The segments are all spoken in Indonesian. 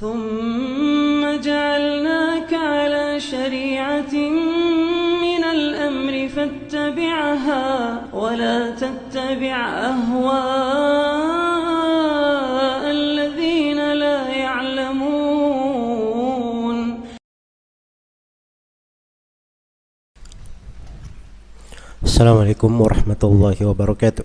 ثم جعلناك على شريعة من الأمر فاتبعها ولا تتبع أهواء الذين لا يعلمون. السلام عليكم ورحمة الله وبركاته.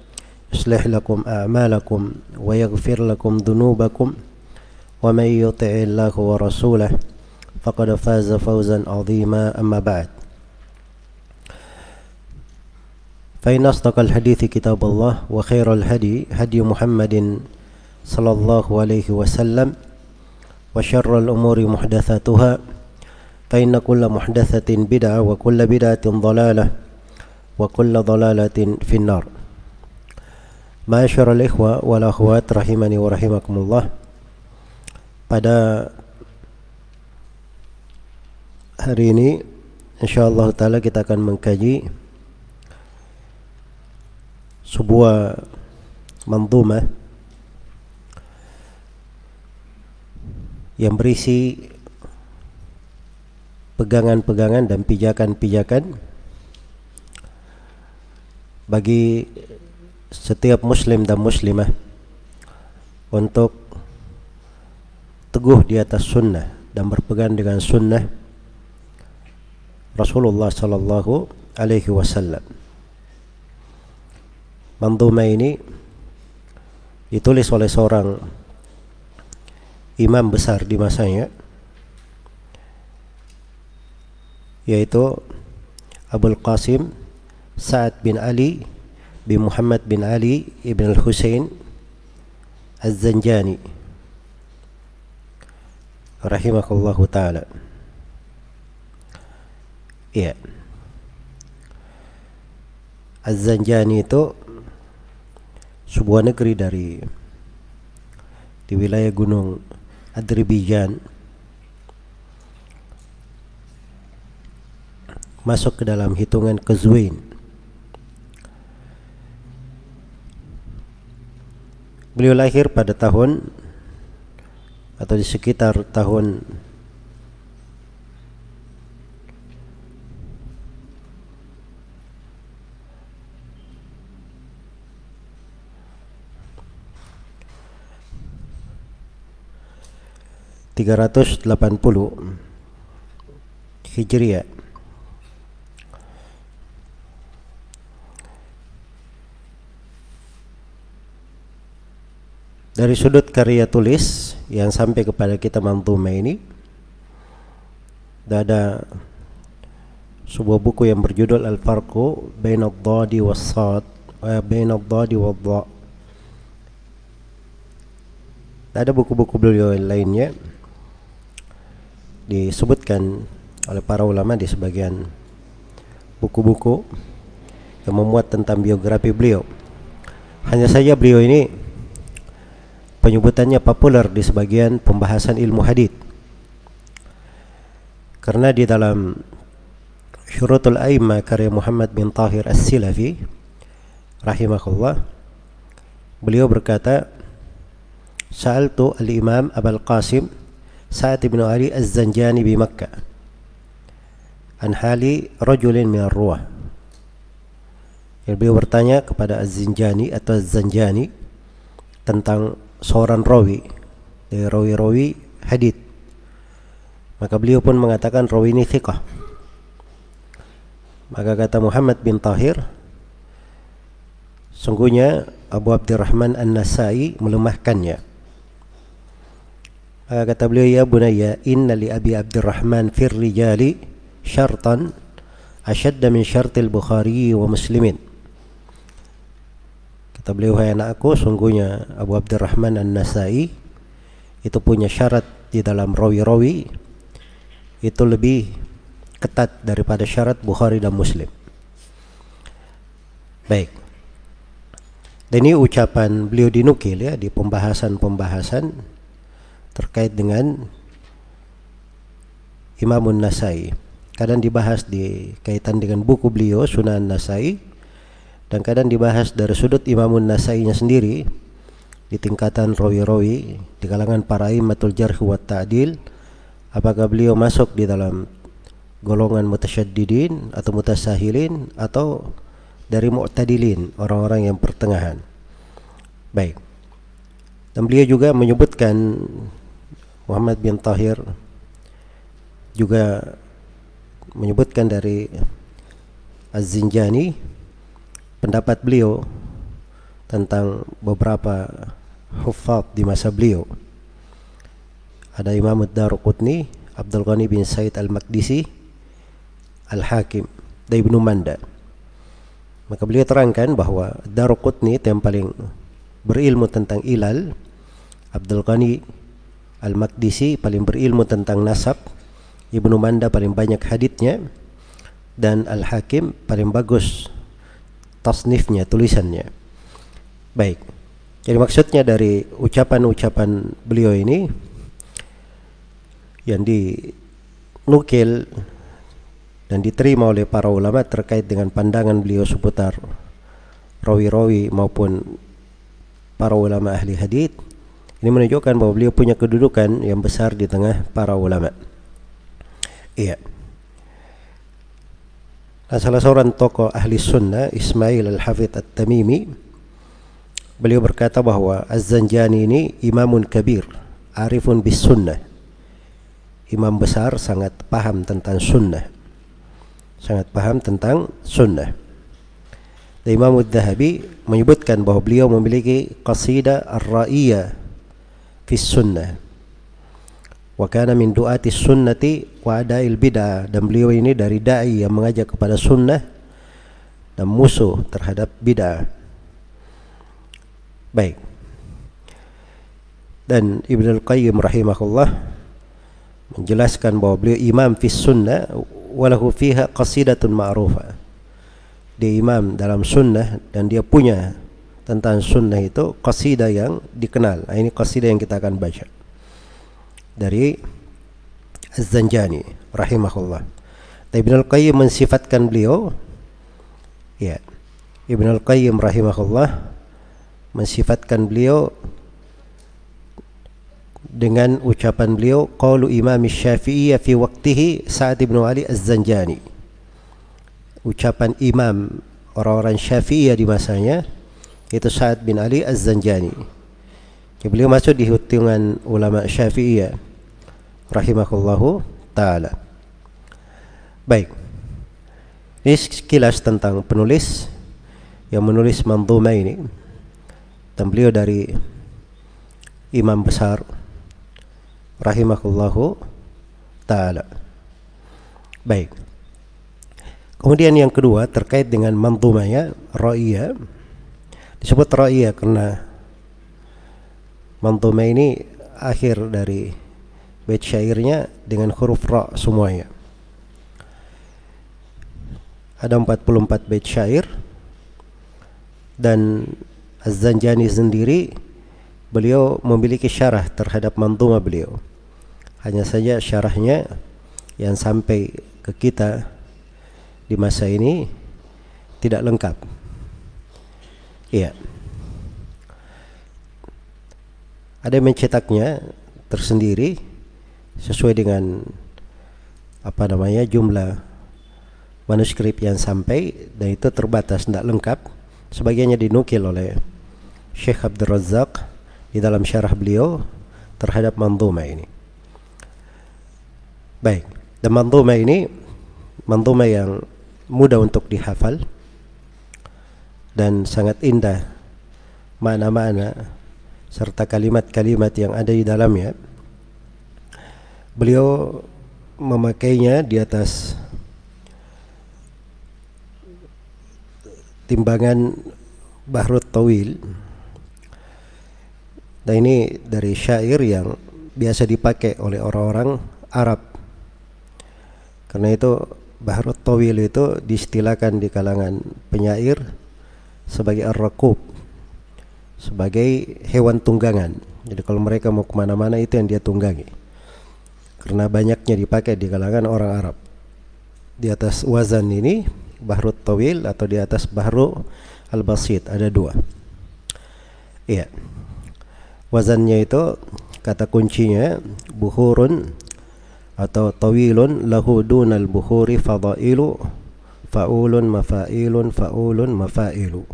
يصلح لكم أعمالكم ويغفر لكم ذنوبكم ومن يطع الله ورسوله فقد فاز فوزا عظيما أما بعد. فإن أصدق الحديث كتاب الله وخير الهدي هدي محمد صلى الله عليه وسلم وشر الأمور محدثاتها فإن كل محدثة بدعة وكل بدعة ضلالة وكل ضلالة في النار. Masyarul ikhwa wal akhwat rahimani wa rahimakumullah. Pada hari ini insyaallah taala kita akan mengkaji sebuah manzumah yang berisi pegangan-pegangan dan pijakan-pijakan bagi setiap muslim dan muslimah untuk teguh di atas sunnah dan berpegang dengan sunnah Rasulullah sallallahu alaihi wasallam. Manduma ini ditulis oleh seorang imam besar di masanya yaitu Abul Qasim Sa'ad bin Ali bin Muhammad bin Ali ibn al-Husain Az-Zanjani rahimahullahu taala. Iya. Az-Zanjani itu sebuah negeri dari di wilayah gunung Azerbaijan masuk ke dalam hitungan Qazwin Beliau lahir pada tahun atau di sekitar tahun tiga ratus delapan puluh Hijriah dari sudut karya tulis yang sampai kepada kita mantuma ini ada sebuah buku yang berjudul Al-Farqu Bain Ad-Dadi Was-Sad eh, Bain Ad-Dadi Wad-Dha ada buku-buku beliau lainnya disebutkan oleh para ulama di sebagian buku-buku yang memuat tentang biografi beliau. Hanya saja beliau ini penyebutannya populer di sebagian pembahasan ilmu hadith. Karena di dalam Syurutul Aima karya Muhammad bin Tahir As-Silafi rahimahullah beliau berkata Sa'altu al-Imam Abul Qasim Sa'ad bin Ali Az-Zanjani di Makkah an hali rajulin min ar-ruwah. Beliau bertanya kepada Az-Zinjani atau Az-Zanjani tentang seorang rawi. Dari rawi-rawi hadith. Maka beliau pun mengatakan rawi ini thiqah. Maka kata Muhammad bin Tahir sungguhnya Abu Abdurrahman An-Nasai melemahkannya. Maka kata beliau ya bunayya inna li Abi Abdurrahman fir rijali syartan ashadda min syartil Bukhari wa Muslimin Kata beliau, hai anakku, sungguhnya Abu Abdurrahman An-Nasai itu punya syarat di dalam rawi-rawi itu lebih ketat daripada syarat Bukhari dan Muslim. Baik. Dan ini ucapan beliau dinukil ya di pembahasan-pembahasan terkait dengan Imamun Nasai. Kadang dibahas di kaitan dengan buku beliau Sunan Nasai dan kadang dibahas dari sudut Imamun Nasainya sendiri di tingkatan rawi-rawi di kalangan para imatul jarh wa ta'dil apakah beliau masuk di dalam golongan mutasyaddidin atau mutasahilin atau dari mu'tadilin orang-orang yang pertengahan? Baik. Dan beliau juga menyebutkan Muhammad bin Tahir juga menyebutkan dari Az-Zinjani pendapat beliau tentang beberapa hufad di masa beliau. Ada Imam Ad-Daruqutni, Abdul Ghani bin Said Al-Maqdisi, Al-Hakim, dan Ibnu Manda. Maka beliau terangkan bahwa Daruqutni yang paling berilmu tentang ilal, Abdul Ghani Al-Maqdisi paling berilmu tentang nasab, Ibnu Manda paling banyak haditnya, dan Al-Hakim paling bagus tasnifnya, tulisannya. Baik. Jadi maksudnya dari ucapan-ucapan beliau ini yang dinukil dan diterima oleh para ulama terkait dengan pandangan beliau seputar rawi-rawi maupun para ulama ahli hadith ini menunjukkan bahwa beliau punya kedudukan yang besar di tengah para ulama. Iya. Nah, salah seorang tokoh ahli sunnah Ismail Al-Hafidh At-Tamimi beliau berkata bahwa Az-Zanjani ini imamun kabir arifun bis sunnah. Imam besar sangat paham tentang sunnah. Sangat paham tentang sunnah. Dan Imam Al-Dhahabi menyebutkan bahwa beliau memiliki qasidah ar-ra'iyah fis sunnah wa kana min du'ati sunnati wa adail bid'ah dan beliau ini dari dai yang mengajak kepada sunnah dan musuh terhadap bid'ah. Baik. Dan Ibnu Al-Qayyim rahimahullah menjelaskan bahwa beliau imam fi sunnah walahu fiha qasidatun ma'rufah. Dia imam dalam sunnah dan dia punya tentang sunnah itu qasidah yang dikenal. Ini qasidah yang kita akan baca dari Az-Zanjani rahimahullah. Ibn Al-Qayyim mensifatkan beliau ya. Ibn Al-Qayyim rahimahullah mensifatkan beliau dengan ucapan beliau qaulu Imam Syafi'i fi waqtihi Sa'ad bin Ali Az-Zanjani. Ucapan imam orang-orang Syafi'iyah di masanya itu Sa'ad bin Ali Az-Zanjani. Beliau masuk di hitungan ulama Syafi'iyah rahimahullahu taala. Baik. Ini sekilas tentang penulis yang menulis manzuma ini. Dan beliau dari imam besar rahimahullahu taala. Baik. Kemudian yang kedua terkait dengan manzumanya ra'iyah disebut ra'iyah karena Mantuma ini akhir dari bait syairnya dengan huruf ra semuanya. Ada 44 bait syair dan Az-Zanjani sendiri beliau memiliki syarah terhadap mantuma beliau. Hanya saja syarahnya yang sampai ke kita di masa ini tidak lengkap. Iya. Ada yang mencetaknya tersendiri sesuai dengan apa namanya jumlah manuskrip yang sampai dan itu terbatas tidak lengkap. Sebagiannya dinukil oleh Syekh Abdul Razak di dalam syarah beliau terhadap manduma ini. Baik dan manduma ini manduma yang mudah untuk dihafal dan sangat indah makna-makna serta kalimat-kalimat yang ada di dalamnya beliau memakainya di atas timbangan Bahrut Tawil. Dan ini dari syair yang biasa dipakai oleh orang-orang Arab. Karena itu Bahrut Tawil itu diistilahkan di kalangan penyair sebagai ar-rakub sebagai hewan tunggangan. Jadi kalau mereka mau ke mana-mana itu yang dia tunggangi karena banyaknya dipakai di kalangan orang Arab. Di atas wazan ini Bahrut Tawil atau di atas Bahru Al-Basit ada dua. Iya. Wazannya itu kata kuncinya buhurun atau tawilun lahu dunal buhuri fadailu faulun mafailun faulun mafailu.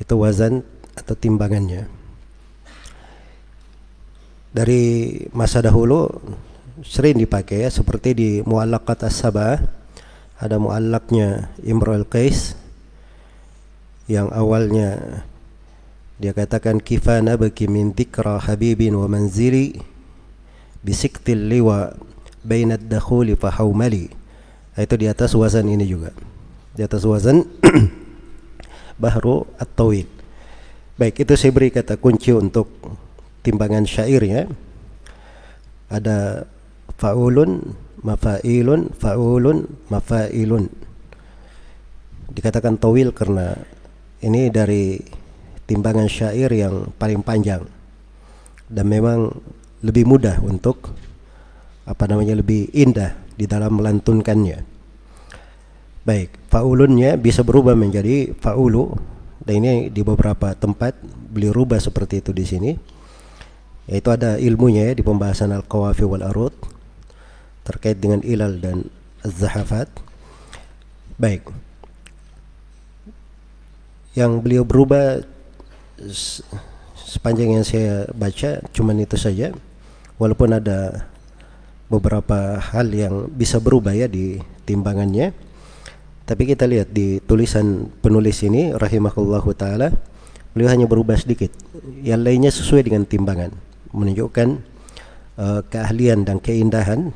Itu wazan atau timbangannya dari masa dahulu sering dipakai ya seperti di muallaqat as-sabah ada muallaknya Imrul Qais yang awalnya dia katakan kifana baki min dhikra habibin wa manzili bisiktil liwa bainad dakhuli fa haumali. Itu di atas wazan ini juga. Di atas wazan bahru at-tawil. Baik itu saya beri kata kunci untuk timbangan syairnya ada faulun mafailun faulun mafailun. Dikatakan tawil karena ini dari timbangan syair yang paling panjang. Dan memang lebih mudah untuk apa namanya lebih indah di dalam melantunkannya. Baik faulunnya bisa berubah menjadi faulu. Dan ini di beberapa tempat beli rubah seperti itu di sini yaitu ada ilmunya ya, di pembahasan al-qawafi wal arud terkait dengan ilal dan zahafat baik. Yang beliau berubah sepanjang yang saya baca cuman itu saja. Walaupun ada beberapa hal yang bisa berubah ya di timbangannya. Tapi kita lihat di tulisan penulis ini rahimahullahu taala beliau hanya berubah sedikit. Yang lainnya sesuai dengan timbangan menunjukkan uh, keahlian dan keindahan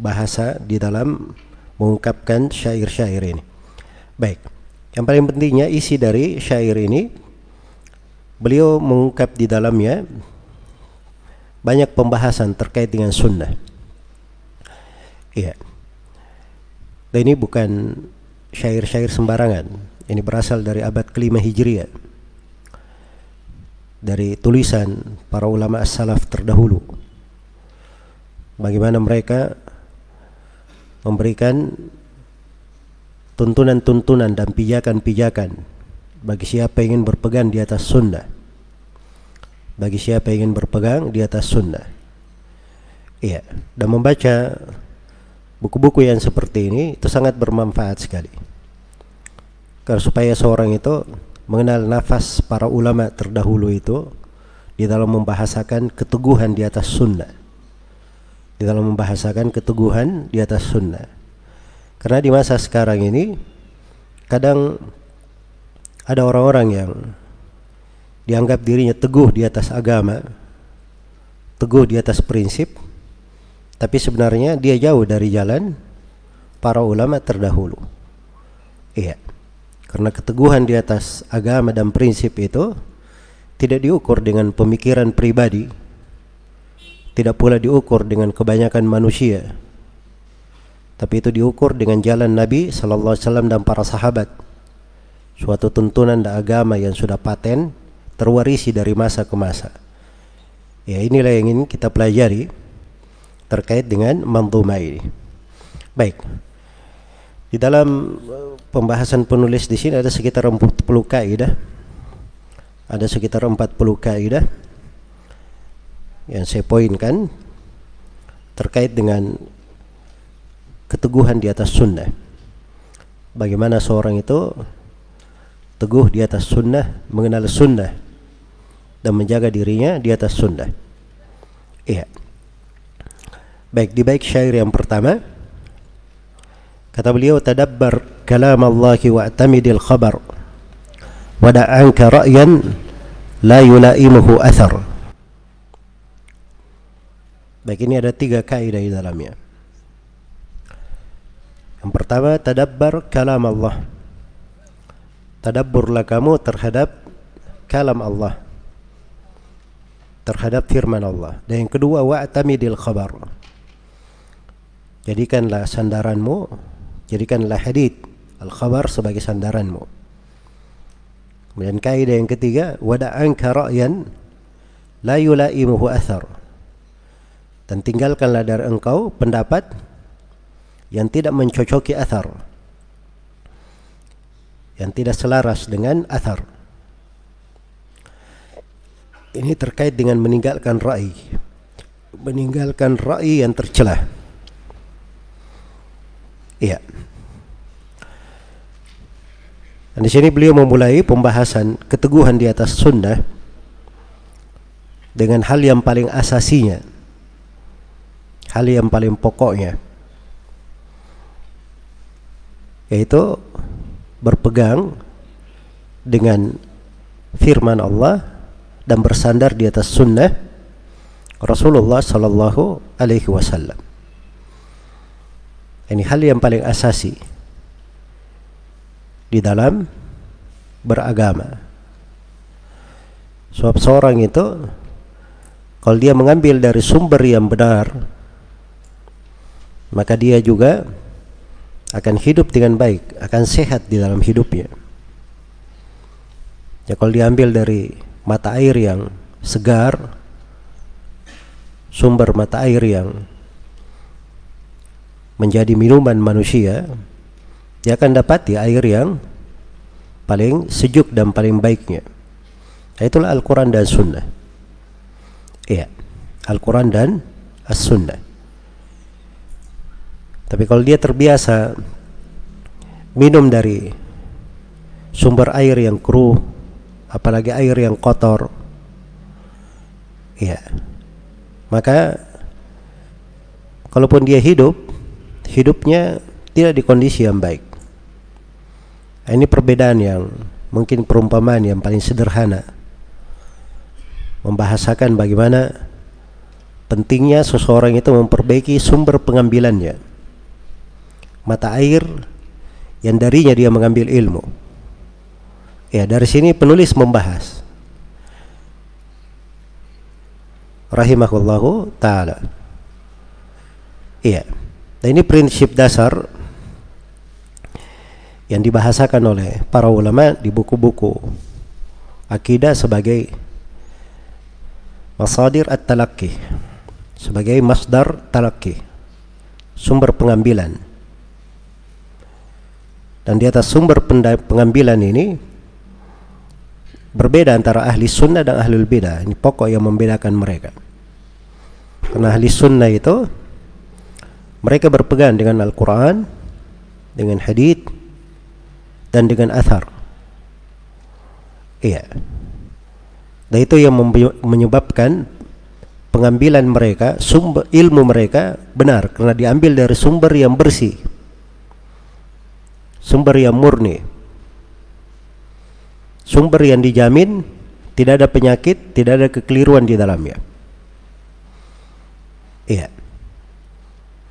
bahasa di dalam mengungkapkan syair-syair ini. Baik, yang paling pentingnya isi dari syair ini beliau mengungkap di dalamnya banyak pembahasan terkait dengan sunnah. Iya. Dan ini bukan syair-syair sembarangan. Ini berasal dari abad kelima Hijriah. Dari tulisan para ulama as-salaf terdahulu. Bagaimana mereka memberikan tuntunan-tuntunan dan pijakan-pijakan bagi siapa ingin berpegang di atas sunnah. Bagi siapa ingin berpegang di atas sunnah. Iya dan membaca buku-buku yang seperti ini itu sangat bermanfaat sekali. Karena supaya seorang itu mengenal nafas para ulama terdahulu itu di dalam membahasakan keteguhan di atas sunnah di dalam membahasakan keteguhan di atas sunnah. Karena di masa sekarang ini kadang ada orang-orang yang dianggap dirinya teguh di atas agama, teguh di atas prinsip, tapi sebenarnya dia jauh dari jalan para ulama terdahulu. Iya. Karena keteguhan di atas agama dan prinsip itu tidak diukur dengan pemikiran pribadi, tidak pula diukur dengan kebanyakan manusia tapi itu diukur dengan jalan Nabi sallallahu alaihi wasallam dan para sahabat. Suatu tuntunan dan agama yang sudah paten terwarisi dari masa ke masa. Ya inilah yang ingin kita pelajari terkait dengan manzumah ini. Baik di dalam uh, pembahasan penulis di sini ada sekitar 40 kaidah ada sekitar 40 kaidah yang saya poinkan terkait dengan keteguhan di atas sunnah. Bagaimana seorang itu teguh di atas sunnah, mengenal sunnah dan menjaga dirinya di atas sunnah. Iya. Baik, di baik syair yang pertama kata beliau tadabbar kalam Allah wa'tamidil khabar wada'anka ra'yan la yulaimuhu athar. Baik, ini ada tiga kaidah di dalamnya. Yang pertama, tadabbar kalam Allah. Tadabburlah kamu terhadap kalam Allah. Terhadap firman Allah. Dan yang kedua, wa'tamidil khabar. Jadikanlah sandaranmu, jadikanlah hadith al-khabar sebagai sandaranmu. Kemudian kaidah yang ketiga, wada'anka ra'yan la yulaimuhu athar. Dan tinggalkanlah dari engkau pendapat yang tidak mencocoki athar. Yang tidak selaras dengan athar. Ini terkait dengan meninggalkan ra'i. Meninggalkan ra'i yang tercelah. Iya. Dan di sini beliau memulai pembahasan keteguhan di atas sunnah dengan hal yang paling asasinya, hal yang paling pokoknya, yaitu berpegang dengan firman Allah dan bersandar di atas sunnah Rasulullah Sallallahu Alaihi Wasallam. Ini hal yang paling asasi di dalam beragama. Sebab seorang itu kalau dia mengambil dari sumber yang benar maka dia juga akan hidup dengan baik, akan sehat di dalam hidupnya. Ya kalau diambil dari mata air yang segar, sumber mata air yang menjadi minuman manusia, dia akan dapati air yang paling sejuk dan paling baiknya. Itulah Al-Quran dan Sunnah. Iya, Al-Quran dan As-Sunnah. Tapi kalau dia terbiasa minum dari sumber air yang keruh, apalagi air yang kotor, iya, maka kalaupun dia hidup, hidupnya tidak di kondisi yang baik. Nah, ini perbedaan yang mungkin perumpamaan yang paling sederhana membahasakan bagaimana pentingnya seseorang itu memperbaiki sumber pengambilannya mata air yang darinya dia mengambil ilmu. Ya, dari sini penulis membahas rahimahullahu taala. Iya. Dan ini prinsip dasar yang dibahasakan oleh para ulama di buku-buku akidah sebagai masadir at-talaqi sebagai masdar talaqi sumber pengambilan dan di atas sumber pengambilan ini berbeda antara ahli sunnah dan ahli bidah. Ini pokok yang membedakan mereka. Karena ahli sunnah itu mereka berpegang dengan Al-Quran, dengan hadith, dan dengan athar. Iya. Dan itu yang menyebabkan pengambilan mereka, sumber ilmu mereka benar karena diambil dari sumber yang bersih sumber yang murni sumber yang dijamin tidak ada penyakit tidak ada kekeliruan di dalamnya iya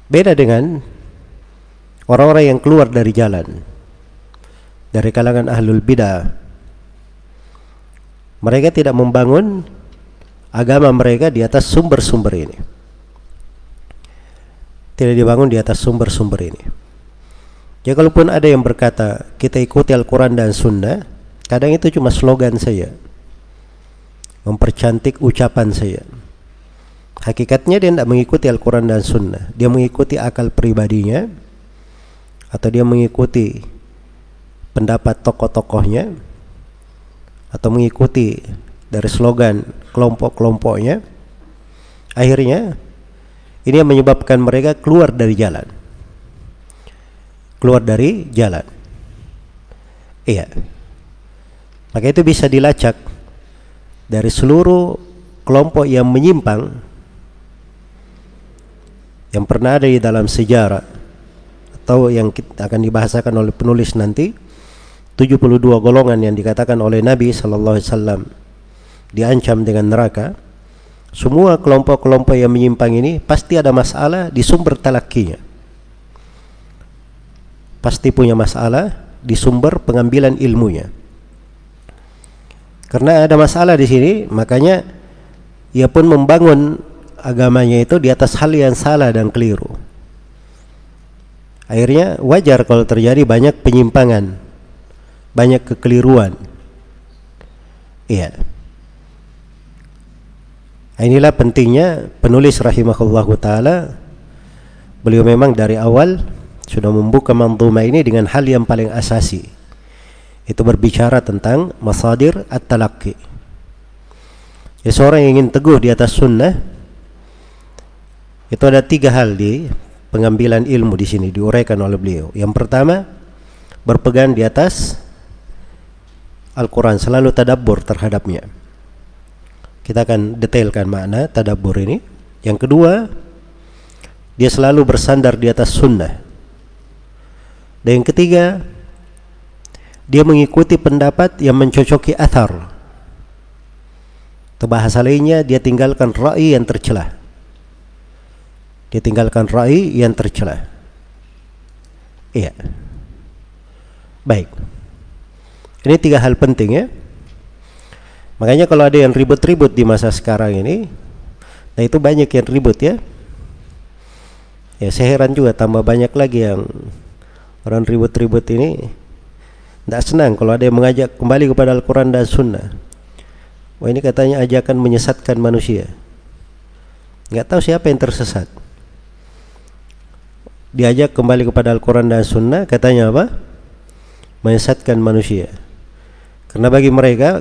beda dengan orang-orang yang keluar dari jalan. Dari kalangan ahlul bidah. Mereka tidak membangun agama mereka di atas sumber-sumber ini. Tidak dibangun di atas sumber-sumber ini. Ya kalaupun ada yang berkata kita ikuti Al-Quran dan Sunnah, kadang itu cuma slogan saya, mempercantik ucapan saya. Hakikatnya dia tidak mengikuti Al-Quran dan Sunnah, dia mengikuti akal pribadinya, atau dia mengikuti pendapat tokoh-tokohnya, atau mengikuti dari slogan kelompok-kelompoknya. Akhirnya ini yang menyebabkan mereka keluar dari jalan keluar dari jalan. Iya. Maka itu bisa dilacak dari seluruh kelompok yang menyimpang yang pernah ada di dalam sejarah atau yang akan dibahasakan oleh penulis nanti 72 golongan yang dikatakan oleh Nabi sallallahu alaihi wasallam diancam dengan neraka. Semua kelompok-kelompok yang menyimpang ini pasti ada masalah di sumber talakinya. Pasti punya masalah di sumber pengambilan ilmunya. Karena ada masalah di sini makanya ia pun membangun agamanya itu di atas hal yang salah dan keliru akhirnya wajar kalau terjadi banyak penyimpangan banyak kekeliruan. Iya. Inilah pentingnya penulis rahimahullahu taala beliau memang dari awal sudah membuka manzuma ini dengan hal yang paling asasi. Itu berbicara tentang masadir at-talaqqi. Ya, seorang yang ingin teguh di atas sunnah itu ada tiga hal di pengambilan ilmu di sini diuraikan oleh beliau. Yang pertama berpegang di atas Al-Quran selalu tadabbur terhadapnya. Kita akan detailkan makna tadabbur ini. Yang kedua dia selalu bersandar di atas sunnah. Dan yang ketiga dia mengikuti pendapat yang mencocoki athar. Atau bahasa lainnya dia tinggalkan ra'i yang tercelah dia tinggalkan ra'i yang tercelah iya baik ini tiga hal penting ya. Makanya kalau ada yang ribut-ribut di masa sekarang ini, nah itu banyak yang ribut ya. Ya saya heran juga tambah banyak lagi yang orang ribut-ribut ini tidak senang kalau ada yang mengajak kembali kepada Al-Quran dan Sunnah. Wah ini katanya ajakan menyesatkan manusia. Nggak tahu siapa yang tersesat. Diajak kembali kepada Al-Quran dan Sunnah, katanya apa? Menyesatkan manusia. Karena bagi mereka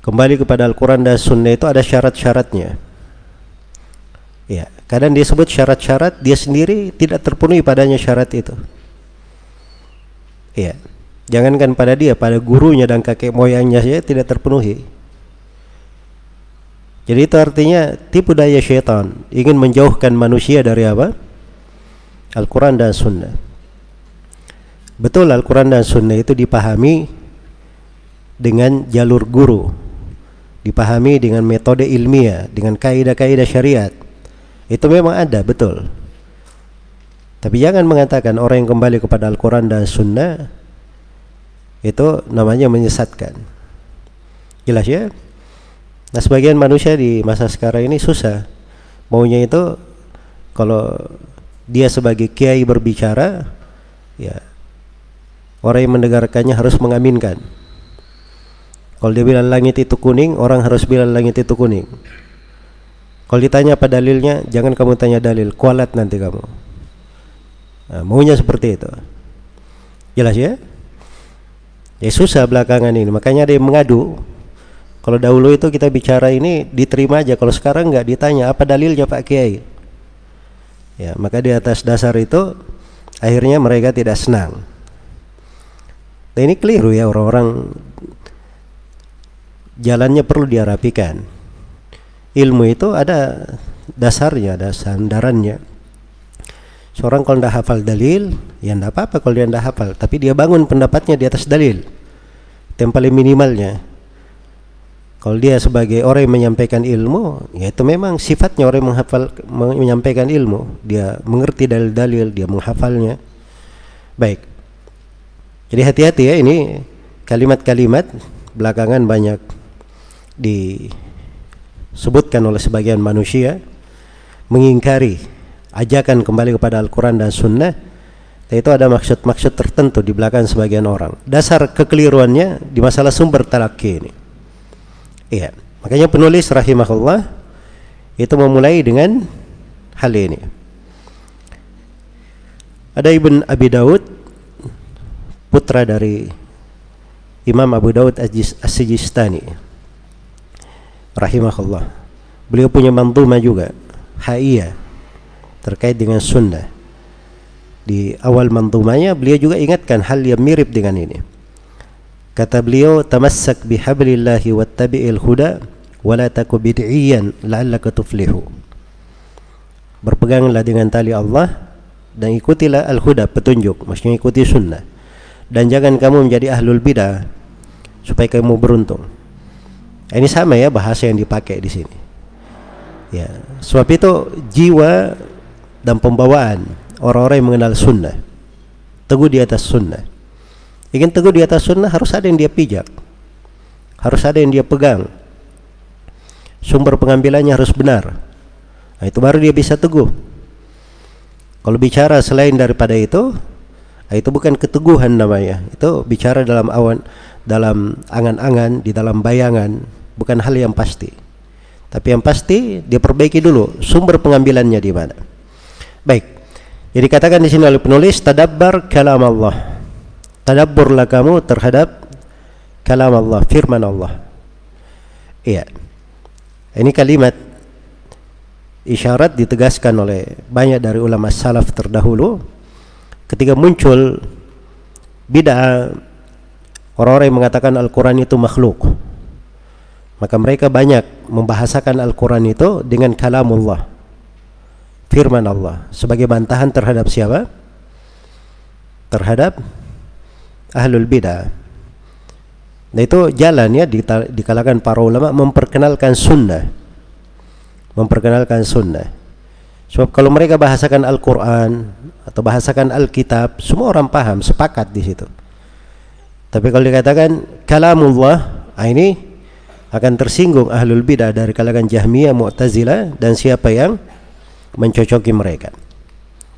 kembali kepada Al-Quran dan Sunnah itu ada syarat-syaratnya. Ya, kadang dia sebut syarat-syarat dia sendiri tidak terpenuhi padanya syarat itu. Ya, jangankan pada dia, pada gurunya dan kakek moyangnya saja tidak terpenuhi. Jadi itu artinya tipu daya syaitan ingin menjauhkan manusia dari apa? Al-Quran dan Sunnah. Betul Al-Quran dan Sunnah itu dipahami dengan jalur guru. Dipahami dengan metode ilmiah dengan kaidah-kaidah syariat. Itu memang ada betul. Tapi jangan mengatakan orang yang kembali kepada Al-Quran dan Sunnah itu namanya menyesatkan. Jelas ya? Nah sebagian manusia di masa sekarang ini susah. Maunya itu kalau dia sebagai kiai berbicara ya orang yang mendengarkannya harus mengaminkan kalau dia bilang langit itu kuning, orang harus bilang langit itu kuning. Kalau ditanya apa dalilnya, jangan kamu tanya dalil, kualat nanti kamu. Nah, maunya seperti itu. Jelas ya? Ya susah belakangan ini, makanya ada yang mengadu. Kalau dahulu itu kita bicara ini diterima aja, kalau sekarang nggak ditanya apa dalilnya Pak Kiai. Ya, maka di atas dasar itu akhirnya mereka tidak senang. Nah, ini keliru ya orang-orang jalannya perlu diarapikan. Ilmu itu ada dasarnya, ada sandarannya. Seorang kalau tidak hafal dalil, ya tidak apa-apa kalau dia tidak hafal. Tapi dia bangun pendapatnya di atas dalil. Paling minimalnya. Kalau dia sebagai orang yang menyampaikan ilmu, ya itu memang sifatnya orang yang menghafal, menyampaikan ilmu. Dia mengerti dalil-dalil, dia menghafalnya. Baik. Jadi hati-hati ya ini kalimat-kalimat belakangan banyak disebutkan oleh sebagian manusia mengingkari ajakan kembali kepada Al-Quran dan Sunnah itu ada maksud-maksud tertentu di belakang sebagian orang dasar kekeliruannya di masalah sumber talaki ini iya makanya penulis rahimahullah itu memulai dengan hal ini ada Ibn Abi Daud putra dari Imam Abu Daud As-Sijistani rahimahullah. Beliau punya mantuma juga, haiyah terkait dengan sunnah. di awal mandumanya beliau juga ingatkan hal yang mirip dengan ini. Kata beliau, "Tamassak bihablillahi wattabi'il huda wa la taku bid'iyan la'allaka tuflihu." Berpeganglah dengan tali Allah dan ikutilah al-huda, petunjuk, maksudnya ikuti sunnah. Dan jangan kamu menjadi ahlul bidah supaya kamu beruntung. Ini sama ya bahasa yang dipakai di sini. Ya, sebab itu jiwa dan pembawaan orang-orang yang mengenal sunnah teguh di atas sunnah ingin teguh di atas sunnah harus ada yang dia pijak. Harus ada yang dia pegang. Sumber pengambilannya harus benar. Nah, itu baru dia bisa teguh. Kalau bicara selain daripada itu nah, itu bukan keteguhan namanya. Itu bicara dalam awan dalam angan-angan di dalam bayangan. Bukan hal yang pasti. Tapi yang pasti dia perbaiki dulu sumber pengambilannya di mana. Baik. Jadi katakan di sini oleh penulis tadabbar kalam Allah. Tadabburlah kamu terhadap kalam Allah, firman Allah. Iya. Ini kalimat isyarat ditegaskan oleh banyak dari ulama salaf terdahulu ketika muncul bid'ah orang-orang yang mengatakan Al-Qur'an itu makhluk. Maka mereka banyak membahasakan Al-Qur'an itu dengan kalamullah firman Allah sebagai bantahan terhadap siapa? Terhadap ahlul bidah. Nah itu jalan ya di, kalangan para ulama memperkenalkan sunnah. Memperkenalkan sunnah. Sebab kalau mereka bahasakan Al-Quran atau bahasakan Alkitab, semua orang paham, sepakat di situ. Tapi kalau dikatakan kalamullah, ah ini akan tersinggung ahlul bidah dari kalangan Jahmiyah, Mu'tazilah dan siapa yang mencocoki mereka.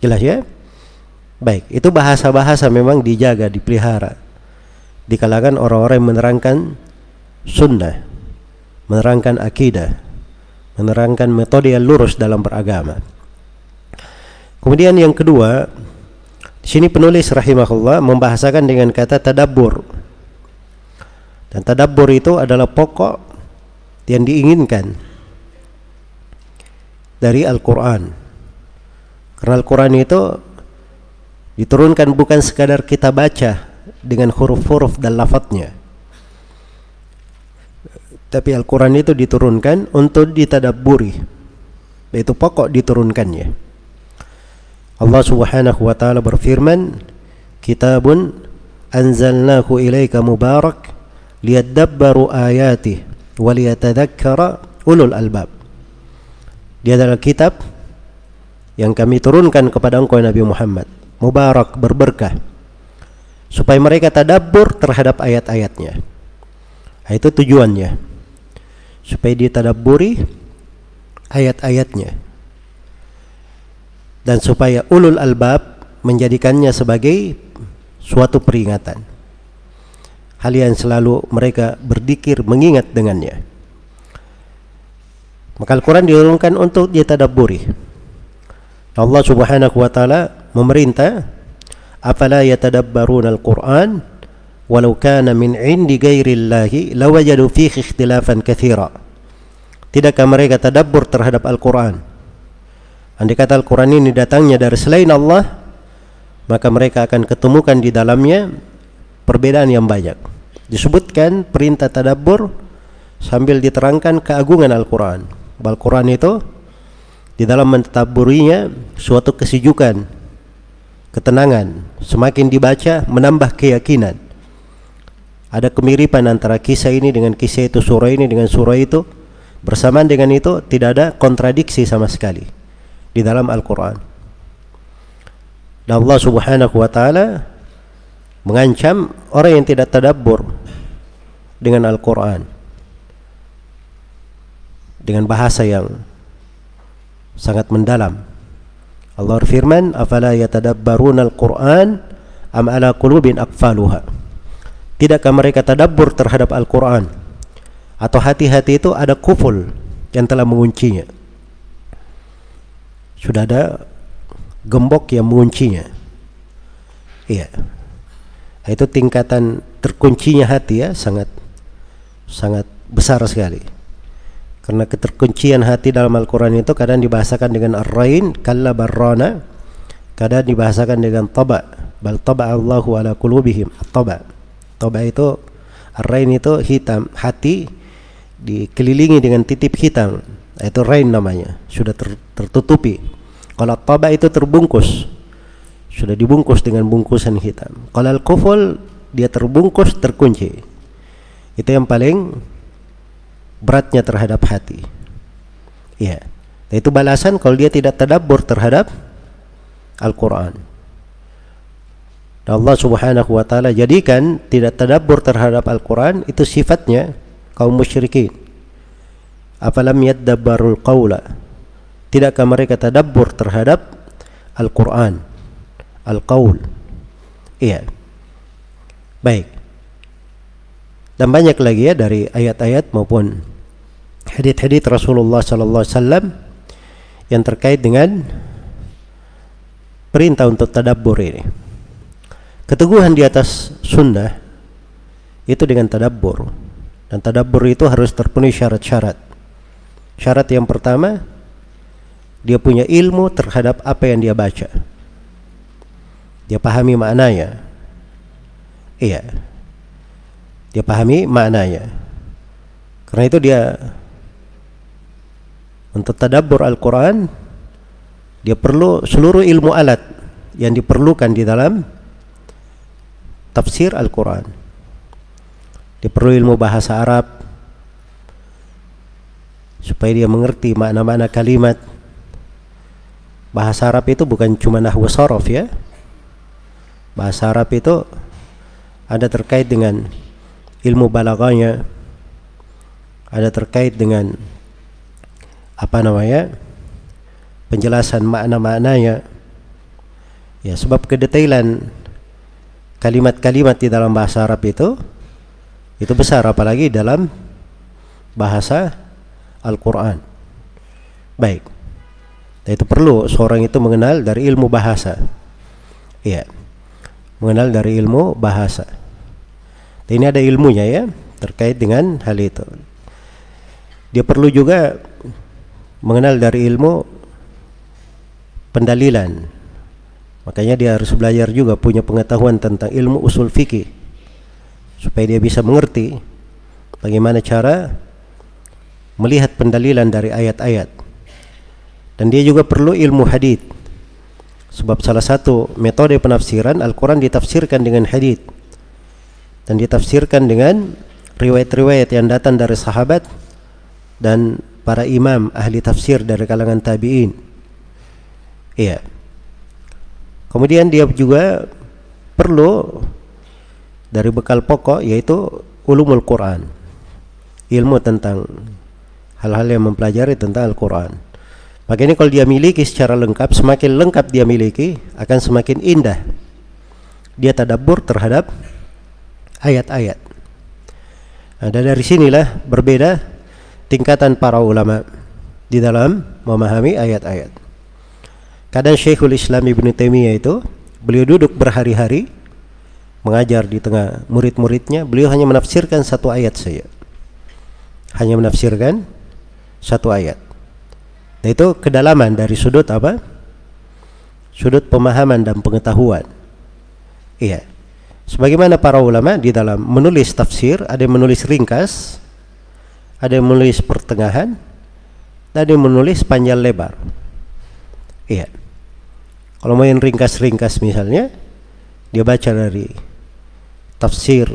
Jelas ya? Baik, itu bahasa-bahasa memang dijaga, dipelihara di kalangan orang-orang yang menerangkan sunnah, menerangkan akidah, menerangkan metode yang lurus dalam beragama. Kemudian yang kedua, di sini penulis rahimahullah membahasakan dengan kata tadabbur. Dan tadabbur itu adalah pokok yang diinginkan dari Al-Quran karena Al-Quran itu diturunkan bukan sekadar kita baca dengan huruf-huruf dan lafadznya. Tapi Al-Quran itu diturunkan untuk ditadaburi itu pokok diturunkannya. Allah subhanahu wa ta'ala berfirman kitabun anzalnahu ilaika mubarak liyadabbaru ayatih waliyatadhakkara ulul albab. Dia adalah kitab yang kami turunkan kepada engkau Nabi Muhammad. Mubarak, berberkah. Supaya mereka tadabbur terhadap ayat-ayatnya. Nah, itu tujuannya. Supaya dia tadabburi ayat-ayatnya. Dan supaya ulul albab menjadikannya sebagai suatu peringatan. Hal yang selalu mereka berdikir mengingat dengannya. Maka Al-Quran diurunkan untuk ditadaburi. Allah subhanahu wa ta'ala memerintah afala yatadabbaruna al-Quran? Walau kana min indi ghairillahi lawajadu fihi ikhtilafan kathira. Tidakkah mereka tadabbur terhadap Al-Quran? Andai kata Al-Quran ini datangnya dari selain Allah maka mereka akan ketemukan di dalamnya perbedaan yang banyak. Disebutkan perintah tadabbur sambil diterangkan keagungan Al-Quran. Al-Quran itu di dalam mentadaburinya suatu kesejukan, ketenangan. Semakin dibaca menambah keyakinan. Ada kemiripan antara kisah ini dengan kisah itu, surah ini dengan surah itu. Bersamaan dengan itu tidak ada kontradiksi sama sekali di dalam Al-Quran. Dan Allah subhanahu wa ta'ala mengancam orang yang tidak tadabbur dengan Al-Quran dengan bahasa yang sangat mendalam. Allah berfirman, "Afala yatadabbaruna al-Qur'an am ala qulubin aqfaluha?" Tidakkah mereka tadabbur terhadap Al-Qur'an? Atau hati-hati itu ada kuful yang telah menguncinya? Sudah ada gembok yang menguncinya. Iya. Itu tingkatan terkuncinya hati ya sangat sangat besar sekali. Karena keterkuncian hati dalam Al-Quran itu kadang dibahasakan dengan ar-rain, kalla barrana. kadang dibahasakan dengan taba bal taba Allahu ala qulubihim. Taba taba itu rain itu hitam. Hati dikelilingi dengan titip hitam. Itu rain namanya. Sudah ter, tertutupi. Kalau taba itu terbungkus. Sudah dibungkus dengan bungkusan hitam. Kalau al-kuful dia terbungkus terkunci. Itu yang paling beratnya terhadap hati. Ya itu balasan kalau dia tidak tadabbur terhadap Al-Quran. Allah subhanahu wa ta'ala jadikan tidak tadabbur terhadap Al-Quran itu sifatnya kaum musyrikin. Afalam yaddabbarul qawla. Tidakkah mereka tadabbur terhadap Al-Quran? Al-Qawl iya. Baik. Dan banyak lagi ya dari ayat-ayat maupun hadith-hadith Rasulullah sallallahu alaihi yang terkait dengan perintah untuk tadabbur ini. Keteguhan di atas sunnah itu dengan tadabbur. Dan tadabbur itu harus terpenuhi syarat-syarat. Syarat yang pertama, dia punya ilmu terhadap apa yang dia baca. Dia pahami maknanya. Iya. Dia pahami maknanya. Karena itu dia untuk tadabbur Al-Quran dia perlu seluruh ilmu alat yang diperlukan di dalam tafsir Al-Quran. Dia perlu ilmu bahasa Arab supaya dia mengerti makna-makna kalimat. Bahasa Arab itu bukan cuma nahwu sorof ya. Bahasa Arab itu ada terkait dengan ilmu balaganya ada terkait dengan apa namanya penjelasan makna-maknanya. Ya sebab kedetailan kalimat-kalimat di dalam bahasa Arab itu itu besar apalagi dalam bahasa Al-Quran. Baik. Dan itu perlu seorang itu mengenal dari ilmu bahasa. Ya mengenal dari ilmu bahasa. Dan ini ada ilmunya ya terkait dengan hal itu. Dia perlu juga mengenal dari ilmu pendalilan. Makanya dia harus belajar juga punya pengetahuan tentang ilmu usul fikih supaya dia bisa mengerti bagaimana cara melihat pendalilan dari ayat-ayat. Dan dia juga perlu ilmu hadith. Sebab salah satu metode penafsiran Al-Quran ditafsirkan dengan hadith dan ditafsirkan dengan riwayat-riwayat yang datang dari sahabat dan para imam ahli tafsir dari kalangan tabi'in. Iya. Kemudian dia juga perlu dari bekal pokok yaitu ulumul Quran. Ilmu tentang hal-hal yang mempelajari tentang Al-Quran. Maka ini kalau dia miliki secara lengkap, semakin lengkap dia miliki, akan semakin indah. Dia tadabbur terhadap ayat-ayat. Nah, dari sinilah berbeda tingkatan para ulama di dalam memahami ayat-ayat. Kadang Syekhul Islam Ibn Taimiyah itu beliau duduk berhari-hari mengajar di tengah murid-muridnya, beliau hanya menafsirkan satu ayat saja. Hanya menafsirkan satu ayat. Dan itu kedalaman dari sudut apa? Sudut pemahaman dan pengetahuan. Iya. Sebagaimana para ulama di dalam menulis tafsir, ada yang menulis ringkas, ada yang menulis pertengahan ada yang menulis panjang lebar. Iya. Kalau yang ringkas-ringkas misalnya dia baca dari tafsir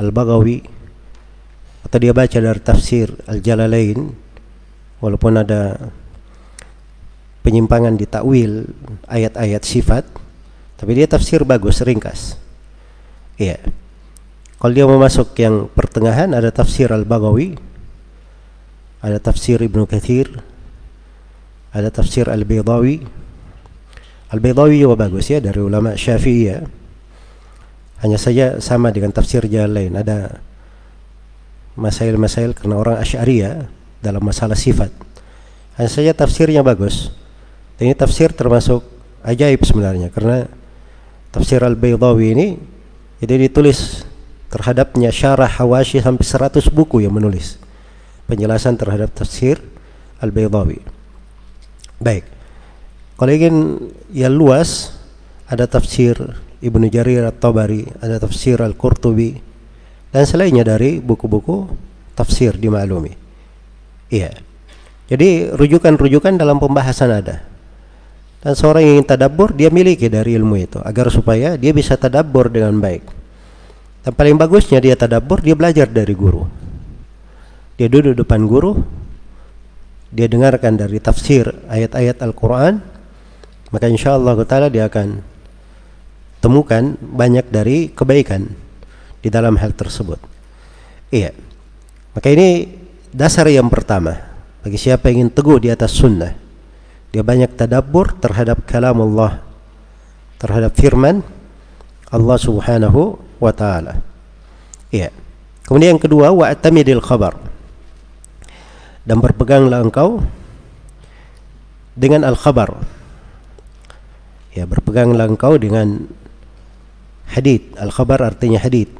Al-Baghawi atau dia baca dari tafsir Al-Jalalain walaupun ada penyimpangan di takwil ayat-ayat sifat tapi dia tafsir bagus ringkas. Iya. Kalau dia mau masuk yang pertengahan ada tafsir Al-Baghawi ada tafsir Ibnu Kathir ada tafsir Al-Baydawi. Al-Baydawi juga bagus ya dari ulama Syafi'iyah hanya saja sama dengan tafsir jalan lain. Ada masail-masail karena orang Asy'ariyah dalam masalah sifat. Hanya saja tafsirnya bagus. Ini tafsir termasuk ajaib sebenarnya karena tafsir Al-Baydawi ini itu ditulis terhadapnya syarah hawashi sampai 100 buku yang menulis penjelasan terhadap tafsir Al-Baydawi. Baik. Kalau ingin yang luas ada tafsir Ibnu Jarir At-Tabari, ada tafsir Al-Qurtubi dan selainnya dari buku-buku tafsir dimaklumi. Iya. Jadi rujukan-rujukan dalam pembahasan ada. Dan seorang yang ingin tadabbur dia miliki dari ilmu itu agar supaya dia bisa tadabbur dengan baik. Dan paling bagusnya dia tadabbur dia belajar dari guru. Dia duduk depan guru, dia dengarkan dari tafsir ayat-ayat Al-Quran, maka insya Allah Taala dia akan temukan banyak dari kebaikan di dalam hal tersebut. Iya. Maka ini dasar yang pertama bagi siapa yang ingin teguh di atas sunnah. Dia banyak tadabbur terhadap kalam Allah, terhadap firman Allah Subhanahu wa taala. Iya. Kemudian yang kedua wa atamidil khabar. Dan berpeganglah engkau dengan al-khabar. Ya, berpeganglah engkau dengan hadith. Al-khabar artinya hadith.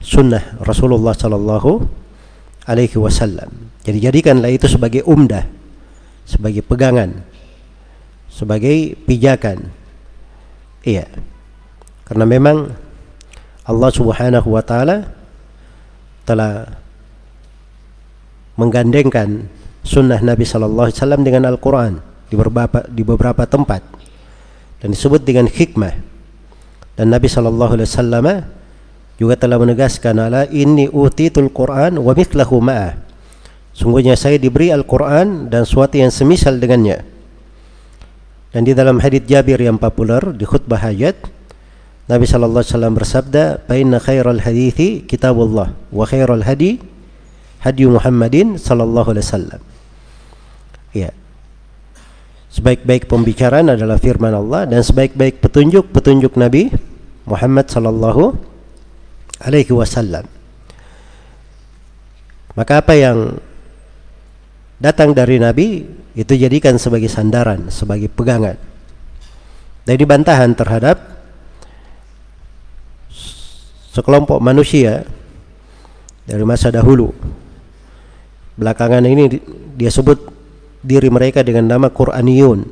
Sunnah Rasulullah sallallahu alaihi wasallam. Jadi jadikanlah itu sebagai umdah sebagai pegangan sebagai pijakan. Iya. Karena memang Allah Subhanahu wa taala telah menggandengkan sunnah Nabi sallallahu alaihi wasallam dengan Al-Qur'an di beberapa di beberapa tempat dan disebut dengan hikmah dan Nabi sallallahu alaihi wasallam juga telah menegaskan ala inni utitul Quran wa mithlahu ma'ah. Sungguhnya saya diberi Al-Quran dan sesuatu yang semisal dengannya. Dan di dalam hadits Jabir yang populer di khutbah hajat, Nabi sallallahu alaihi wasallam bersabda, "Fa inna khairal hadithi kitabullah wa khairal hadi hadi Muhammadin sallallahu alaihi wasallam." Ya. Sebaik-baik pembicaraan adalah firman Allah dan sebaik-baik petunjuk petunjuk Nabi Muhammad sallallahu alaihi wasallam. Maka apa yang datang dari Nabi itu jadikan sebagai sandaran, sebagai pegangan. Dan bantahan terhadap sekelompok manusia dari masa dahulu. Belakangan ini dia sebut diri mereka dengan nama Quraniyun.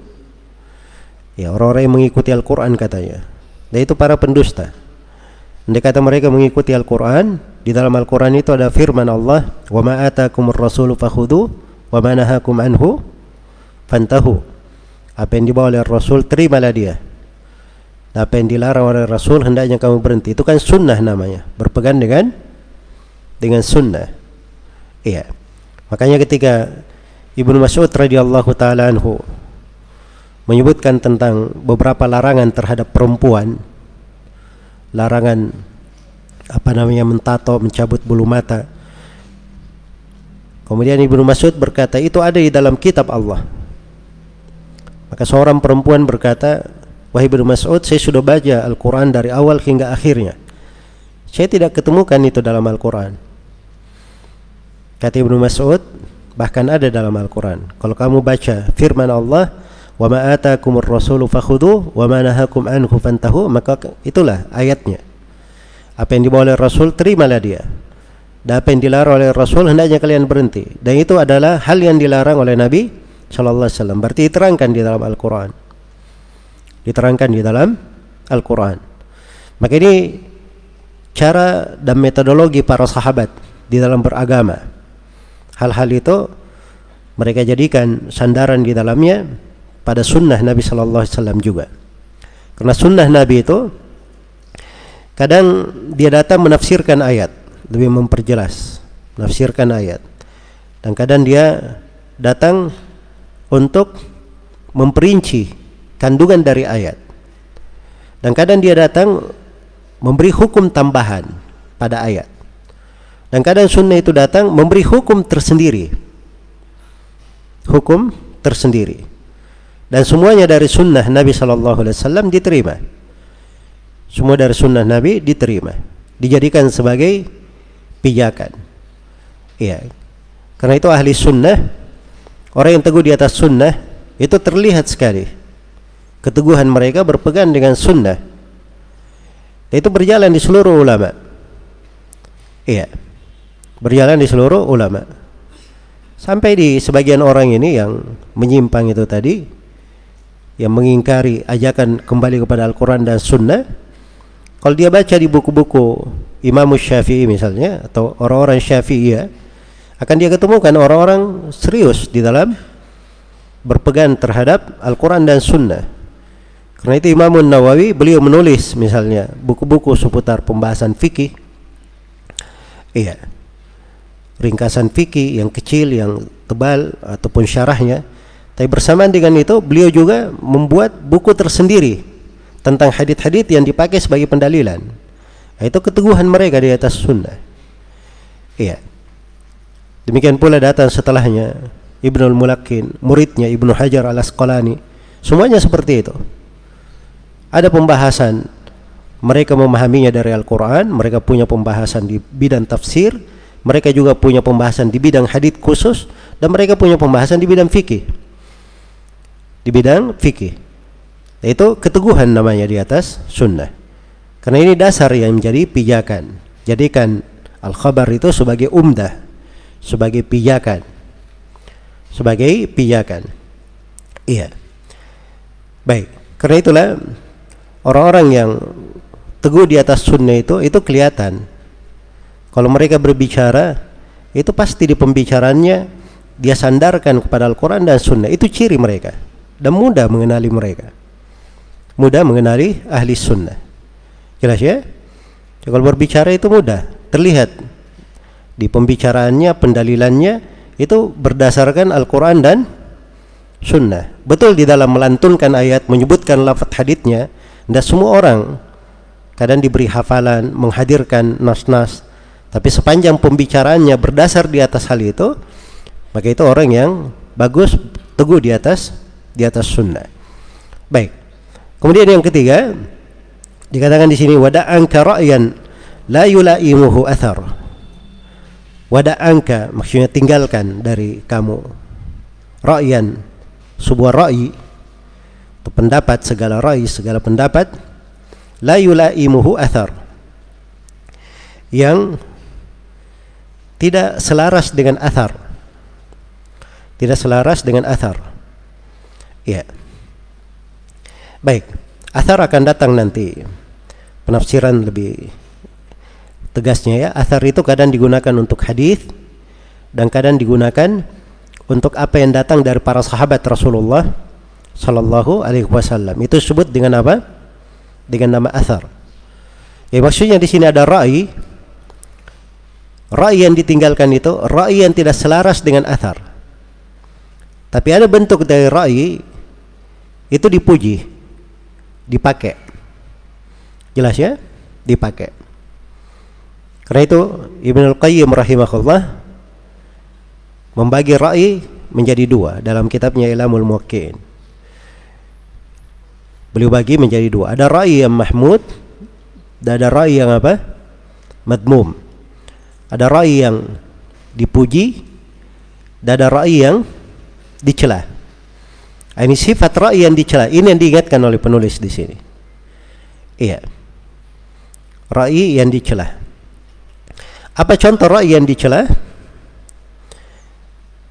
Ya, orang-orang yang mengikuti Al-Quran katanya. Dan itu para pendusta. Andai kata mereka mengikuti Al-Quran, di dalam Al-Quran itu ada firman Allah, "Wa ma atakumur rasulu fakhudhu wa ma nahakum anhu fantahu." Apa yang dibawa oleh Rasul terimalah dia. Apa yang dilarang oleh Rasul hendaknya kamu berhenti. Itu kan sunnah namanya. Berpegang dengan dengan sunnah. Iya. Makanya ketika Ibnu Mas'ud radhiyallahu taala anhu menyebutkan tentang beberapa larangan terhadap perempuan larangan apa namanya mentato mencabut bulu mata kemudian Ibnu Mas'ud berkata itu ada di dalam kitab Allah. Maka seorang perempuan berkata wahai Ibnu Mas'ud saya sudah baca Al-Quran dari awal hingga akhirnya. Saya tidak ketemukan itu dalam Al-Quran kata Ibnu Mas'ud bahkan ada dalam Al-Quran. Kalau kamu baca firman Allah wa ma atakumur rasulu fakhudhu wa ma nahakum anhu fantahu maka itulah ayatnya. Apa yang dibawa oleh Rasul terimalah dia. Dan apa yang dilarang oleh Rasul hendaknya kalian berhenti. Dan itu adalah hal yang dilarang oleh Nabi sallallahu alaihi wasallam. Berarti diterangkan di dalam Al-Qur'an. Diterangkan di dalam Al-Qur'an. Maka ini cara dan metodologi para sahabat di dalam beragama hal-hal itu mereka jadikan sandaran di dalamnya pada sunnah Nabi Shallallahu Alaihi Wasallam juga. Karena sunnah Nabi itu kadang dia datang menafsirkan ayat, lebih memperjelas, menafsirkan ayat, dan kadang dia datang untuk memperinci kandungan dari ayat, dan kadang dia datang memberi hukum tambahan pada ayat. Dan kadang sunnah itu datang memberi hukum tersendiri. Hukum tersendiri. Dan semuanya dari sunnah Nabi Shallallahu Alaihi Wasallam diterima. Semua dari sunnah Nabi diterima. Dijadikan sebagai pijakan. Iya. Karena itu ahli sunnah, orang yang teguh di atas sunnah, itu terlihat sekali. Keteguhan mereka berpegang dengan sunnah. Itu berjalan di seluruh ulama. Iya berjalan di seluruh ulama. Sampai di sebagian orang ini yang menyimpang itu tadi yang mengingkari ajakan kembali kepada Al-Quran dan Sunnah kalau dia baca di buku-buku Imam Syafi'i misalnya atau orang-orang Syafi'i ya akan dia ketemukan orang-orang serius di dalam berpegang terhadap Al-Quran dan Sunnah. Karena itu Imam Nawawi beliau menulis misalnya buku-buku seputar pembahasan fikih. Iya ringkasan fikih yang kecil yang tebal ataupun syarahnya. Tapi bersamaan dengan itu beliau juga membuat buku tersendiri tentang hadith-hadith yang dipakai sebagai pendalilan. Itu keteguhan mereka di atas sunnah. Iya. Demikian pula datang setelahnya Ibnu Al-Mulakin muridnya Ibnu Hajar Al-Asqalani. Semuanya seperti itu. Ada pembahasan. Mereka memahaminya dari Al-Quran mereka punya pembahasan di bidang tafsir mereka juga punya pembahasan di bidang hadith khusus dan mereka punya pembahasan di bidang fikih. Di bidang fikih. Itu keteguhan namanya di atas sunnah. Karena ini dasar yang menjadi pijakan. Jadikan al-khabar itu sebagai umdah, sebagai pijakan. Sebagai pijakan. Iya. Baik. Karena itulah orang-orang yang teguh di atas sunnah itu itu kelihatan kalau mereka berbicara, itu pasti di pembicaranya dia sandarkan kepada Al-Quran dan Sunnah. Itu ciri mereka. Dan mudah mengenali mereka. Mudah mengenali ahli Sunnah. Jelas ya? Kalau berbicara itu mudah. Terlihat di pembicaraannya, pendalilannya itu berdasarkan Al-Quran dan Sunnah. Betul di dalam melantunkan ayat, menyebutkan lafaz haditnya, dan semua orang kadang diberi hafalan, menghadirkan nas-nas, tapi sepanjang pembicaraannya berdasar di atas hal itu, maka itu orang yang bagus, teguh di atas di atas sunnah. Baik. Kemudian yang ketiga dikatakan di sini wada'anka ra'yan la yulaimuhu athar. Wada'anka maksudnya tinggalkan dari kamu ra'yan sebuah ra'i pendapat segala ra'i segala pendapat la yulaimuhu athar yang tidak selaras dengan athar. Tidak selaras dengan athar. Ya. Baik athar akan datang nanti. Penafsiran lebih tegasnya ya. Athar itu kadang digunakan untuk hadis dan kadang digunakan untuk apa yang datang dari para sahabat Rasulullah Sallallahu Alaihi Wasallam. Itu disebut dengan apa? Dengan nama athar. Ya maksudnya di sini ada rai Ra'i yang ditinggalkan itu ra'i yang tidak selaras dengan athar. Tapi ada bentuk dari ra'i itu dipuji, dipakai. Jelas ya? Dipakai. Karena itu Ibnu Al-Qayyim rahimahullah membagi ra'i menjadi dua dalam kitabnya Ilamul Muwakkin. Beliau bagi menjadi dua. Ada ra'i yang mahmud dan ada ra'i yang apa? Madmum ada rai yang dipuji dan ada rai yang dicela. Ini sifat rai yang dicela. Ini yang diingatkan oleh penulis di sini. Iya. Rai yang dicela. Apa contoh rai yang dicela?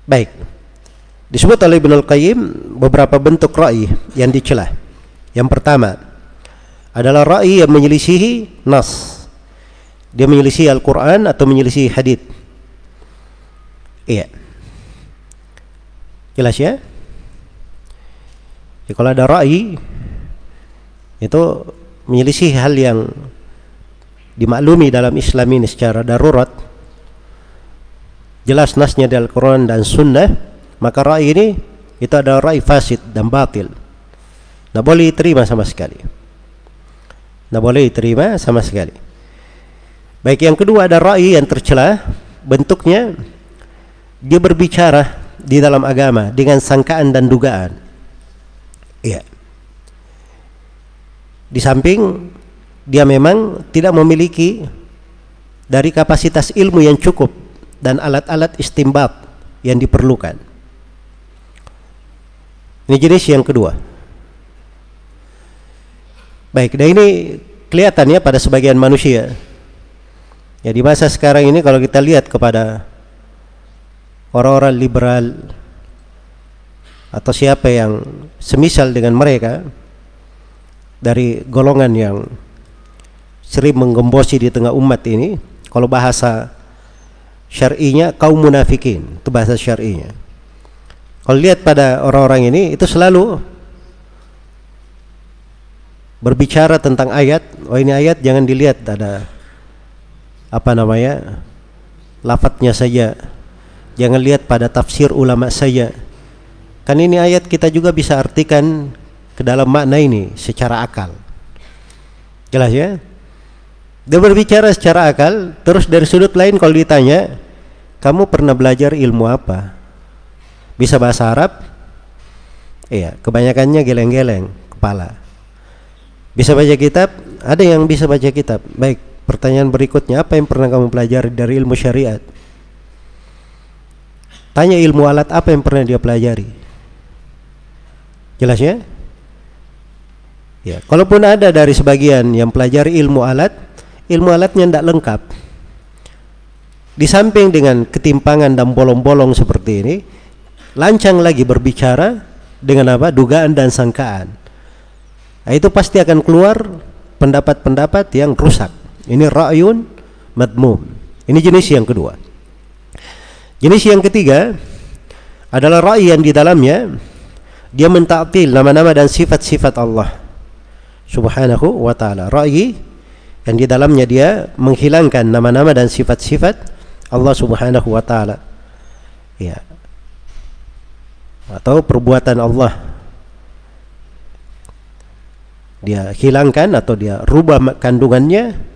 Baik. Disebut oleh Ibnu Al-Qayyim beberapa bentuk rai yang dicela. Yang pertama adalah rai yang menyelisihi nas dia menyelisih Al-Quran atau menyelisih hadith? Iya. Jelas ya? Ya kalau ada ra'i itu menyelisih hal yang dimaklumi dalam Islam ini secara darurat. Jelas nasnya dari Al-Quran dan Sunnah maka ra'i ini itu ada ra'i fasid dan batil. Tidak boleh diterima sama sekali. Tidak boleh diterima sama sekali Baik yang kedua ada ra'i yang tercela bentuknya dia berbicara di dalam agama dengan sangkaan dan dugaan. Iya. Di samping dia memang tidak memiliki dari kapasitas ilmu yang cukup dan alat-alat istimbat yang diperlukan. Ini jenis yang kedua. Baik, dan ini kelihatannya pada sebagian manusia Ya di masa sekarang ini kalau kita lihat kepada orang-orang liberal atau siapa yang semisal dengan mereka dari golongan yang sering menggembosi di tengah umat ini kalau bahasa syar'inya kaum munafikin itu bahasa syar'inya. Kalau lihat pada orang-orang ini itu selalu berbicara tentang ayat oh ini ayat jangan dilihat ada apa namanya lafadznya saja. Jangan lihat pada tafsir ulama saja. Kan ini ayat kita juga bisa artikan ke dalam makna ini secara akal. Jelas ya? Dia berbicara secara akal terus dari sudut lain kalau ditanya kamu pernah belajar ilmu apa? Bisa bahasa Arab? Iya kebanyakannya geleng-geleng kepala. Bisa baca kitab? Ada yang bisa baca kitab. Baik, pertanyaan berikutnya apa yang pernah kamu pelajari dari ilmu syariat? Tanya ilmu alat apa yang pernah dia pelajari? Jelas ya? Ya, kalaupun ada dari sebagian yang pelajari ilmu alat, ilmu alatnya tidak lengkap. Di samping dengan ketimpangan dan bolong-bolong seperti ini, lancang lagi berbicara dengan apa? Dugaan dan sangkaan. Nah, itu pasti akan keluar pendapat-pendapat yang rusak. Ini ra'yun madmum. Ini jenis yang kedua. Jenis yang ketiga adalah ra'i yang di dalamnya dia mentaktil nama-nama dan sifat-sifat Allah Subhanahu wa taala. Ra'i yang di dalamnya dia menghilangkan nama-nama dan sifat-sifat Allah Subhanahu wa taala. Ya. Atau perbuatan Allah dia hilangkan atau dia rubah kandungannya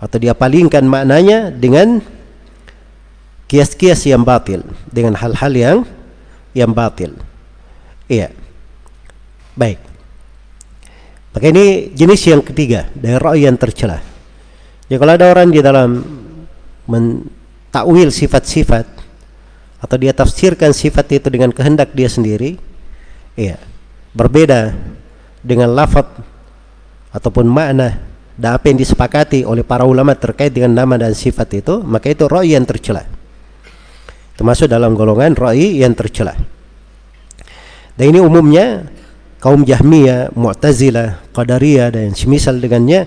atau dia palingkan maknanya dengan kias-kias yang batil dengan hal-hal yang yang batil. Iya. Baik. Maka ini jenis yang ketiga dari ra'i yang tercela. Ya kalau ada orang di dalam mentakwil sifat-sifat atau dia tafsirkan sifat itu dengan kehendak dia sendiri iya. Berbeda dengan lafaz ataupun makna dan apa yang disepakati oleh para ulama terkait dengan nama dan sifat itu maka itu ra'i yang tercela. Termasuk dalam golongan ra'i yang tercela. Dan ini umumnya kaum Jahmiyah, Mu'tazilah, Qadariyah dan semisal dengannya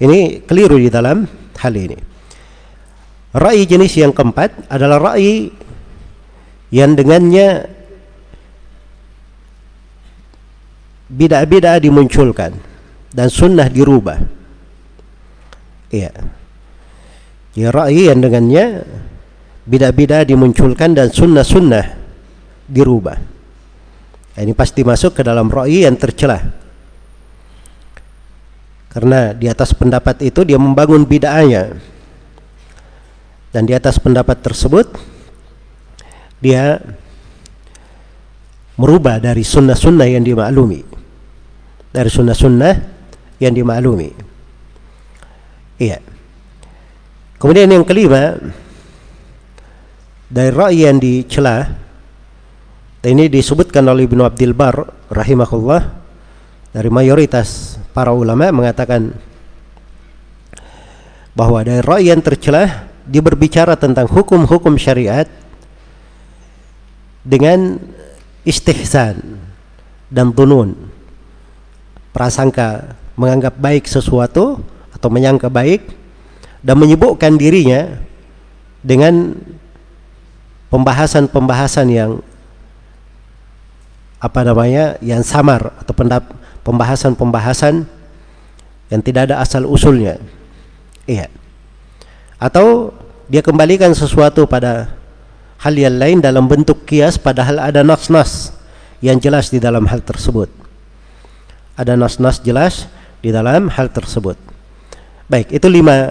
ini keliru di dalam hal ini. Ra'i jenis yang keempat adalah ra'i yang dengannya bid'ah-bid'ah dimunculkan dan sunnah dirubah. Iya. Ya ra'i yang dengannya bida-bida dimunculkan dan sunnah-sunnah dirubah. Ini pasti masuk ke dalam ra'i yang tercela. Karena di atas pendapat itu dia membangun bid'ahnya. Dan di atas pendapat tersebut dia merubah dari sunnah-sunnah yang dimaklumi. Dari sunnah-sunnah yang dimaklumi. Iya. Kemudian yang kelima dari ra'i yang dicela ini disebutkan oleh Ibnu Abdul Bar rahimahullah dari mayoritas para ulama mengatakan bahwa dari ra'i yang tercela dia berbicara tentang hukum-hukum syariat dengan istihsan dan tunun prasangka menganggap baik sesuatu atau menyangka baik dan menyibukkan dirinya dengan pembahasan-pembahasan yang apa namanya yang samar atau pembahasan-pembahasan yang tidak ada asal usulnya iya. Atau dia kembalikan sesuatu pada hal yang lain dalam bentuk kias padahal ada nas-nas yang jelas di dalam hal tersebut. Ada nas-nas jelas di dalam hal tersebut. Baik, itu lima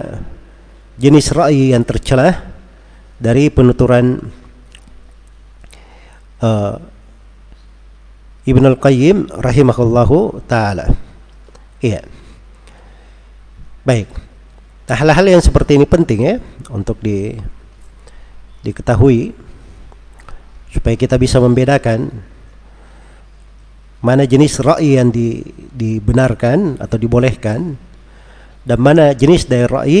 jenis ra'i yang tercela dari penuturan uh, Ibn Al-Qayyim rahimahullahu taala. Iya. Baik. Nah, hal-hal yang seperti ini penting ya untuk di diketahui supaya kita bisa membedakan mana jenis ra'i yang di, dibenarkan atau dibolehkan dan mana jenis dari ra'i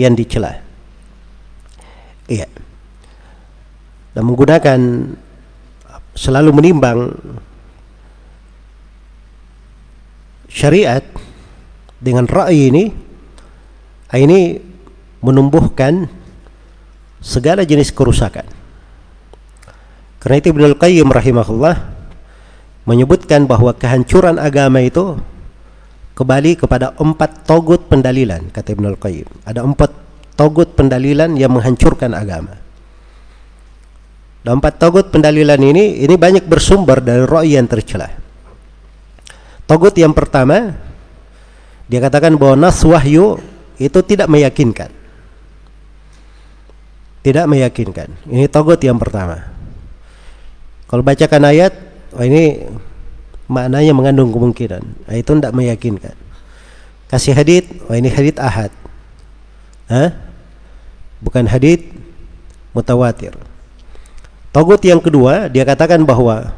yang dicela. Iya. Dan menggunakan selalu menimbang syariat dengan ra'yi ini ini menumbuhkan segala jenis kerusakan. Karena itu Ibnu Al-Qayyim rahimahullah menyebutkan bahwa kehancuran agama itu kembali kepada empat togut pendalilan kata Ibnu Al-Qayyim. Ada empat togut pendalilan yang menghancurkan agama. Dan empat togut pendalilan ini ini banyak bersumber dari roh yang tercela. Togut yang pertama dia katakan bahwa nas wahyu itu tidak meyakinkan. Tidak meyakinkan. Ini togut yang pertama. Kalau bacakan ayat, oh ini maknanya mengandung kemungkinan. Nah, itu tidak meyakinkan. Kasih hadit, oh ini hadit ahad. Hah? Bukan hadit mutawatir. Togut yang kedua, dia katakan bahwa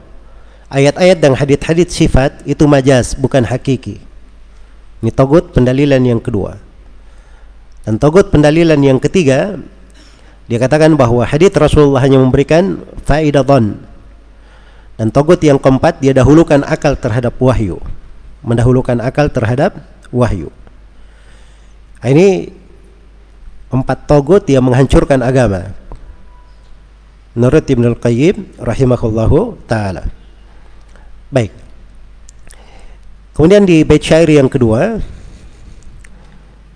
ayat-ayat dan hadit-hadit sifat itu majas, bukan hakiki. Ini togut pendalilan yang kedua. Dan togut pendalilan yang ketiga, dia katakan bahwa hadits Rasulullah hanya memberikan faedah don. Dan togut yang keempat, dia dahulukan akal terhadap wahyu. Mendahulukan akal terhadap wahyu. Nah, ini empat togut yang menghancurkan agama. Menurut Ibn Al-Qayyim rahimahullahu ta'ala. Baik. Kemudian di bait syair yang kedua,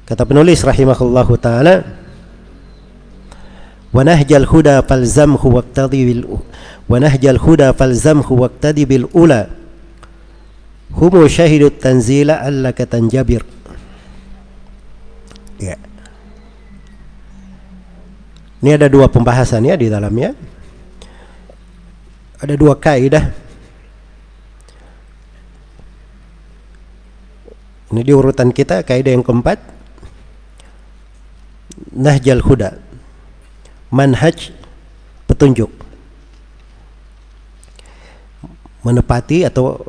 Kata penulis rahimahullahu taala falzamhu waqtadi bil wa nahjal huda falzamhu waqtadi bil ula humu syahidut tanzila allaka tanjabir ya. Ini ada dua pembahasan ya di dalamnya. Ada dua kaidah. Ini di urutan kita kaidah yang keempat. Nahjal Huda manhaj petunjuk. Menepati atau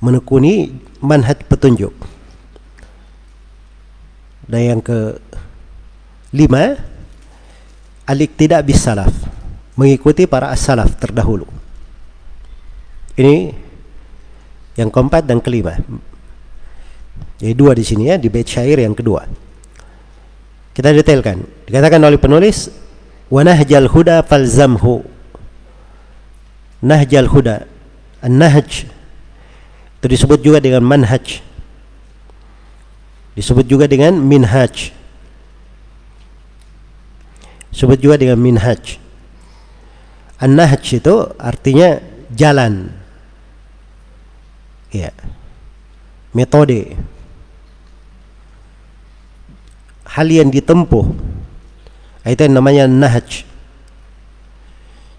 menekuni manhaj petunjuk. Dan yang ke lima alik tidak bisalaf. Mengikuti para as-salaf terdahulu. Ini yang keempat dan kelima. Jadi dua di sini ya di bait syair yang kedua. Kita detailkan. Dikatakan oleh penulis, "Wa nahjal huda falzamhu." Nahjal huda. An-nahj itu disebut juga dengan manhaj. Disebut juga dengan minhaj. Disebut juga dengan minhaj. An-nahj itu artinya jalan. Ya. Metode hal yang ditempuh itu yang namanya nahj.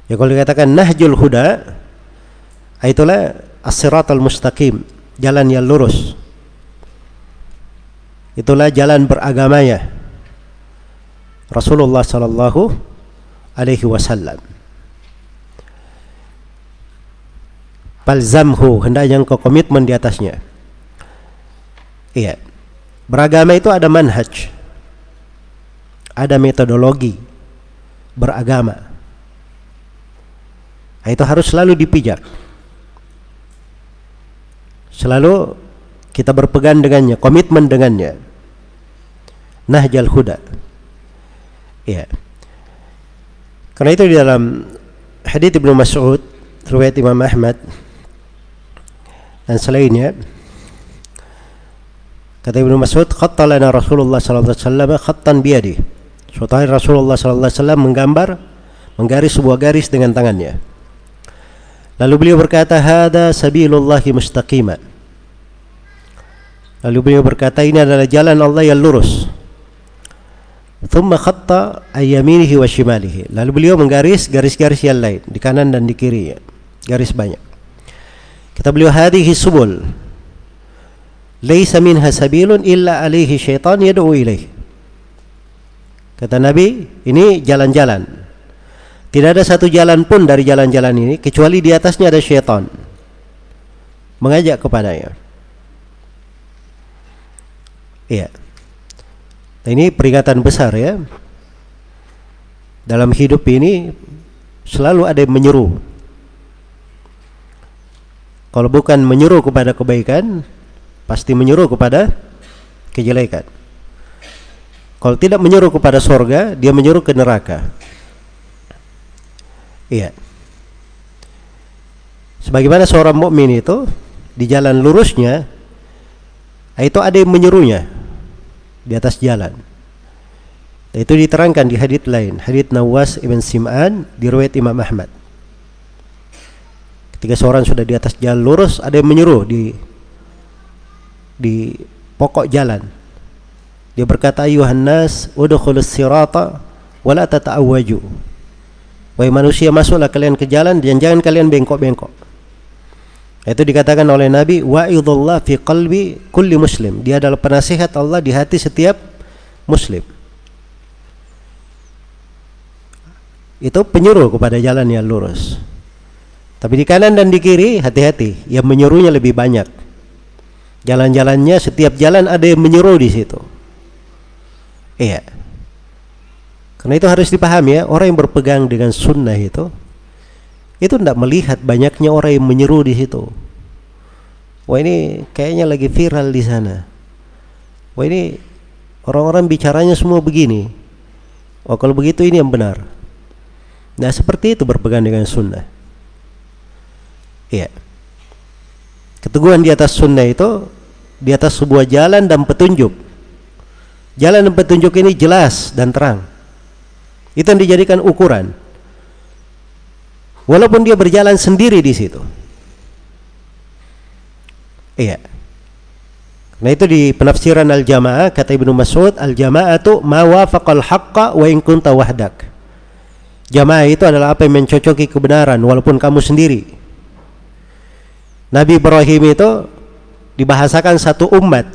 Ya kalau dikatakan nahjul huda itulah as-siratal mustaqim jalan yang lurus. Itulah jalan beragamanya. Rasulullah sallallahu alaihi wasallam. Balzamhu hendaknya engkau komitmen di atasnya. Iya. Beragama itu ada manhaj ada metodologi beragama. Nah, itu harus selalu dipijak. Selalu kita berpegang dengannya, komitmen dengannya. Nahjal Huda. Ya. Karena itu di dalam hadits Ibnu Mas'ud, riwayat Imam Ahmad dan selainnya kata Ibnu Mas'ud khattalana Rasulullah sallallahu alaihi wasallam khattan biyadihi Suatu hari Rasulullah SAW menggambar, menggaris sebuah garis dengan tangannya. Lalu beliau berkata, "Hada sabilullahi mustaqima." Lalu beliau berkata, "Ini adalah jalan Allah yang lurus." Thumma khatta ayyaminihi wa shimalihi. Lalu beliau menggaris garis-garis yang lain di kanan dan di kiri, garis banyak. Kata beliau, "Hadhihi subul." Laisa minha sabilun illa alaihi syaitan yad'u ilaihi. Kata Nabi, ini jalan-jalan. Tidak ada satu jalan pun dari jalan-jalan ini kecuali di atasnya ada syaitan mengajak kepadanya. Iya. Nah, ini peringatan besar ya. Dalam hidup ini selalu ada yang menyeru. Kalau bukan menyuruh kepada kebaikan, pasti menyuruh kepada kejelekan. Kalau tidak menyuruh kepada sorga, dia menyuruh ke neraka. Iya. Sebagaimana seorang mukmin itu di jalan lurusnya, itu ada yang menyuruhnya di atas jalan. Itu diterangkan di hadits lain, hadits Nawas ibn Sim'an di riwayat Imam Ahmad. Ketika seorang sudah di atas jalan lurus, ada yang menyuruh di di pokok jalan. Dia berkata, "Ayuhan nas, udkhulus sirata wa la tata'awwaju." Wahai manusia, masuklah kalian ke jalan dan jangan kalian bengkok-bengkok. Itu dikatakan oleh Nabi, "Wa'idullah fi qalbi kulli muslim." Dia adalah penasihat Allah di hati setiap muslim. itu penyuruh kepada jalan yang lurus. Tapi di kanan dan di kiri hati-hati, yang menyuruhnya lebih banyak. Jalan-jalannya setiap jalan ada yang menyuruh di situ. Iya. Karena itu harus dipahami ya, orang yang berpegang dengan sunnah itu itu tidak melihat banyaknya orang yang menyeru di situ. Wah ini kayaknya lagi viral di sana. Wah ini orang-orang bicaranya semua begini. Oh kalau begitu ini yang benar. Nah seperti itu berpegang dengan sunnah. Iya. Keteguhan di atas sunnah itu di atas sebuah jalan dan petunjuk. Jalan dan petunjuk ini jelas dan terang. Itu yang dijadikan ukuran. Walaupun dia berjalan sendiri di situ. Iya. Nah itu di penafsiran al-jamaah kata Ibnu Mas'ud al-jama'atu ma wafaqal haqqa wa in kunta wahdak. Jamaah itu adalah apa yang mencocoki kebenaran walaupun kamu sendiri. Nabi Ibrahim itu dibahasakan satu umat.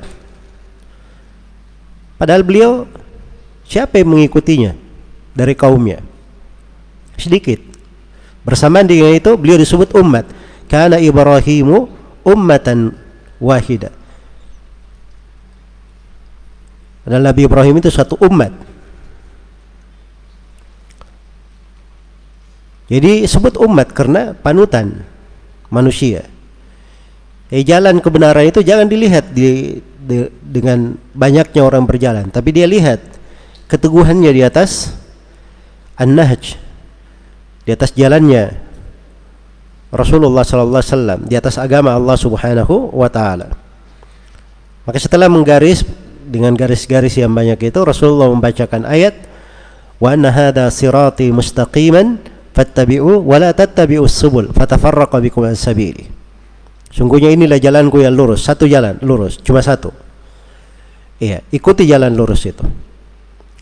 Padahal beliau siapa yang mengikutinya dari kaumnya? Sedikit. Bersamaan dengan itu beliau disebut umat. Karena Ibrahimu ummatan wahida. Dan Nabi Ibrahim itu satu umat. Jadi sebut umat karena panutan manusia. Eh jalan kebenaran itu jangan dilihat di, di, dengan banyaknya orang berjalan, tapi dia lihat keteguhannya di atas an-nahj, di atas jalannya Rasulullah sallallahu alaihi wasallam, di atas agama Allah Subhanahu wa taala. Maka setelah menggaris dengan garis-garis yang banyak itu Rasulullah membacakan ayat wa anna hadha sirati mustaqiman fattabi'u wa la tattabi'us subul fatafarraqa bikum an sabili. Sungguhnya inilah jalanku yang lurus, satu jalan lurus, cuma satu. Iya, ikuti jalan lurus itu.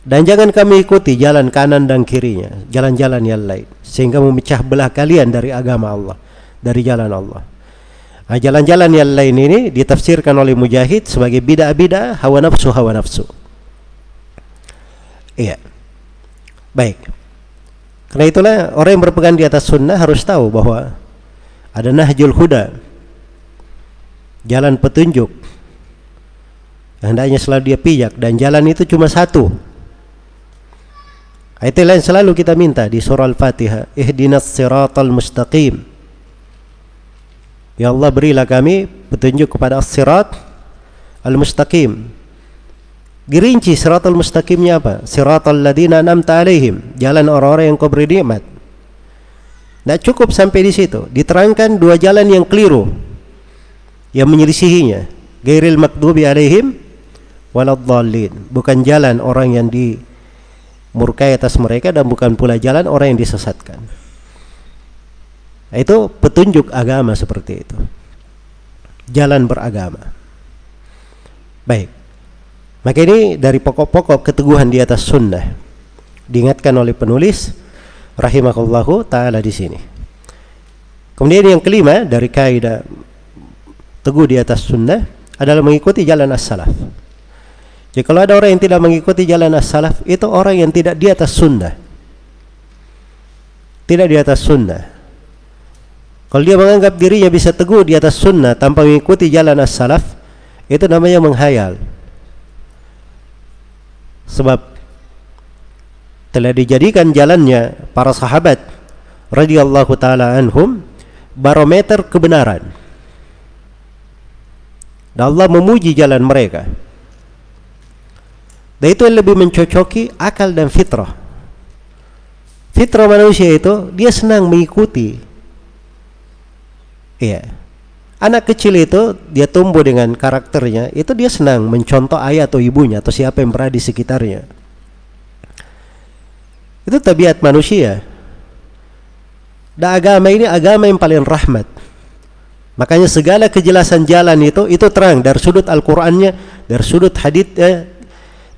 Dan jangan kami ikuti jalan kanan dan kirinya, jalan-jalan yang lain sehingga memecah belah kalian dari agama Allah, dari jalan Allah. Nah, jalan-jalan yang lain ini ditafsirkan oleh Mujahid sebagai bid'ah-bid'ah hawa nafsu hawa nafsu. Iya. Baik. Karena itulah orang yang berpegang di atas sunnah harus tahu bahwa ada nahjul huda, jalan petunjuk. Hendaknya selalu dia pijak dan jalan itu cuma satu. Ayat lain selalu kita minta di surah Al-Fatihah, ihdinas siratal mustaqim. Ya Allah berilah kami petunjuk kepada as-sirat al-mustaqim Dirinci siratal mustaqimnya apa? Siratal ladina an'amta alaihim, jalan orang-orang yang kau beri nikmat. Tidak cukup sampai di situ. Diterangkan dua jalan yang keliru yang menyelisihinya. Gairil makdubi alaihim waladhdallin. Bukan jalan orang yang dimurkai atas mereka dan bukan pula jalan orang yang disesatkan. Itu petunjuk agama seperti itu. Jalan beragama. Baik. Maka ini dari pokok-pokok keteguhan di atas sunnah diingatkan oleh penulis rahimahullahu taala di sini. Kemudian yang kelima dari kaidah teguh di atas sunnah adalah mengikuti jalan as-salaf. Jadi kalau ada orang yang tidak mengikuti jalan as-salaf itu orang yang tidak di atas sunnah. Tidak di atas sunnah. Kalau dia menganggap dirinya bisa teguh di atas sunnah tanpa mengikuti jalan as-salaf itu namanya menghayal sebab telah dijadikan jalannya para sahabat radhiyallahu taala anhum barometer kebenaran Dan Allah memuji jalan mereka. Dan itu yang lebih mencocoki akal dan fitrah. Fitrah manusia itu dia senang mengikuti. Iya. Anak kecil itu dia tumbuh dengan karakternya, itu dia senang mencontoh ayah atau ibunya atau siapa yang berada di sekitarnya. Itu tabiat manusia. Dan agama ini agama yang paling rahmat. Makanya segala kejelasan jalan itu itu terang dari sudut Al-Qur'annya, dari sudut haditsnya,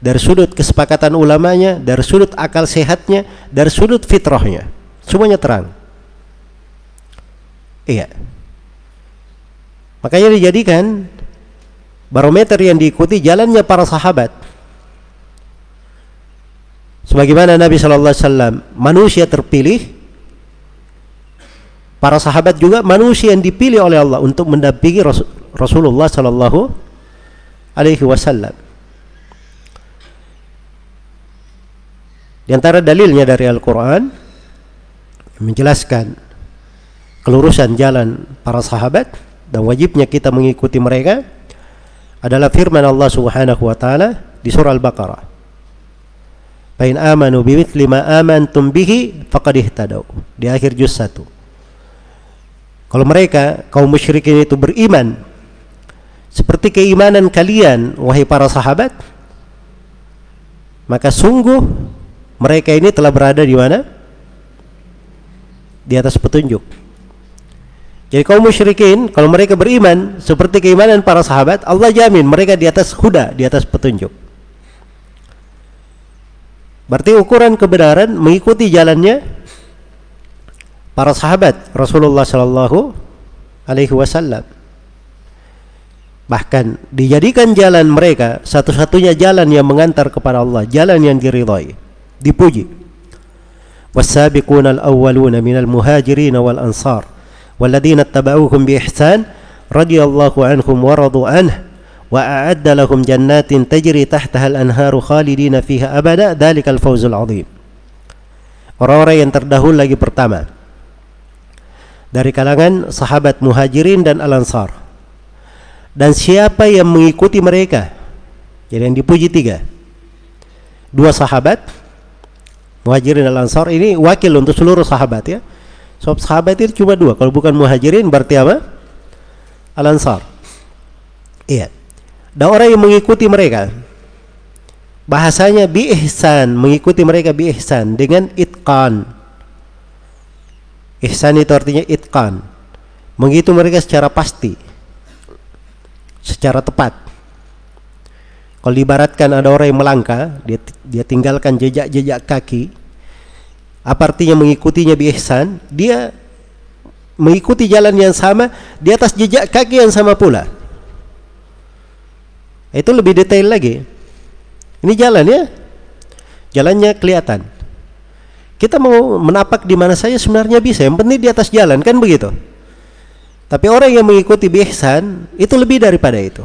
dari sudut kesepakatan ulamanya, dari sudut akal sehatnya, dari sudut fitrahnya. Semuanya terang. Iya. Makanya dijadikan barometer yang diikuti jalannya para sahabat. Sebagaimana Nabi Shallallahu Alaihi Wasallam manusia terpilih Para sahabat juga manusia yang dipilih oleh Allah untuk mendampingi Rasulullah sallallahu alaihi wasallam. Di antara dalilnya dari Al-Qur'an menjelaskan kelurusan jalan para sahabat dan wajibnya kita mengikuti mereka adalah firman Allah Subhanahu wa taala di surah Al-Baqarah. Fa amanu bimithli ma amantum bihi faqad ihtadaw. Di akhir juz 1. Kalau mereka kaum musyrikin itu beriman seperti keimanan kalian wahai para sahabat maka sungguh mereka ini telah berada di mana? Di atas petunjuk. Jadi kaum musyrikin kalau mereka beriman seperti keimanan para sahabat, Allah jamin mereka di atas huda, di atas petunjuk. Berarti ukuran kebenaran mengikuti jalannya para sahabat Rasulullah Shallallahu Alaihi Wasallam. Bahkan dijadikan jalan mereka satu-satunya jalan yang mengantar kepada Allah, jalan yang diridhai, dipuji. والسابقون الأولون من المهاجرين والأنصار والذين اتبعوهم بإحسان رضي الله عنهم ورضوا عنه وأعد لهم جنات تجري تحتها الأنهار خالدين فيها أبدا ذلك الفوز العظيم orang-orang yang terdahulu lagi pertama dari kalangan sahabat muhajirin dan al-ansar. Dan siapa yang mengikuti mereka? Jadi yang dipuji tiga. Dua sahabat muhajirin dan al-ansar ini wakil untuk seluruh sahabat ya. Sebab sahabat itu cuma dua. Kalau bukan muhajirin berarti apa? Al-ansar. Iya. Dan orang yang mengikuti mereka bahasanya bi ihsan mengikuti mereka bi ihsan dengan itqan Ihsan itu artinya itqan. Menghitung mereka secara pasti. Secara tepat. Kalau dibaratkan ada orang yang melangkah, dia dia tinggalkan jejak-jejak kaki. Apa artinya mengikutinya bi ihsan? Dia mengikuti jalan yang sama di atas jejak kaki yang sama pula. Itu lebih detail lagi. Ini jalan ya. Jalannya kelihatan. Kita mau menapak di mana saja sebenarnya bisa. Yang penting di atas jalan kan begitu. Tapi orang yang mengikuti bihsan itu lebih daripada itu.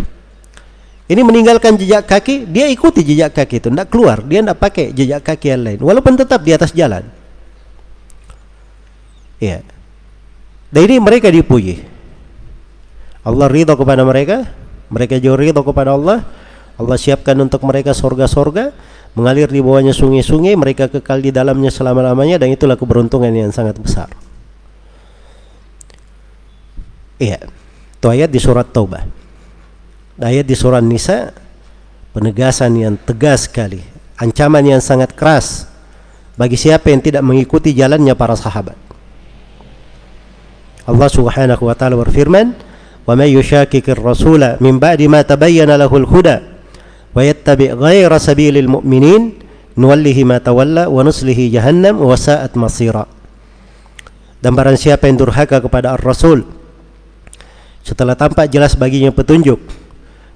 Ini meninggalkan jejak kaki, dia ikuti jejak kaki itu, tidak keluar, dia tidak pakai jejak kaki yang lain, walaupun tetap di atas jalan. Ya. Dan ini mereka dipuji. Allah ridho kepada mereka, mereka juga ridho kepada Allah. Allah siapkan untuk mereka sorga-sorga mengalir di bawahnya sungai-sungai mereka kekal di dalamnya selama-lamanya dan itulah keberuntungan yang sangat besar. Iya itu ayat di surat Taubah. Ayat di surat Nisa penegasan yang tegas sekali ancaman yang sangat keras bagi siapa yang tidak mengikuti jalannya para sahabat. Allah Subhanahu wa taala berfirman wa may yushakkikir rasula min ba'di ma tabayyana lahul huda wa yattabi' ghaira sabilil mu'minin nuwallihi ma tawalla wa nuslihi jahannam dan barang siapa yang durhaka kepada ar-rasul setelah tampak jelas baginya petunjuk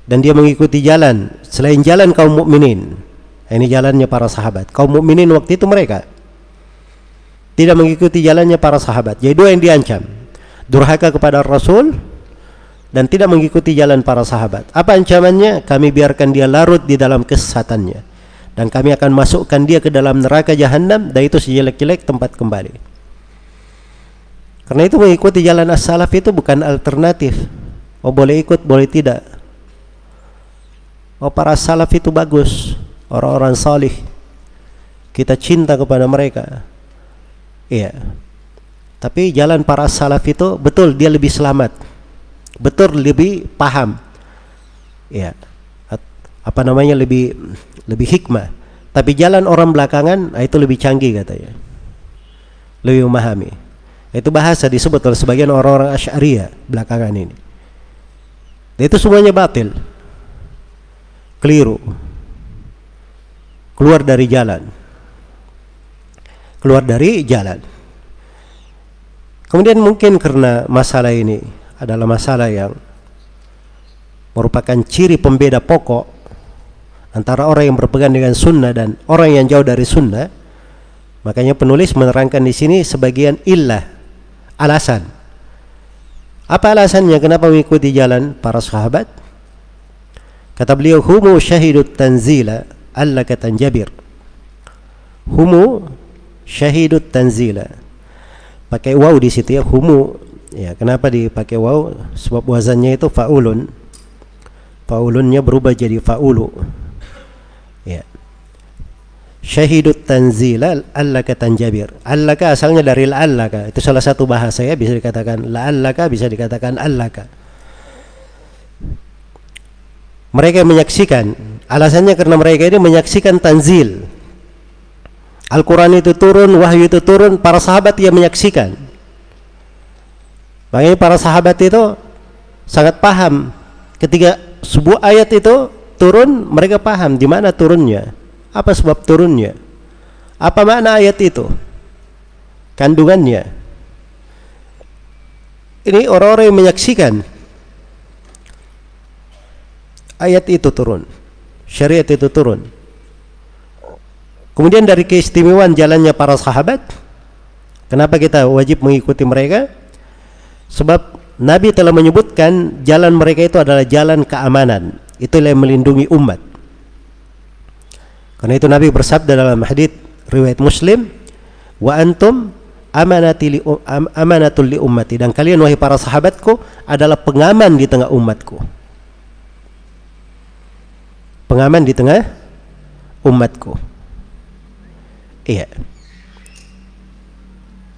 dan dia mengikuti jalan selain jalan kaum mukminin ini jalannya para sahabat. Kaum mukminin waktu itu mereka tidak mengikuti jalannya para sahabat. Jadi dua yang diancam. Durhaka kepada Rasul dan tidak mengikuti jalan para sahabat. Apa ancamannya? Kami biarkan dia larut di dalam kesesatannya dan kami akan masukkan dia ke dalam neraka jahanam dan itu sejelek-jelek tempat kembali. Karena itu mengikuti jalan as-salaf itu bukan alternatif. Oh boleh ikut, boleh tidak. Oh para salaf itu bagus, orang-orang salih. Kita cinta kepada mereka. Iya. Tapi jalan para salaf itu betul dia lebih selamat. Betul lebih paham. Iya. Apa namanya lebih lebih hikmah. Tapi jalan orang belakangan nah itu lebih canggih katanya. Lebih memahami. Itu bahasa disebut oleh sebagian orang-orang Asy'ariyah belakangan ini. Dan itu semuanya batil keliru keluar dari jalan keluar dari jalan kemudian mungkin karena masalah ini adalah masalah yang merupakan ciri pembeda pokok antara orang yang berpegang dengan sunnah dan orang yang jauh dari sunnah makanya penulis menerangkan di sini sebagian illah alasan apa alasannya kenapa mengikuti jalan para sahabat Kata beliau, humu syahidut tanzila allaka tanjabir. Humu syahidut tanzila. Pakai waw di situ ya, humu. Ya, kenapa dipakai waw? Sebab wazannya itu faulun. Faulunnya berubah jadi faulu. Ya. Syahidut tanzila allaka tanjabir. Allaka asalnya dari allaka. Itu salah satu bahasa ya, bisa dikatakan la allaka, bisa dikatakan allaka mereka menyaksikan alasannya karena mereka ini menyaksikan tanzil Al-Quran itu turun, wahyu itu turun, para sahabat yang menyaksikan. Makanya para sahabat itu sangat paham. Ketika sebuah ayat itu turun, mereka paham di mana turunnya, apa sebab turunnya, apa makna ayat itu, kandungannya. Ini orang-orang yang menyaksikan ayat itu turun syariat itu turun. Kemudian dari keistimewaan jalannya para sahabat kenapa kita wajib mengikuti mereka sebab Nabi telah menyebutkan jalan mereka itu adalah jalan keamanan itulah yang melindungi umat karena itu Nabi bersabda dalam hadis riwayat Muslim wa antum li, amanatul li ummati dan kalian wahai para sahabatku adalah pengaman di tengah umatku pengaman di tengah umatku. Iya.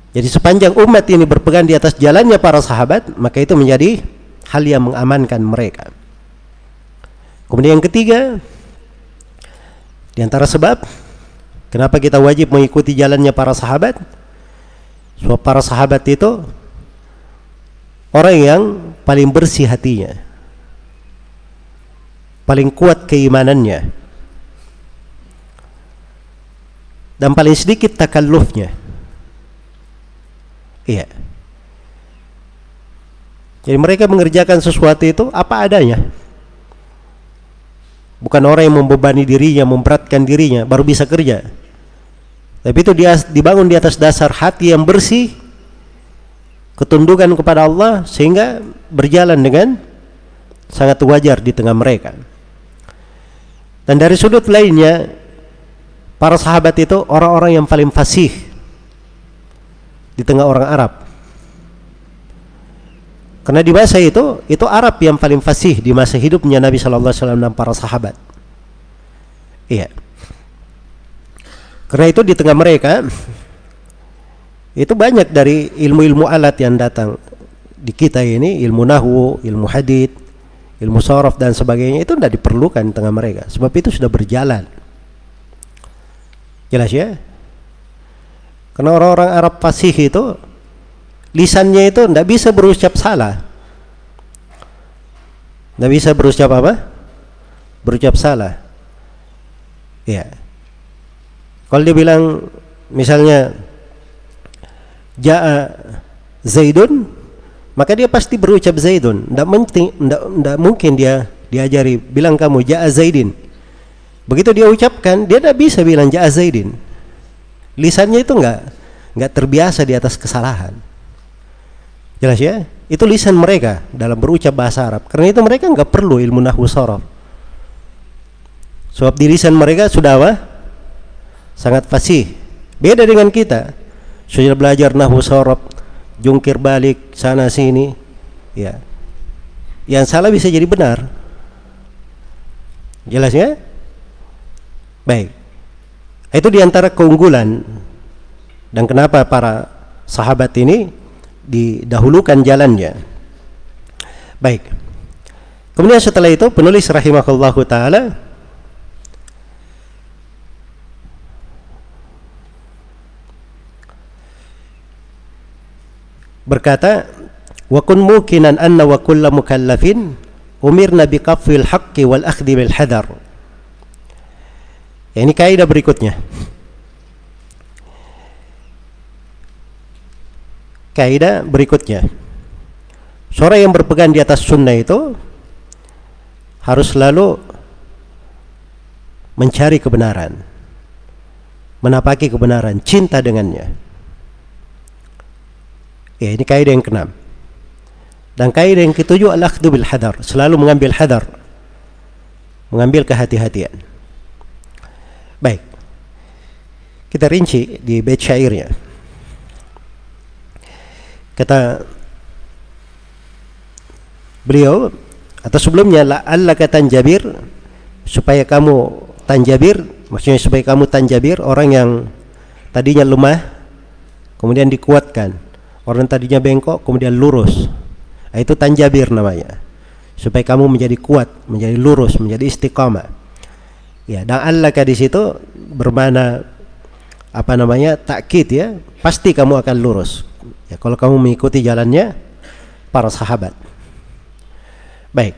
Jadi sepanjang umat ini berpegang di atas jalannya para sahabat, maka itu menjadi hal yang mengamankan mereka. Kemudian yang ketiga, di antara sebab kenapa kita wajib mengikuti jalannya para sahabat? Sebab para sahabat itu orang yang paling bersih hatinya paling kuat keimanannya dan paling sedikit takallufnya iya. Jadi mereka mengerjakan sesuatu itu apa adanya. Bukan orang yang membebani dirinya memberatkan dirinya baru bisa kerja. Tapi itu dia dibangun di atas dasar hati yang bersih ketundukan kepada Allah sehingga berjalan dengan sangat wajar di tengah mereka. Dan dari sudut lainnya, para sahabat itu orang-orang yang paling fasih di tengah orang Arab. Karena di masa itu, itu Arab yang paling fasih di masa hidupnya Nabi Shallallahu Alaihi Wasallam dan para sahabat. Iya. Karena itu di tengah mereka itu banyak dari ilmu-ilmu alat yang datang di kita ini, ilmu nahu, ilmu hadith, ilmu sorof dan sebagainya itu tidak diperlukan di tengah mereka sebab itu sudah berjalan jelas ya karena orang-orang Arab fasih itu lisannya itu tidak bisa berucap salah tidak bisa berucap apa berucap salah ya kalau dia bilang misalnya ja'a Zaidun maka dia pasti berucap Zaidun. Tidak mungkin, dia diajari bilang kamu Ja'a Zaidin. Begitu dia ucapkan, dia tidak bisa bilang Ja'a Zaidin. Lisannya itu enggak enggak terbiasa di atas kesalahan. Jelas ya? Itu lisan mereka dalam berucap bahasa Arab. Karena itu mereka enggak perlu ilmu nahwu sorof. Sebab di lisan mereka sudah apa? Sangat fasih. Beda dengan kita. Sudah belajar nahwu sorof, jungkir balik sana sini ya yang salah bisa jadi benar Jelas ya? Baik. Itu di antara keunggulan dan kenapa para sahabat ini didahulukan jalannya. Baik. Kemudian setelah itu penulis rahimahullahu taala berkata wa kun mukinan anna wa kullu mukallafin umirna bi qafil haqqi wal akhdhi bil hadar ya, ini kaidah berikutnya kaidah berikutnya seorang yang berpegang di atas sunnah itu harus selalu mencari kebenaran menapaki kebenaran cinta dengannya Ya, ini kaidah yang keenam. Dan kaidah yang ketujuh al-akhdhu bil hadar, selalu mengambil hadar. Mengambil kehati-hatian. Baik. Kita rinci di bait syairnya. Kata beliau atau sebelumnya la allaka tanjabir supaya kamu tanjabir maksudnya supaya kamu tanjabir orang yang tadinya lemah kemudian dikuatkan Orang tadinya bengkok kemudian lurus. Itu tanjabir namanya. Supaya kamu menjadi kuat, menjadi lurus, menjadi istiqamah. Ya, dan Allah di situ bermana apa namanya? takkid ya. Pasti kamu akan lurus. Ya, kalau kamu mengikuti jalannya para sahabat. Baik.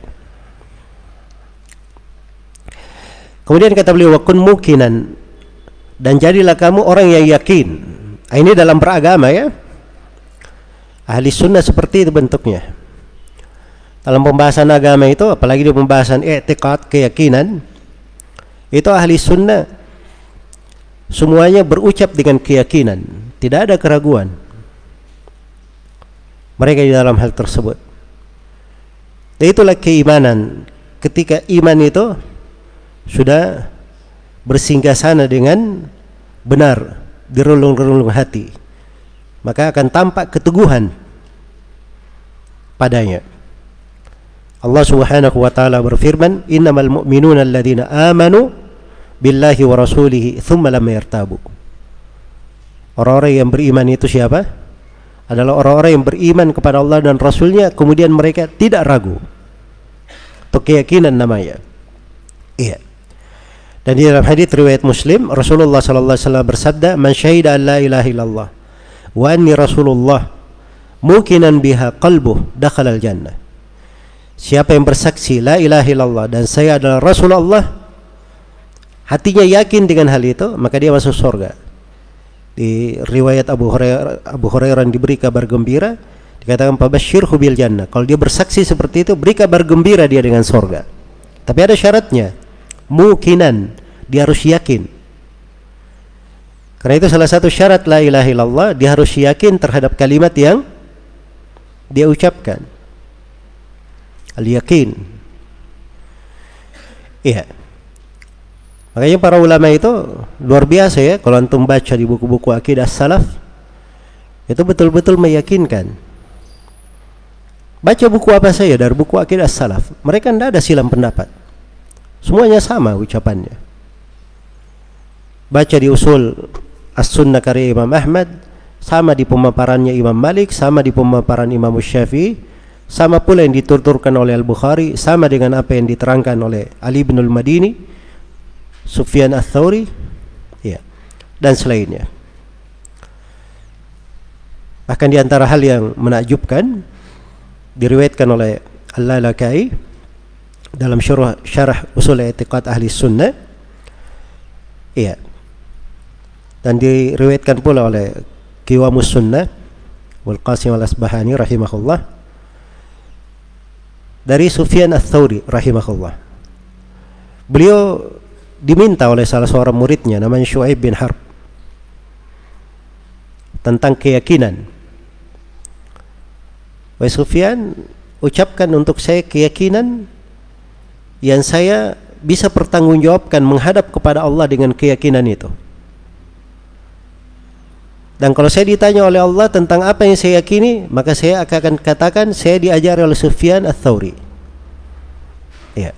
Kemudian kata beliau wakun mukinan dan jadilah kamu orang yang yakin. Nah, ini dalam beragama ya. Ahli sunnah seperti itu bentuknya. Dalam pembahasan agama itu, apalagi di pembahasan etikad keyakinan, itu ahli sunnah semuanya berucap dengan keyakinan, tidak ada keraguan. Mereka di dalam hal tersebut. Dan itulah keimanan. Ketika iman itu sudah bersinggah sana dengan benar di relung-relung hati, maka akan tampak keteguhan padanya. Allah Subhanahu wa taala berfirman, "Innamal mu'minuna alladziina amanu billahi wa rasulihi tsumma lam yartabu." Orang-orang yang beriman itu siapa? Adalah orang-orang yang beriman kepada Allah dan Rasulnya kemudian mereka tidak ragu. Itu keyakinan namanya. Iya. Dan di dalam hadis riwayat Muslim, Rasulullah sallallahu alaihi wasallam bersabda, "Man syahida an la ilaha illallah wa anni Rasulullah mukinan biha qalbuh dakhala al-jannah. Siapa yang bersaksi la ilaha illallah dan saya adalah Rasulullah hatinya yakin dengan hal itu maka dia masuk surga. Di riwayat Abu Hurairah Abu Hurairah diberi kabar gembira dikatakan fabasyirhu bil jannah. Kalau dia bersaksi seperti itu beri kabar gembira dia dengan surga. Tapi ada syaratnya. Mukinan dia harus yakin. Karena itu salah satu syarat la ilaha illallah dia harus yakin terhadap kalimat yang dia ucapkan al-yakin iya makanya para ulama itu luar biasa ya kalau antum baca di buku-buku akidah salaf itu betul-betul meyakinkan. Baca buku apa saja dari buku akidah salaf mereka tidak ada silam pendapat. Semuanya sama ucapannya. Baca di usul as-sunnah karya Imam Ahmad sama di pemaparannya Imam Malik, sama di pemaparan Imam Syafi'i, sama pula yang dituturkan oleh Al-Bukhari, sama dengan apa yang diterangkan oleh Ali bin Al-Madini, Sufyan Ats-Tsauri, ya, dan selainnya. Bahkan di antara hal yang menakjubkan diriwayatkan oleh Al-Lalakai dalam syarah syarah usul i'tiqad ahli sunnah iya dan diriwayatkan pula oleh Qiwamus Sunnah wal Qasim al-Asbahani rahimahullah dari Sufyan ats-Tsauri rahimahullah. Beliau diminta oleh salah seorang muridnya namanya Syuaib bin Harb tentang keyakinan. Wahai Sufyan, ucapkan untuk saya keyakinan yang saya bisa pertanggungjawabkan menghadap kepada Allah dengan keyakinan itu. Dan kalau saya ditanya oleh Allah tentang apa yang saya yakini, maka saya akan katakan saya diajari oleh Sufyan Ats-Tsauri. Ya.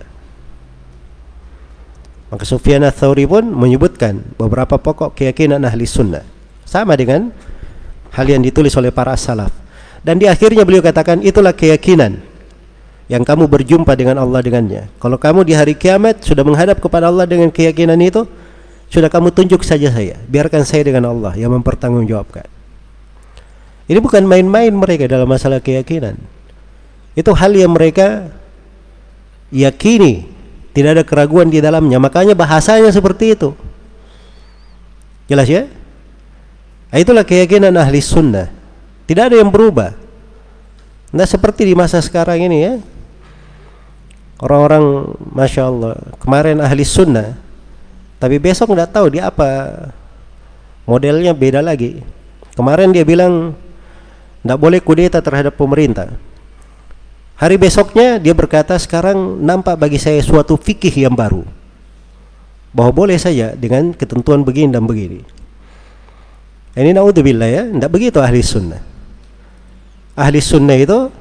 Maka Sufyan ats-Tsauri pun menyebutkan beberapa pokok keyakinan ahli sunnah. Sama dengan hal yang ditulis oleh para salaf. Dan di akhirnya beliau katakan itulah keyakinan yang kamu berjumpa dengan Allah dengannya. Kalau kamu di hari kiamat sudah menghadap kepada Allah dengan keyakinan itu, sudah kamu tunjuk saja saya. Biarkan saya dengan Allah yang mempertanggungjawabkan. Ini bukan main-main mereka dalam masalah keyakinan. Itu hal yang mereka yakini, tidak ada keraguan di dalamnya. Makanya bahasanya seperti itu. Jelas ya? Nah, itulah keyakinan ahli sunnah. Tidak ada yang berubah. Nah seperti di masa sekarang ini ya. Orang-orang Masya Allah Kemarin ahli sunnah Tapi besok nggak tahu dia apa Modelnya beda lagi Kemarin dia bilang Nggak boleh kudeta terhadap pemerintah Hari besoknya dia berkata sekarang nampak bagi saya suatu fikih yang baru bahwa boleh saja dengan ketentuan begini dan begini. Ini naudzubillah ya, tidak begitu ahli sunnah. Ahli sunnah itu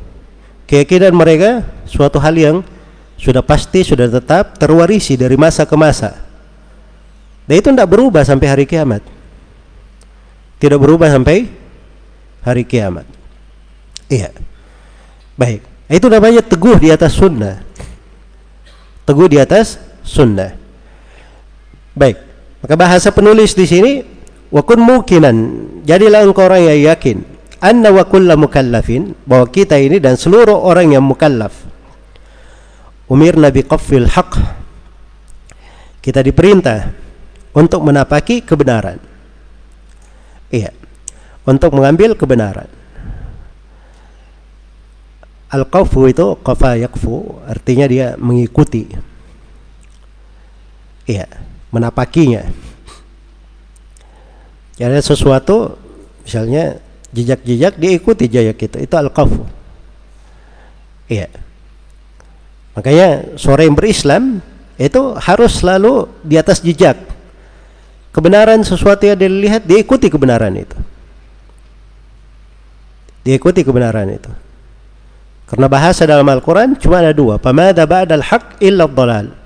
keyakinan mereka suatu hal yang sudah pasti, sudah tetap terwarisi dari masa ke masa. Dan itu tidak berubah sampai hari kiamat. Tidak berubah sampai hari kiamat. Iya. Baik. Itu namanya teguh di atas sunnah. Teguh di atas sunnah. Baik. Maka bahasa penulis di sini wakun mukinan. Jadilah engkau orang yang yakin anna wa kullu mukallafin bahwa kita ini dan seluruh orang yang mukallaf umirna biqaffil haq kita diperintah untuk menapaki kebenaran. Iya. Untuk mengambil kebenaran. Al-qawfu itu qafa yakfu artinya dia mengikuti. Iya, menapakinya. Jadi sesuatu misalnya jejak-jejak diikuti jejak itu. Itu al-qawfu. Iya. Makanya sore yang berislam itu harus selalu di atas jejak. Kebenaran sesuatu yang dilihat diikuti kebenaran itu. Diikuti kebenaran itu. Karena bahasa dalam Al-Quran cuma ada dua. Pamada ba'dal haq illa dhalal.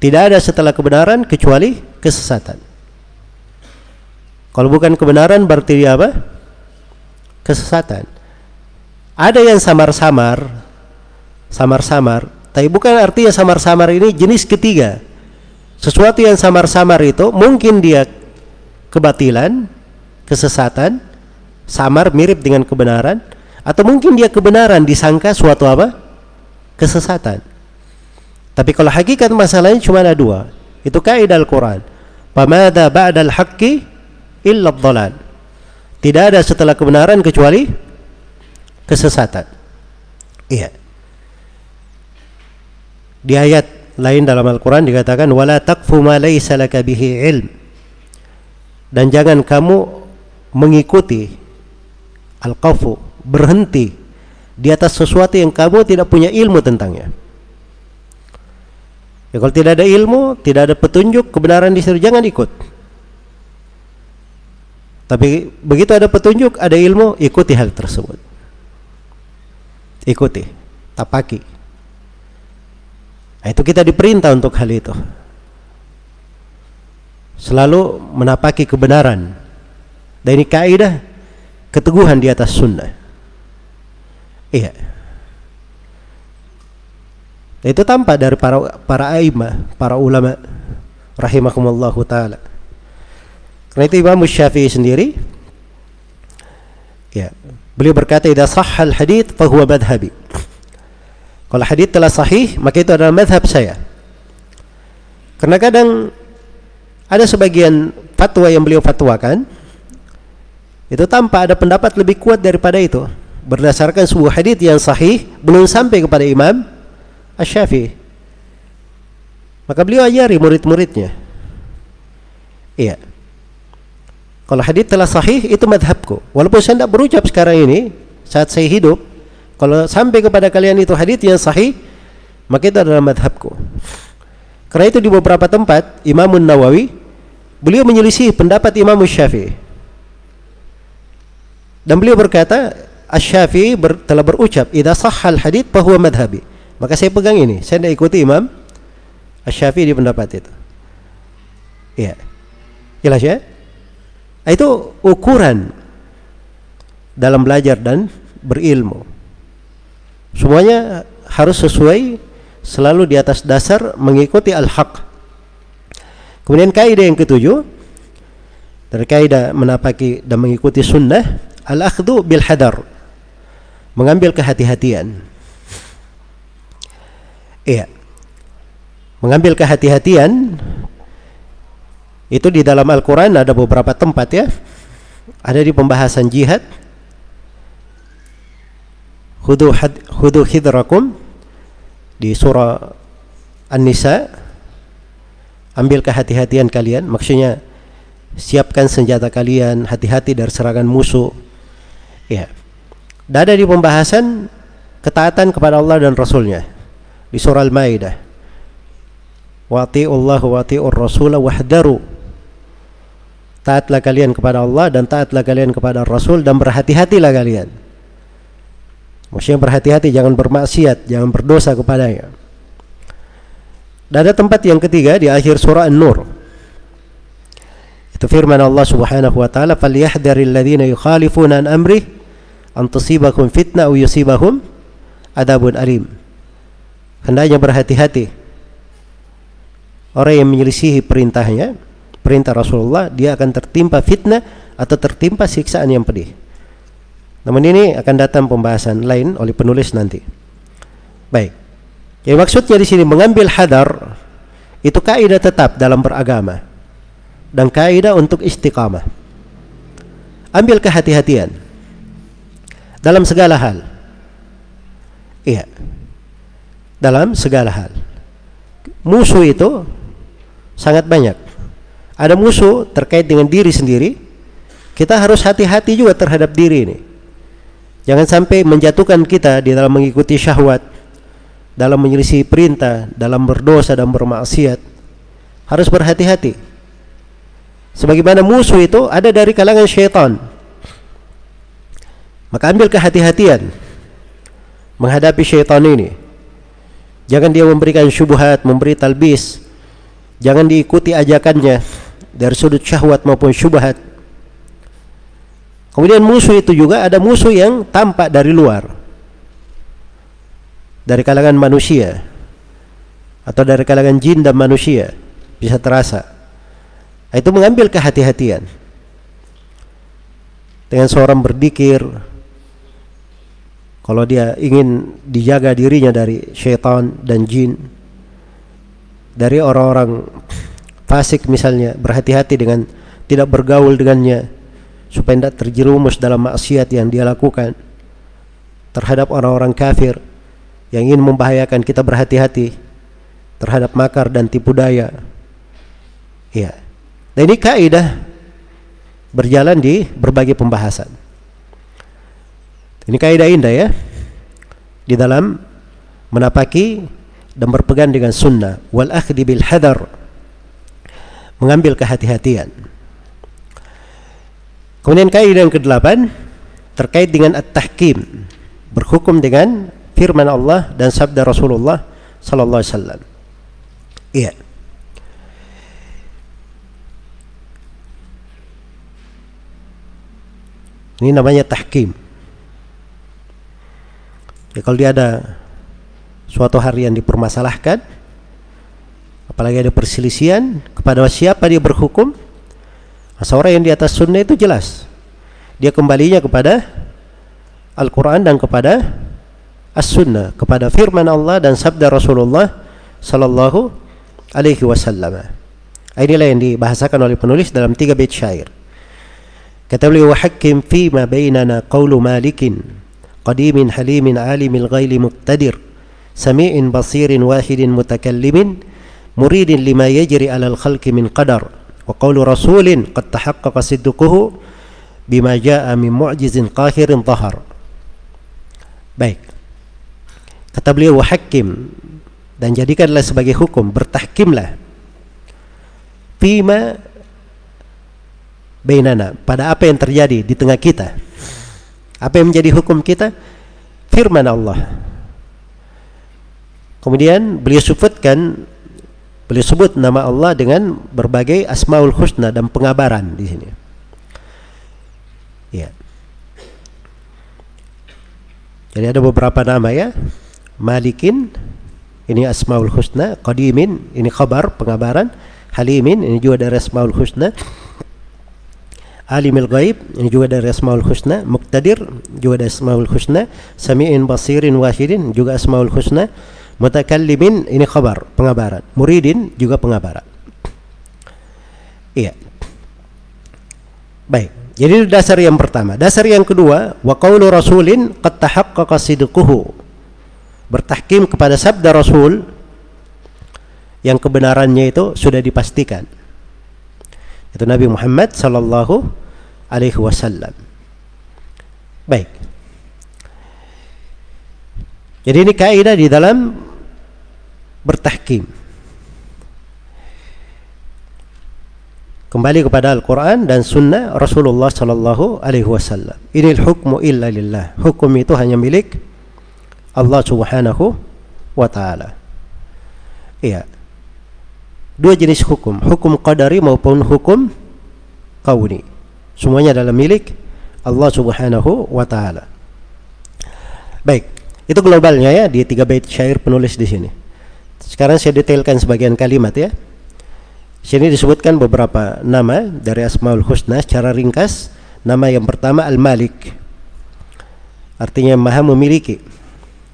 Tidak ada setelah kebenaran kecuali kesesatan. Kalau bukan kebenaran berarti dia apa? Kesesatan. Ada yang samar-samar, samar-samar, tapi bukan artinya samar-samar ini jenis ketiga. Sesuatu yang samar-samar itu mungkin dia kebatilan, kesesatan, samar mirip dengan kebenaran, atau mungkin dia kebenaran disangka suatu apa? Kesesatan. Tapi kalau hakikat masalahnya cuma ada dua. Itu kaidah Al-Quran. Pamada ba'dal haqqi illa dhalal. Tidak ada setelah kebenaran kecuali kesesatan. Iya. Di ayat lain dalam Al-Quran dikatakan wala taqfu ma laysa laka bihi ilm. Dan jangan kamu mengikuti al-qafu berhenti di atas sesuatu yang kamu tidak punya ilmu tentangnya. Ya kalau tidak ada ilmu, tidak ada petunjuk, kebenaran disuruh jangan ikut. Tapi begitu ada petunjuk, ada ilmu, ikuti hal tersebut. Ikuti, tapaki. Nah, itu kita diperintah untuk hal itu. Selalu menapaki kebenaran. Dan ini kaidah keteguhan di atas sunnah. Iya. Itu tampak dari para para aima, para ulama rahimakumullahu taala. Karena itu Imam Syafi'i sendiri ya, beliau berkata idza sahhal hadits fa huwa madhhabi. Kalau hadis telah sahih, maka itu adalah madhab saya. Karena kadang ada sebagian fatwa yang beliau fatwakan itu tanpa ada pendapat lebih kuat daripada itu berdasarkan sebuah hadis yang sahih belum sampai kepada Imam Asy-Syafi'i. Maka beliau ajari murid-muridnya. Iya. Kalau hadis telah sahih itu madhabku. Walaupun saya tidak berucap sekarang ini saat saya hidup, kalau sampai kepada kalian itu hadis yang sahih, maka itu adalah madhabku. Karena itu di beberapa tempat Imam Nawawi beliau menyelisih pendapat Imam Syafi'i. Dan beliau berkata, Asy-Syafi'i ber, telah berucap, "Idza sahhal hadits fa huwa madhhabi." Maka saya pegang ini, saya tidak ikuti Imam Asy-Syafi'i di pendapat itu. Ya. Jelas ya? Itu ukuran dalam belajar dan berilmu. Semuanya harus sesuai selalu di atas dasar mengikuti al-haq. Kemudian kaidah yang ketujuh dari kaidah menapaki dan mengikuti sunnah al-akhdhu bil hadar. Mengambil kehati-hatian. Iya. Mengambil kehati-hatian itu di dalam Al-Quran ada beberapa tempat ya. Ada di pembahasan jihad. Hudu, hidrakum di surah An-Nisa. Ambil kehati-hatian kalian. Maksudnya siapkan senjata kalian. Hati-hati dari serangan musuh. Ya. Dan ada di pembahasan ketaatan kepada Allah dan Rasulnya. Di surah Al-Maidah. Wati'ullah wati'ur rasulah wahdaru taatlah kalian kepada Allah dan taatlah kalian kepada Rasul dan berhati-hatilah kalian. Maksudnya berhati-hati jangan bermaksiat, jangan berdosa kepadanya. Dan ada tempat yang ketiga di akhir surah An-Nur. Itu firman Allah Subhanahu wa taala, "Falyahdharil ladzina yukhalifuna an amrih an tusibakum fitnah aw yusibahum adabun alim." Hendaknya berhati-hati orang yang menyelisihi perintahnya perintah Rasulullah dia akan tertimpa fitnah atau tertimpa siksaan yang pedih. Namun ini akan datang pembahasan lain oleh penulis nanti. Baik. Jadi maksudnya di sini mengambil hadar itu kaidah tetap dalam beragama dan kaidah untuk istiqamah. Ambil kehati-hatian dalam segala hal. Iya. Dalam segala hal. Musuh itu sangat banyak ada musuh terkait dengan diri sendiri, kita harus hati-hati juga terhadap diri ini. Jangan sampai menjatuhkan kita di dalam mengikuti syahwat, dalam menyelisih perintah, dalam berdosa dan bermaksiat. Harus berhati-hati. Sebagaimana musuh itu ada dari kalangan syaitan. Maka ambil kehati-hatian menghadapi syaitan ini. Jangan dia memberikan syubhat, memberi talbis. Jangan diikuti ajakannya dari sudut syahwat maupun syubhat. Kemudian musuh itu juga ada musuh yang tampak dari luar. Dari kalangan manusia atau dari kalangan jin dan manusia bisa terasa. Itu mengambil kehati-hatian. Dengan seorang berdikir kalau dia ingin dijaga dirinya dari syaitan dan jin dari orang-orang fasik misalnya berhati-hati dengan tidak bergaul dengannya supaya tidak terjerumus dalam maksiat yang dia lakukan terhadap orang-orang kafir yang ingin membahayakan kita berhati-hati terhadap makar dan tipu daya. Ya dan ini kaidah berjalan di berbagai pembahasan ini kaidah indah ya di dalam menapaki dan berpegang dengan sunnah wal akhdi bil hadar mengambil kehati-hatian. Kemudian kaidah yang kedelapan terkait dengan at-tahkim, berhukum dengan firman Allah dan sabda Rasulullah sallallahu alaihi wasallam. Iya. Ini namanya tahkim. Ya, kalau dia ada suatu hari yang dipermasalahkan, apalagi ada perselisihan kepada siapa dia berhukum seorang yang di atas sunnah itu jelas. Dia kembalinya kepada Al-Quran dan kepada As-Sunnah kepada firman Allah dan sabda Rasulullah Sallallahu Alaihi Wasallam. Inilah yang dibahasakan oleh penulis dalam tiga bait syair. Kata beliau wahakkim fi ma bainana qawlu malikin qadimin halimin alimil ghaili muqtadir sami'in basirin wahidin mutakallimin مريد لما يجري على الخلق من قدر وقول رسول قد تحقق صدقه بما جاء من معجز قاهر ظهر baik kata beliau wahakim dan jadikanlah sebagai hukum bertahkimlah fima bainana pada apa yang terjadi di tengah kita apa yang menjadi hukum kita firman Allah kemudian beliau sebutkan Beliau sebut nama Allah dengan berbagai asmaul husna dan pengabaran di sini. Ya. Jadi ada beberapa nama ya. Malikin ini asmaul husna, qadimin ini khabar pengabaran, halimin ini juga dari asmaul husna. Alimil ghaib ini juga dari asmaul husna, muqtadir juga dari asmaul husna, sami'in basirin wahidin juga asmaul husna. Mutakallimin ini khabar, pengabaran. Muridin juga pengabaran. Iya. Baik. Jadi dasar yang pertama. Dasar yang kedua, wa qawlu rasulin qad tahaqqaqa sidquhu. Bertahkim kepada sabda Rasul yang kebenarannya itu sudah dipastikan. Itu Nabi Muhammad sallallahu alaihi wasallam. Baik. Jadi ini kaidah di dalam bertahkim. Kembali kepada Al-Quran dan Sunnah Rasulullah Sallallahu Alaihi Wasallam. Ini hukmu illa lillah. Hukum itu hanya milik Allah Subhanahu wa Ta'ala. Iya. Dua jenis hukum, hukum qadari maupun hukum kauni. Semuanya adalah milik Allah Subhanahu wa Ta'ala. Baik, itu globalnya ya di tiga bait syair penulis di sini. Sekarang saya detailkan sebagian kalimat ya. Sini disebutkan beberapa nama dari Asmaul Husna secara ringkas. Nama yang pertama Al-Malik. Artinya maha memiliki.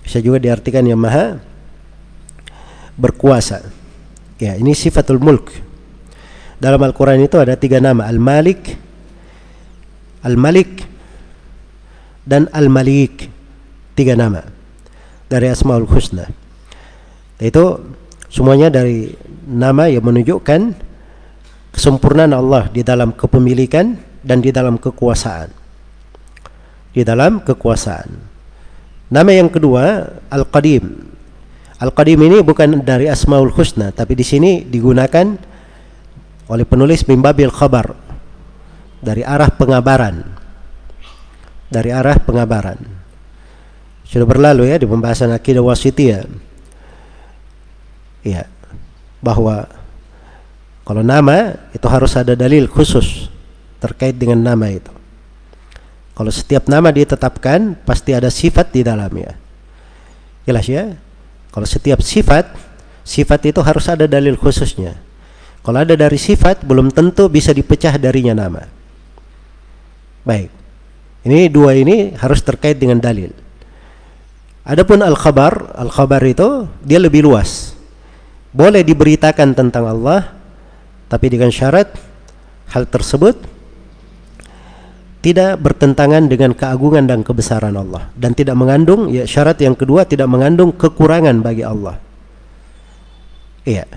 Bisa juga diartikan yang maha berkuasa. Ya, ini sifatul mulk. Dalam Al-Quran itu ada tiga nama. Al-Malik, Al-Malik, dan Al-Malik. Tiga nama dari Asmaul Husna. Itu semuanya dari nama yang menunjukkan kesempurnaan Allah di dalam kepemilikan dan di dalam kekuasaan. Di dalam kekuasaan. Nama yang kedua Al-Qadim. Al-Qadim ini bukan dari Asmaul Husna, tapi di sini digunakan oleh penulis Mimbabil Khabar dari arah pengabaran. Dari arah pengabaran. Sudah berlalu ya di pembahasan akidah wasitiyah ya bahwa kalau nama itu harus ada dalil khusus terkait dengan nama itu. Kalau setiap nama ditetapkan pasti ada sifat di dalamnya. Jelas ya? Kalau setiap sifat, sifat itu harus ada dalil khususnya. Kalau ada dari sifat belum tentu bisa dipecah darinya nama. Baik. Ini dua ini harus terkait dengan dalil. Adapun al-khabar, al-khabar itu dia lebih luas boleh diberitakan tentang Allah tapi dengan syarat hal tersebut tidak bertentangan dengan keagungan dan kebesaran Allah dan tidak mengandung ya syarat yang kedua tidak mengandung kekurangan bagi Allah. Iya.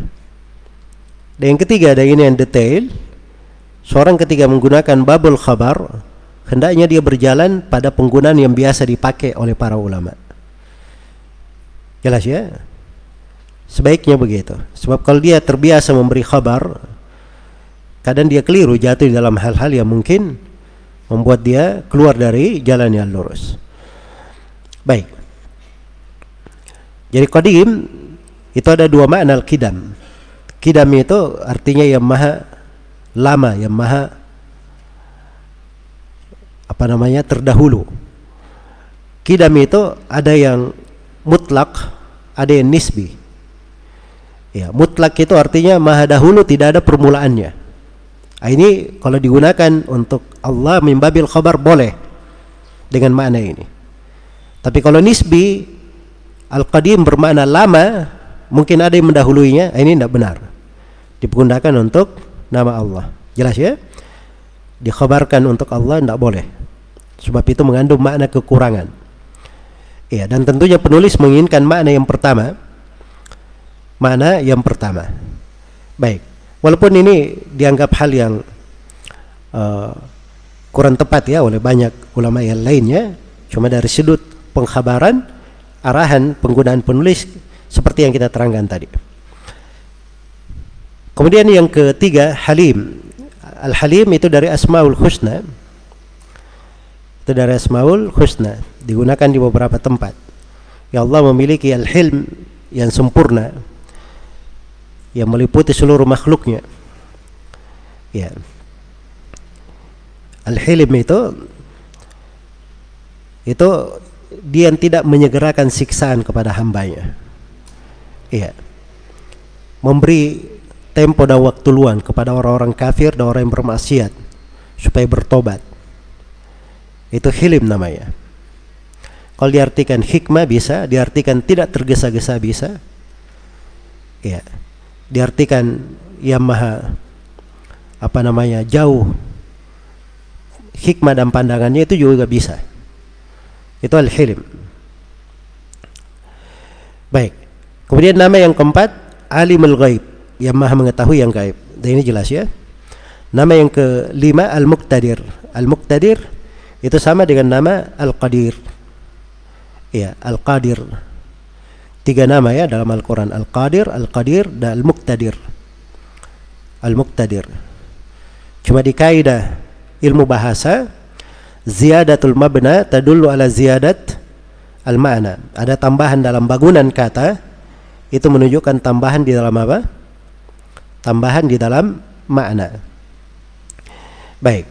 Dan yang ketiga ada ini yang detail. Seorang ketika menggunakan babul khabar hendaknya dia berjalan pada penggunaan yang biasa dipakai oleh para ulama. Jelas ya? Sebaiknya begitu. Sebab kalau dia terbiasa memberi kabar, kadang dia keliru jatuh di dalam hal-hal yang mungkin membuat dia keluar dari jalan yang lurus. Baik. Jadi qadim itu ada dua makna al-qidam. Qidam itu artinya yang maha lama, yang maha apa namanya terdahulu. Qidam itu ada yang mutlak, ada yang nisbi. Ya, mutlak itu artinya maha dahulu tidak ada permulaannya. Nah, ini kalau digunakan untuk Allah mimbabil khabar boleh dengan makna ini. Tapi kalau nisbi al-qadim bermakna lama, mungkin ada yang mendahuluinya, nah, ini tidak benar. Digunakan untuk nama Allah. Jelas ya? Dikhabarkan untuk Allah tidak boleh. Sebab itu mengandung makna kekurangan. Ya, dan tentunya penulis menginginkan makna yang pertama, Mana yang pertama. Baik, walaupun ini dianggap hal yang uh, kurang tepat ya oleh banyak ulama yang lainnya, cuma dari sudut pengkhabaran, arahan penggunaan penulis seperti yang kita terangkan tadi. Kemudian yang ketiga, Halim. Al-Halim itu dari Asmaul Husna. Itu dari Asmaul Husna, digunakan di beberapa tempat. Ya Allah memiliki al-hilm yang sempurna yang meliputi seluruh makhluknya. Ya. Al-Hilim itu itu dia yang tidak menyegerakan siksaan kepada hambanya. Iya. Memberi tempo dan waktu luang kepada orang-orang kafir dan orang yang bermaksiat supaya bertobat. Itu hilim namanya. Kalau diartikan hikmah bisa, diartikan tidak tergesa-gesa bisa. Ya. Diartikan yang maha apa namanya jauh hikmah dan pandangannya itu juga bisa. Itu al-hilim. Baik. Kemudian nama yang keempat alimul ghaib, yang maha mengetahui yang gaib. Dan ini jelas ya. Nama yang kelima al-muqtadir. Al-muqtadir itu sama dengan nama al-qadir ya Al-Qadir tiga nama ya dalam Al-Quran. Al-Qadir, Al-Qadir dan Al-Muqtadir. Al-Muqtadir. Cuma di kaidah ilmu bahasa ziyadatul mabna tadullu ala ziyadat al-ma'na. Ada tambahan dalam bangunan kata itu menunjukkan tambahan di dalam apa? tambahan di dalam makna. Baik.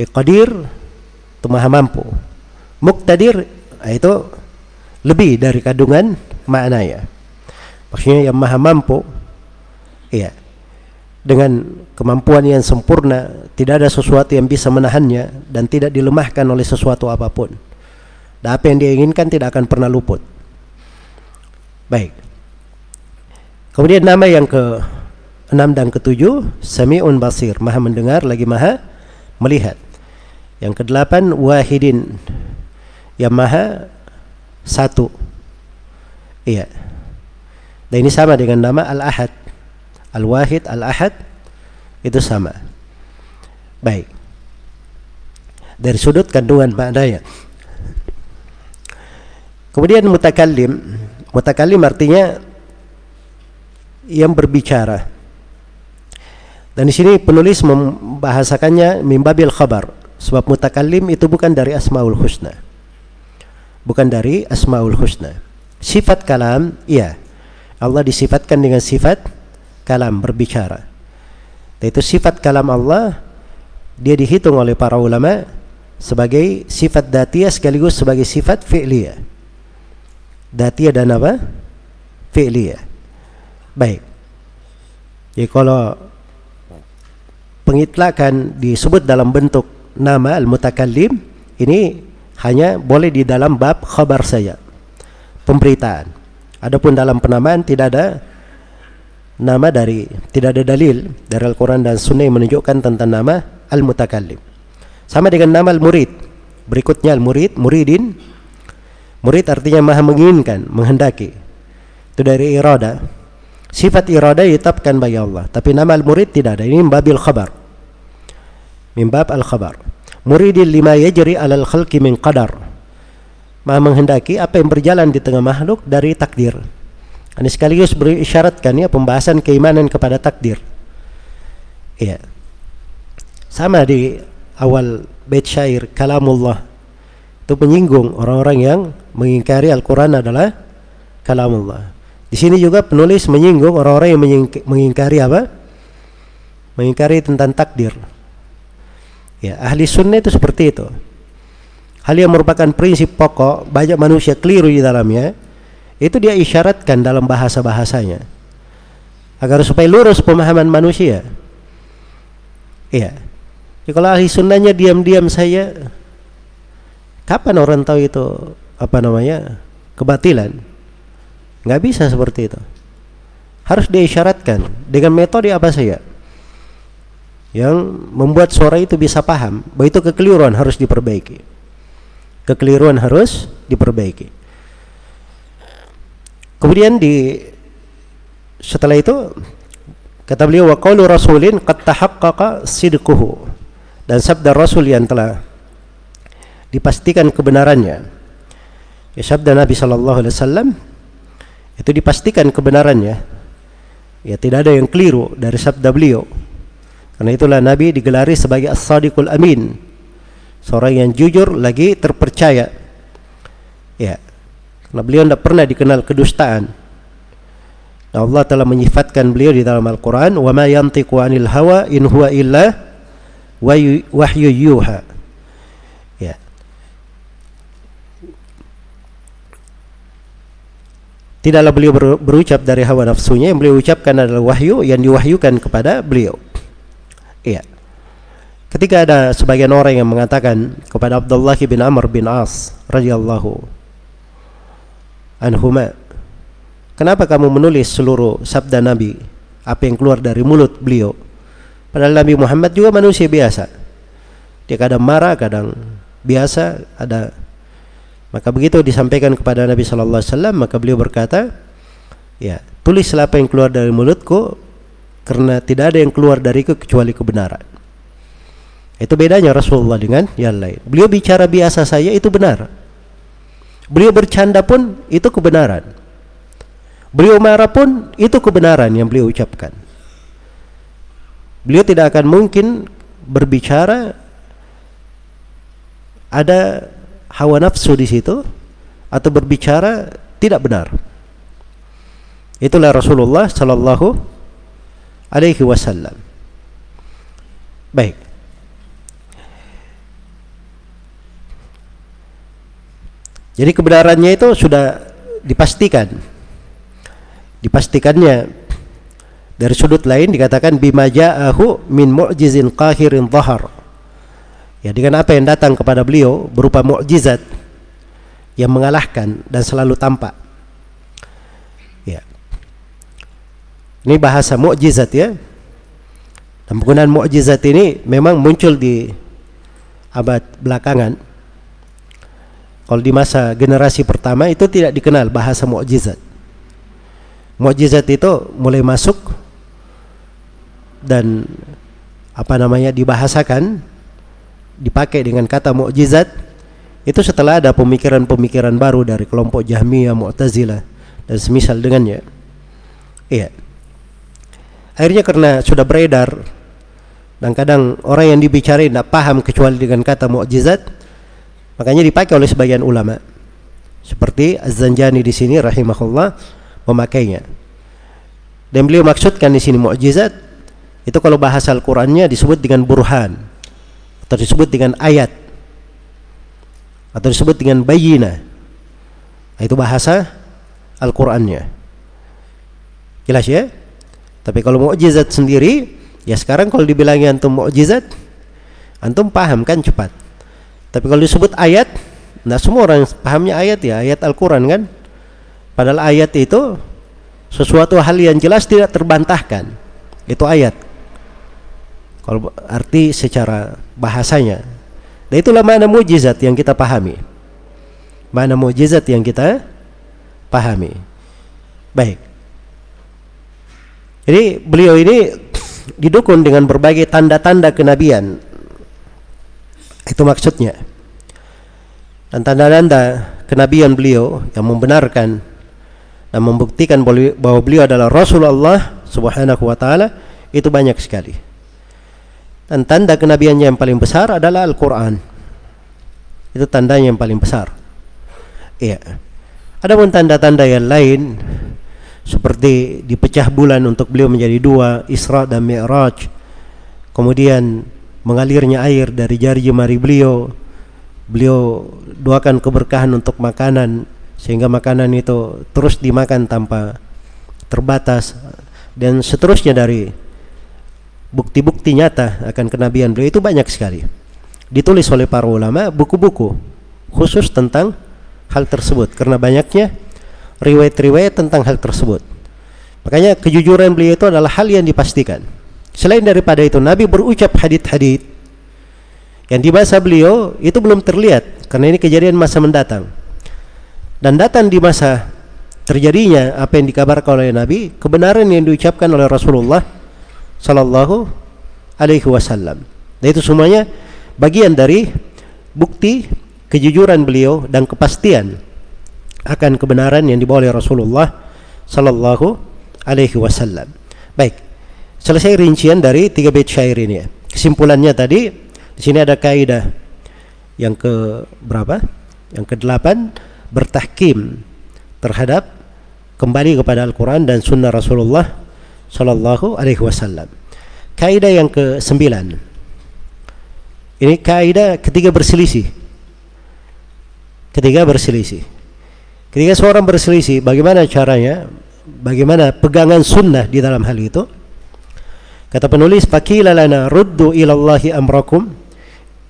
Ya, qadir itu maha mampu. Muqtadir itu lebih dari kandungan maknanya. Maksudnya yang maha mampu, iya, dengan kemampuan yang sempurna, tidak ada sesuatu yang bisa menahannya dan tidak dilemahkan oleh sesuatu apa pun. Dan apa yang dia inginkan tidak akan pernah luput. Baik. Kemudian nama yang ke enam dan ketujuh, Sami'un Basir, maha mendengar lagi maha melihat. Yang kedelapan, Wahidin, yang maha satu. Iya. Dan ini sama dengan nama Al-Ahad. Al-Wahid, Al-Ahad itu sama. Baik. Dari sudut kandungan maknanya. Kemudian mutakallim, mutakallim artinya yang berbicara. Dan di sini penulis membahasakannya mimbabil khabar. Sebab mutakallim itu bukan dari asmaul husna bukan dari Asmaul Husna. Sifat kalam, iya. Allah disifatkan dengan sifat kalam, berbicara. Itu sifat kalam Allah dia dihitung oleh para ulama sebagai sifat datia sekaligus sebagai sifat fi'liyah. Datia dan apa? Fi'liyah. Baik. Jadi kalau pengitlakan disebut dalam bentuk nama al-mutakallim ini hanya boleh di dalam bab khabar saja pemberitaan. Adapun dalam penamaan tidak ada nama dari tidak ada dalil dari Al-Quran dan Sunnah yang menunjukkan tentang nama al-mutakallim. Sama dengan nama al-murid. Berikutnya al-murid muridin. Murid artinya maha menginginkan menghendaki. Itu dari irada. Sifat irada ditetapkan bagi Allah tapi nama al-murid tidak ada. Ini babil khabar. Mimbab al-khabar. Muridil lima yajri alal khalqi min qadar maha menghendaki apa yang berjalan di tengah makhluk dari takdir. Ini sekaligus berisyaratkan ya pembahasan keimanan kepada takdir. Iya. Sama di awal bait syair kalamullah. Itu menyinggung orang-orang yang mengingkari Al-Quran adalah kalamullah. Di sini juga penulis menyinggung orang-orang yang mengingkari apa? Mengingkari tentang takdir. Ya, ahli sunnah itu seperti itu. Hal yang merupakan prinsip pokok banyak manusia keliru di dalamnya itu dia isyaratkan dalam bahasa-bahasanya agar supaya lurus pemahaman manusia. Iya. Jadi kalau ahli sunnahnya diam-diam saya kapan orang tahu itu apa namanya kebatilan? Nggak bisa seperti itu. Harus diisyaratkan dengan metode apa saja yang membuat suara itu bisa paham bahwa itu kekeliruan harus diperbaiki. Kekeliruan harus diperbaiki. Kemudian di setelah itu kata beliau wa qaulu rasulin qad tahaqqaqa sidquhu dan sabda rasul yang telah dipastikan kebenarannya. Ya sabda Nabi sallallahu alaihi wasallam itu dipastikan kebenarannya. Ya tidak ada yang keliru dari sabda beliau karena itulah Nabi digelari sebagai As-Sadiqul Amin. Seorang yang jujur lagi terpercaya. Ya. Karena beliau tidak pernah dikenal kedustaan. Nah, Allah telah menyifatkan beliau di dalam Al-Quran wa ma yantiqu anil hawa in huwa illa wahyu yuha ya tidaklah beliau ber, berucap dari hawa nafsunya yang beliau ucapkan adalah wahyu yang diwahyukan kepada beliau iya ketika ada sebagian orang yang mengatakan kepada Abdullah bin Amr bin As radhiyallahu anhuma Kenapa kamu menulis seluruh sabda Nabi apa yang keluar dari mulut beliau? Padahal Nabi Muhammad juga manusia biasa. Dia kadang marah, kadang biasa, ada maka begitu disampaikan kepada Nabi sallallahu alaihi wasallam maka beliau berkata, ya, tulislah apa yang keluar dari mulutku karena tidak ada yang keluar dariku kecuali kebenaran. Itu bedanya Rasulullah dengan yang lain. Beliau bicara biasa saja itu benar. Beliau bercanda pun itu kebenaran. Beliau marah pun itu kebenaran yang beliau ucapkan. Beliau tidak akan mungkin berbicara ada hawa nafsu di situ atau berbicara tidak benar. Itulah Rasulullah sallallahu alaihi wasallam. Baik. Jadi kebenarannya itu sudah dipastikan. Dipastikannya dari sudut lain dikatakan bima ja'ahu min mu'jizin qahirin dhahar. Ya dengan apa yang datang kepada beliau berupa mukjizat yang mengalahkan dan selalu tampak. Ya. Ini bahasa mukjizat ya. Dan penggunaan mukjizat ini memang muncul di abad belakangan kalau di masa generasi pertama itu tidak dikenal bahasa mukjizat mukjizat itu mulai masuk dan apa namanya dibahasakan dipakai dengan kata mukjizat itu setelah ada pemikiran-pemikiran baru dari kelompok Jahmiyah, Mu'tazilah dan semisal dengannya. Iya. Akhirnya karena sudah beredar dan kadang orang yang dibicarain tidak paham kecuali dengan kata mukjizat, makanya dipakai oleh sebagian ulama. Seperti Az-Zanjani di sini rahimahullah memakainya. Dan beliau maksudkan di sini mukjizat itu kalau bahasa Al-Qur'annya disebut dengan burhan atau disebut dengan ayat atau disebut dengan bayina. Itu bahasa Al-Qur'annya. Jelas ya? Tapi kalau mukjizat sendiri, ya sekarang kalau dibilangi antum mukjizat, antum paham kan cepat. Tapi kalau disebut ayat, nah semua orang pahamnya ayat ya, ayat Al-Qur'an kan? Padahal ayat itu sesuatu hal yang jelas tidak terbantahkan. Itu ayat. Kalau arti secara bahasanya. Dan itulah mana mujizat yang kita pahami. Mana mujizat yang kita pahami. Baik. Jadi beliau ini didukung dengan berbagai tanda-tanda kenabian. Itu maksudnya. Dan tanda-tanda kenabian beliau yang membenarkan dan membuktikan bahwa beliau adalah Rasulullah Subhanahu wa taala itu banyak sekali. Dan tanda kenabiannya yang paling besar adalah Al-Qur'an. Itu tandanya yang paling besar. Iya. Ada pun tanda-tanda yang lain seperti dipecah bulan untuk beliau menjadi dua, Isra dan Mi'raj. Kemudian mengalirnya air dari jari jemari beliau. Beliau doakan keberkahan untuk makanan sehingga makanan itu terus dimakan tanpa terbatas. Dan seterusnya dari bukti-bukti nyata akan kenabian beliau itu banyak sekali. Ditulis oleh para ulama buku-buku khusus tentang hal tersebut karena banyaknya riwayat-riwayat tentang hal tersebut. Makanya kejujuran beliau itu adalah hal yang dipastikan selain daripada itu Nabi berucap hadith-hadith yang di masa beliau itu belum terlihat karena ini kejadian masa mendatang. Dan datang di masa terjadinya apa yang dikabarkan oleh Nabi kebenaran yang diucapkan oleh Rasulullah sallallahu alaihi wasallam. Dan itu semuanya bagian dari bukti kejujuran beliau dan kepastian akan kebenaran yang dibawa oleh Rasulullah sallallahu alaihi wasallam. Baik selesai rincian dari tiga bait syair ini ya. kesimpulannya tadi di sini ada kaidah yang ke berapa yang ke delapan bertahkim terhadap kembali kepada Al-Quran dan Sunnah Rasulullah Sallallahu Alaihi Wasallam. Kaidah yang ke sembilan. Ini kaidah ketiga berselisih. Ketiga berselisih. Ketika seorang berselisih, bagaimana caranya? Bagaimana pegangan sunnah di dalam hal itu? Kata penulis, "Faqila lana ruddu ila Allahi amrakum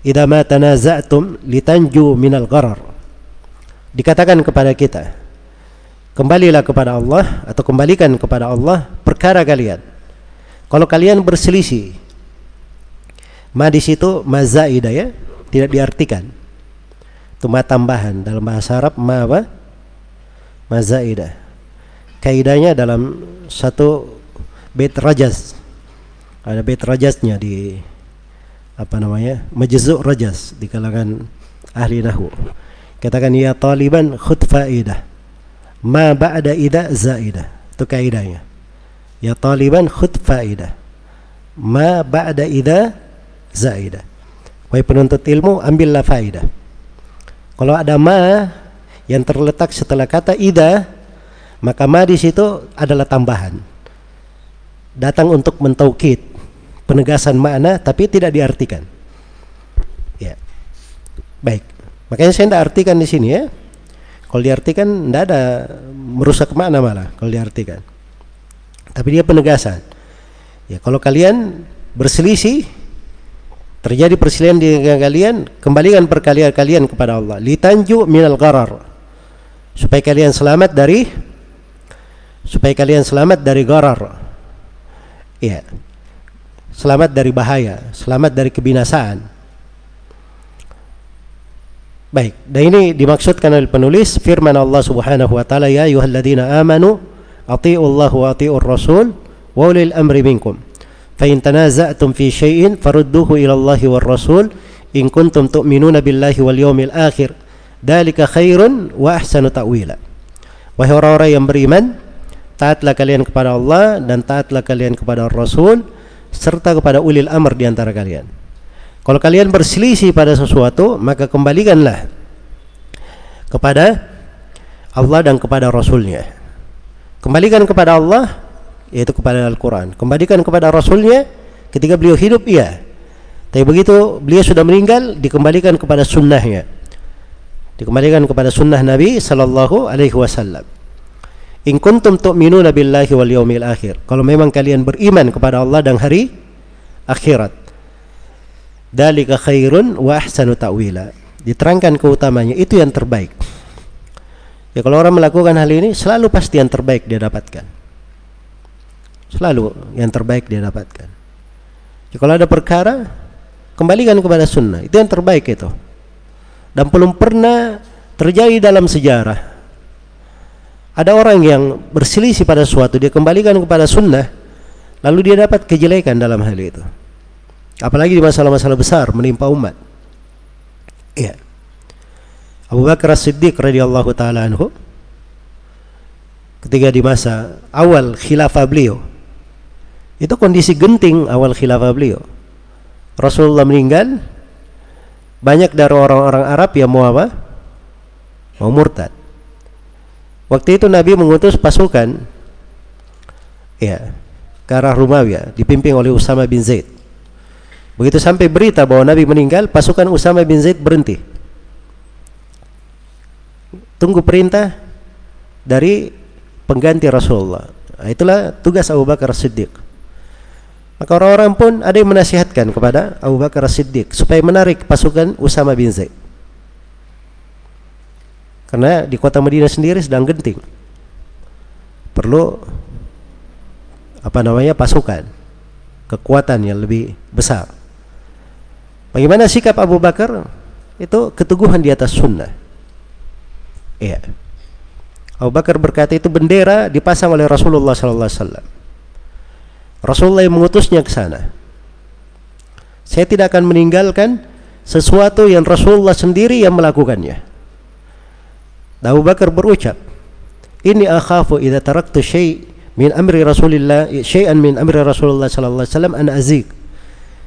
idza ma tanaza'tum litanju minal gharar." Dikatakan kepada kita, kembalilah kepada Allah atau kembalikan kepada Allah perkara kalian. Kalau kalian berselisih, ma di situ ya, tidak diartikan. Itu ma tambahan dalam bahasa Arab ma apa? mazaidah kaidahnya dalam satu bait rajaz ada bait rajaznya di apa namanya majzu' rajaz di kalangan ahli nahwu katakan ya taliban khud faidah. Ma ba'da ida zaidah. Itu kaidahnya. Ya taliban khud faidah. Ma ba'da ida zaidah. Wahai penuntut ilmu ambillah faidah. Kalau ada ma yang terletak setelah kata ida maka ma di situ adalah tambahan. Datang untuk mentaukid penegasan makna tapi tidak diartikan. Ya. Baik. Makanya saya tidak artikan di sini ya. Kalau diartikan tidak ada merusak makna malah kalau diartikan. Tapi dia penegasan. Ya kalau kalian berselisih terjadi perselisihan di kalian kembalikan perkalian kalian kepada Allah. Litanju minal gharar. Supaya kalian selamat dari supaya kalian selamat dari gharar. Ya selamat dari bahaya selamat dari kebinasaan baik dan ini dimaksudkan oleh penulis firman Allah Subhanahu wa taala ya ayyuhalladzina amanu Allah wa atiiur rasul wa ulil amri minkum fa in tanaza'tum fi syai'in farudduhu ila Allah war rasul in kuntum tu'minuna billahi wal yawmil akhir Dalika khairun wa ahsanu ta'wila. Wahai orang-orang yang beriman, taatlah kalian kepada Allah dan taatlah kalian kepada Rasul serta kepada ulil amr di antara kalian. Kalau kalian berselisih pada sesuatu, maka kembalikanlah kepada Allah dan kepada Rasulnya. Kembalikan kepada Allah, yaitu kepada Al-Quran. Kembalikan kepada Rasulnya ketika beliau hidup, iya. Tapi begitu beliau sudah meninggal, dikembalikan kepada sunnahnya dikembalikan kepada sunnah Nabi sallallahu alaihi wasallam. In kuntum tu'minuna billahi wal yaumil akhir. Kalau memang kalian beriman kepada Allah dan hari akhirat. Dalika khairun wa ahsanu ta'wila. Diterangkan keutamanya itu yang terbaik. Ya kalau orang melakukan hal ini selalu pasti yang terbaik dia dapatkan. Selalu yang terbaik dia dapatkan. Ya, kalau ada perkara kembalikan kepada sunnah. Itu yang terbaik itu dan belum pernah terjadi dalam sejarah ada orang yang berselisih pada suatu dia kembalikan kepada sunnah lalu dia dapat kejelekan dalam hal itu apalagi di masalah-masalah besar menimpa umat iya Abu Bakar As-Siddiq radhiyallahu taala anhu ketika di masa awal khilafah beliau itu kondisi genting awal khilafah beliau Rasulullah meninggal banyak dari orang-orang Arab yang mau apa? Mau murtad. Waktu itu Nabi mengutus pasukan ya ke arah Rumawiyah dipimpin oleh Usama bin Zaid. Begitu sampai berita bahwa Nabi meninggal, pasukan Usama bin Zaid berhenti. Tunggu perintah dari pengganti Rasulullah. Nah, itulah tugas Abu Bakar Siddiq. Maka orang-orang pun ada yang menasihatkan kepada Abu Bakar Siddiq supaya menarik pasukan Usama bin Zaid. Karena di kota Madinah sendiri sedang genting. Perlu apa namanya pasukan, kekuatan yang lebih besar. Bagaimana sikap Abu Bakar? Itu keteguhan di atas sunnah. Iya. Abu Bakar berkata itu bendera dipasang oleh Rasulullah sallallahu alaihi wasallam. Rasulullah yang mengutusnya ke sana. Saya tidak akan meninggalkan sesuatu yang Rasulullah sendiri yang melakukannya. Abu Bakar berucap, "Ini akhafu idza taraktu syai' min amri Rasulillah syai'an min amri Rasulullah sallallahu alaihi wasallam an azik."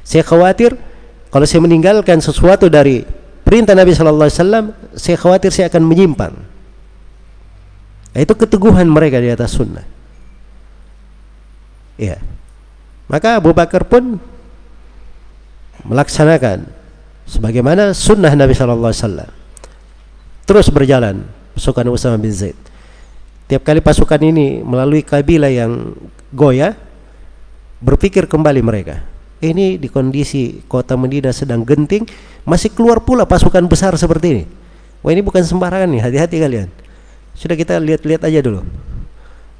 Saya khawatir kalau saya meninggalkan sesuatu dari perintah Nabi sallallahu alaihi wasallam, saya khawatir saya akan menyimpang. Itu keteguhan mereka di atas sunnah. Ya. Maka Abu Bakar pun melaksanakan sebagaimana sunnah Nabi Shallallahu Alaihi Wasallam. Terus berjalan pasukan Usama bin Zaid. Tiap kali pasukan ini melalui kabilah yang goyah, berpikir kembali mereka. Ini di kondisi kota Medina sedang genting, masih keluar pula pasukan besar seperti ini. Wah ini bukan sembarangan nih, hati-hati kalian. Sudah kita lihat-lihat aja dulu.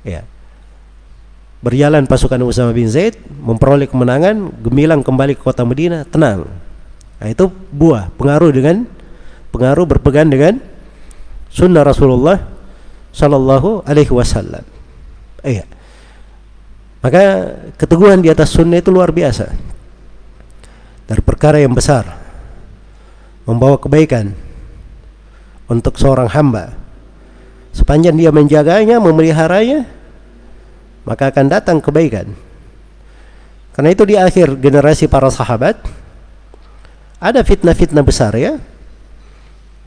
Ya. Berjalan pasukan Usama bin Zaid memperoleh kemenangan, gemilang kembali ke kota Medina, tenang. Nah, itu buah pengaruh dengan pengaruh berpegang dengan sunnah Rasulullah Shallallahu Alaihi Wasallam. Iya. Maka keteguhan di atas sunnah itu luar biasa. Dari perkara yang besar membawa kebaikan untuk seorang hamba Sepanjang dia menjaganya, memeliharanya, maka akan datang kebaikan. Karena itu di akhir generasi para sahabat ada fitnah-fitnah besar ya.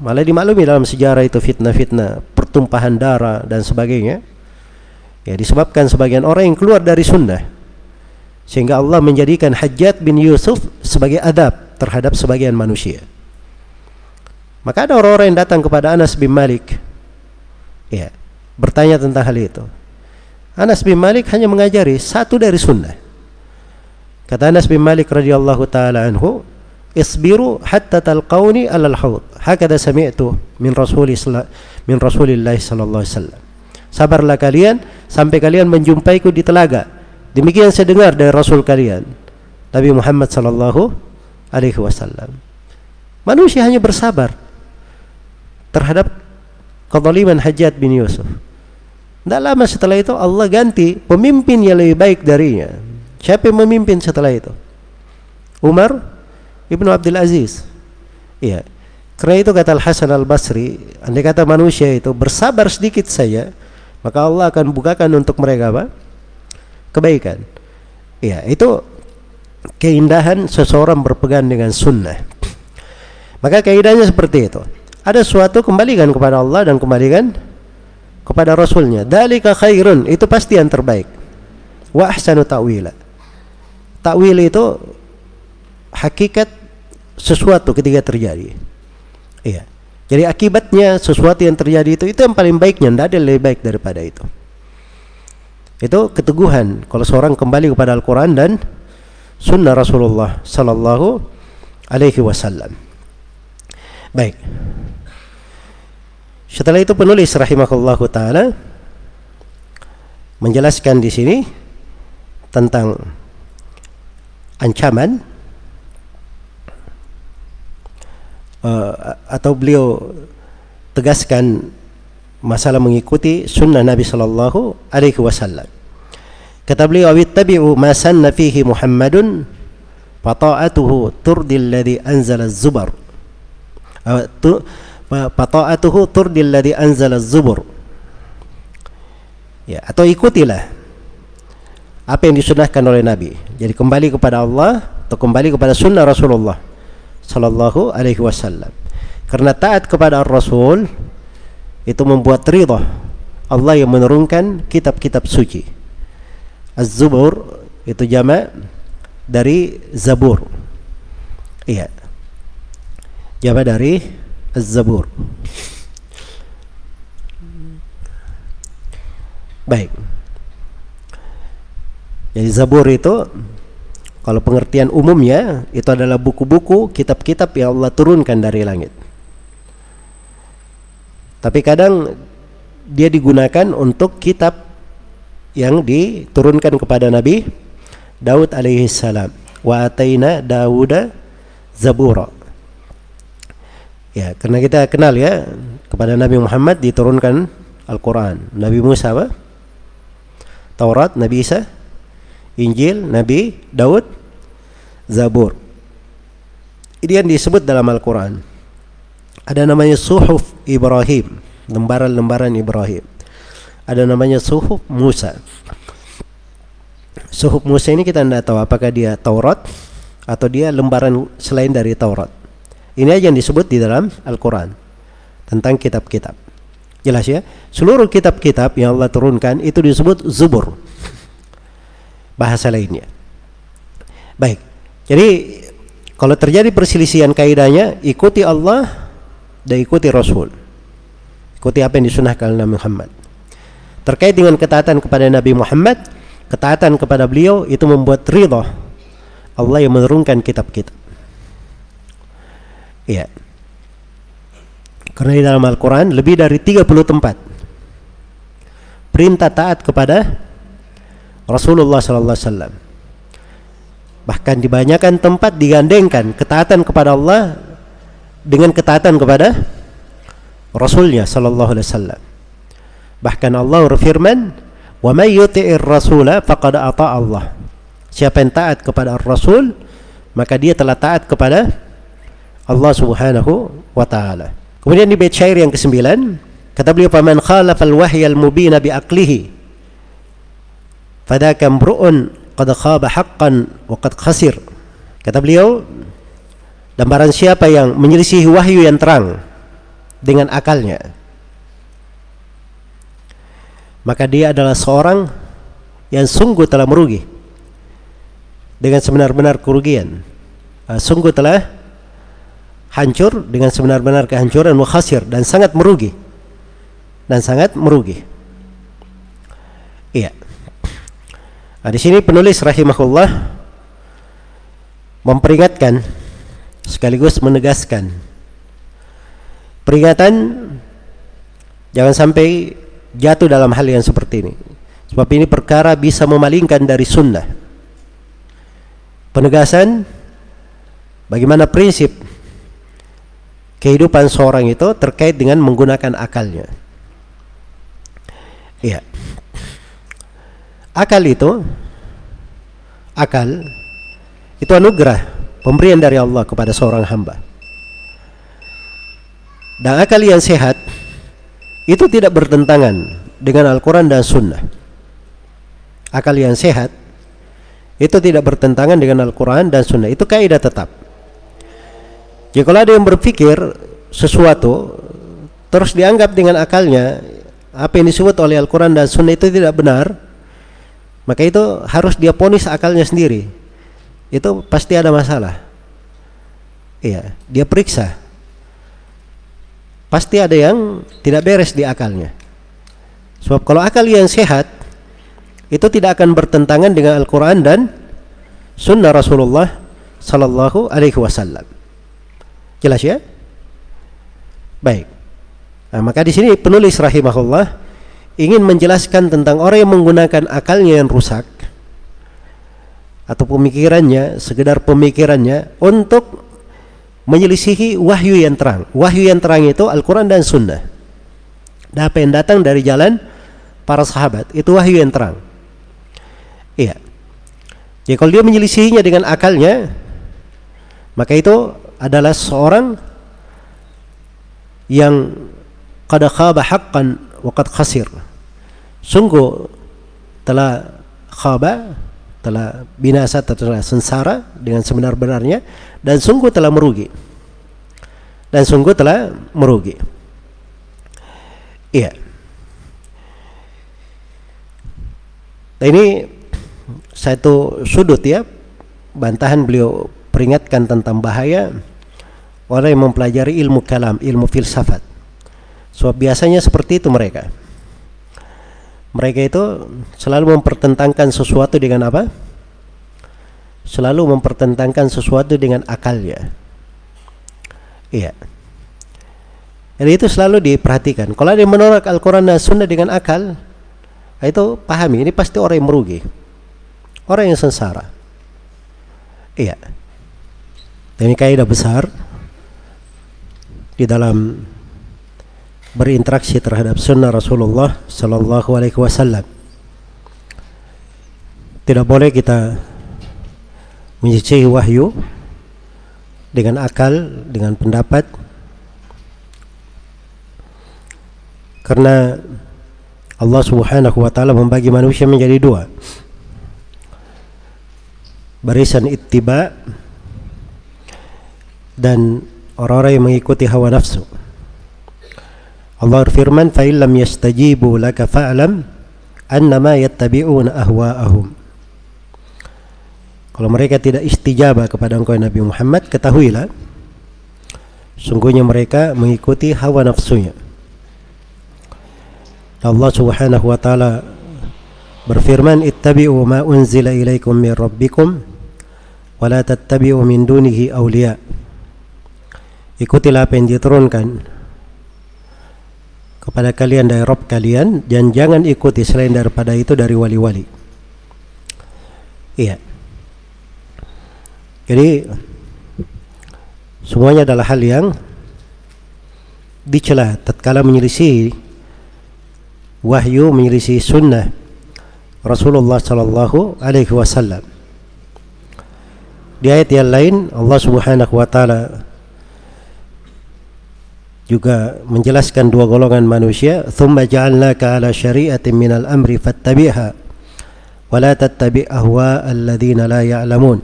Malah dimaklumi dalam sejarah itu fitnah-fitnah, pertumpahan darah dan sebagainya. Ya disebabkan sebagian orang yang keluar dari sunnah. Sehingga Allah menjadikan Hajjat bin Yusuf sebagai adab terhadap sebagian manusia. Maka ada orang-orang yang datang kepada Anas bin Malik ya bertanya tentang hal itu Anas bin Malik hanya mengajari satu dari sunnah kata Anas bin Malik radhiyallahu taala anhu isbiru hatta talqauni alal haud hakada sami'tu min rasuli min rasulillah sallallahu alaihi wasallam sabarlah kalian sampai kalian menjumpaiku di telaga demikian saya dengar dari rasul kalian Nabi Muhammad sallallahu alaihi wasallam manusia hanya bersabar terhadap kezaliman Hajjat bin Yusuf. Tidak lama setelah itu Allah ganti pemimpin yang lebih baik darinya. Siapa yang memimpin setelah itu? Umar ibnu Abdul Aziz. Iya. Karena itu kata Al Hasan Al Basri, andai kata manusia itu bersabar sedikit saja, maka Allah akan bukakan untuk mereka apa? Kebaikan. Iya, itu keindahan seseorang berpegang dengan sunnah. Maka kaidahnya seperti itu ada suatu kembalikan kepada Allah dan kembalikan kepada Rasulnya. Dalika khairun itu pasti yang terbaik. Wa ahsanu ta'wila. Ta'wil itu hakikat sesuatu ketika terjadi. Iya. Jadi akibatnya sesuatu yang terjadi itu itu yang paling baiknya, tidak ada yang lebih baik daripada itu. Itu keteguhan kalau seorang kembali kepada Al-Quran dan Sunnah Rasulullah Sallallahu Alaihi Wasallam. Baik. Setelah itu penulis rahimahullahu taala menjelaskan di sini tentang ancaman uh, atau beliau tegaskan masalah mengikuti sunnah Nabi sallallahu alaihi wasallam. Kata beliau awittabi'u ma sanna fihi Muhammadun fata'atuhu turdil ladzi anzala az-zubar. Uh, fata'atuhu turdil ladzi anzala zubur ya atau ikutilah apa yang disunahkan oleh Nabi jadi kembali kepada Allah atau kembali kepada sunnah Rasulullah sallallahu alaihi wasallam karena taat kepada Rasul itu membuat ridha Allah yang menurunkan kitab-kitab suci Az-Zubur itu jamak dari Zabur iya jamak dari Az-Zabur. Baik. Jadi Zabur itu kalau pengertian umumnya itu adalah buku-buku, kitab-kitab yang Allah turunkan dari langit. Tapi kadang dia digunakan untuk kitab yang diturunkan kepada Nabi Daud alaihi salam. Wa ataina Dauda Zabura. Ya, karena kita kenal ya kepada Nabi Muhammad diturunkan Al-Quran. Nabi Musa apa? Taurat, Nabi Isa, Injil, Nabi Daud, Zabur. Ini yang disebut dalam Al-Quran. Ada namanya Suhuf Ibrahim, lembaran-lembaran Ibrahim. Ada namanya Suhuf Musa. Suhuf Musa ini kita tidak tahu apakah dia Taurat atau dia lembaran selain dari Taurat. Ini aja yang disebut di dalam Al-Quran tentang kitab-kitab. Jelas ya? Seluruh kitab-kitab yang Allah turunkan itu disebut zubur. Bahasa lainnya. Baik. Jadi kalau terjadi perselisihan kaidahnya, ikuti Allah dan ikuti Rasul. Ikuti apa yang disunahkan Nabi Muhammad. Terkait dengan ketaatan kepada Nabi Muhammad, ketaatan kepada beliau itu membuat ridha Allah yang menurunkan kitab-kitab. Iya. Karena di dalam Al-Quran lebih dari 30 tempat perintah taat kepada Rasulullah sallallahu alaihi wasallam. Bahkan di banyakkan tempat digandengkan ketaatan kepada Allah dengan ketaatan kepada Rasulnya sallallahu alaihi wasallam. Bahkan Allah berfirman, "Wa may yuti'ir rasula faqad ata Allah." Siapa yang taat kepada Rasul, maka dia telah taat kepada Allah Subhanahu wa taala. Kemudian di bait syair yang ke-9 kata beliau faman khalafa al-wahya al-mubina bi aqlihi fadaka mru'un qad khaba haqqan wa qad khasir. Kata beliau dan barang siapa yang menyelisihi wahyu yang terang dengan akalnya maka dia adalah seorang yang sungguh telah merugi dengan sebenar-benar kerugian. Uh, sungguh telah hancur dengan sebenar-benar kehancuran mukhasir dan sangat merugi dan sangat merugi. Iya. Nah, di sini penulis rahimahullah memperingatkan sekaligus menegaskan peringatan jangan sampai jatuh dalam hal yang seperti ini. Sebab ini perkara bisa memalingkan dari sunnah. Penegasan bagaimana prinsip kehidupan seorang itu terkait dengan menggunakan akalnya. Iya. Akal itu akal itu anugerah pemberian dari Allah kepada seorang hamba. Dan akal yang sehat itu tidak bertentangan dengan Al-Quran dan Sunnah. Akal yang sehat itu tidak bertentangan dengan Al-Quran dan Sunnah. Itu kaidah tetap. Jadi kalau ada yang berpikir sesuatu terus dianggap dengan akalnya apa yang disebut oleh Al-Quran dan Sunnah itu tidak benar, maka itu harus dia ponis akalnya sendiri. Itu pasti ada masalah. Iya, dia periksa. Pasti ada yang tidak beres di akalnya. Sebab kalau akal yang sehat itu tidak akan bertentangan dengan Al-Quran dan Sunnah Rasulullah Sallallahu Alaihi Wasallam. Jelas ya? Baik. Nah, maka di sini penulis rahimahullah ingin menjelaskan tentang orang yang menggunakan akalnya yang rusak atau pemikirannya, sekedar pemikirannya untuk menyelisihi wahyu yang terang. Wahyu yang terang itu Al-Quran dan Sunnah. Dan apa yang datang dari jalan para sahabat itu wahyu yang terang. Iya. Jadi kalau dia menyelisihinya dengan akalnya, maka itu adalah seorang yang qad khaba haqqan wa qad khasir. Sungguh telah khaba, telah binasa, telah sengsara dengan sebenar-benarnya dan sungguh telah merugi. Dan sungguh telah merugi. Iya. Nah, ini satu sudut ya bantahan beliau peringatkan tentang bahaya orang yang mempelajari ilmu kalam, ilmu filsafat. Sebab biasanya seperti itu mereka. Mereka itu selalu mempertentangkan sesuatu dengan apa? Selalu mempertentangkan sesuatu dengan akalnya. Iya. Jadi itu selalu diperhatikan. Kalau ada menolak Al-Quran dan Sunnah dengan akal, itu pahami, ini pasti orang yang merugi. Orang yang sengsara. Iya. Ini kaidah besar di dalam berinteraksi terhadap sunnah Rasulullah Sallallahu Alaihi Wasallam. Tidak boleh kita menyicihi wahyu dengan akal, dengan pendapat, karena Allah Subhanahu Wa Taala membagi manusia menjadi dua, barisan ittiba dan orang-orang yang mengikuti hawa nafsu. Allah berfirman, "Fa illam yastajibu laka fa'lam annama yattabi'una ahwa'ahum." Kalau mereka tidak istijabah kepada engkau Nabi Muhammad, ketahuilah sungguhnya mereka mengikuti hawa nafsunya. Allah Subhanahu wa taala berfirman, "Ittabi'u ma unzila ilaikum min rabbikum wa la tattabi'u min dunihi awliya." Ikutilah apa yang diturunkan kepada kalian dari Rob kalian dan jangan ikuti selain daripada itu dari wali-wali. Iya. Jadi semuanya adalah hal yang dicela tatkala menyelisih wahyu menyelisih sunnah Rasulullah sallallahu alaihi wasallam. Di ayat yang lain Allah Subhanahu wa taala juga menjelaskan dua golongan manusia thumma ja'alnaka ala syari'atin minal amri fattabi'ha wa la tattabi' ahwa alladhina la ya'lamun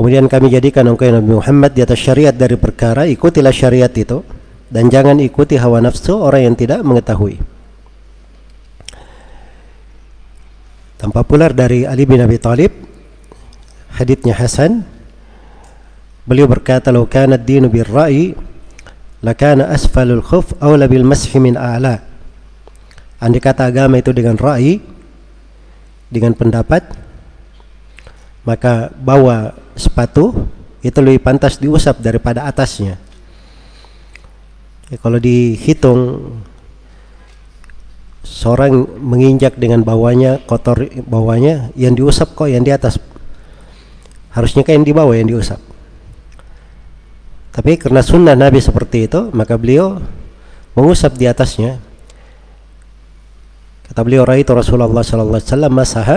Kemudian kami jadikan engkau Nabi Muhammad di atas syariat dari perkara ikutilah syariat itu dan jangan ikuti hawa nafsu orang yang tidak mengetahui. Tanpa pular dari Ali bin Abi Thalib haditsnya Hasan Beliau berkata, "Lau kana ad-dinu bir-ra'yi, lakana asfalul khuf awla bil mashi min a'la." Andai kata agama itu dengan ra'i, dengan pendapat, maka bawa sepatu itu lebih pantas diusap daripada atasnya. Ya, kalau dihitung seorang menginjak dengan bawahnya kotor bawahnya yang diusap kok yang di atas harusnya kan yang di bawah yang diusap tapi karena sunnah Nabi seperti itu, maka beliau mengusap di atasnya. Kata beliau, "Raitu Rasulullah sallallahu alaihi wasallam masaha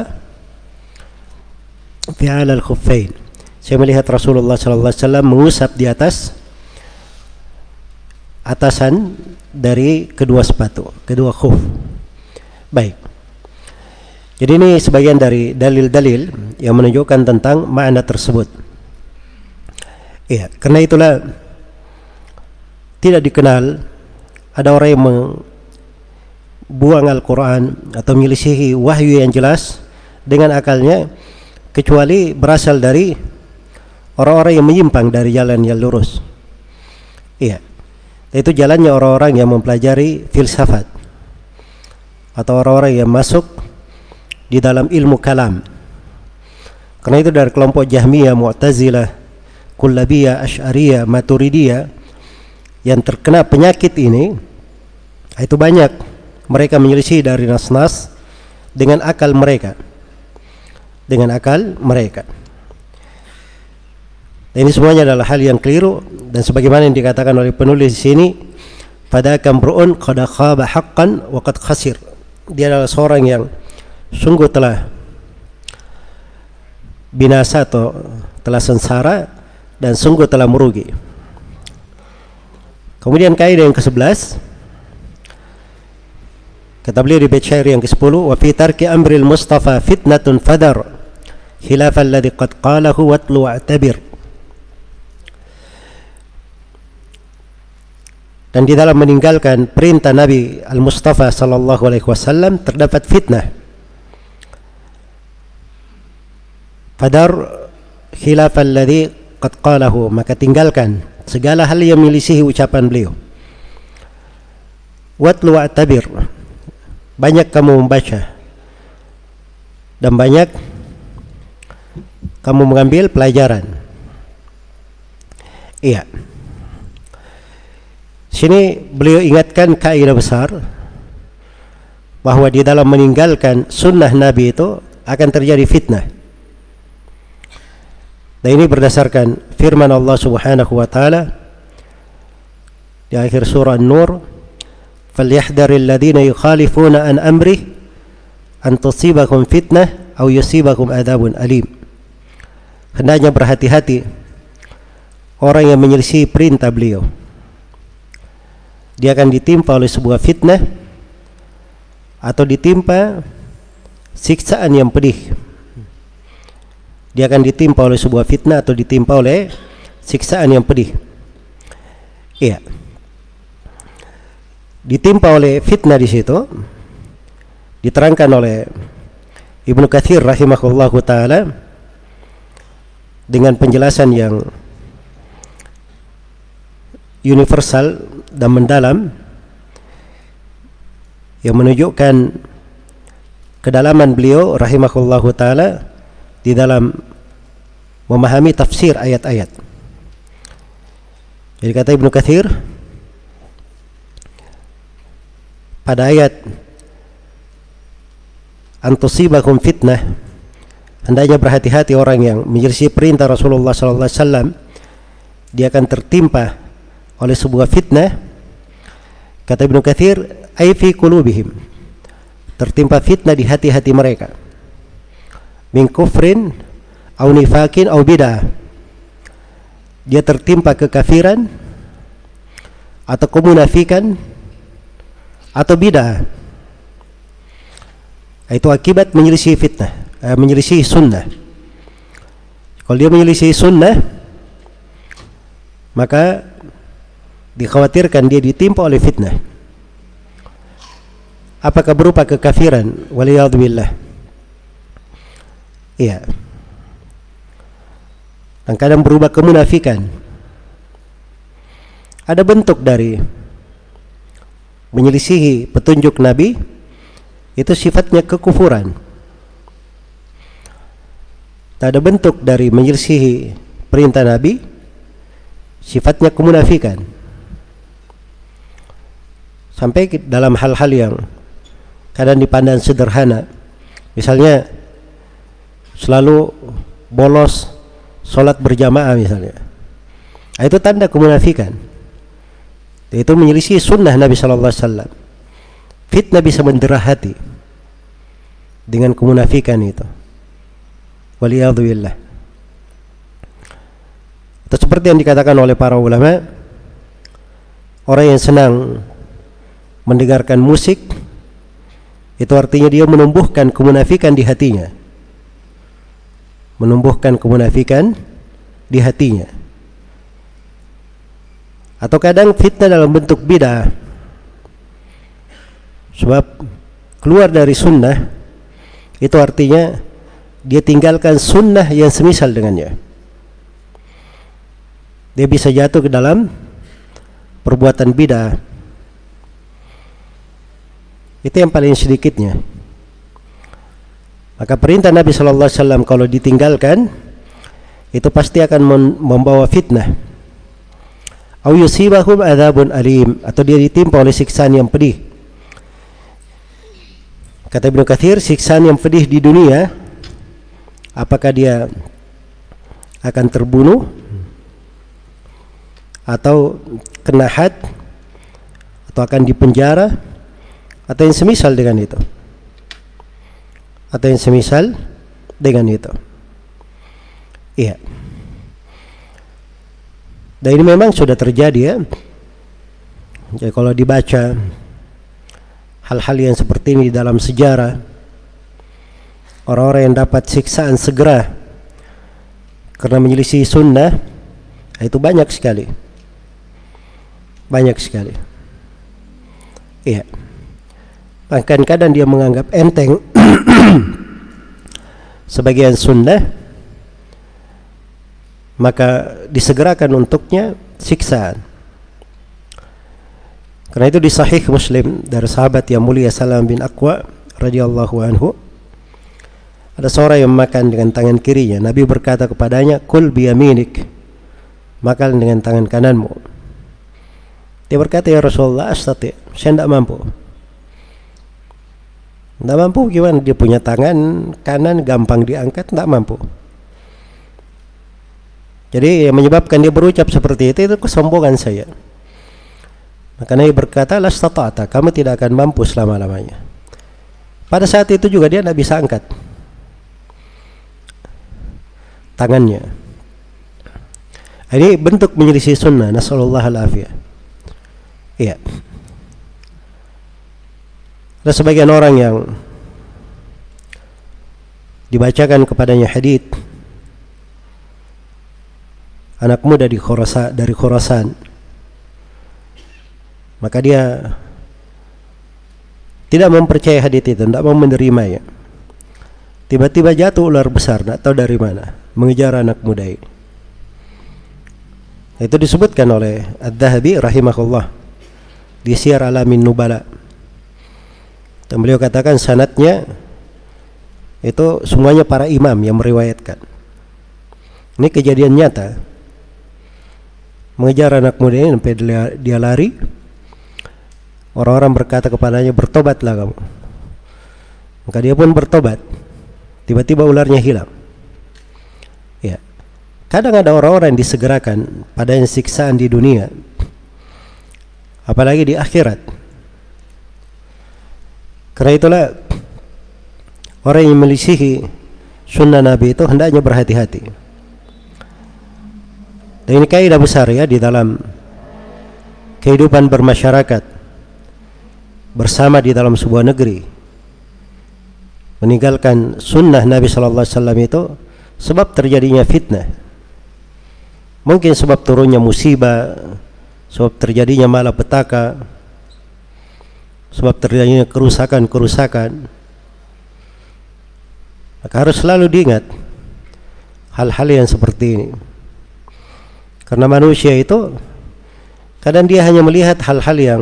fi al-khuffain." Saya melihat Rasulullah sallallahu alaihi wasallam mengusap di atas atasan dari kedua sepatu, kedua khuf. Baik. Jadi ini sebagian dari dalil-dalil yang menunjukkan tentang makna tersebut. Iya, karena itulah tidak dikenal ada orang yang membuang Al-Quran atau menyelisihi wahyu yang jelas dengan akalnya kecuali berasal dari orang-orang yang menyimpang dari jalan yang lurus. Iya. Itu jalannya orang-orang yang mempelajari filsafat atau orang-orang yang masuk di dalam ilmu kalam. Karena itu dari kelompok Jahmiyah, Mu'tazilah, Kullabiyah, Ash'ariyah, Maturidiyah yang terkena penyakit ini itu banyak mereka menyelisih dari nas-nas dengan akal mereka. Dengan akal mereka. Dan ini semuanya adalah hal yang keliru dan sebagaimana yang dikatakan oleh penulis di sini pada kamruun qad khaba haqqan wa qad khasir. Dia adalah seorang yang sungguh telah binasa atau telah sengsara dan sungguh telah merugi. Kemudian kaidah yang ke-11 kata beliau di bait syair yang ke-10 wa fi tarki amril mustafa fitnatun fadar khilaf alladhi qad qalahu watlu wa'tabir. Dan di dalam meninggalkan perintah Nabi Al-Mustafa sallallahu alaihi wasallam terdapat fitnah. Fadar khilaf alladhi qad qalahu maka tinggalkan segala hal yang melisihi ucapan beliau. Watlu tabir banyak kamu membaca. Dan banyak kamu mengambil pelajaran. Iya. Sini beliau ingatkan kaidah besar bahwa di dalam meninggalkan sunnah Nabi itu akan terjadi fitnah dan ini berdasarkan firman Allah Subhanahu wa taala di akhir surah An-Nur, "Falyahdharil ladzina yukhalifuna an amrih an tusibakum fitnah aw yusibakum adzabun alim." Hendaknya berhati-hati orang yang menyelisih perintah beliau. Dia akan ditimpa oleh sebuah fitnah atau ditimpa siksaan yang pedih dia akan ditimpa oleh sebuah fitnah atau ditimpa oleh siksaan yang pedih. Iya. ditimpa oleh fitnah di situ diterangkan oleh Ibnu Katsir rahimahullahu taala dengan penjelasan yang universal dan mendalam yang menunjukkan kedalaman beliau rahimahullahu taala di dalam memahami tafsir ayat-ayat. Jadi kata Ibnu Katsir pada ayat antusibakum fitnah hendaknya berhati-hati orang yang menyelisih perintah Rasulullah sallallahu alaihi wasallam dia akan tertimpa oleh sebuah fitnah kata Ibnu Katsir ay fi qulubihim tertimpa fitnah di hati-hati mereka min kufrin au nifakin au bidah. Dia tertimpa kekafiran atau kemunafikan atau bidah. Itu akibat menyelisih fitnah eh, menyelisih sunnah. Kalau dia menyelisih sunnah maka dikhawatirkan dia ditimpa oleh fitnah. Apakah berupa kekafiran? Waliyadzubillah iya dan kadang berubah kemunafikan ada bentuk dari menyelisihi petunjuk Nabi itu sifatnya kekufuran. Tak ada bentuk dari menyelisihi perintah Nabi sifatnya kemunafikan. Sampai dalam hal-hal yang kadang dipandang sederhana. Misalnya selalu bolos sholat berjamaah misalnya. Itu tanda kemunafikan itu menyelisih sunnah Nabi Shallallahu Alaihi Wasallam. Fitnah bisa mendera hati dengan kemunafikan itu. Waliyadzubillah. Itu seperti yang dikatakan oleh para ulama, orang yang senang mendengarkan musik itu artinya dia menumbuhkan kemunafikan di hatinya. Menumbuhkan kemunafikan di hatinya. Atau kadang fitnah dalam bentuk bidah. Sebab keluar dari sunnah itu artinya dia tinggalkan sunnah yang semisal dengannya. Dia bisa jatuh ke dalam perbuatan bidah. Itu yang paling sedikitnya maka perintah Nabi Shallallahu Alaihi Wasallam kalau ditinggalkan itu pasti akan membawa fitnah. Au yusibahum adzabun alim atau dia ditimpa oleh siksaan yang pedih. Kata Ibnu Katsir siksaan yang pedih di dunia apakah dia akan terbunuh atau kena had atau akan dipenjara atau yang semisal dengan itu atau yang semisal dengan itu. Iya. Dan ini memang sudah terjadi ya. Jadi kalau dibaca hal-hal yang seperti ini dalam sejarah orang-orang yang dapat siksaan segera karena menyelisih sunnah itu banyak sekali. Banyak sekali. Iya. Bahkan kadang dia menganggap enteng sebagian sunnah maka disegerakan untuknya siksaan. Karena itu di Sahih Muslim dari sahabat yang mulia Salam bin Aqwa radhiyallahu anhu ada seorang yang makan dengan tangan kirinya. Nabi berkata kepadanya, "Kul biyaminik." Makan dengan tangan kananmu. Dia berkata, "Ya Rasulullah, astati, saya tidak mampu." Tidak mampu gimana? Dia punya tangan kanan gampang diangkat, tidak mampu. Jadi yang menyebabkan dia berucap seperti itu itu kesombongan saya. Maka Nabi berkata, "Lastata'ata, kamu tidak akan mampu selama-lamanya." Pada saat itu juga dia tidak bisa angkat tangannya. Ini bentuk menyelisih sunnah. Nasallallahu alaihi Iya. Ada sebagian orang yang dibacakan kepadanya hadith anak muda di dari Khurasan maka dia tidak mempercayai hadis itu, tidak mau menerimanya. Tiba-tiba jatuh ular besar, tidak tahu dari mana, mengejar anak muda ini. Itu disebutkan oleh Ad-Dhahabi rahimahullah di Syiar Alamin Nubala. Dan beliau katakan sanatnya itu semuanya para imam yang meriwayatkan. Ini kejadian nyata. Mengejar anak muda ini sampai dia lari, Orang-orang berkata kepadanya, bertobatlah kamu. Maka dia pun bertobat. Tiba-tiba ularnya hilang. Ya. Kadang ada orang-orang yang disegerakan pada yang siksaan di dunia. Apalagi di akhirat. Karena itulah orang yang melisihi sunnah Nabi itu hendaknya berhati-hati. Dan ini kaidah besar ya di dalam kehidupan bermasyarakat bersama di dalam sebuah negeri meninggalkan sunnah Nabi Sallallahu Alaihi Wasallam itu sebab terjadinya fitnah mungkin sebab turunnya musibah sebab terjadinya malapetaka sebab terjadinya kerusakan-kerusakan maka harus selalu diingat hal-hal yang seperti ini. Karena manusia itu kadang dia hanya melihat hal-hal yang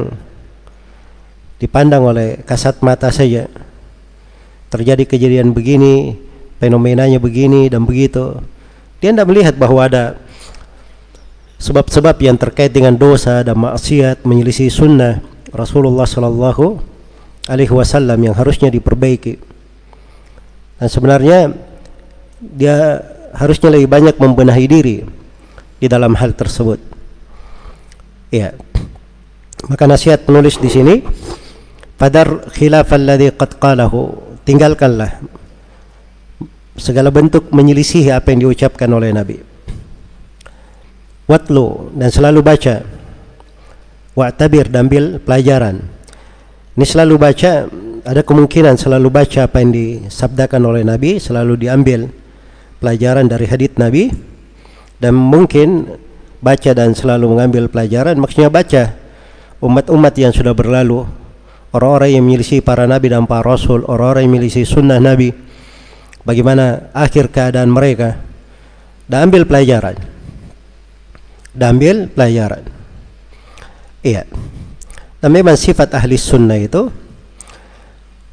dipandang oleh kasat mata saja. Terjadi kejadian begini fenomenanya begini dan begitu. Dia tidak melihat bahwa ada sebab-sebab yang terkait dengan dosa dan maksiat menyelisih sunnah Rasulullah Sallallahu Alaihi Wasallam yang harusnya diperbaiki dan sebenarnya dia harusnya lebih banyak membenahi diri di dalam hal tersebut ya maka nasihat penulis di sini Fadar khilaf alladhi qad qalahu. Tinggalkanlah segala bentuk menyelisihi apa yang diucapkan oleh Nabi. Watlu dan selalu baca. Wa'tabir dan ambil pelajaran. Ini selalu baca, ada kemungkinan selalu baca apa yang disabdakan oleh Nabi, selalu diambil pelajaran dari hadith Nabi dan mungkin baca dan selalu mengambil pelajaran maksudnya baca umat-umat yang sudah berlalu orang-orang yang milisi para nabi dan para rasul, orang-orang yang milisi sunnah nabi, bagaimana akhir keadaan mereka, dan ambil pelajaran. Dan ambil pelajaran. Iya. Dan memang sifat ahli sunnah itu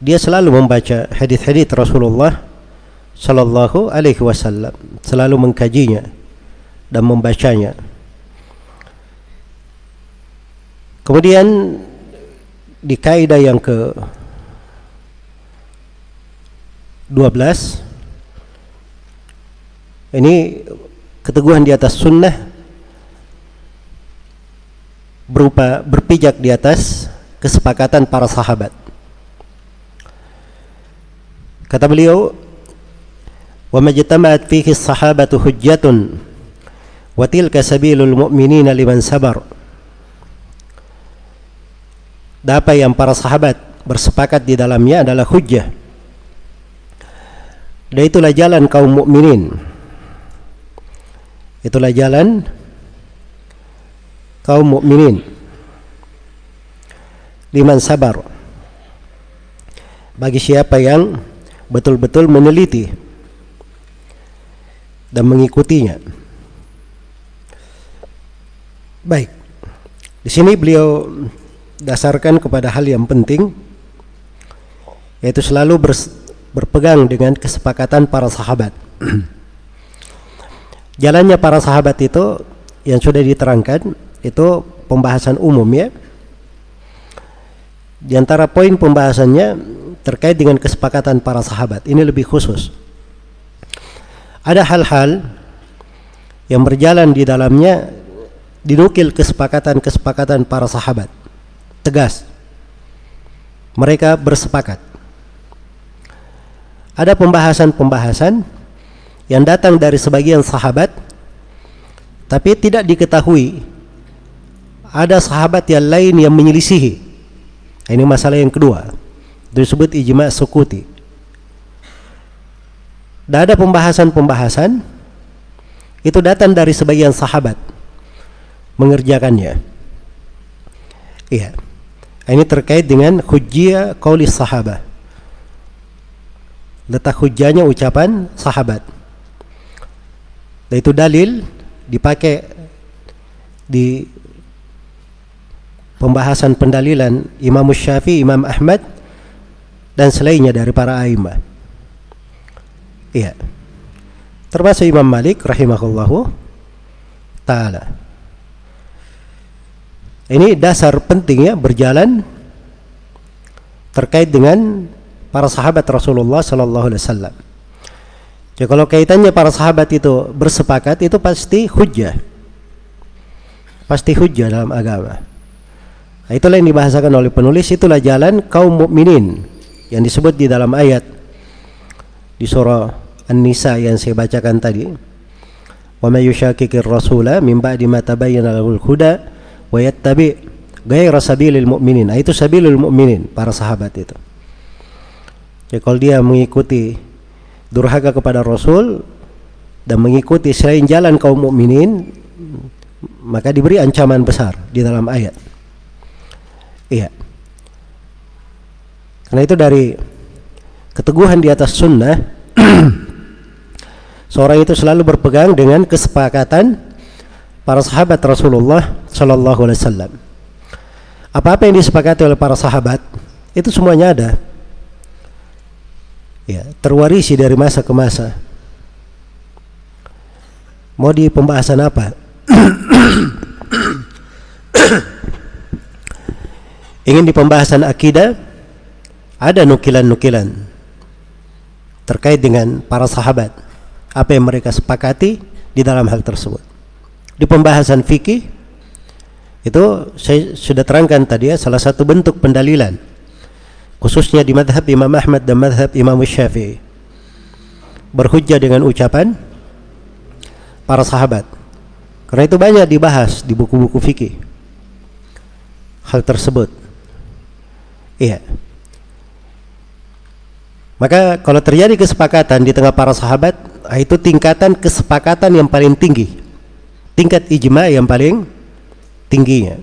dia selalu membaca hadis-hadis Rasulullah sallallahu alaihi wasallam, selalu mengkajinya dan membacanya. Kemudian di kaidah yang ke 12 ini keteguhan di atas sunnah berupa berpijak di atas kesepakatan para sahabat. Kata beliau wa majtama'at fihi sahabatu hujjatun wa tilka sabilul mu'minina liman sabar. Dan apa yang para sahabat bersepakat di dalamnya adalah hujjah. Dan itulah jalan kaum mukminin. Itulah jalan kaum mukminin. Liman sabar. Bagi siapa yang betul-betul meneliti dan mengikutinya. Baik. Di sini beliau dasarkan kepada hal yang penting yaitu selalu berpegang dengan kesepakatan para sahabat. Jalannya para sahabat itu yang sudah diterangkan itu pembahasan umum ya. Di antara poin pembahasannya terkait dengan kesepakatan para sahabat. Ini lebih khusus. Ada hal-hal yang berjalan di dalamnya dinukil kesepakatan-kesepakatan para sahabat tegas. Mereka bersepakat. Ada pembahasan-pembahasan yang datang dari sebagian sahabat tapi tidak diketahui ada sahabat yang lain yang menyelisihi. Ini masalah yang kedua. Disebut ijma sukuti. Dan ada pembahasan-pembahasan itu datang dari sebagian sahabat mengerjakannya. Iya. Ini terkait dengan hujjiyah qauli sahabat. Letak hujjahnya ucapan sahabat. Dan itu dalil dipakai di pembahasan pendalilan Imam Syafi'i, Imam Ahmad dan selainnya dari para a'immah. Iya. Termasuk Imam Malik rahimahullahu taala. Ini dasar pentingnya berjalan terkait dengan para sahabat Rasulullah sallallahu alaihi wasallam. Jadi kalau kaitannya para sahabat itu bersepakat itu pasti hujjah. Pasti hujjah dalam agama. Nah, itulah yang dibahasakan oleh penulis itulah jalan kaum mukminin yang disebut di dalam ayat di surah An-Nisa yang saya bacakan tadi. Wa may yushaqiqir rasula min ba'di ma tabayyana lahul huda wa yattabi ghaira sabilil mu'minin. Nah, itu sabilul mu'minin para sahabat itu. Jadi kalau dia mengikuti durhaka kepada Rasul dan mengikuti selain jalan kaum mukminin maka diberi ancaman besar di dalam ayat. Iya. Karena itu dari keteguhan di atas sunnah seorang itu selalu berpegang dengan kesepakatan para sahabat Rasulullah Shallallahu Alaihi Wasallam. Apa-apa yang disepakati oleh para sahabat itu semuanya ada. Ya, terwarisi dari masa ke masa. Mau di pembahasan apa? ingin di pembahasan akidah ada nukilan-nukilan terkait dengan para sahabat. Apa yang mereka sepakati di dalam hal tersebut. Di pembahasan fikih itu saya sudah terangkan tadi ya salah satu bentuk pendalilan. Khususnya di madhab Imam Ahmad dan madhab Imam Syafi'i. Berhujjah dengan ucapan para sahabat. Karena itu banyak dibahas di buku-buku fikih hal tersebut Iya. Maka kalau terjadi kesepakatan di tengah para sahabat, ah, itu tingkatan kesepakatan yang paling tinggi. Tingkat ijma yang paling tingginya.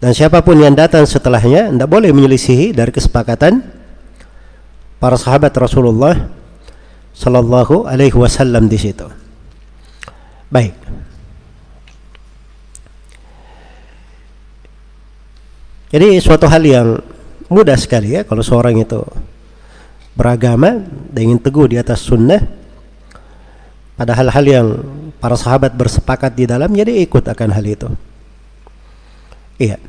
Dan siapa pun yang datang setelahnya tidak boleh menyelisihi dari kesepakatan para sahabat Rasulullah sallallahu alaihi wasallam di situ. Baik. Jadi suatu hal yang mudah sekali ya kalau seorang itu beragama dan ingin teguh di atas sunnah pada hal-hal yang para sahabat bersepakat di dalam jadi ikut akan hal itu. Iya.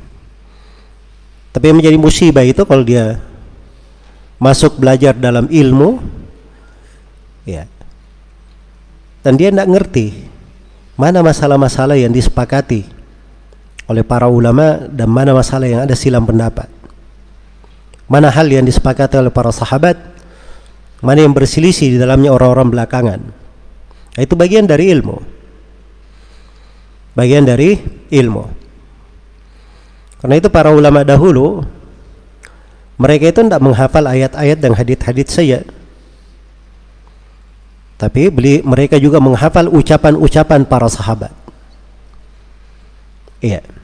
Tapi yang menjadi musibah itu kalau dia masuk belajar dalam ilmu ya. Dan dia tidak ngerti mana masalah-masalah yang disepakati oleh para ulama dan mana masalah yang ada silam pendapat. Mana hal yang disepakati oleh para sahabat, mana yang berselisih di dalamnya orang-orang belakangan. Nah, itu bagian dari ilmu. Bagian dari ilmu. Karena itu para ulama dahulu mereka itu tidak menghafal ayat-ayat dan hadith-hadith saja. Tapi beli, mereka juga menghafal ucapan-ucapan para sahabat. Iya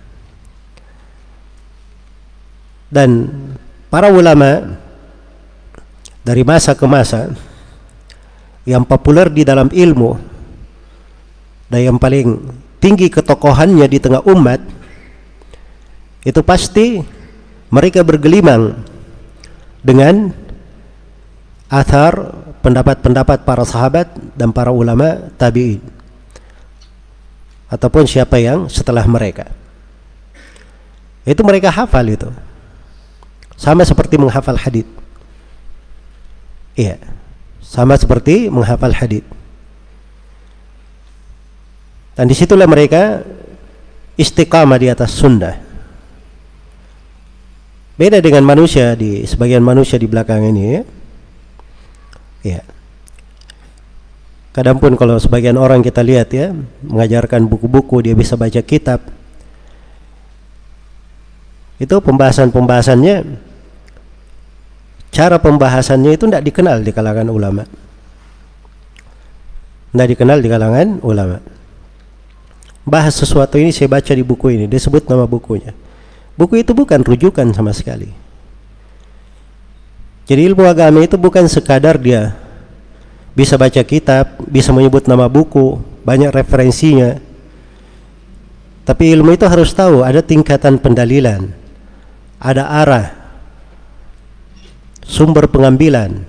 dan para ulama dari masa ke masa yang populer di dalam ilmu dan yang paling tinggi ketokohannya di tengah umat itu pasti mereka bergelimang dengan athar pendapat-pendapat para sahabat dan para ulama tabi'in ataupun siapa yang setelah mereka. Itu mereka hafal itu sama seperti menghafal hadith. Iya. Sama seperti menghafal hadith. Dan di situlah mereka istiqamah di atas sunnah. Beda dengan manusia di sebagian manusia di belakang ini ya. Ya. Kadang pun kalau sebagian orang kita lihat ya mengajarkan buku-buku dia bisa baca kitab itu pembahasan-pembahasannya cara pembahasannya itu tidak dikenal di kalangan ulama tidak dikenal di kalangan ulama bahas sesuatu ini saya baca di buku ini dia sebut nama bukunya Buku itu bukan rujukan sama sekali. Jadi ilmu agama itu bukan sekadar dia bisa baca kitab, bisa menyebut nama buku, banyak referensinya. Tapi ilmu itu harus tahu ada tingkatan pendalilan, ada arah, sumber pengambilan.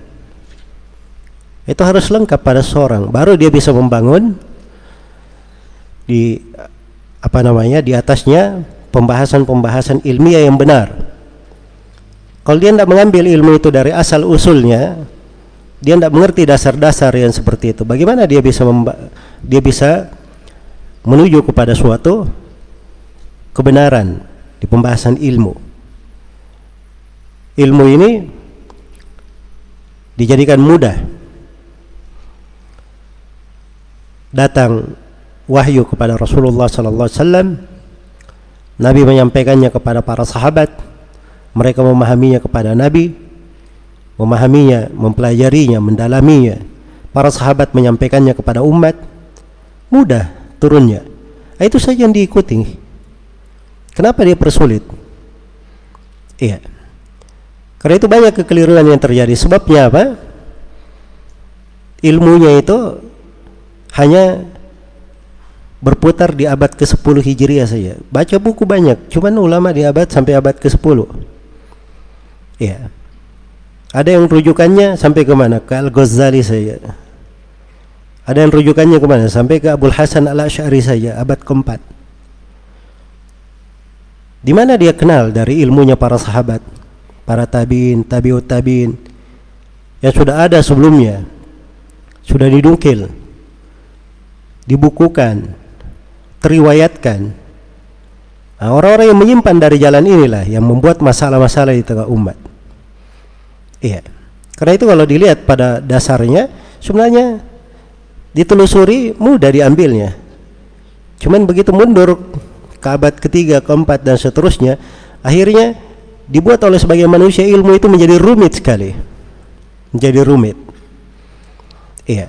Itu harus lengkap pada seorang, baru dia bisa membangun di apa namanya di atasnya pembahasan-pembahasan ilmiah yang benar. Kalau dia tidak mengambil ilmu itu dari asal usulnya, dia tidak mengerti dasar-dasar yang seperti itu. Bagaimana dia bisa dia bisa menuju kepada suatu kebenaran di pembahasan ilmu. Ilmu ini dijadikan mudah. Datang wahyu kepada Rasulullah sallallahu alaihi wasallam Nabi menyampaikannya kepada para sahabat, mereka memahaminya kepada Nabi, memahaminya, mempelajarinya, mendalaminya. Para sahabat menyampaikannya kepada umat, mudah turunnya. Nah, itu saja yang diikuti. Kenapa dia persulit? Iya. Karena itu banyak kekeliruan yang terjadi. Sebabnya apa? Ilmunya itu hanya berputar di abad ke-10 Hijriah saja. Baca buku banyak, cuman ulama di abad sampai abad ke-10. Ya. Ada yang rujukannya sampai ke mana? Ke Al-Ghazali saja. Ada yang rujukannya ke mana? Sampai ke Abdul Hasan Al-Asy'ari saja, abad keempat. Di mana dia kenal dari ilmunya para sahabat, para tabiin, tabiut tabiin yang sudah ada sebelumnya, sudah didukil, dibukukan, teriwayatkan. Nah, orang-orang yang menyimpan dari jalan inilah yang membuat masalah-masalah di tengah umat. Iya. Karena itu kalau dilihat pada dasarnya sebenarnya ditelusuri mudah diambilnya. Cuman begitu mundur ke abad ketiga, keempat dan seterusnya, akhirnya dibuat oleh sebagian manusia ilmu itu menjadi rumit sekali. Menjadi rumit. Iya.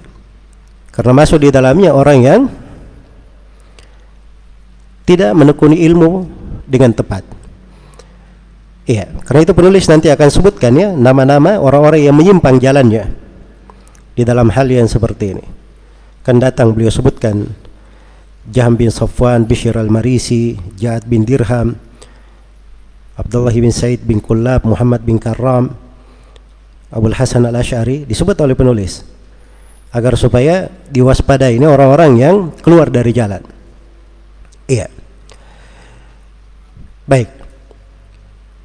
Karena masuk di dalamnya orang yang tidak menekuni ilmu dengan tepat. Iya, karena itu penulis nanti akan sebutkan ya nama-nama orang-orang yang menyimpang jalannya di dalam hal yang seperti ini. Kan datang beliau sebutkan Jaham bin Safwan, Bishr al-Marisi, Ja'ad bin Dirham, Abdullah bin Said bin Kullab, Muhammad bin Karram, Abdul Hasan al-Ash'ari disebut oleh penulis agar supaya diwaspadai ini orang-orang yang keluar dari jalan. Iya. Baik.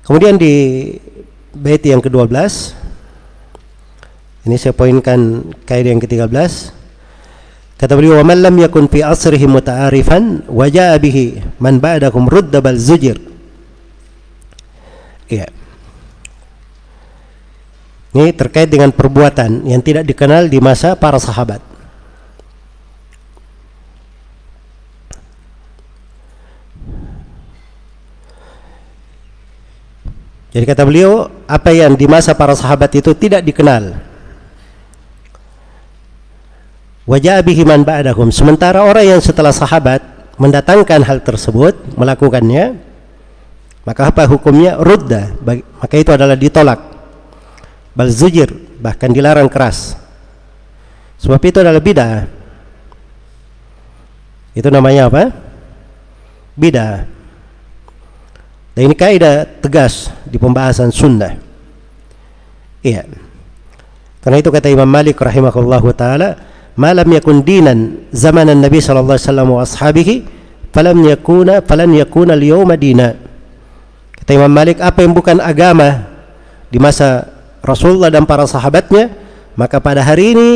Kemudian di bait yang ke-12 ini saya poinkan kaidah yang ke-13 kata beliau wa man lam yakun fi asrihi muta'arifan wa bihi man ba'dakum rudda bal zujir Iya. Ini terkait dengan perbuatan yang tidak dikenal di masa para sahabat. Jadi kata beliau, apa yang di masa para sahabat itu tidak dikenal. Wajah bihiman ba'dahum. Sementara orang yang setelah sahabat mendatangkan hal tersebut, melakukannya, maka apa hukumnya? Rudda. Maka itu adalah ditolak. Bal zujir, bahkan dilarang keras. Sebab itu adalah bid'ah. Itu namanya apa? Bid'ah. Dan ini kaidah tegas di pembahasan sunnah. Iya. Karena itu kata Imam Malik rahimahullahu taala, "Malam yakun dinan zaman Nabi sallallahu alaihi wasallam wa ashabihi, falam yakuna falan yakuna al-yawma dina." Kata Imam Malik, apa yang bukan agama di masa Rasulullah dan para sahabatnya, maka pada hari ini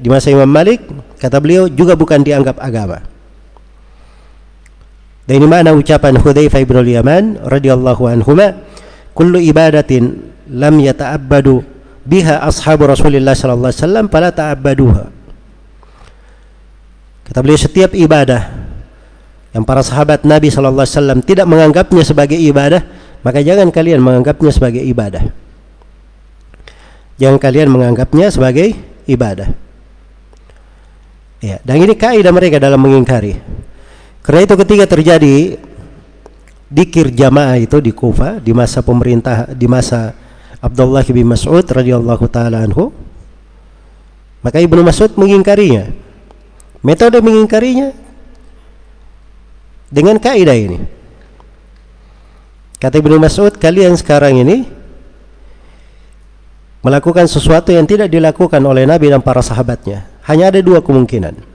di masa Imam Malik, kata beliau juga bukan dianggap agama. Dan ini mana ucapan Hudzaifah bin Yaman radhiyallahu anhuma, "Kullu ibadatin lam yata'abbadu biha ashabu Rasulillah sallallahu alaihi wasallam fala ta'abbaduha." Kata beliau setiap ibadah yang para sahabat Nabi sallallahu alaihi wasallam tidak menganggapnya sebagai ibadah, maka jangan kalian menganggapnya sebagai ibadah. Jangan kalian menganggapnya sebagai ibadah. Ya, dan ini kaidah mereka dalam mengingkari. Karena itu ketika terjadi dikir jamaah itu di Kufa di masa pemerintah di masa Abdullah bin Mas'ud radhiyallahu taala anhu maka Ibnu Mas'ud mengingkarinya metode mengingkarinya dengan kaidah ini kata Ibnu Mas'ud kalian sekarang ini melakukan sesuatu yang tidak dilakukan oleh Nabi dan para sahabatnya hanya ada dua kemungkinan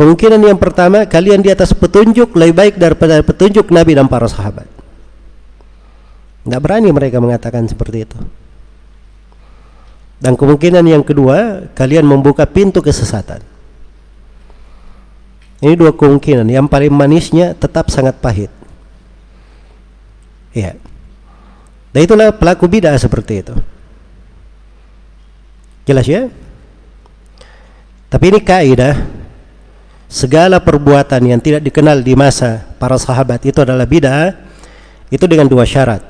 Kemungkinan yang pertama, kalian di atas petunjuk lebih baik daripada petunjuk Nabi dan para sahabat. Tidak berani mereka mengatakan seperti itu. Dan kemungkinan yang kedua, kalian membuka pintu kesesatan. Ini dua kemungkinan. Yang paling manisnya tetap sangat pahit. Iya. Dan itulah pelaku bidah seperti itu. Jelas ya? Tapi ini kaidah segala perbuatan yang tidak dikenal di masa para sahabat itu adalah bid'ah itu dengan dua syarat.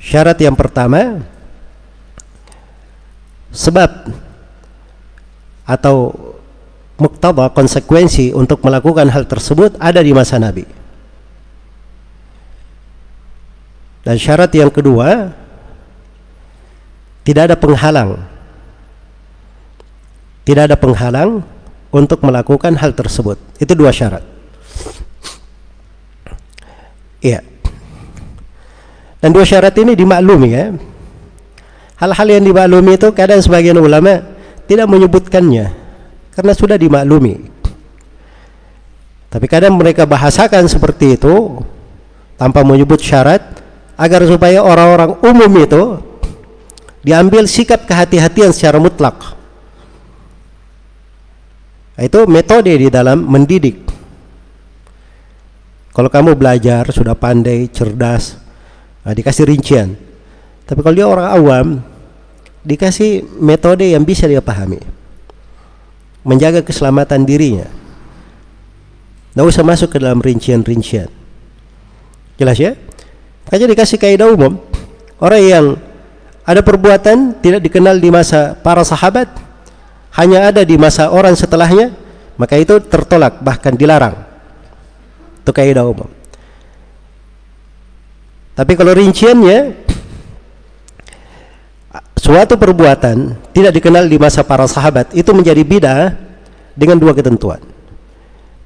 Syarat yang pertama sebab atau muktada konsekuensi untuk melakukan hal tersebut ada di masa Nabi. Dan syarat yang kedua tidak ada penghalang tidak ada penghalang untuk melakukan hal tersebut. Itu dua syarat. Iya. Dan dua syarat ini dimaklumi ya. Hal-hal yang dimaklumi itu kadang sebagian ulama tidak menyebutkannya karena sudah dimaklumi. Tapi kadang mereka bahasakan seperti itu tanpa menyebut syarat agar supaya orang-orang umum itu diambil sikap kehati-hatian secara mutlak itu metode di dalam mendidik. Kalau kamu belajar sudah pandai, cerdas, nah dikasih rincian. Tapi kalau dia orang awam, dikasih metode yang bisa dia pahami. Menjaga keselamatan dirinya. Tidak usah masuk ke dalam rincian-rincian. Jelas ya? Makanya dikasih kaidah umum. Orang yang ada perbuatan tidak dikenal di masa para sahabat, hanya ada di masa orang setelahnya maka itu tertolak bahkan dilarang. Itu kaidah umum. Tapi kalau rinciannya suatu perbuatan tidak dikenal di masa para sahabat itu menjadi bid'ah dengan dua ketentuan.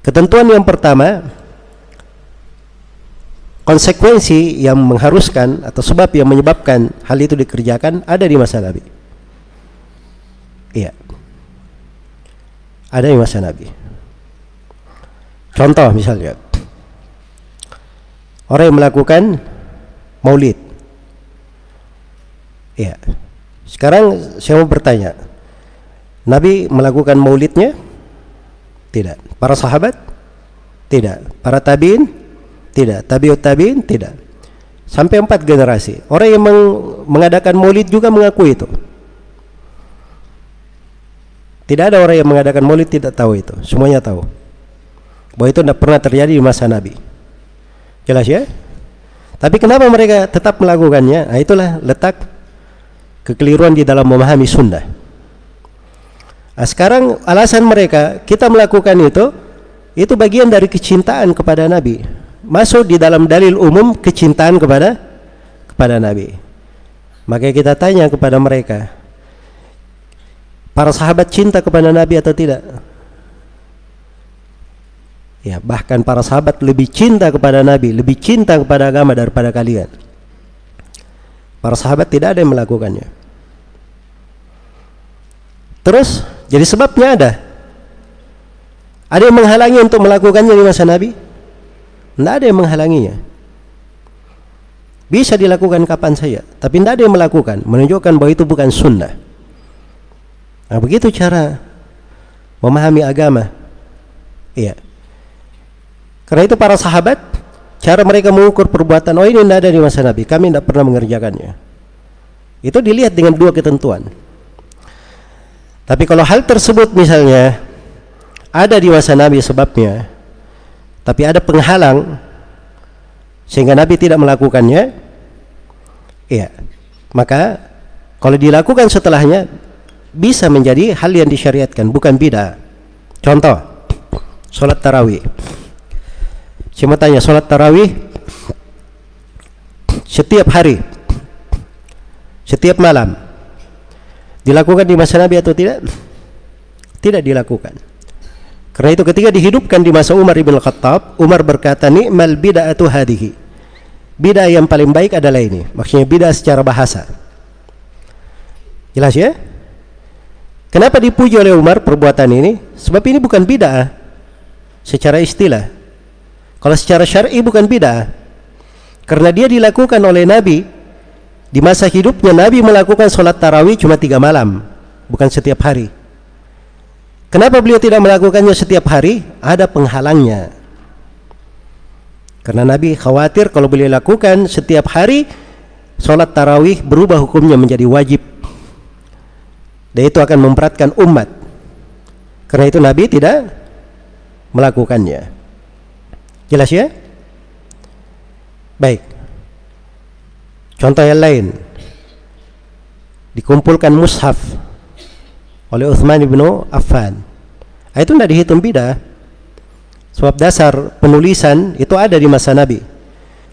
Ketentuan yang pertama konsekuensi yang mengharuskan atau sebab yang menyebabkan hal itu dikerjakan ada di masa Nabi iya ada di masa Nabi. Contoh misalnya, orang yang melakukan maulid. Ya, sekarang saya mau bertanya, Nabi melakukan maulidnya? Tidak. Para sahabat? Tidak. Para tabiin? Tidak. Tabiut tabiin? Tidak. Sampai empat generasi. Orang yang mengadakan maulid juga mengaku itu. Tidak ada orang yang mengadakan maulid tidak tahu itu. Semuanya tahu. Bahwa itu tidak pernah terjadi di masa Nabi. Jelas ya? Tapi kenapa mereka tetap melakukannya? Nah, itulah letak kekeliruan di dalam memahami sunnah. Nah, sekarang alasan mereka kita melakukan itu itu bagian dari kecintaan kepada Nabi. Masuk di dalam dalil umum kecintaan kepada kepada Nabi. Maka kita tanya kepada mereka, Para sahabat cinta kepada Nabi atau tidak? Ya, bahkan para sahabat lebih cinta kepada Nabi, lebih cinta kepada agama daripada kalian. Para sahabat tidak ada yang melakukannya. Terus, jadi sebabnya ada. Ada yang menghalangi untuk melakukannya di masa Nabi? Tidak ada yang menghalanginya. Bisa dilakukan kapan saja, tapi tidak ada yang melakukan, menunjukkan bahwa itu bukan sunnah. Nah, begitu cara memahami agama. Iya. Karena itu para sahabat cara mereka mengukur perbuatan oh ini tidak ada di masa Nabi, kami tidak pernah mengerjakannya. Itu dilihat dengan dua ketentuan. Tapi kalau hal tersebut misalnya ada di masa Nabi sebabnya, tapi ada penghalang. Sehingga Nabi tidak melakukannya, iya, maka kalau dilakukan setelahnya bisa menjadi hal yang disyariatkan bukan bid'ah. Contoh sholat tarawih. Mau tanya, sholat tarawih setiap hari, setiap malam, dilakukan di masa Nabi atau tidak? Tidak dilakukan. Karena itu ketika dihidupkan di masa Umar ibn Khattab, Umar berkata, Ni'mal bida'atu hadihi. Bid'ah yang paling baik adalah ini. Maksudnya bid'ah secara bahasa. Jelas ya? Kenapa dipuji oleh Umar perbuatan ini? Sebab ini bukan bid'ah secara istilah. Kalau secara syar'i bukan bid'ah. Karena dia dilakukan oleh Nabi di masa hidupnya Nabi melakukan sholat tarawih cuma tiga malam, bukan setiap hari. Kenapa beliau tidak melakukannya setiap hari? Ada penghalangnya. Karena Nabi khawatir kalau beliau lakukan setiap hari sholat tarawih berubah hukumnya menjadi wajib. Dan itu akan memberatkan umat. Karena itu Nabi tidak melakukannya. Jelas ya? Baik. Contoh yang lain. Dikumpulkan mushaf oleh Uthman bin Affan. Ah, itu tidak dihitung bidah. Sebab dasar penulisan itu ada di masa Nabi.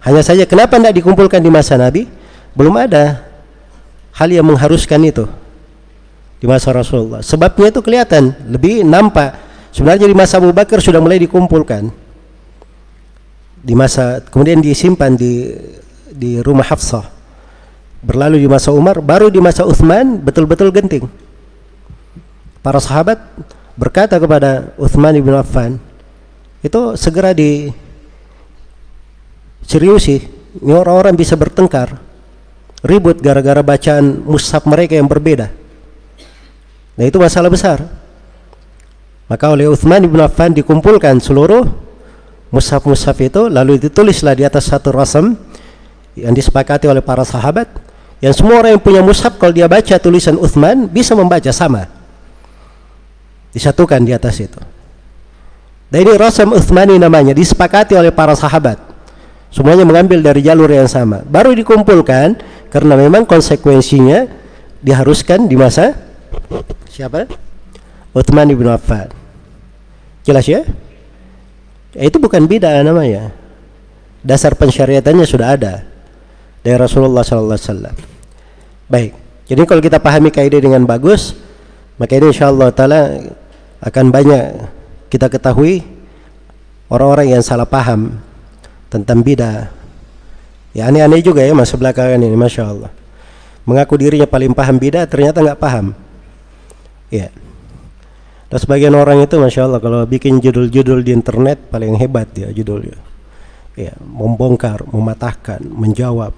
Hanya saja kenapa tidak dikumpulkan di masa Nabi? Belum ada hal yang mengharuskan itu di masa Rasulullah. Sebabnya itu kelihatan, lebih nampak. Sebenarnya di masa Abu Bakar sudah mulai dikumpulkan di masa kemudian disimpan di di rumah Hafsah berlalu di masa Umar baru di masa Uthman betul-betul genting para sahabat berkata kepada Uthman bin Affan itu segera di seriusi ini orang-orang bisa bertengkar. Ribut gara-gara bacaan mushaf mereka yang berbeda. Nah itu masalah besar. Maka oleh Uthman bin Affan dikumpulkan seluruh mushaf-mushaf itu lalu ditulislah di atas satu rasam yang disepakati oleh para sahabat yang semua orang yang punya mushaf kalau dia baca tulisan Uthman bisa membaca sama disatukan di atas itu. Dan ini rasam Uthmani namanya disepakati oleh para sahabat. Semuanya mengambil dari jalur yang sama. Baru dikumpulkan karena memang konsekuensinya diharuskan di masa siapa? Uthman ibn Affan. Jelas ya? itu bukan bid'ah namanya. Dasar pensyariatannya sudah ada dari Rasulullah sallallahu wasallam. Baik. Jadi kalau kita pahami kaidah dengan bagus maka ini insyaallah taala akan banyak kita ketahui orang-orang yang salah paham tentang bid'ah ya aneh-aneh juga ya masa belakangan ini Masya Allah mengaku dirinya paling paham bid'ah ternyata nggak paham ya dan sebagian orang itu masya Allah kalau bikin judul-judul di internet paling hebat ya judulnya. Ya, membongkar, mematahkan, menjawab.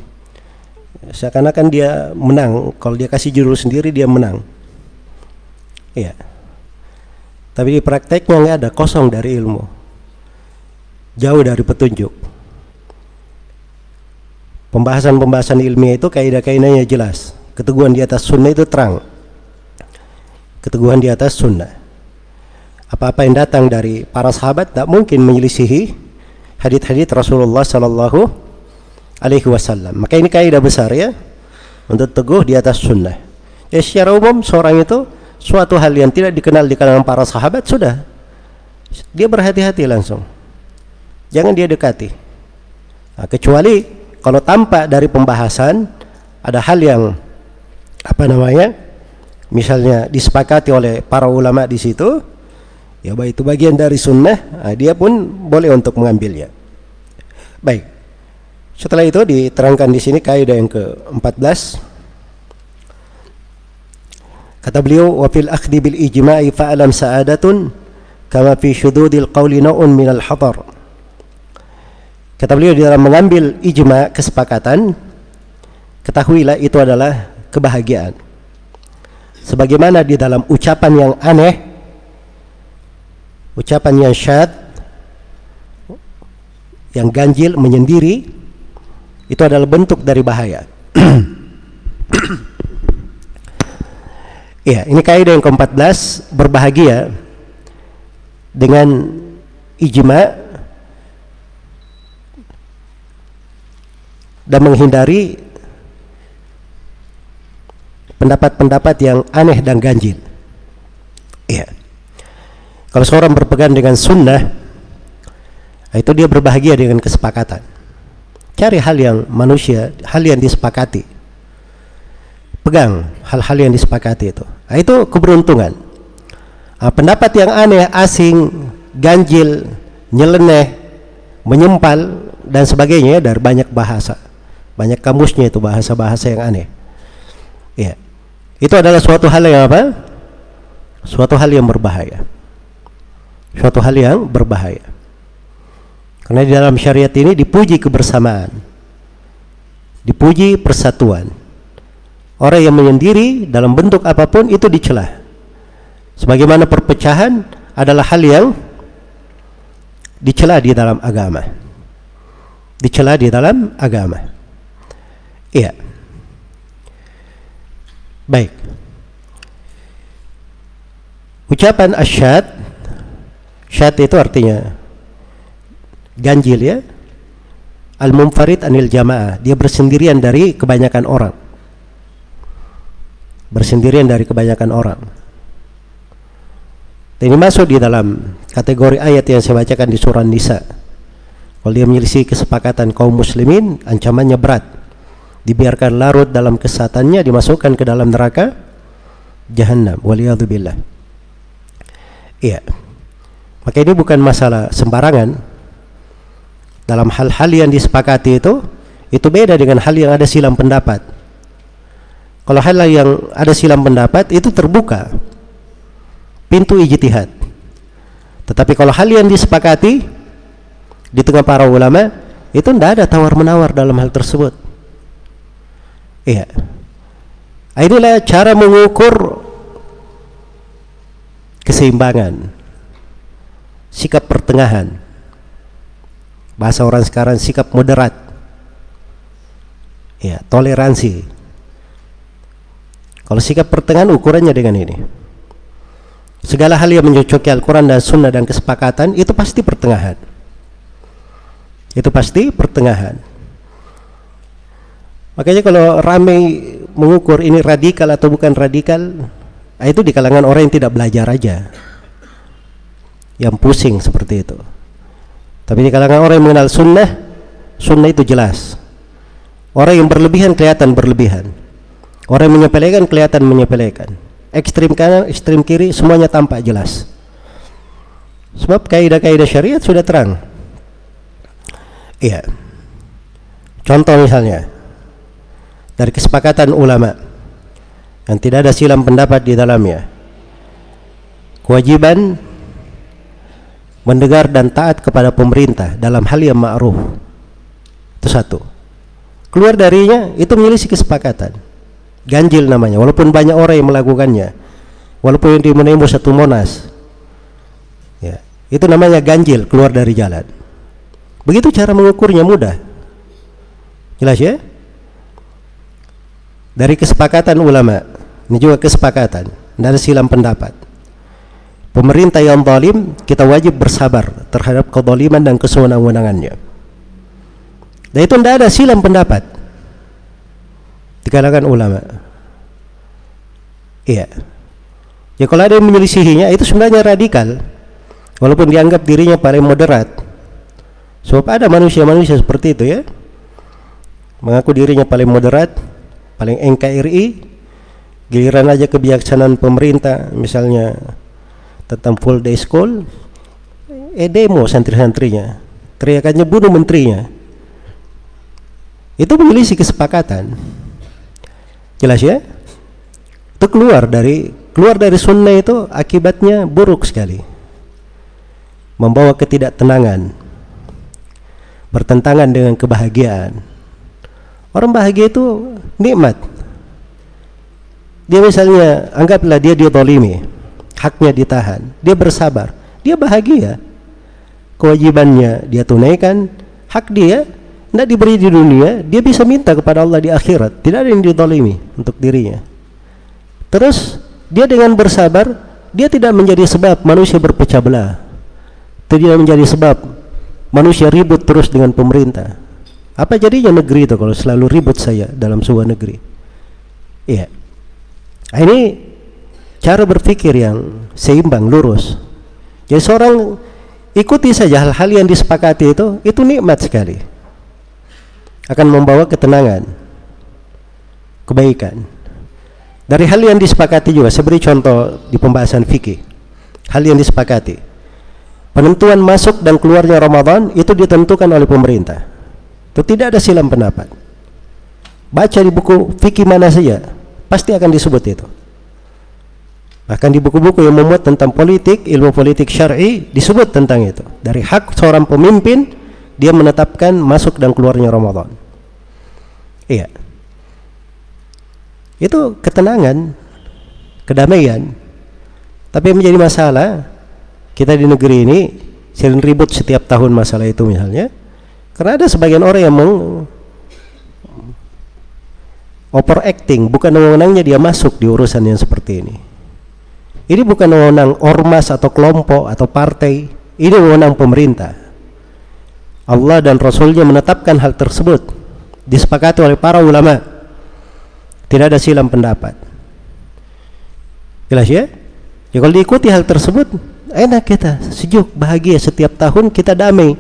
Seakan-akan dia menang. Kalau dia kasih judul sendiri dia menang. Ya. Tapi di prakteknya ada, kosong dari ilmu. Jauh dari petunjuk. Pembahasan-pembahasan ilmiah itu kaidah-kaidahnya jelas. Keteguhan di atas sunnah itu terang. Keteguhan di atas sunnah apa-apa yang datang dari para sahabat tak mungkin menyelisihi hadith-hadith Rasulullah sallallahu alaihi wasallam. Maka ini kaidah besar ya untuk teguh di atas sunnah. Ya secara umum seorang itu suatu hal yang tidak dikenal di kalangan para sahabat sudah dia berhati-hati langsung. Jangan dia dekati. Nah, kecuali kalau tampak dari pembahasan ada hal yang apa namanya misalnya disepakati oleh para ulama di situ ya baik itu bagian dari sunnah nah, dia pun boleh untuk mengambilnya baik setelah itu diterangkan di sini kaidah yang ke-14 kata beliau wa fil akhdi bil ijma'i fa'alam sa'adatun kama fi syududil qawli na'un minal hadar kata beliau di dalam mengambil ijma kesepakatan ketahuilah itu adalah kebahagiaan. Sebagaimana di dalam ucapan yang aneh ucapan yang syad yang ganjil menyendiri itu adalah bentuk dari bahaya ya ini kaidah yang ke-14 berbahagia dengan ijma dan menghindari pendapat-pendapat yang aneh dan ganjil iya kalau seorang berpegang dengan sunnah Itu dia berbahagia dengan kesepakatan. Cari hal yang manusia, hal yang disepakati. Pegang hal-hal yang disepakati itu. Nah, itu keberuntungan. Nah, pendapat yang aneh, asing, ganjil, nyeleneh, menyempal dan sebagainya dari banyak bahasa. Banyak kamusnya itu bahasa-bahasa yang aneh. Ya. Itu adalah suatu hal yang apa? Suatu hal yang berbahaya. Suatu hal yang berbahaya. Karena di dalam syariat ini dipuji kebersamaan. Dipuji persatuan. Orang yang menyendiri dalam bentuk apa pun itu dicela. Sebagaimana perpecahan adalah hal yang dicela di dalam agama. Dicela di dalam agama. Iya. Baik. Ucapan asyad syad itu artinya ganjil ya al munfarid anil jamaah dia bersendirian dari kebanyakan orang bersendirian dari kebanyakan orang. Ini masuk di dalam kategori ayat yang saya bacakan di surah Nisa kalau dia menyelisih kesepakatan kaum muslimin ancamannya berat. Dibiarkan larut dalam kesatannya dimasukkan ke dalam neraka jahannam. Waliyadzubillah. Iya. Maka ini bukan masalah sembarangan. Dalam hal-hal yang disepakati itu itu beda dengan hal yang ada silam pendapat kalau hal yang ada silam pendapat itu terbuka. Pintu ijtihad. Tetapi kalau hal yang disepakati di tengah para ulama itu tidak ada tawar menawar dalam hal tersebut. Iya. Inilah cara mengukur keseimbangan sikap pertengahan. Bahasa orang sekarang sikap moderat. Ya toleransi kalau sikap pertengahan ukurannya dengan ini. Segala hal yang mencocoki Al-Quran dan Sunnah dan kesepakatan itu pasti pertengahan. Itu pasti pertengahan. Makanya kalau ramai mengukur ini radikal atau bukan radikal itu di kalangan orang yang tidak belajar aja. Yang pusing seperti itu. Tapi di kalangan orang yang mengenal sunnah, sunnah itu jelas. Orang yang berlebihan kelihatan berlebihan. Orang yang menyepelekan kelihatan menyepelekan. Ekstrim kanan, ekstrim kiri, semuanya tampak jelas. Sebab kaidah-kaidah syariat sudah terang. Iya. Contoh misalnya dari kesepakatan ulama yang tidak ada silam pendapat di dalamnya. Kewajiban mendengar dan taat kepada pemerintah dalam hal yang ma'ruf itu satu keluar darinya itu menyelisih kesepakatan ganjil namanya. Walaupun banyak orang yang melakukannya. Walaupun yang dimenemu satu monas. Ya itu namanya ganjil keluar dari jalan. Begitu cara mengukurnya mudah. Jelas ya? Dari kesepakatan ulama ini juga kesepakatan dari silam pendapat. Pemerintah yang zalim kita wajib bersabar terhadap kezaliman dan kesewenang-wenangannya. Dan itu tidak ada silam pendapat di kalangan ulama. Iya. Ya kalau ada yang menyelisihinya itu sebenarnya radikal. Walaupun dianggap dirinya paling moderat. Sebab ada manusia-manusia seperti itu ya. Mengaku dirinya paling moderat paling NKRI giliran aja kebijaksanaan pemerintah misalnya tentang full day school eh demo santri-santrinya teriakannya bunuh menterinya. Itu menyelisih kesepakatan jelas ya? Itu keluar dari keluar dari sunnah itu akibatnya buruk sekali. Membawa ketidaktenangan bertentangan dengan kebahagiaan. Orang bahagia itu nikmat. Dia misalnya anggaplah dia dolimi haknya ditahan, dia bersabar, dia bahagia. Kewajibannya dia tunaikan, hak dia tidak diberi di dunia, dia bisa minta kepada Allah di akhirat. Tidak ada yang didolimi untuk dirinya. Terus dia dengan bersabar, dia tidak menjadi sebab manusia berpecah belah. Tidak menjadi sebab manusia ribut terus dengan pemerintah. Apa jadinya negeri itu kalau selalu ribut saya dalam sebuah negeri? Iya. Nah, ini cara berpikir yang seimbang lurus jadi seorang ikuti saja hal-hal yang disepakati itu, itu nikmat sekali. Akan membawa ketenangan, kebaikan. Dari hal yang disepakati juga, saya beri contoh di pembahasan fikih. Hal yang disepakati. Penentuan masuk dan keluarnya Ramadan itu ditentukan oleh pemerintah. Itu tidak ada silam pendapat. Baca di buku fikih mana saja, pasti akan disebut itu. Bahkan di buku-buku yang memuat tentang politik, ilmu politik syar'i disebut tentang itu. Dari hak seorang pemimpin dia menetapkan masuk dan keluarnya Ramadan. Iya. Itu ketenangan, kedamaian. Tapi menjadi masalah kita di negeri ini sering ribut setiap tahun masalah itu misalnya. Karena ada sebagian orang yang meng overacting, bukan wewenangnya dia masuk di urusan yang seperti ini. Ini bukan wewenang ormas atau kelompok atau partai, ini wewenang pemerintah. Allah dan Rasulnya menetapkan hal tersebut disepakati oleh para ulama. Tidak ada silam pendapat. Jelas ya? Ya kalau diikuti hal tersebut, enak kita, sejuk, bahagia setiap tahun kita damai.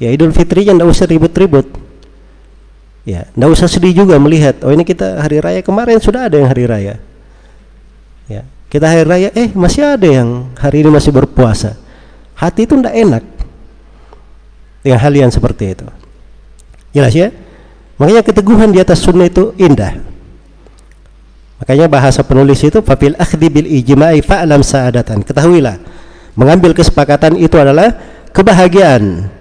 Ya Idul Fitrinya tidak usah ribut-ribut. Ya, tidak usah sedih juga melihat, oh ini kita hari raya kemarin sudah ada yang hari raya. Ya, kita hari raya eh masih ada yang hari ini masih berpuasa hati itu tidak enak dengan hal yang seperti itu. Jelas ya? Makanya keteguhan di atas sunnah itu indah. Makanya bahasa penulis itu fafil akhdi bil ijma'i fa'lam sa'adatan. Ketahuilah mengambil kesepakatan itu adalah kebahagiaan.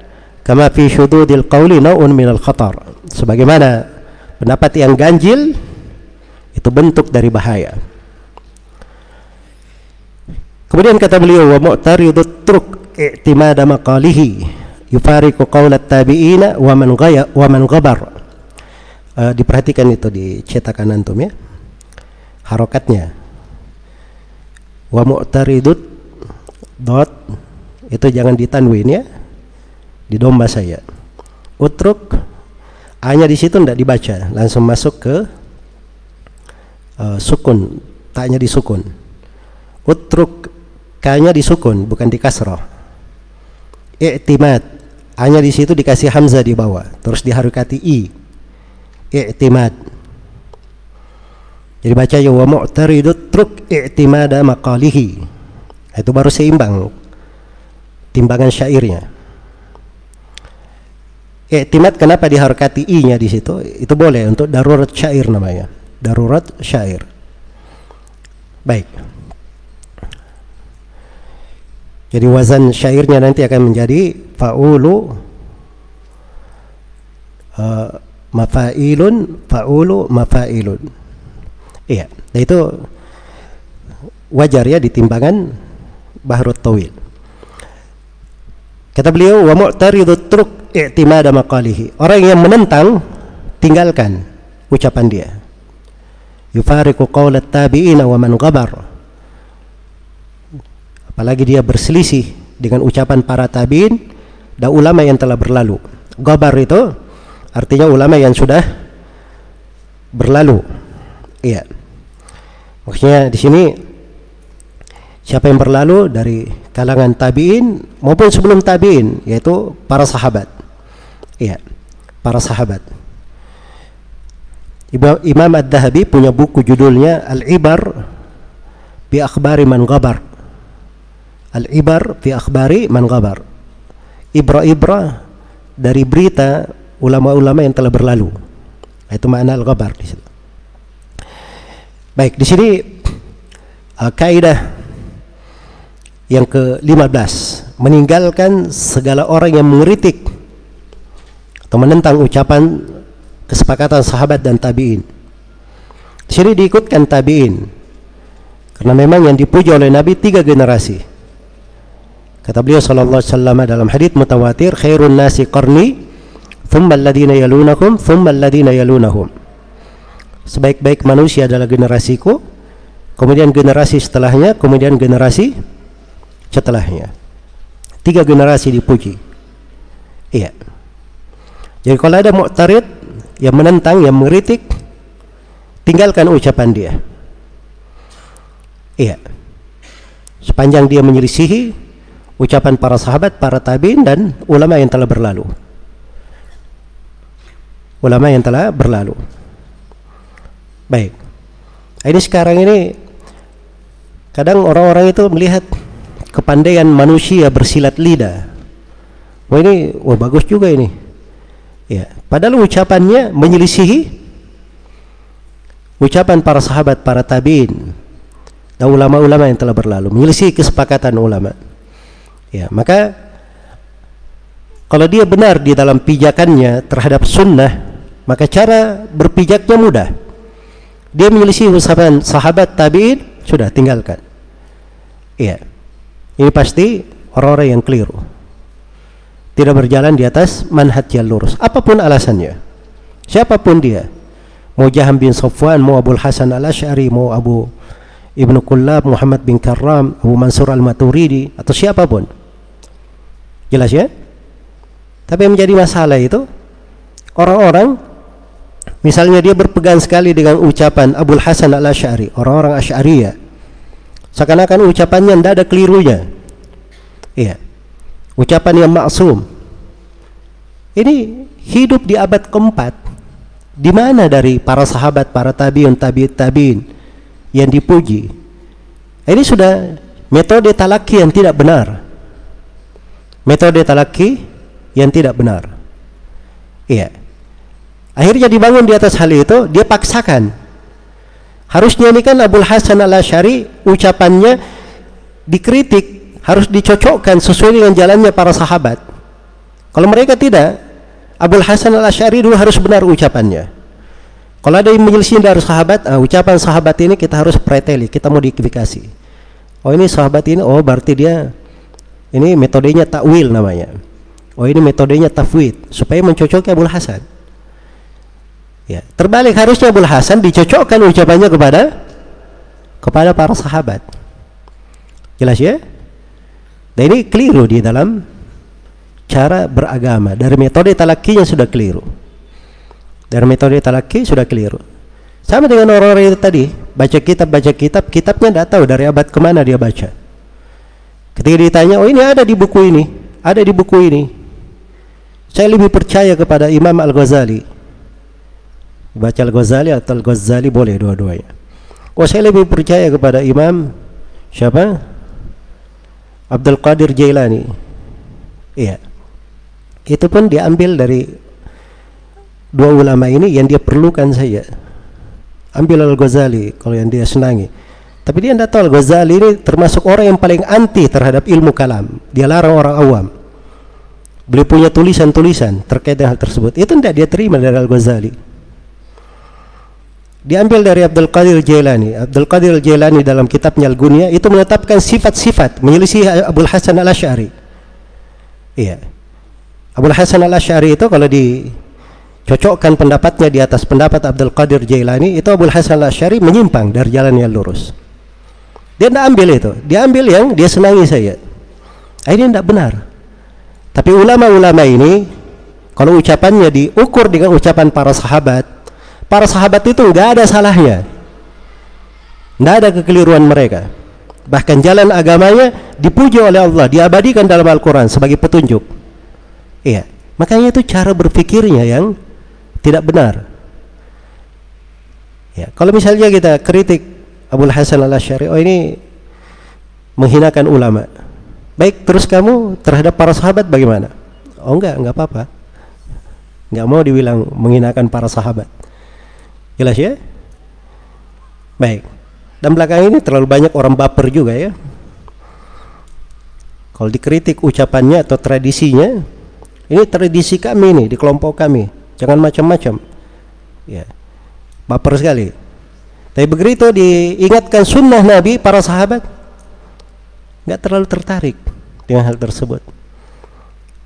Kama fi syududil qawli nau'un minal khatar. Sebagaimana pendapat yang ganjil itu bentuk dari bahaya. Kemudian kata beliau wa mu'taridut truk i'timada maqalihi yufariqu qaulat tabi'ina wa man ghaya wa man ghabar. Uh, diperhatikan itu di cetakan antum ya. Harokatnya. Wa mu'taridut dot itu jangan ditanwin ya. Di domba saya. Utruk hanya di situ tidak dibaca, langsung masuk ke uh, sukun, taknya disukun. Utruk K-nya disukun bukan di kasroh. I'timad hanya di situ dikasih hamzah di bawah, terus diharukati i. I'timad. Jadi baca ya wa mu'taridut truk i'timada maqalihi. Itu baru seimbang timbangan syairnya. I'timad kenapa diharukati i-nya di situ? Itu boleh untuk darurat syair namanya. Darurat syair. Baik. Jadi wazan syairnya nanti akan menjadi faulu uh, mafailun faulu mafailun. Iya, nah itu wajar ya di timbangan Bahrut Tawil. Kata beliau wa mu'taridu truk i'timada maqalihi. Orang yang menentang tinggalkan ucapan dia. Yufariqu qawlat tabi'ina wa man ghabar apalagi dia berselisih dengan ucapan para tabiin dan ulama yang telah berlalu. Gabar itu artinya ulama yang sudah berlalu. Iya. Maksudnya di sini siapa yang berlalu dari kalangan tabiin maupun sebelum tabiin yaitu para sahabat. Iya, para sahabat. Imam Ad-Dahabi punya buku judulnya Al-Ibar bi akhbari man gabar Al-ibar fi akhbari man ghabar. Ibra-ibra dari berita ulama-ulama yang telah berlalu. Itu makna al-ghabar di situ. Baik, di sini uh, kaidah yang ke-15 meninggalkan segala orang yang mengeritik atau menentang ucapan kesepakatan sahabat dan tabi'in. Di sini diikutkan tabi'in karena memang yang dipuji oleh Nabi tiga generasi Kata beliau sallallahu alaihi wasallam dalam hadis mutawatir, khairun nasi qarni, thumma alladhina yalunahum, thumma alladhina yalunahum. Sebaik-baik manusia adalah generasiku, kemudian generasi setelahnya, kemudian generasi setelahnya. Tiga generasi dipuji. Iya. Jadi kalau ada mu'tarid yang menentang, yang mengkritik, tinggalkan ucapan dia. Iya. Sepanjang dia menyelisihi ucapan para sahabat, para tabiin dan ulama yang telah berlalu. Ulama yang telah berlalu. Baik. Ini sekarang ini kadang orang-orang itu melihat kepandaian manusia bersilat lidah. Wah ini, wah bagus juga ini. Ya, padahal ucapannya menyelisihi ucapan para sahabat, para tabiin dan ulama-ulama yang telah berlalu, menyelisihi kesepakatan ulama. Ya, maka kalau dia benar di dalam pijakannya terhadap sunnah, maka cara berpijaknya mudah. Dia menyelisih ucapan sahabat tabi'in, sudah tinggalkan. Iya. Ini pasti orang-orang yang keliru. Tidak berjalan di atas manhaj yang lurus. Apa pun alasannya. Siapa pun dia. Mau Jaham bin Safwan, mau Abu Hasan al-Ash'ari, mau Abu Ibnu Kullab, Muhammad bin Karram, Abu Mansur al-Maturidi, atau siapa pun Jelas ya? Tapi yang menjadi masalah itu orang-orang misalnya dia berpegang sekali dengan ucapan Abdul Hasan al-Ash'ari, orang-orang Asy'ariyah. Seakan-akan ucapannya tidak ada kelirunya. Iya. Ucapan yang maksum. Ini hidup di abad keempat. Di mana dari para sahabat, para tabiun, tabi'in, tabi'in yang dipuji? Ini sudah metode talaki yang tidak benar metode talaki yang tidak benar. Iya. Akhirnya dibangun di atas hal itu, dia paksakan. Harusnya ini kan Abdul Hasan al Ashari ucapannya dikritik, harus dicocokkan sesuai dengan jalannya para sahabat. Kalau mereka tidak, Abdul Hasan al Ashari dulu harus benar ucapannya. Kalau ada yang menyelisih dari sahabat, uh, ucapan sahabat ini kita harus preteli, kita modifikasi. Oh ini sahabat ini, oh berarti dia ini metodenya takwil namanya. Oh ini metodenya tafwid supaya mencocoki Abu Hasan. Ya, terbalik harusnya Abu Hasan dicocokkan ucapannya kepada kepada para sahabat. Jelas ya? Dan ini keliru di dalam cara beragama. Dari metode talakinya sudah keliru. Dari metode talaki sudah keliru. Sama dengan orang-orang itu tadi, baca kitab, baca kitab, kitabnya tidak tahu dari abad ke mana dia baca. Ketika ditanya, oh ini ada di buku ini, ada di buku ini. Saya lebih percaya kepada Imam Al-Ghazali. Baca Al-Ghazali atau Al-Ghazali boleh dua-duanya. Oh saya lebih percaya kepada Imam siapa? Abdul Qadir Jailani. Iya. Itu pun diambil dari dua ulama ini yang dia perlukan saja. Ambil Al-Ghazali kalau yang dia senangi. Tapi dia tidak tahu Ghazali ini termasuk orang yang paling anti terhadap ilmu kalam. Dia larang orang awam. Beliau punya tulisan-tulisan terkait dengan hal tersebut. Itu tidak dia terima dari Al-Ghazali. Diambil dari Abdul Qadir Jailani. Abdul Qadir Jailani dalam kitabnya Al-Gunya itu menetapkan sifat-sifat menyelisih Abdul Hasan Al-Asy'ari. Iya. Abdul Hasan Al-Asy'ari itu kalau dicocokkan pendapatnya di atas pendapat Abdul Qadir Jailani itu Abdul Hasan Al-Asy'ari menyimpang dari jalan yang lurus. Dia tidak ambil itu. Dia ambil yang dia senangi saya. Ini tidak benar. Tapi ulama-ulama ini kalau ucapannya diukur dengan ucapan para sahabat, para sahabat itu nggak ada salahnya. Tidak ada kekeliruan mereka. Bahkan jalan agamanya dipuji oleh Allah, diabadikan dalam Al-Quran sebagai petunjuk. Iya, makanya itu cara berpikirnya yang tidak benar. Ya, kalau misalnya kita kritik Abu Hasan al Ashari oh ini menghinakan ulama. Baik terus kamu terhadap para sahabat bagaimana? Oh enggak enggak apa-apa. Enggak mau dibilang menghinakan para sahabat. Jelas ya? Baik. Dan belakang ini terlalu banyak orang baper juga ya. Kalau dikritik ucapannya atau tradisinya ini tradisi kami nih di kelompok kami. Jangan macam-macam. Ya. Baper sekali tapi begitu diingatkan sunnah Nabi, para sahabat nggak terlalu tertarik dengan hal tersebut.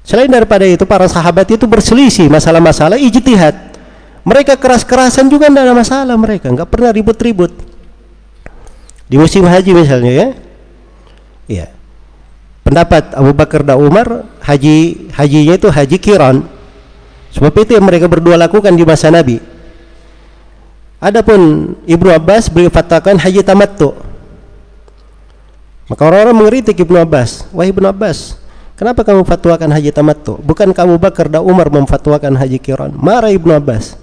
Selain daripada itu, para sahabat itu berselisih masalah-masalah ijtihad. Mereka keras-kerasan juga tidak ada masalah mereka, nggak pernah ribut-ribut. Di musim haji misalnya ya, ya pendapat Abu Bakar dan Umar haji hajinya itu haji kiran sebab itu yang mereka berdua lakukan di masa Nabi Adapun Ibnu Abbas beliau fatwakan haji tamattu. Maka orang-orang mengkritik Ibnu Abbas, "Wahai Ibnu Abbas, kenapa kamu fatwakan haji tamattu? Bukan kamu Bakar dan Umar memfatwakan haji kiran?" Marah Ibnu Abbas.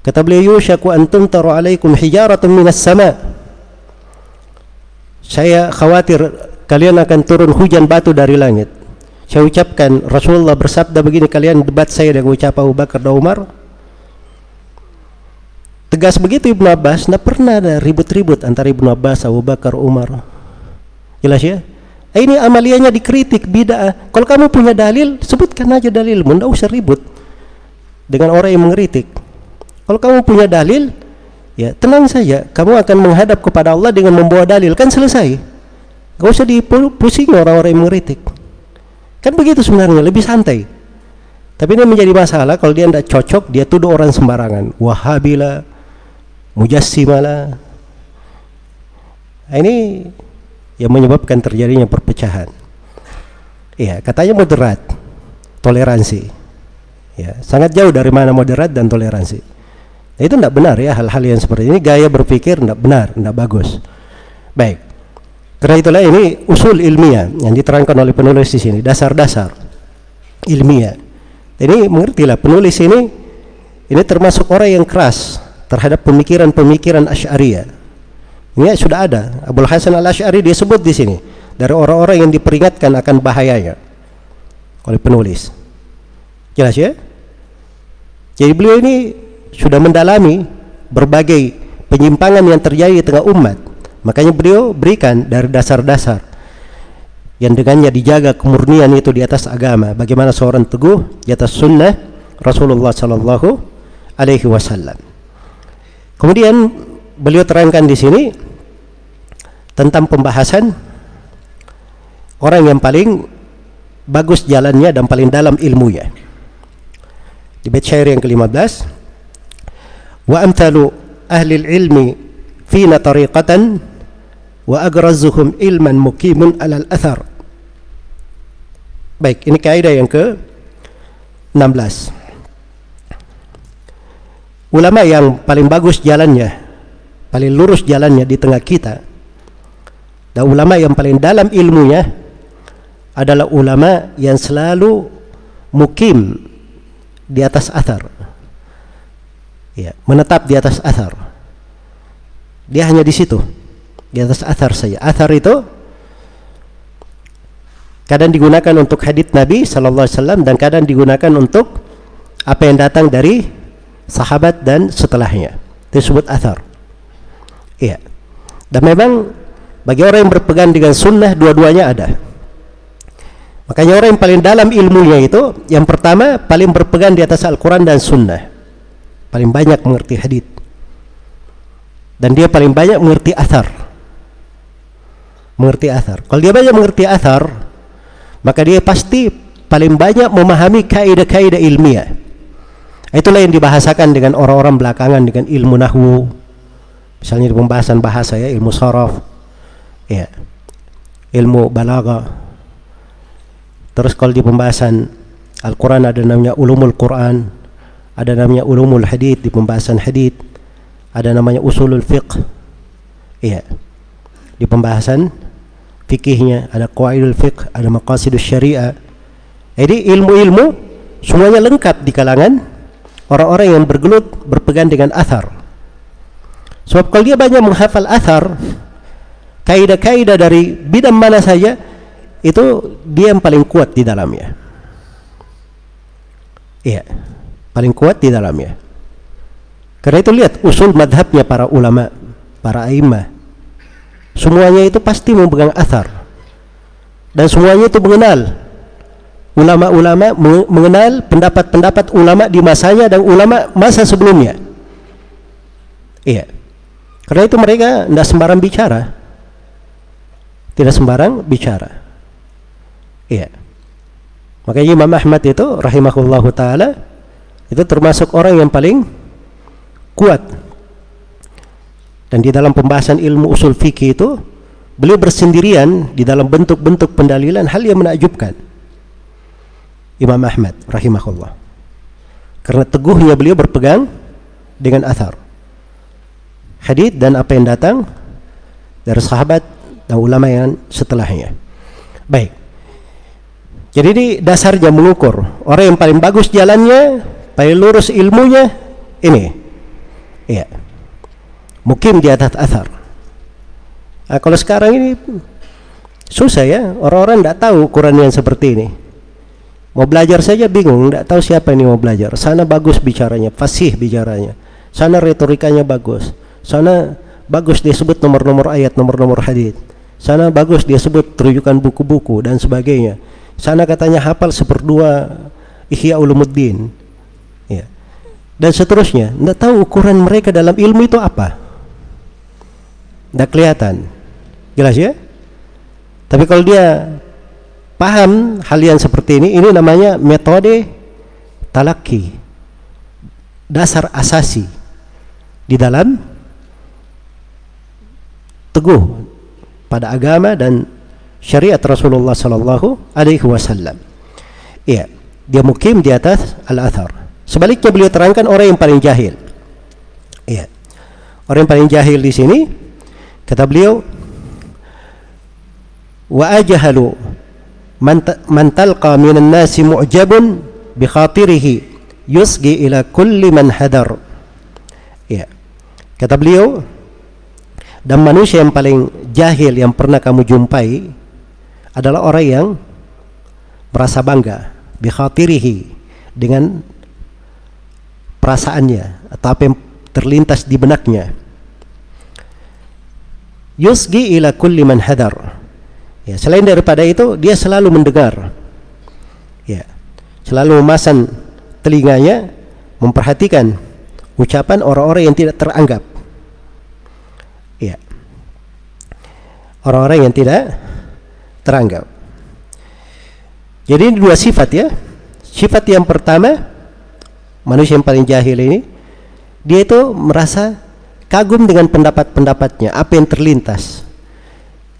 Kata beliau, "Yushaku an tumtaru alaikum hijaratun minas sama." Saya khawatir kalian akan turun hujan batu dari langit. Saya ucapkan Rasulullah bersabda begini kalian debat saya dengan ucap Abu Bakar dan Umar. Tegas begitu Ibnu Abbas, tidak pernah ada ribut-ribut antara Ibnu Abbas, Abu Bakar, Umar. Jelas ya? Ini amaliannya dikritik bid'ah. Kalau kamu punya dalil, sebutkan aja dalil. Tidak usah ribut dengan orang yang mengkritik. Kalau kamu punya dalil, ya tenang saja. Kamu akan menghadap kepada Allah dengan membawa dalil. Kan selesai. Gak usah dipusing orang-orang yang mengkritik. Kan begitu sebenarnya, lebih santai. Tapi ini menjadi masalah kalau dia tidak cocok, dia tuduh orang sembarangan. Wahabila, mujassimala. Nah, ini yang menyebabkan terjadinya perpecahan. Iya, katanya moderat, toleransi. Ya, sangat jauh dari mana moderat dan toleransi. Nah, itu tidak benar ya hal-hal yang seperti ini gaya berpikir tidak benar, tidak bagus. Baik. Karena itulah ini usul ilmiah yang diterangkan oleh penulis di sini, dasar-dasar ilmiah. Ini mengertilah penulis ini ini termasuk orang yang keras terhadap pemikiran-pemikiran Asy'ariyah ini sudah ada. Abdul Hasan al Ashari disebut di sini dari orang-orang yang diperingatkan akan bahayanya oleh penulis. Jelas ya? Jadi beliau ini sudah mendalami berbagai penyimpangan yang terjadi di tengah umat. Makanya beliau berikan dari dasar-dasar yang dengannya dijaga kemurnian itu di atas agama. Bagaimana seorang teguh di atas sunnah Rasulullah Sallallahu Alaihi Wasallam. Kemudian beliau terangkan di sini tentang pembahasan orang yang paling bagus jalannya dan paling dalam ilmunya. Di bait syair yang ke-15 wa amthalu ahli ilmi fina tariqatan wa agrazuhum ilman mukimun alal athar. Baik, ini kaidah yang ke 16. Ulama yang paling bagus jalannya paling lurus jalannya di tengah kita dan ulama yang paling dalam ilmunya adalah ulama yang selalu mukim di atas athar. Ya, menetap di atas athar. Dia hanya di situ di atas athar saja. Athar itu kadang digunakan untuk hadith Nabi Sallallahu Alaihi Wasallam dan kadang digunakan untuk apa yang datang dari sahabat dan setelahnya disebut athar Iya. Dan memang bagi orang yang berpegang dengan sunnah dua-duanya ada. Makanya orang yang paling dalam ilmunya itu yang pertama paling berpegang di atas Al-Quran dan sunnah. Paling banyak mengerti hadith. Dan dia paling banyak mengerti athar. Mengerti athar. Kalau dia banyak mengerti athar, maka dia pasti paling banyak memahami kaidah-kaidah ilmiah. Itulah yang dibahasakan dengan orang-orang belakangan dengan ilmu nahwu, misalnya di pembahasan bahasa ya ilmu saraf. Ya. Ilmu balaga terus kalau di pembahasan Al-Quran ada namanya ulumul Quran ada namanya ulumul hadith di pembahasan hadith ada namanya usulul fiqh. Ya. Di pembahasan fikihnya ada qaidul fiqh ada maqasidus syariah. Jadi ilmu-ilmu semuanya lengkap di kalangan orang-orang yang bergelut berpegang dengan athar Sebab kalau dia banyak menghafal athar, kaidah-kaidah dari bidang mana saja, itu dia yang paling kuat di dalamnya. Iya, paling kuat di dalamnya. Karena itu lihat usul madhabnya para ulama, para imam. Semuanya itu pasti memegang athar. Dan semuanya itu mengenal ulama-ulama mengenal pendapat-pendapat ulama di masanya dan ulama masa sebelumnya. Iya. Karena itu mereka tidak sembarang bicara. Tidak sembarang bicara. Iya. Makanya Imam Ahmad itu rahimahullah taala itu termasuk orang yang paling kuat. Dan di dalam pembahasan ilmu usul fikih itu beliau bersendirian di dalam bentuk-bentuk pendalilan hal yang menakjubkan. Imam Ahmad rahimahullah. Karena teguhnya beliau berpegang dengan athar hadith dan apa yang datang dari sahabat dan ulama yang setelahnya. Baik. Jadi ini dasarnya mengukur orang yang paling bagus jalannya, paling lurus ilmunya ini. Iya. Mukim di atas asar. Nah, kalau sekarang ini susah ya, orang-orang tidak tahu Quran yang seperti ini. Mau belajar saja bingung, tidak tahu siapa ini mau belajar. Sana bagus bicaranya, fasih bicaranya. Sana retorikanya bagus. Sana bagus dia sebut nomor-nomor ayat, nomor-nomor hadis. Sana bagus dia sebut rujukan buku-buku dan sebagainya. Sana katanya hafal seperdua Ihya Ulumuddin. Ya. Dan seterusnya. Tidak tahu ukuran mereka dalam ilmu itu apa. Tidak kelihatan. Jelas ya? Tapi kalau dia paham hal yang seperti ini, ini namanya metode talaki. Dasar asasi di dalam teguh pada agama dan syariat Rasulullah sallallahu alaihi wasallam. Iya, dia mukim di atas al-athar. Sebaliknya beliau terangkan orang yang paling jahil. Iya. Orang yang paling jahil di sini kata beliau wa ajhalu man man talqa minan nasi mu'jabun bi khatirihi yusgi ila kulli man hadar. Iya. Kata beliau dan manusia yang paling jahil yang pernah kamu jumpai adalah orang yang merasa bangga bikhatirihi dengan perasaannya atau apa yang terlintas di benaknya yusgi ila kulli man hadar ya selain daripada itu dia selalu mendengar ya selalu memasang telinganya memperhatikan ucapan orang-orang yang tidak teranggap Ya. Orang-orang yang tidak teranggap. Jadi ini dua sifat ya. Sifat yang pertama manusia yang paling jahil ini dia itu merasa kagum dengan pendapat-pendapatnya, apa yang terlintas.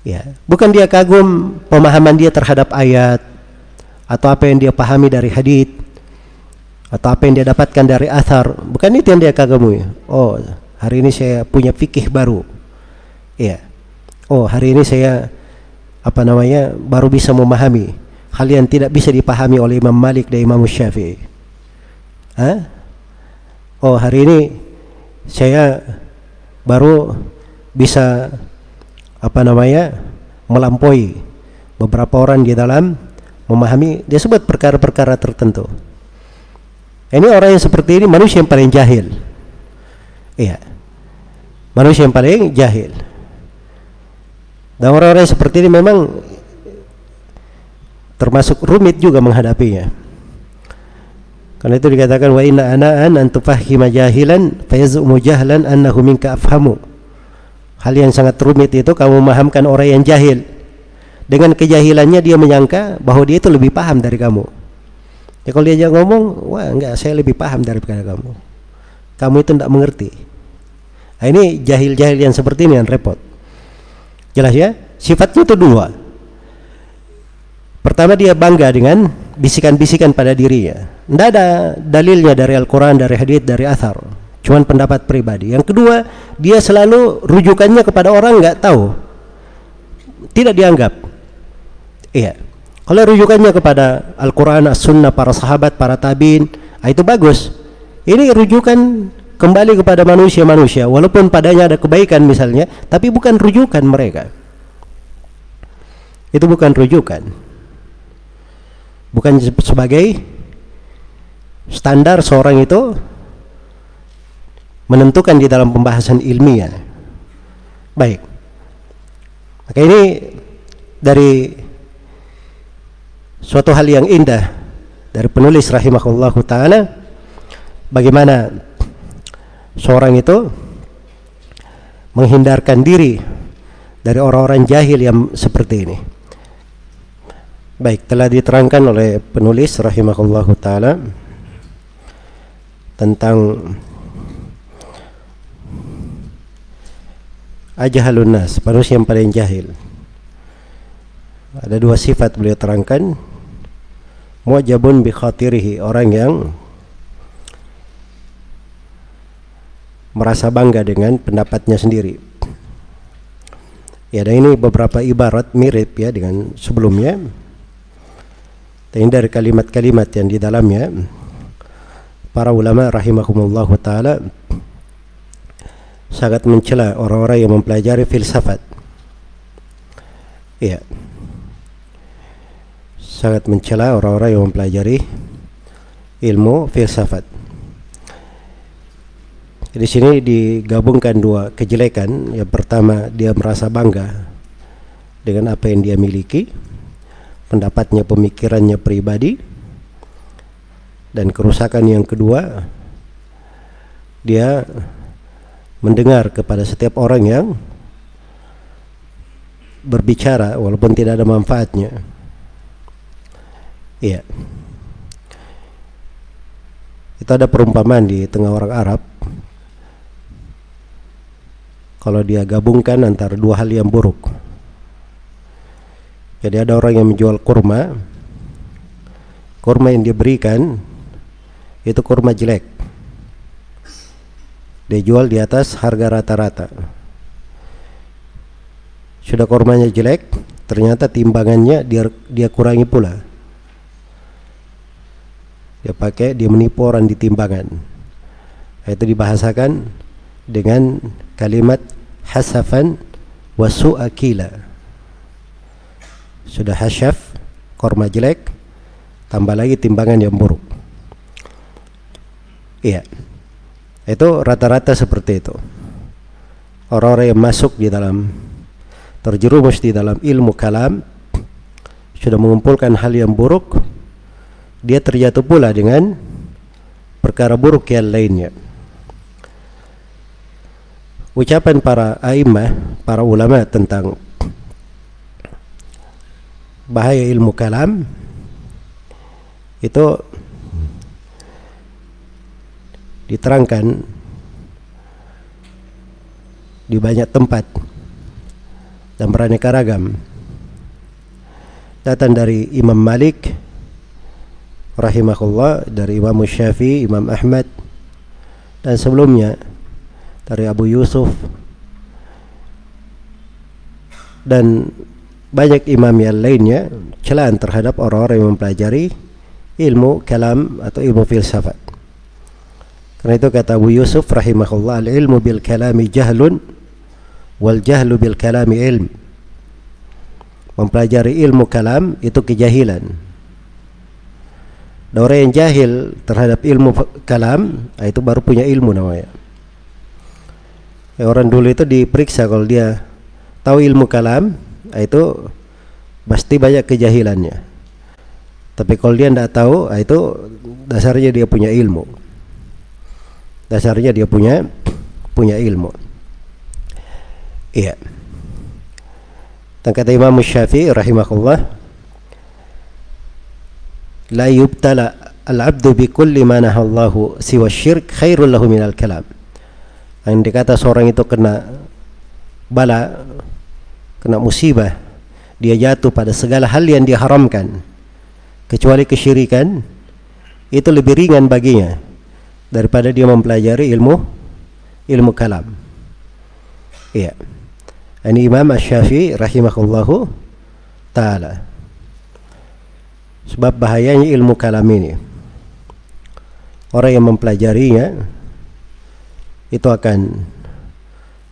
Ya, bukan dia kagum pemahaman dia terhadap ayat atau apa yang dia pahami dari hadis atau apa yang dia dapatkan dari athar, bukan itu yang dia kagumi. Oh, hari ini saya punya fikih baru Iya. Oh, hari ini saya apa namanya baru bisa memahami hal yang tidak bisa dipahami oleh Imam Malik dan Imam Syafi'i. Hah? Oh, hari ini saya baru bisa apa namanya melampaui beberapa orang di dalam memahami dia sebut perkara-perkara tertentu. Ini orang yang seperti ini manusia yang paling jahil. Iya. Manusia yang paling jahil. Dan orang-orang seperti ini memang termasuk rumit juga menghadapinya. Karena itu dikatakan wa inna ana'an an tufahhima jahilan fayazumu jahlan annahu minka afhamu. Hal yang sangat rumit itu kamu memahamkan orang yang jahil. Dengan kejahilannya dia menyangka bahwa dia itu lebih paham dari kamu. Ya kalau dia ngomong, wah enggak saya lebih paham daripada kamu. Kamu itu tidak mengerti. Nah, ini jahil-jahil yang seperti ini yang repot. Jelas ya? Sifatnya itu dua. Pertama dia bangga dengan bisikan-bisikan pada dirinya. Tidak ada dalilnya dari Al-Quran, dari hadith, dari athar. Cuman pendapat pribadi. Yang kedua, dia selalu rujukannya kepada orang nggak tahu. Tidak dianggap. Iya. Kalau rujukannya kepada Al-Quran, As-Sunnah, para sahabat, para tabiin, ah, itu bagus. Ini rujukan kembali kepada manusia-manusia walaupun padanya ada kebaikan misalnya tapi bukan rujukan mereka itu bukan rujukan bukan sebagai standar seorang itu menentukan di dalam pembahasan ilmiah baik maka ini dari suatu hal yang indah dari penulis rahimahullah taala bagaimana seorang itu menghindarkan diri dari orang-orang jahil yang seperti ini. Baik, telah diterangkan oleh penulis rahimahullah taala tentang ajahalun nas, manusia yang paling jahil. Ada dua sifat beliau terangkan. Mu'jabun bi khatirihi, orang yang merasa bangga dengan pendapatnya sendiri. Ya, dan ini beberapa ibarat mirip ya dengan sebelumnya. Dan dari kalimat-kalimat yang di dalamnya para ulama rahimahumullah taala sangat mencela orang-orang yang mempelajari filsafat. Iya. Sangat mencela orang-orang yang mempelajari ilmu filsafat. Di sini digabungkan dua kejelekan. Yang pertama dia merasa bangga dengan apa yang dia miliki, pendapatnya, pemikirannya pribadi, dan kerusakan yang kedua dia mendengar kepada setiap orang yang berbicara walaupun tidak ada manfaatnya. Iya. Itu ada perumpamaan di tengah orang Arab kalau dia gabungkan antara dua hal yang buruk. Jadi ada orang yang menjual kurma, kurma yang diberikan itu kurma jelek. Dia jual di atas harga rata-rata. Sudah kurmanya jelek, ternyata timbangannya dia dia kurangi pula. Dia pakai, dia menipu orang di timbangan. Itu dibahasakan dengan kalimat hasafan wa su'akila sudah hasyaf korma jelek tambah lagi timbangan yang buruk iya itu rata-rata seperti itu. Orang-orang yang masuk di dalam terjerumus di dalam ilmu kalam sudah mengumpulkan hal yang buruk dia terjatuh pula dengan perkara buruk yang lainnya. Ucapan para a'immah, para ulama tentang bahaya ilmu kalam itu diterangkan di banyak tempat dan beraneka ragam datang dari Imam Malik rahimahullah dari Imam Syafi'i, Imam Ahmad dan sebelumnya dari Abu Yusuf dan banyak imam yang lainnya celaan terhadap orang-orang yang mempelajari ilmu kalam atau ilmu filsafat. Karena itu kata Abu Yusuf rahimahullah al-ilmu bil kalami jahlun wal jahlu bil kalami ilm. Mempelajari ilmu kalam itu kejahilan. Dan orang yang jahil terhadap ilmu kalam itu baru punya ilmu namanya ya, orang dulu itu diperiksa kalau dia tahu ilmu kalam ah, itu pasti banyak kejahilannya tapi kalau dia tidak tahu ah, itu dasarnya dia punya ilmu dasarnya dia punya punya ilmu. Iya. Dan kata Imam Syafi'i rahimahullah la yubtala al-abdu bi kulli ma nahallahu siwa syirk khairul lahu minal kalam. Yang dikata seorang itu kena bala kena musibah dia jatuh pada segala hal yang diharamkan kecuali kesyirikan itu lebih ringan baginya daripada dia mempelajari ilmu ilmu kalam. Iya. Ini Imam Asy-Syafi'i rahimahullahu taala. Sebab bahayanya ilmu kalam ini. Orang yang mempelajarinya itu akan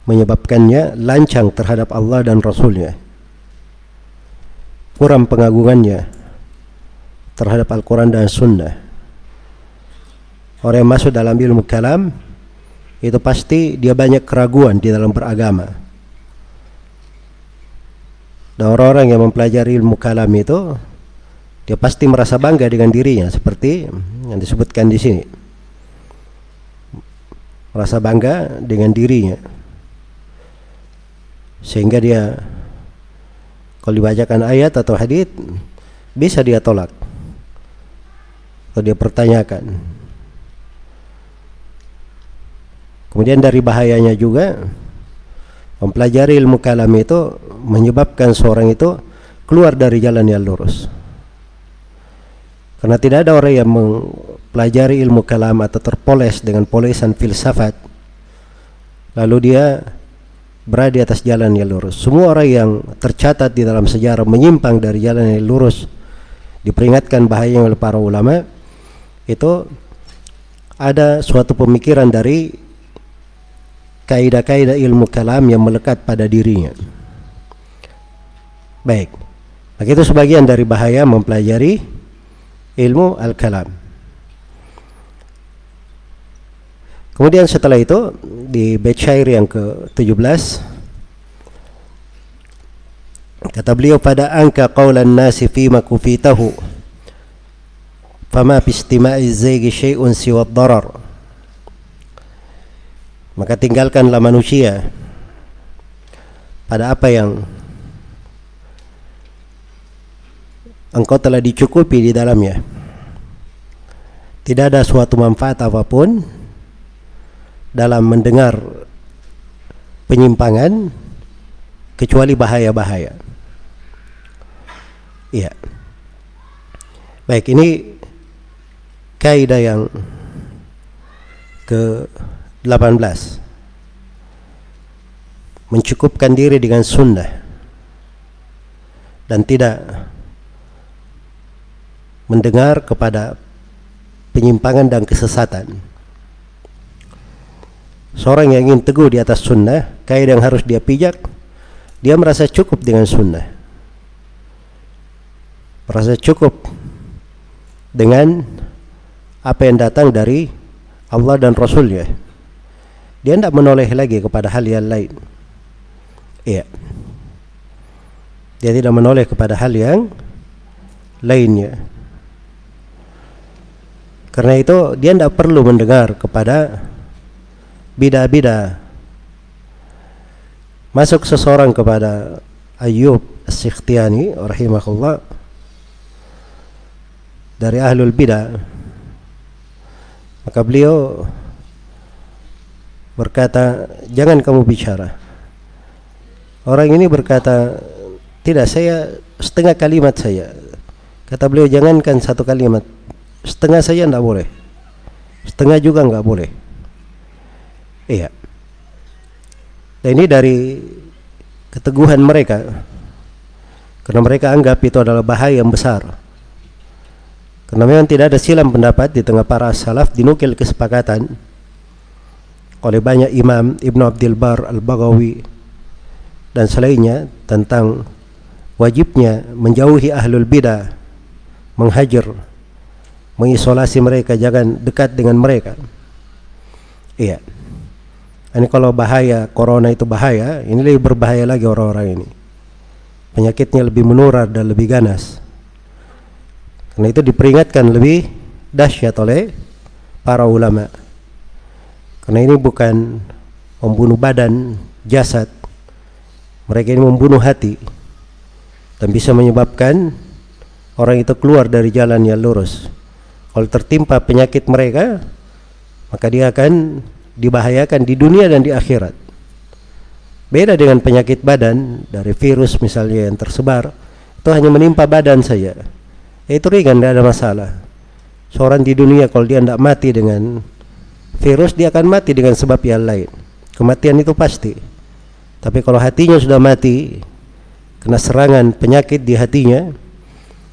menyebabkannya lancang terhadap Allah dan Rasulnya. Kurang pengagungannya terhadap Al-Quran dan Sunnah orang yang masuk dalam ilmu kalam itu pasti dia banyak keraguan di dalam beragama. Dan orang-orang yang mempelajari ilmu kalam itu dia pasti merasa bangga dengan dirinya seperti yang disebutkan di sini. Rasa bangga dengan dirinya. Sehingga dia kalau dibacakan ayat atau hadis bisa dia tolak. Atau dia pertanyakan kemudian dari bahayanya juga mempelajari ilmu kalam itu menyebabkan seorang itu keluar dari jalan yang lurus karena tidak ada orang yang pelajari ilmu kalam atau terpoles dengan polesan filsafat lalu dia berada di atas jalan yang lurus. Semua orang yang tercatat di dalam sejarah menyimpang dari jalan yang lurus diperingatkan bahaya oleh para ulama itu ada suatu pemikiran dari kaidah-kaidah ilmu kalam yang melekat pada dirinya. Baik. Itu sebagian dari bahaya mempelajari ilmu al-kalam. Kemudian setelah itu di bait syair yang ke-17 kata beliau pada angka qaulan nasi fi ma kufitahu fama fi istima'i zaygi syai'un siwa darar maka tinggalkanlah manusia pada apa yang engkau telah dicukupi di dalamnya tidak ada suatu manfaat apa pun dalam mendengar penyimpangan kecuali bahaya-bahaya. Iya. Baik, ini kaidah yang ke-18. Mencukupkan diri dengan sunnah dan tidak mendengar kepada penyimpangan dan kesesatan. Seorang yang ingin teguh di atas sunnah, kaidah yang harus dia pijak, dia merasa cukup dengan sunnah. Merasa cukup dengan apa yang datang dari Allah dan Rasulnya. Dia tidak menoleh lagi kepada hal yang lain. Iya. Dia tidak menoleh kepada hal yang lainnya. Karena itu dia tidak perlu mendengar kepada bida-bida masuk seseorang kepada Ayub As-Sikhtiyani rahimahullah dari ahlul bidah maka beliau berkata jangan kamu bicara orang ini berkata tidak saya setengah kalimat saya kata beliau jangankan satu kalimat setengah saja tidak boleh setengah juga nggak boleh Iya. Dan ini dari keteguhan mereka. Karena mereka anggap itu adalah bahaya yang besar. Karena memang tidak ada silam pendapat di tengah para salaf dinukil kesepakatan oleh banyak imam Ibnu Abdul Bar Al-Baghawi dan selainnya tentang wajibnya menjauhi ahlul bidah, menghajar, mengisolasi mereka, jangan dekat dengan mereka. Iya. Ini kalau bahaya, corona itu bahaya, ini lebih berbahaya lagi orang-orang ini. Penyakitnya lebih menular dan lebih ganas. Karena itu diperingatkan lebih dahsyat oleh para ulama. Karena ini bukan membunuh badan, jasad. Mereka ini membunuh hati dan bisa menyebabkan orang itu keluar dari jalan yang lurus. Kalau tertimpa penyakit mereka, maka dia akan dibahayakan di dunia dan di akhirat. Beda dengan penyakit badan dari virus misalnya yang tersebar, itu hanya menimpa badan saja. Itu ringan, tidak ada masalah. Seorang di dunia kalau dia tidak mati dengan virus, dia akan mati dengan sebab yang lain. Kematian itu pasti. Tapi kalau hatinya sudah mati, kena serangan penyakit di hatinya,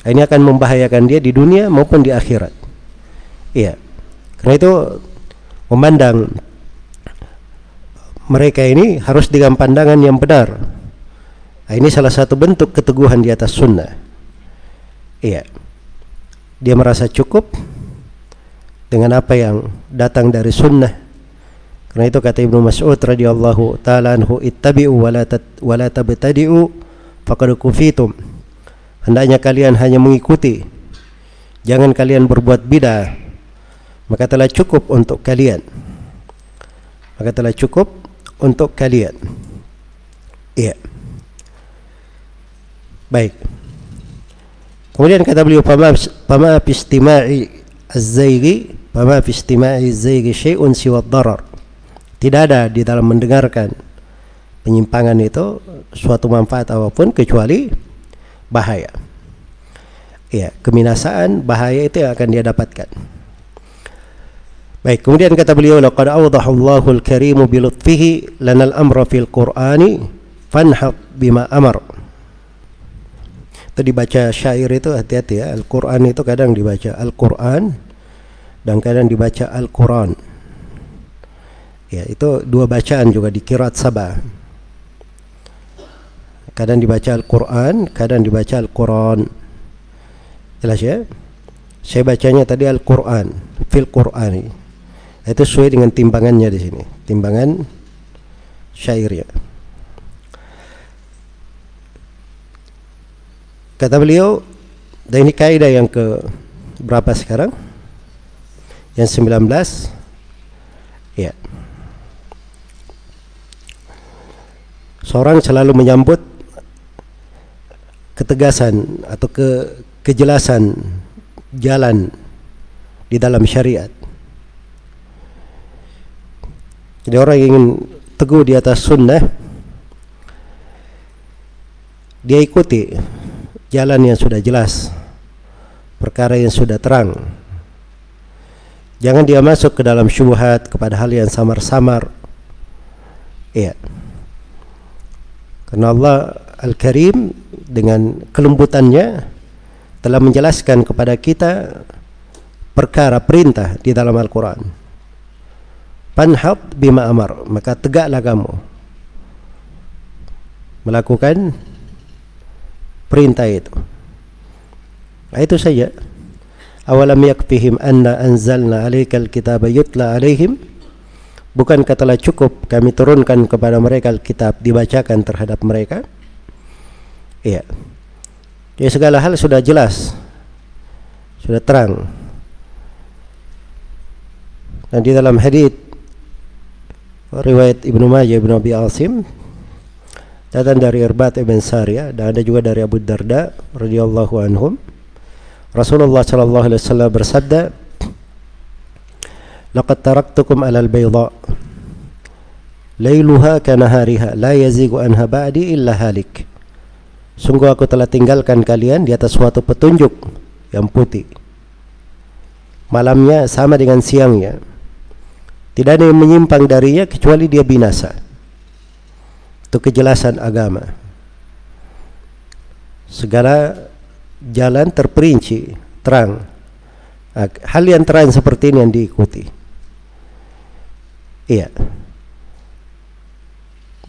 ini akan membahayakan dia di dunia maupun di akhirat. Iya. Karena itu memandang mereka ini harus dengan pandangan yang benar. Nah, ini salah satu bentuk keteguhan di atas sunnah. Iya. Dia merasa cukup dengan apa yang datang dari sunnah. Karena itu kata Ibnu Mas'ud radhiyallahu taala anhu ittabi'u wa la wa la tabtadi'u faqad kufitum. Hendaknya kalian hanya mengikuti. Jangan kalian berbuat bidah. Maka telah cukup untuk kalian. Maka telah cukup untuk kalian. Iya. Baik. Kemudian kata beliau pama pama istima'i az-zayghi pama fi istima'i az-zayghi syai'un. Tidak ada di dalam mendengarkan penyimpangan itu suatu manfaat apa pun kecuali bahaya. Ya, keminasaan bahaya itu yang akan dia dapatkan. Baik, kemudian kata beliau laqad awdaha Allahu al-karim bi lutfihi lana al-amra fil Qur'ani fanhab bima amar. Itu dibaca syair itu hati-hati ya. Al-Qur'an itu kadang dibaca Al-Qur'an dan kadang dibaca Al-Qur'an. Ya, itu dua bacaan juga di kirat Sabah. Kadang dibaca Al-Qur'an, kadang dibaca Al-Qur'an. Jelas ya? Saya bacanya tadi Al-Qur'an, fil Qur'ani. Itu sesuai dengan timbangannya di sini, timbangan syairnya. Kata beliau, dan ini kaidah yang ke berapa sekarang? Yang 19 Ya. Seorang selalu menyambut ketegasan atau ke kejelasan jalan di dalam syariat. Jadi orang yang ingin teguh di atas sunnah dia ikuti jalan yang sudah jelas perkara yang sudah terang jangan dia masuk ke dalam syubhat kepada hal yang samar-samar. Iya. Karena Allah Al-Karim dengan kelembutannya telah menjelaskan kepada kita perkara perintah di dalam Al-Quran. Panhab bima amar maka tegaklah kamu melakukan perintah itu. Nah, itu saja awalam yakfihim anna anzalna alaikal kitaba yutla alaihim? Bukan katalah cukup kami turunkan kepada mereka kitab dibacakan terhadap mereka? Iya. Ya segala hal sudah jelas. Sudah terang. Dan di dalam hadith riwayat Ibnu Majah Ibnu Abi Asim datang dari Irbat ibn Sariyah dan ada juga dari Abu Darda radhiyallahu anhum Rasulullah sallallahu alaihi wasallam bersabda Laqad taraktukum alal bayda lailuha kanahariha la yazigu anha ba'di illa halik Sungguh aku telah tinggalkan kalian di atas suatu petunjuk yang putih Malamnya sama dengan siangnya tidak ada yang menyimpang darinya kecuali dia binasa. Itu kejelasan agama. Segala jalan terperinci, terang. Hal yang terang seperti ini yang diikuti. Iya.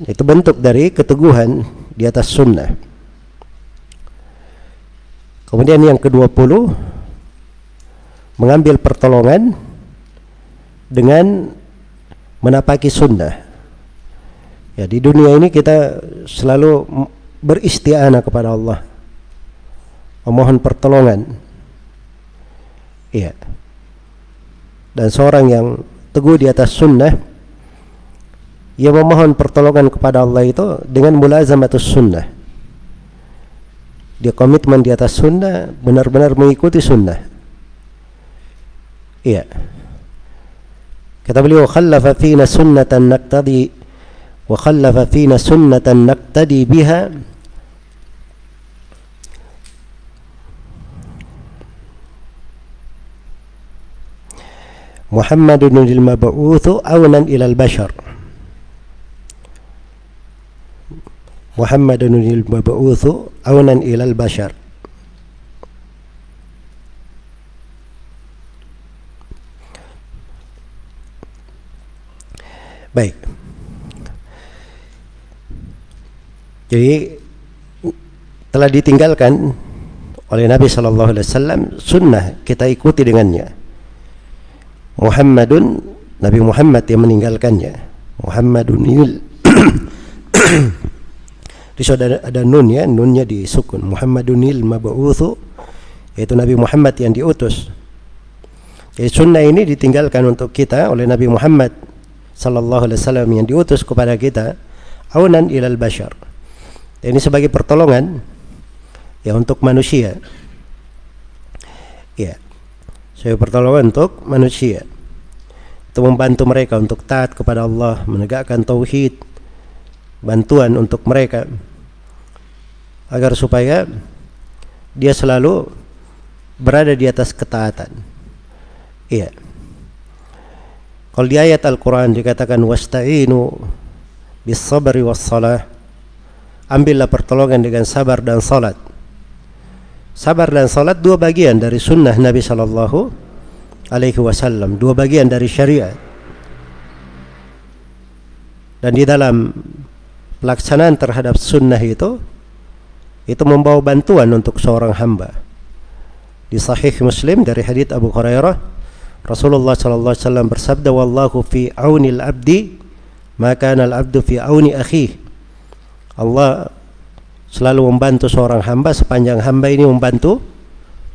Itu bentuk dari keteguhan di atas sunnah. Kemudian yang ke-20 mengambil pertolongan dengan menapaki sunnah. Ya di dunia ini kita selalu beristianah kepada Allah. Memohon pertolongan. Iya. Dan seorang yang teguh di atas sunnah ia memohon pertolongan kepada Allah itu dengan mulazamatus sunnah. Dia komitmen di atas sunnah, benar-benar mengikuti sunnah. Iya. Kata beliau khallafa fina sunnatan naqtadi wa khallafa fina sunnatan naqtadi biha Muhammadun al-mab'uthu awnan ilal bashar Muhammadun al-mab'uthu awnan ilal bashar Baik. Jadi telah ditinggalkan oleh Nabi Shallallahu Alaihi Wasallam sunnah kita ikuti dengannya. Muhammadun Nabi Muhammad yang meninggalkannya. Muhammadun il di ada, ada nun ya, nunnya disukun. Muhammadunil mab'utsu yaitu Nabi Muhammad yang diutus. Jadi sunnah ini ditinggalkan untuk kita oleh Nabi Muhammad sallallahu alaihi wasallam yang diutus kepada kita aunan ilal bashar. Ini sebagai pertolongan ya untuk manusia. Ya. Sebagai pertolongan untuk manusia. Itu membantu mereka untuk taat kepada Allah, menegakkan tauhid, bantuan untuk mereka agar supaya dia selalu berada di atas ketaatan. Iya. Kalau di ayat Al-Quran dikatakan wasta'inu bis sabri was salah ambillah pertolongan dengan sabar dan salat. Sabar dan salat dua bagian dari sunnah Nabi Sallallahu Alaihi Wasallam, dua bagian dari syariat. Dan di dalam pelaksanaan terhadap sunnah itu, itu membawa bantuan untuk seorang hamba. Di Sahih Muslim dari hadits Abu Hurairah Rasulullah sallallahu alaihi wasallam bersabda wallahu fi aunil abdi maka al abdu fi auni akhi Allah selalu membantu seorang hamba sepanjang hamba ini membantu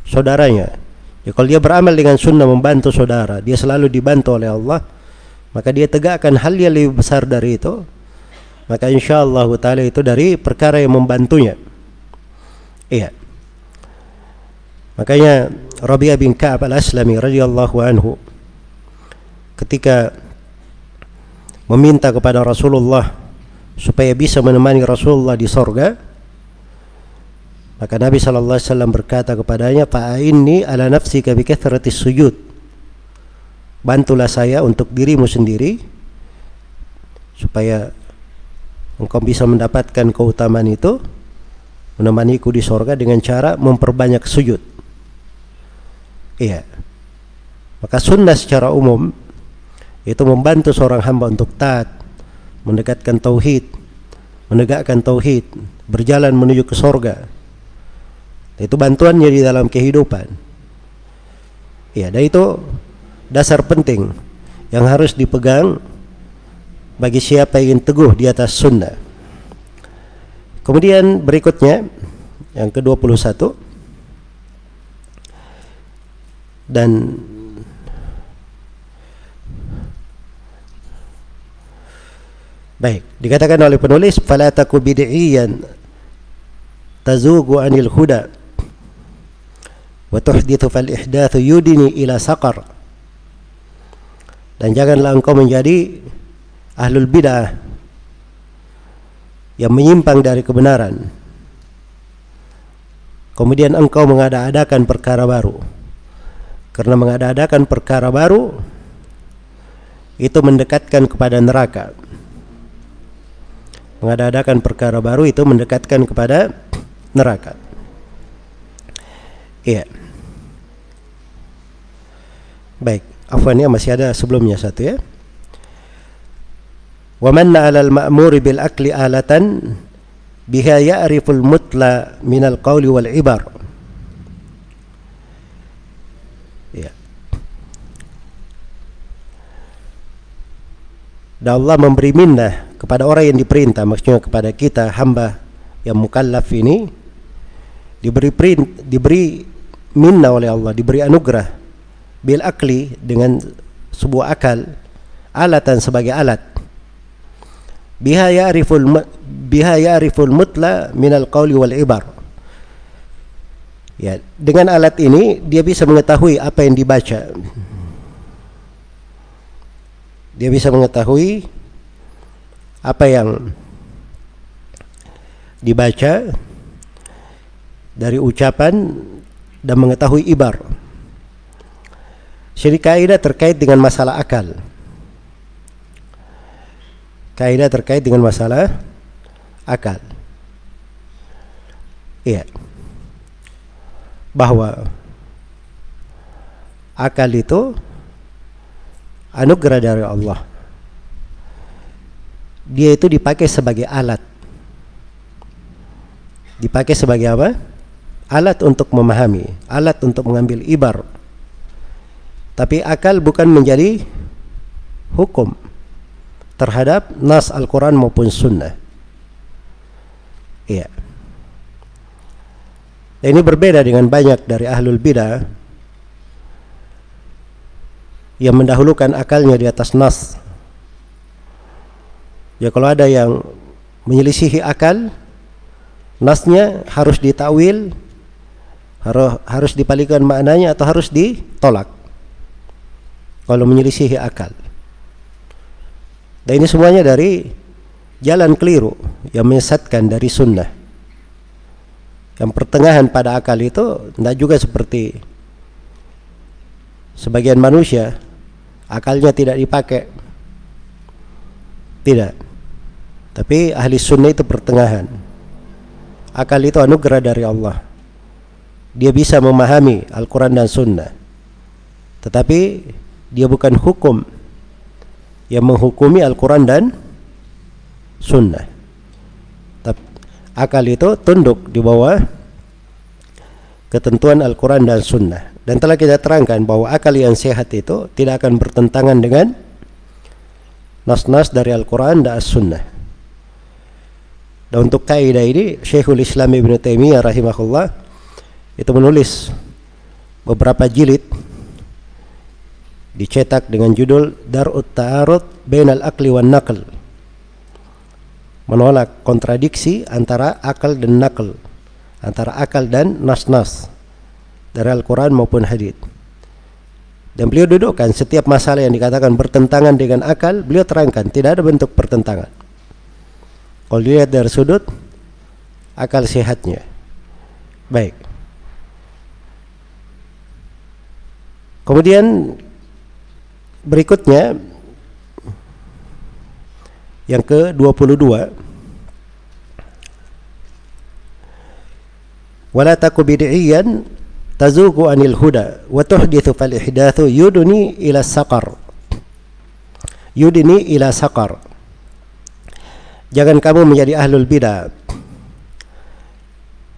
saudaranya. Ya, kalau dia beramal dengan sunnah membantu saudara dia selalu dibantu oleh Allah maka dia tegakkan hal yang lebih besar dari itu maka insyaallah taala itu dari perkara yang membantunya. Iya. Makanya Rabi'ah bin Ka'ab al-Aslami radhiyallahu anhu ketika meminta kepada Rasulullah supaya bisa menemani Rasulullah di sorga maka Nabi sallallahu alaihi wasallam berkata kepadanya fa'inni ala nafsika bi kathratis sujud bantulah saya untuk dirimu sendiri supaya engkau bisa mendapatkan keutamaan itu menemaniku di sorga dengan cara memperbanyak sujud Iya. Maka sunnah secara umum itu membantu seorang hamba untuk taat, mendekatkan tauhid, menegakkan tauhid, berjalan menuju ke sorga. Itu bantuannya di dalam kehidupan. Ya, dan itu dasar penting yang harus dipegang bagi siapa yang ingin teguh di atas sunnah. Kemudian berikutnya yang ke-21 dan Baik, dikatakan oleh penulis fala taku bid'iyan tazugu anil huda fal ihdathu yudini ila saqar. Dan janganlah engkau menjadi ahlul bid'ah yang menyimpang dari kebenaran. Kemudian engkau mengada-adakan perkara baru karena mengadakan perkara baru itu mendekatkan kepada neraka mengadakan perkara baru itu mendekatkan kepada neraka iya baik afwan ya masih ada sebelumnya satu ya. Wa manna 'alal ma'muri bil akli alatan biha ya'riful mutla minal qawli wal ibar. Dan Allah memberi minnah kepada orang yang diperintah maksudnya kepada kita hamba yang mukallaf ini diberi perint, diberi minnah oleh Allah diberi anugerah bil akli dengan sebuah akal alatan sebagai alat. Biha ya'riful biha ya'riful mutla minal qawli wal ibar. Ya dengan alat ini dia bisa mengetahui apa yang dibaca. Dia bisa mengetahui apa yang dibaca dari ucapan dan mengetahui ibar. Jadi kaidah terkait dengan masalah akal. Kaidah terkait dengan masalah akal. Iya. Bahwa akal itu anugerah dari Allah. Dia itu dipakai sebagai alat. Dipakai sebagai apa? Alat untuk memahami, alat untuk mengambil ibar. Tapi akal bukan menjadi hukum terhadap nas Al-Quran maupun sunnah. Iya. Ini berbeda dengan banyak dari ahlul bidah yang mendahulukan akalnya di atas nas. Ya kalau ada yang menyelisihi akal, nasnya harus ditakwil, harus harus dipalingkan maknanya atau harus ditolak. Kalau menyelisihi akal. Dan ini semuanya dari jalan keliru yang menyesatkan dari sunnah. Yang pertengahan pada akal itu tidak juga seperti sebagian manusia. Akalnya tidak dipakai. Tidak. Tapi ahli sunnah itu pertengahan. Akal itu anugerah dari Allah. Dia bisa memahami Al-Quran dan Sunnah. Tetapi dia bukan hukum. Yang menghukumi Al-Quran dan Sunnah. Akal itu tunduk di bawah ketentuan Al-Quran dan Sunnah. Dan telah kita terangkan bahwa akal yang sehat itu tidak akan bertentangan dengan nas-nas dari Al-Quran dan As-Sunnah. Dan untuk kaidah ini Syekhul Islam Ibn Taimiyah rahimahullah itu menulis beberapa jilid dicetak dengan judul Darut Ta'arud Bainal Aqli wan Naql. Menolak kontradiksi antara akal dan nakal, antara akal dan nas-nas dari Al-Quran maupun hadith. Dan beliau dudukkan setiap masalah yang dikatakan bertentangan dengan akal, beliau terangkan tidak ada bentuk pertentangan. Kalau dilihat dari sudut akal sehatnya. Baik. Kemudian berikutnya yang ke-22. Wala taku bid'iyan tazuku anil huda wa tuhdithu fal ihdathu yudni ila saqar. Yudni ila saqar. Jangan kamu menjadi ahlul bidah.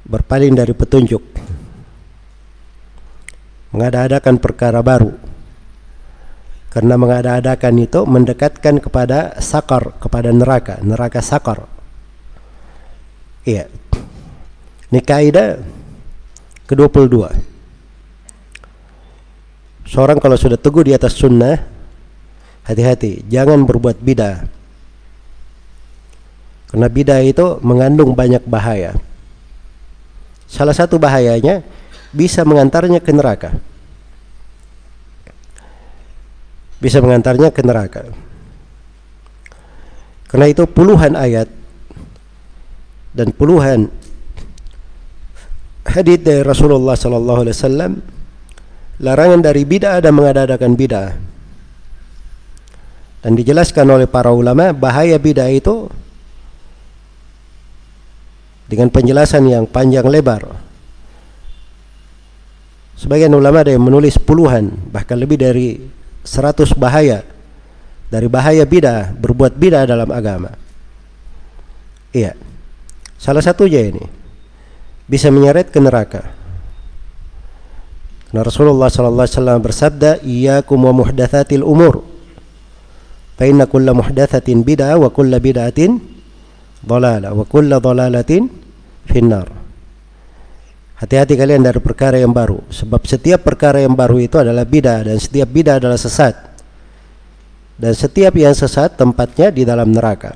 Berpaling dari petunjuk. Mengada-adakan perkara baru karena mengada-adakan itu mendekatkan kepada sakar kepada neraka neraka sakar iya ini kaidah ke-22 Seorang kalau sudah teguh di atas sunnah, hati-hati, jangan berbuat bidah. Karena bidah itu mengandung banyak bahaya. Salah satu bahayanya bisa mengantarnya ke neraka. Bisa mengantarnya ke neraka. Karena itu puluhan ayat dan puluhan hadis dari Rasulullah sallallahu alaihi wasallam larangan dari bid'ah dan mengadakan bid'ah. Dan dijelaskan oleh para ulama bahaya bid'ah itu dengan penjelasan yang panjang lebar. Sebagian ulama ada yang menulis puluhan, bahkan lebih dari seratus bahaya dari bahaya bid'ah, berbuat bid'ah dalam agama. Iya. Salah satunya ini bisa menyeret ke neraka. Nah Rasulullah sallallahu alaihi wasallam bersabda, "Iyyakum wa muhdatsatil umur." Fa inna kulla muhdatsatin bid'ah wa kulla bid'atin dhalalah wa kulla dhalalatin finnar. Hati-hati kalian dari perkara yang baru, sebab setiap perkara yang baru itu adalah bidah dan setiap bidah adalah sesat. Dan setiap yang sesat tempatnya di dalam neraka.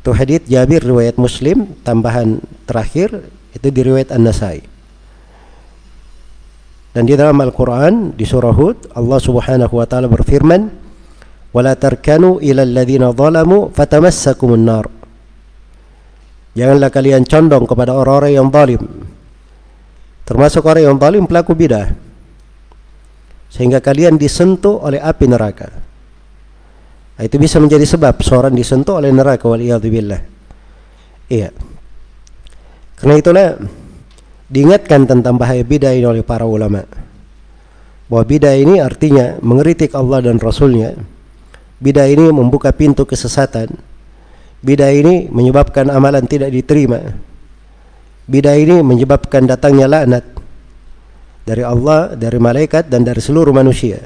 Itu hadith Jabir riwayat Muslim tambahan terakhir itu di riwayat An-Nasai. Dan di dalam Al-Qur'an di surah Hud Allah Subhanahu wa taala berfirman, "Wala tarkanu ila alladziina dzalamu fatamassakumun nar." Janganlah kalian condong kepada orang-orang yang zalim. Termasuk orang yang zalim pelaku bidah. Sehingga kalian disentuh oleh api neraka. Nah, itu bisa menjadi sebab seorang disentuh oleh neraka waliyadzubillah. Iya. Karena itulah diingatkan tentang bahaya bidah ini oleh para ulama. Bahwa bidah ini artinya mengeritik Allah dan Rasulnya. Bidah ini membuka pintu kesesatan. Bidah ini menyebabkan amalan tidak diterima. Bidah ini menyebabkan datangnya laknat dari Allah, dari malaikat dan dari seluruh manusia.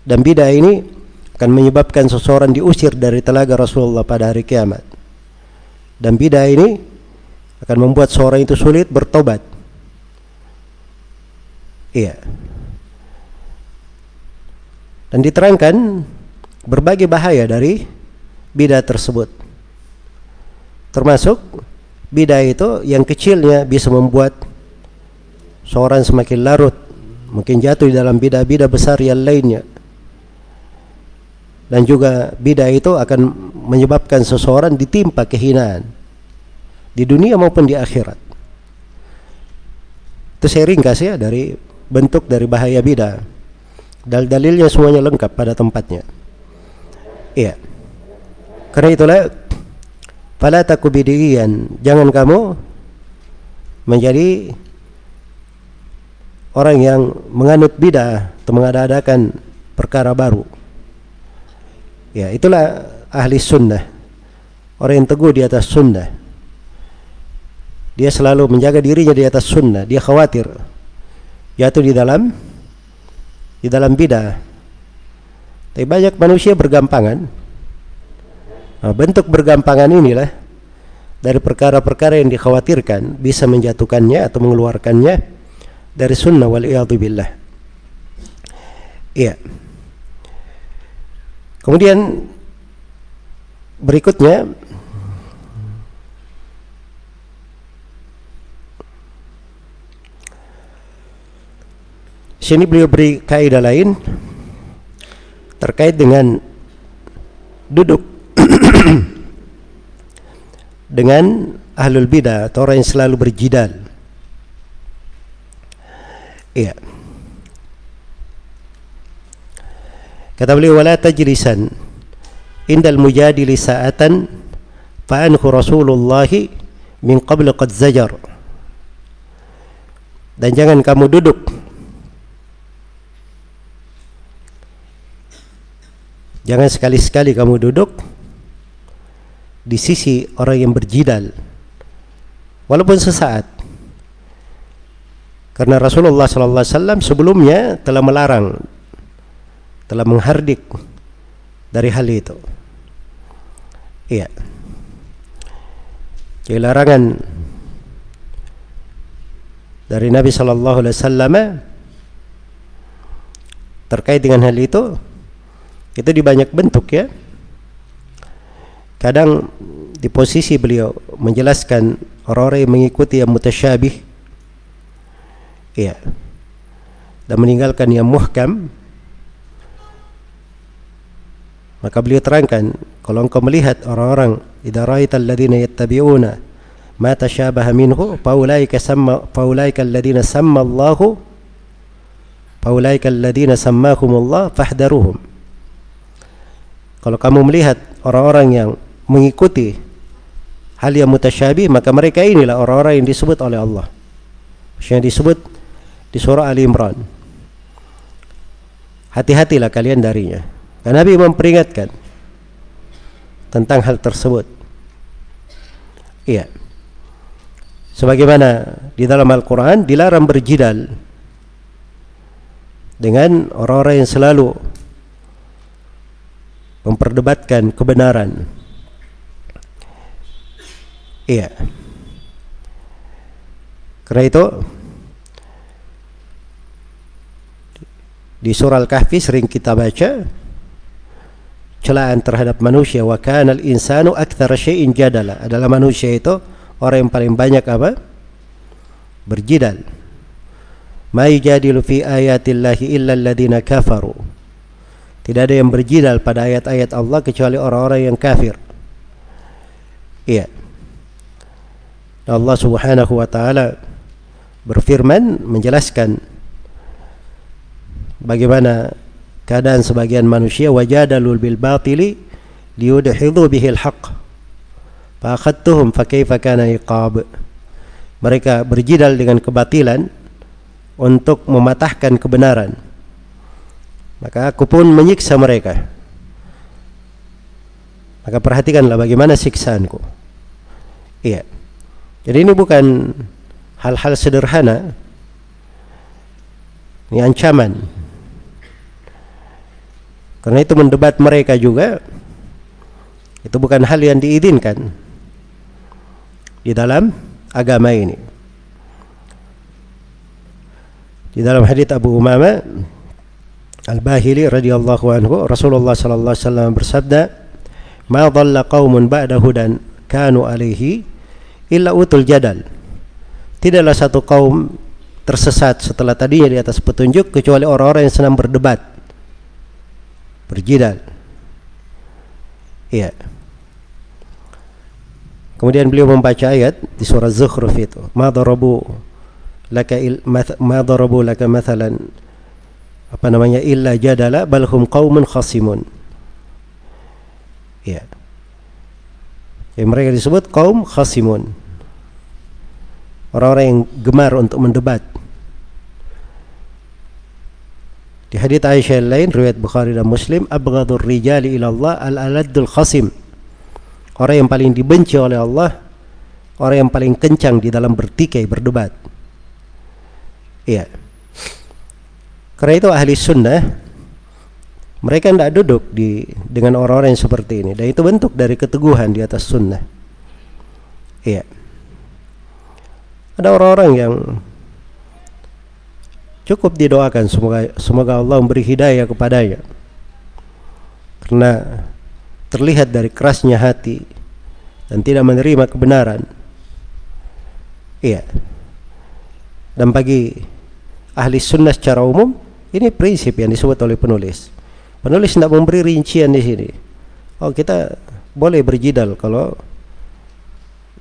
Dan bidah ini akan menyebabkan seseorang diusir dari telaga Rasulullah pada hari kiamat. Dan bidah ini akan membuat seorang itu sulit bertobat. Iya. Dan diterangkan berbagai bahaya dari bidah tersebut. Termasuk bidah itu yang kecilnya bisa membuat seorang semakin larut, mungkin jatuh di dalam bidah-bidah besar yang lainnya. Dan juga bidah itu akan menyebabkan seseorang ditimpa kehinaan di dunia maupun di akhirat. Itu saya ringkas ya dari bentuk dari bahaya bidah. Dal-dalilnya semuanya lengkap pada tempatnya. Iya. Karena itulah fala taku jangan kamu menjadi orang yang menganut bidah atau mengadakan perkara baru. Ya, itulah ahli sunnah. Orang yang teguh di atas sunnah. Dia selalu menjaga dirinya di atas sunnah. Dia khawatir jatuh di dalam di dalam bidah. Tapi banyak manusia bergampangan. Nah, bentuk bergampangan inilah dari perkara-perkara yang dikhawatirkan bisa menjatuhkannya atau mengeluarkannya dari sunnah wal billah. Iya. Kemudian berikutnya sini beliau beri kaidah lain terkait dengan duduk dengan ahlul bidah atau orang yang selalu berjidal. Iya. Kata beliau wala tajlisan indal mujadili sa'atan fa anhu Rasulullah min qabl qad zajar. Dan jangan kamu duduk Jangan sekali-sekali kamu duduk di sisi orang yang berjidal walaupun sesaat. Karena Rasulullah sallallahu alaihi wasallam sebelumnya telah melarang telah menghardik dari hal itu. Iya. Jadi larangan dari Nabi sallallahu alaihi wasallam terkait dengan hal itu itu di banyak bentuk ya. Kadang di posisi beliau menjelaskan orang-orang yang mengikuti yang mutasyabih. Iya. Dan meninggalkan yang muhkam. Maka beliau terangkan, kalau engkau melihat orang-orang idza ra'aita alladziina yattabi'una ma tashabaha minhu faulaika samma faulaika alladziina samma Allahu faulaika alladziina sammahumullah fahdaruhum. Kalau kamu melihat orang-orang yang mengikuti hal yang mutasyabih maka mereka inilah orang-orang yang disebut oleh Allah. Yang disebut di surah Ali Imran. Hati-hatilah kalian darinya. Dan Nabi memperingatkan tentang hal tersebut. Iya. Sebagaimana di dalam Al-Quran dilarang berjidal dengan orang-orang yang selalu memperdebatkan kebenaran. Iya. Karena itu di surah Al-Kahfi sering kita baca celaan terhadap manusia wa kana al-insanu aktsara syai'in jadala. Adalah manusia itu orang yang paling banyak apa? Berjidal. Ma yujadilu fi ayatillahi illa alladziina kafaru. Tidak ada yang berjidal pada ayat-ayat Allah kecuali orang-orang yang kafir. Iya Allah Subhanahu wa taala berfirman menjelaskan bagaimana keadaan sebagian manusia wajadalul bil batili liyudhidhu bihil haqq. Fa akhadtuhum fa kaifa kana iqab. Mereka berjidal dengan kebatilan untuk mematahkan kebenaran. Maka aku pun menyiksa mereka. Maka perhatikanlah bagaimana siksaanku iya jadi ini bukan hal-hal sederhana ini ancaman karena itu mendebat mereka juga itu bukan hal yang diizinkan di dalam agama ini. Di dalam hadis Abu Umama Al-Bahili radhiyallahu anhu Rasulullah sallallahu alaihi wasallam bersabda, "Ma dhalla qaumun ba'da hudan kanu alaihi illa utul jadal." Tidaklah satu kaum tersesat setelah tadinya di atas petunjuk kecuali orang-orang yang senang berdebat berjidal. Iya. Kemudian beliau membaca ayat di surah Zukhruf itu. Ma darabu laka il, ma darabu laka mathalan apa namanya illa jadala balhum qaumun khasimun. Ya yang mereka disebut kaum khasimun orang-orang yang gemar untuk mendebat. Di hadits Aisyah lain riwayat Bukhari dan Muslim abghadur rijali ila Allah al-aladdul khasim. Orang yang paling dibenci oleh Allah orang yang paling kencang di dalam bertikai berdebat. Iya. Karena itu ahli sunnah mereka tidak duduk di dengan orang-orang yang seperti ini. Dan itu bentuk dari keteguhan di atas sunnah. Iya ada orang-orang yang cukup didoakan semoga semoga Allah memberi hidayah kepadanya. Karena terlihat dari kerasnya hati dan tidak menerima kebenaran. Iya. Dan bagi ahli sunnah secara umum ini prinsip yang disebut oleh penulis. Penulis tidak memberi rincian di sini. Oh kita boleh berjidal kalau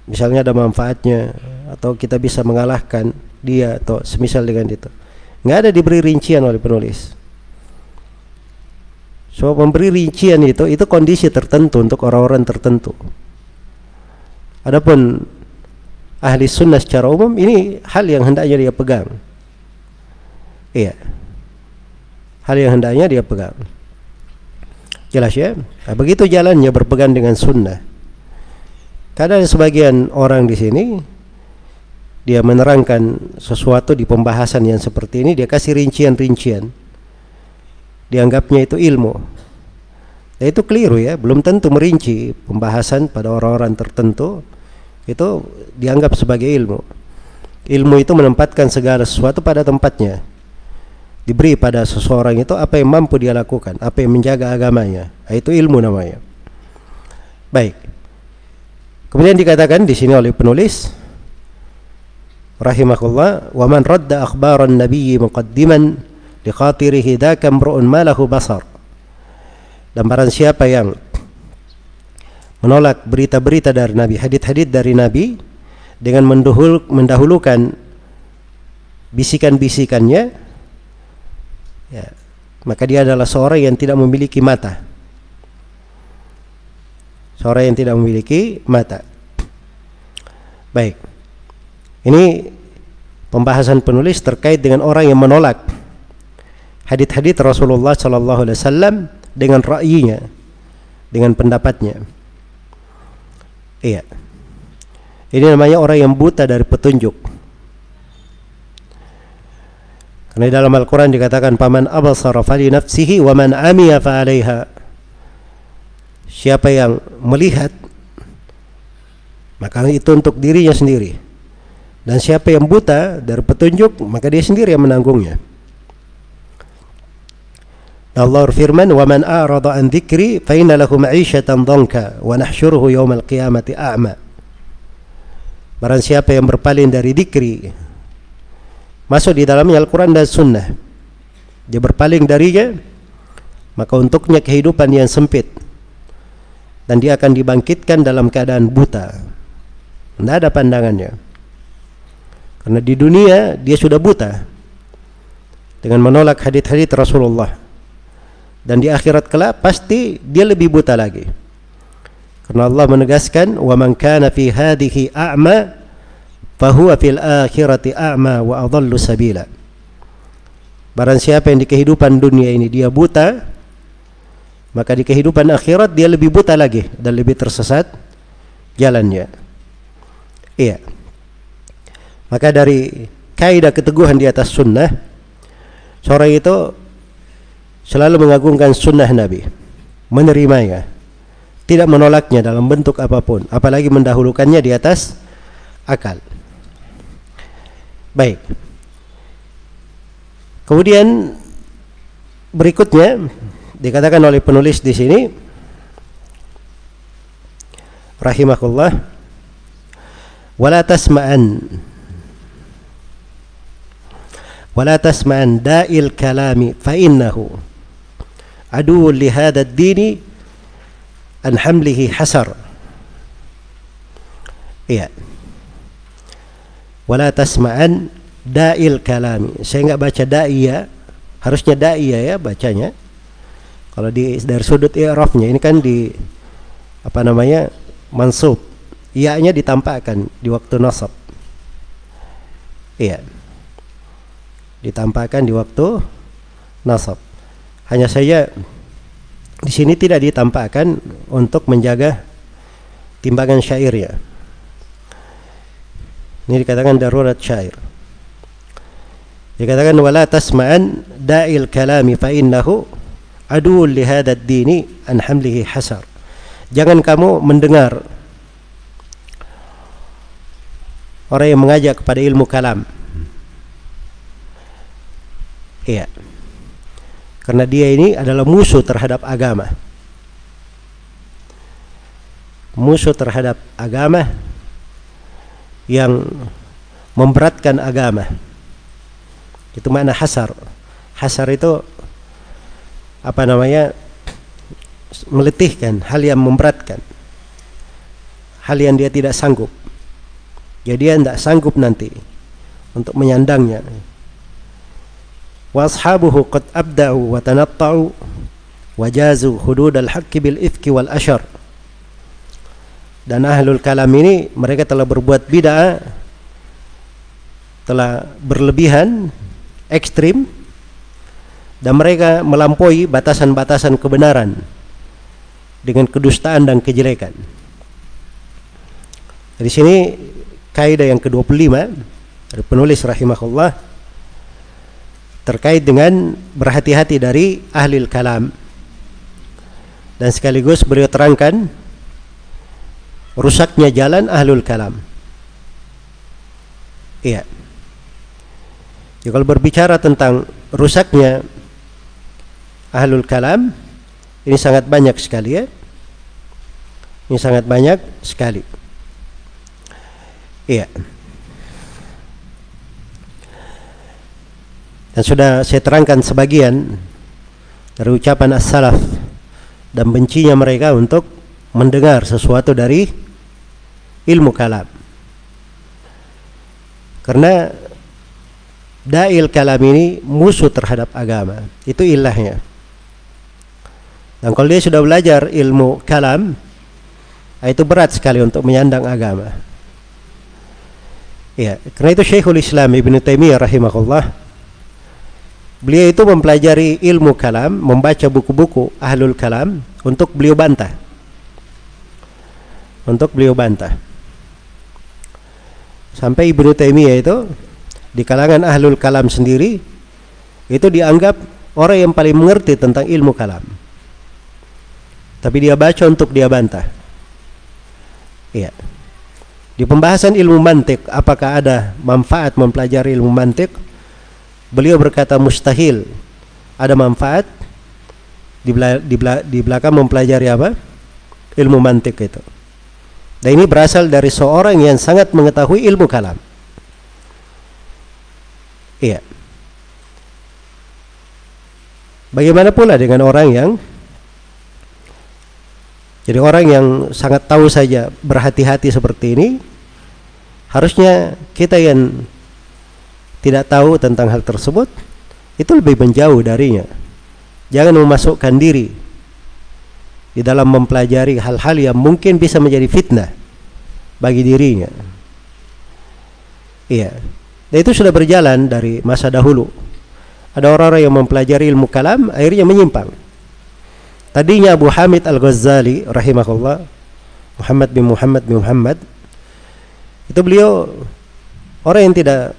misalnya ada manfaatnya atau kita bisa mengalahkan dia atau semisal dengan itu nggak ada diberi rincian oleh penulis So memberi rincian itu itu kondisi tertentu untuk orang-orang tertentu. Adapun ahli sunnah secara umum ini hal yang hendaknya dia pegang. Iya. Hal yang hendaknya dia pegang. Jelas ya? Nah, begitu jalannya berpegang dengan sunnah. Karena sebagian orang di sini dia menerangkan sesuatu di pembahasan yang seperti ini dia kasih rincian-rincian dianggapnya itu ilmu. Ya itu keliru ya, belum tentu merinci pembahasan pada orang-orang tertentu itu dianggap sebagai ilmu. Ilmu itu menempatkan segala sesuatu pada tempatnya. Diberi pada seseorang itu apa yang mampu dia lakukan, apa yang menjaga agamanya. Nah, itu ilmu namanya. Baik. Kemudian dikatakan di sini oleh penulis rahimahullah wa man radda akhbaran nabiyyi muqaddiman liqatirihi dzaka imru'un ma lahu basar. Dan barang siapa yang menolak berita-berita dari Nabi hadith-hadith dari Nabi dengan mendahul, mendahulukan bisikan-bisikannya ya, maka dia adalah seorang yang tidak memiliki mata. Seorang yang tidak memiliki mata. Baik ini pembahasan penulis terkait dengan orang yang menolak hadith-hadith Rasulullah sallallahu alaihi wasallam dengan ra'yinya, dengan pendapatnya. Iya. Ini namanya orang yang buta dari petunjuk. Karena dalam Al-Quran dikatakan paman abasara fali nafsihi wa man amiya fa alaiha. Siapa yang melihat maka itu untuk dirinya sendiri. Dan siapa yang buta dari petunjuk maka dia sendiri yang menanggungnya. Allah firman wa man a'rada an dzikri fa inna lahu ma'isyatan dhanka wa nahsyuruhu yaumal qiyamati a'ma. Barang siapa yang berpaling dari dikri masuk di dalamnya Al-Qur'an dan Sunnah. Dia berpaling darinya maka untuknya kehidupan yang sempit. Dan dia akan dibangkitkan dalam keadaan buta. Tidak ada pandangannya karena di dunia dia sudah buta dengan menolak hadith-hadith Rasulullah dan di akhirat kelak pasti dia lebih buta lagi. Karena Allah menegaskan wa man kana fi hadhihi a'ma fahuwa fil akhirati a'ma wa adallu sabila. Barang siapa yang di kehidupan dunia ini dia buta, maka di kehidupan akhirat dia lebih buta lagi dan lebih tersesat jalannya. Iya. Maka dari kaidah keteguhan di atas sunnah, seorang itu selalu mengagungkan sunnah Nabi, menerimanya, tidak menolaknya dalam bentuk apa pun, apalagi mendahulukannya di atas akal. Baik. Kemudian berikutnya dikatakan oleh penulis di sini rahimahullah wala tasma'an wala tasma'an da'il kalami fa innahu عدو لهذا الدين عن حمله حسر iya wala tasma'an da'il kalami saya enggak baca da'iya harusnya dai ya bacanya kalau di dari sudut i'rafnya ini kan di apa namanya mansub iya-nya ditampakkan di waktu nasab iya ditampakkan di waktu nasab. Hanya saja di sini tidak ditampakkan untuk menjaga timbangan syairnya ini dikatakan darurat syair. Dikatakan wala tasma'an da'il kalami fa innahu adul li hadzal dini an hamlihi hasar. Jangan kamu mendengar orang yang mengajak kepada ilmu kalam iya. Karena dia ini adalah musuh terhadap agama. Musuh terhadap agama yang memberatkan agama. Itu mana hasar. Hasar itu apa namanya? Meletihkan hal yang memberatkan. Hal yang dia tidak sanggup. Jadi dia tidak sanggup nanti untuk menyandangnya wa tanatta'u wajazu hudud al-haqqi bil ifki wal ashar dan ahlul kalam ini mereka telah berbuat bid'ah telah berlebihan ekstrim dan mereka melampaui batasan-batasan kebenaran dengan kedustaan dan kejelekan. Di sini kaidah yang ke-25 dari penulis rahimahullah terkait dengan berhati-hati dari ahli kalam. Dan sekaligus beliau terangkan rusaknya jalan ahlul kalam. Iya. Ya, kalau berbicara tentang rusaknya ahlul kalam ini sangat banyak sekali ya. Ini sangat banyak sekali. Iya. Dan sudah saya terangkan sebagian dari ucapan as-salaf dan bencinya mereka untuk mendengar sesuatu dari ilmu kalam. Karena Da'il kalam ini musuh terhadap agama. Itu ilahnya. Dan kalau dia sudah belajar ilmu kalam, itu berat sekali untuk menyandang agama. Ya, karena itu Syekhul Islam Ibn Taimiyah rahimahullah beliau itu mempelajari ilmu kalam, membaca buku-buku ahlul kalam untuk beliau bantah. Untuk beliau bantah. Sampai Ibn Taimiyah itu di kalangan ahlul kalam sendiri itu dianggap orang yang paling mengerti tentang ilmu kalam. Tapi dia baca untuk dia bantah. Iya. Di pembahasan ilmu mantik, apakah ada manfaat mempelajari ilmu mantik? Beliau berkata mustahil. Ada manfaat di, di, di belakang mempelajari apa? Ilmu mantik itu. Dan ini berasal dari seorang yang sangat mengetahui ilmu kalam. Iya. Bagaimana pula dengan orang yang jadi orang yang sangat tahu saja berhati-hati seperti ini harusnya kita yang tidak tahu tentang hal tersebut itu lebih menjauh darinya. Jangan memasukkan diri di dalam mempelajari hal-hal yang mungkin bisa menjadi fitnah bagi dirinya. Iya. Dan itu sudah berjalan dari masa dahulu. Ada orang-orang yang mempelajari ilmu kalam akhirnya menyimpang. Tadinya Abu Hamid Al-Ghazali rahimahullah Muhammad bin Muhammad bin Muhammad itu beliau orang yang tidak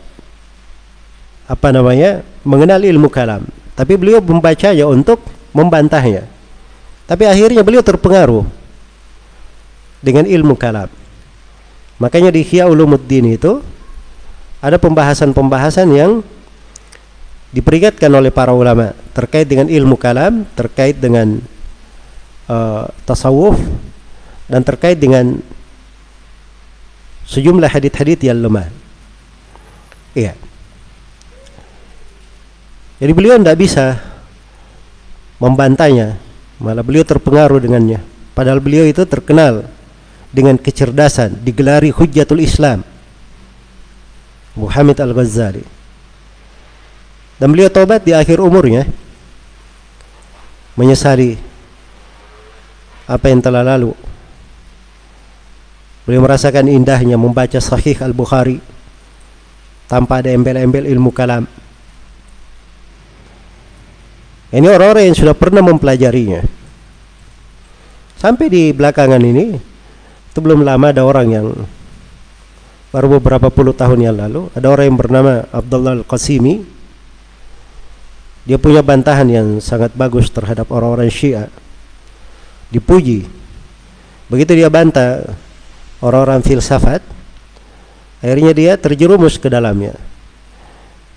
apa namanya mengenal ilmu kalam tapi beliau membacanya untuk membantahnya tapi akhirnya beliau terpengaruh dengan ilmu kalam makanya di Hiya Ulumuddin itu ada pembahasan-pembahasan yang diperingatkan oleh para ulama terkait dengan ilmu kalam, terkait dengan uh, tasawuf dan terkait dengan sejumlah hadith-hadith yang lemah. Iya. Jadi beliau tidak bisa membantahnya, malah beliau terpengaruh dengannya. Padahal beliau itu terkenal dengan kecerdasan, digelari hujjatul Islam Muhammad Al-Ghazali. Dan beliau tobat di akhir umurnya. Menyesali apa yang telah lalu. Beliau merasakan indahnya membaca Sahih Al-Bukhari tanpa ada embel-embel ilmu kalam. Ini orang-orang yang sudah pernah mempelajarinya. Sampai di belakangan ini, itu belum lama ada orang yang baru beberapa puluh tahun yang lalu, ada orang yang bernama Abdullah Al-Qasimi. Dia punya bantahan yang sangat bagus terhadap orang-orang Syiah. Dipuji. Begitu dia bantah orang-orang filsafat, akhirnya dia terjerumus ke dalamnya.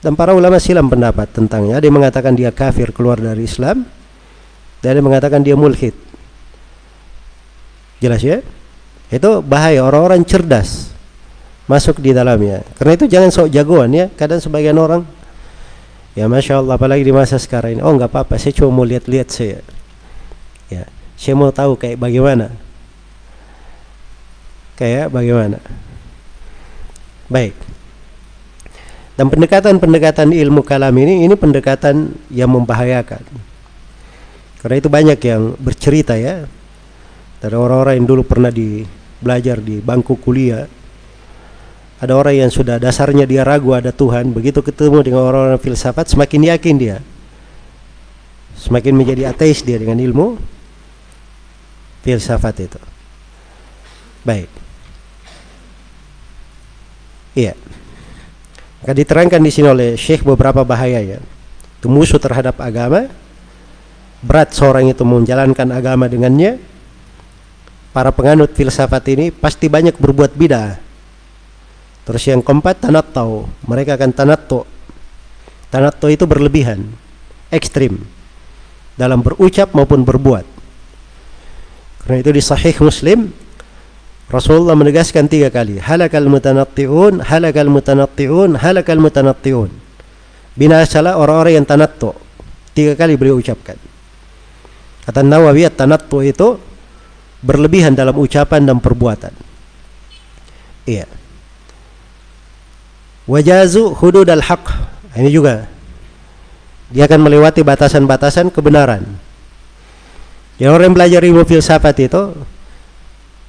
Dan para ulama silam pendapat tentangnya. Ada yang mengatakan dia kafir keluar dari Islam. Dan ada yang mengatakan dia mulhid. Jelas ya? Itu bahaya orang-orang cerdas masuk di dalamnya. Karena itu jangan sok jagoan ya. Kadang sebagian orang ya masya Allah apalagi di masa sekarang ini. Oh nggak apa-apa. Saya cuma mau lihat-lihat saya. Ya, saya mau tahu kayak bagaimana. Kayak bagaimana. Baik. Dan pendekatan-pendekatan ilmu kalam ini ini pendekatan yang membahayakan. Karena itu banyak yang bercerita ya dari orang-orang yang dulu pernah di belajar di bangku kuliah. Ada orang yang sudah dasarnya dia ragu ada Tuhan, begitu ketemu dengan orang-orang filsafat semakin yakin dia. Semakin menjadi ateis dia dengan ilmu filsafat itu. Baik. Iya. Maka diterangkan di sini oleh Syekh beberapa bahaya ya. Itu musuh terhadap agama. Berat seorang itu menjalankan agama dengannya. Para penganut filsafat ini pasti banyak berbuat bidah. Terus yang keempat tahu Mereka akan tanatto. Tanatto itu berlebihan, ekstrim dalam berucap maupun berbuat. Karena itu di Sahih Muslim Rasulullah menegaskan tiga kali halakal mutanatti'un halakal mutanatti'un halakal mutanatti'un. Binasalah orang-orang yang tanattu. Tiga kali beliau ucapkan. Kata Nawawi tanattu itu berlebihan dalam ucapan dan perbuatan. Iya. Wajazu hudud al-haq ini juga. Dia akan melewati batasan-batasan kebenaran. Yang orang yang belajar ilmu filsafat itu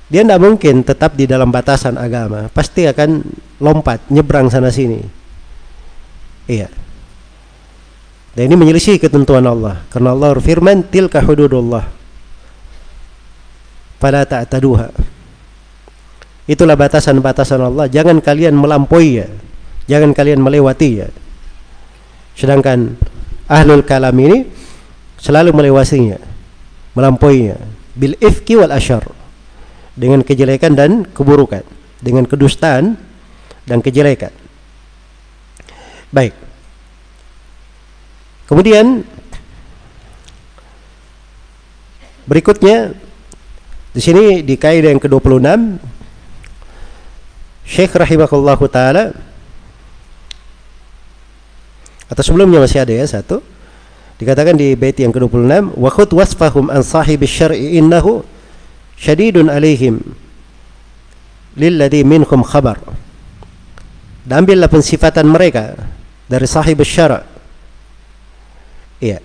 dia tidak mungkin tetap di dalam batasan agama. Pasti akan lompat nyebrang sana sini. Iya. Dan ini menyelisih ketentuan Allah. Karena Allah berfirman tilka hududullah. Pada ta'taduha. Itulah batasan-batasan Allah. Jangan kalian melampaui ya jangan kalian melewati ya sedangkan ahlul kalam ini selalu melewatinya melampauinya. Bil ifki wal asyar dengan kejelekan dan keburukan, dengan kedustaan dan kejelekan. Baik. Kemudian berikutnya di sini di kaidah yang ke-26 Syekh rahimahullahu taala atau sebelumnya masih ada ya satu dikatakan di bait yang ke-26 wa khut wasfahum an sahibi syar'i innahu syadidun alaihim lilladhi minhum khabar dan ambillah pensifatan mereka dari sahib syara. Iya.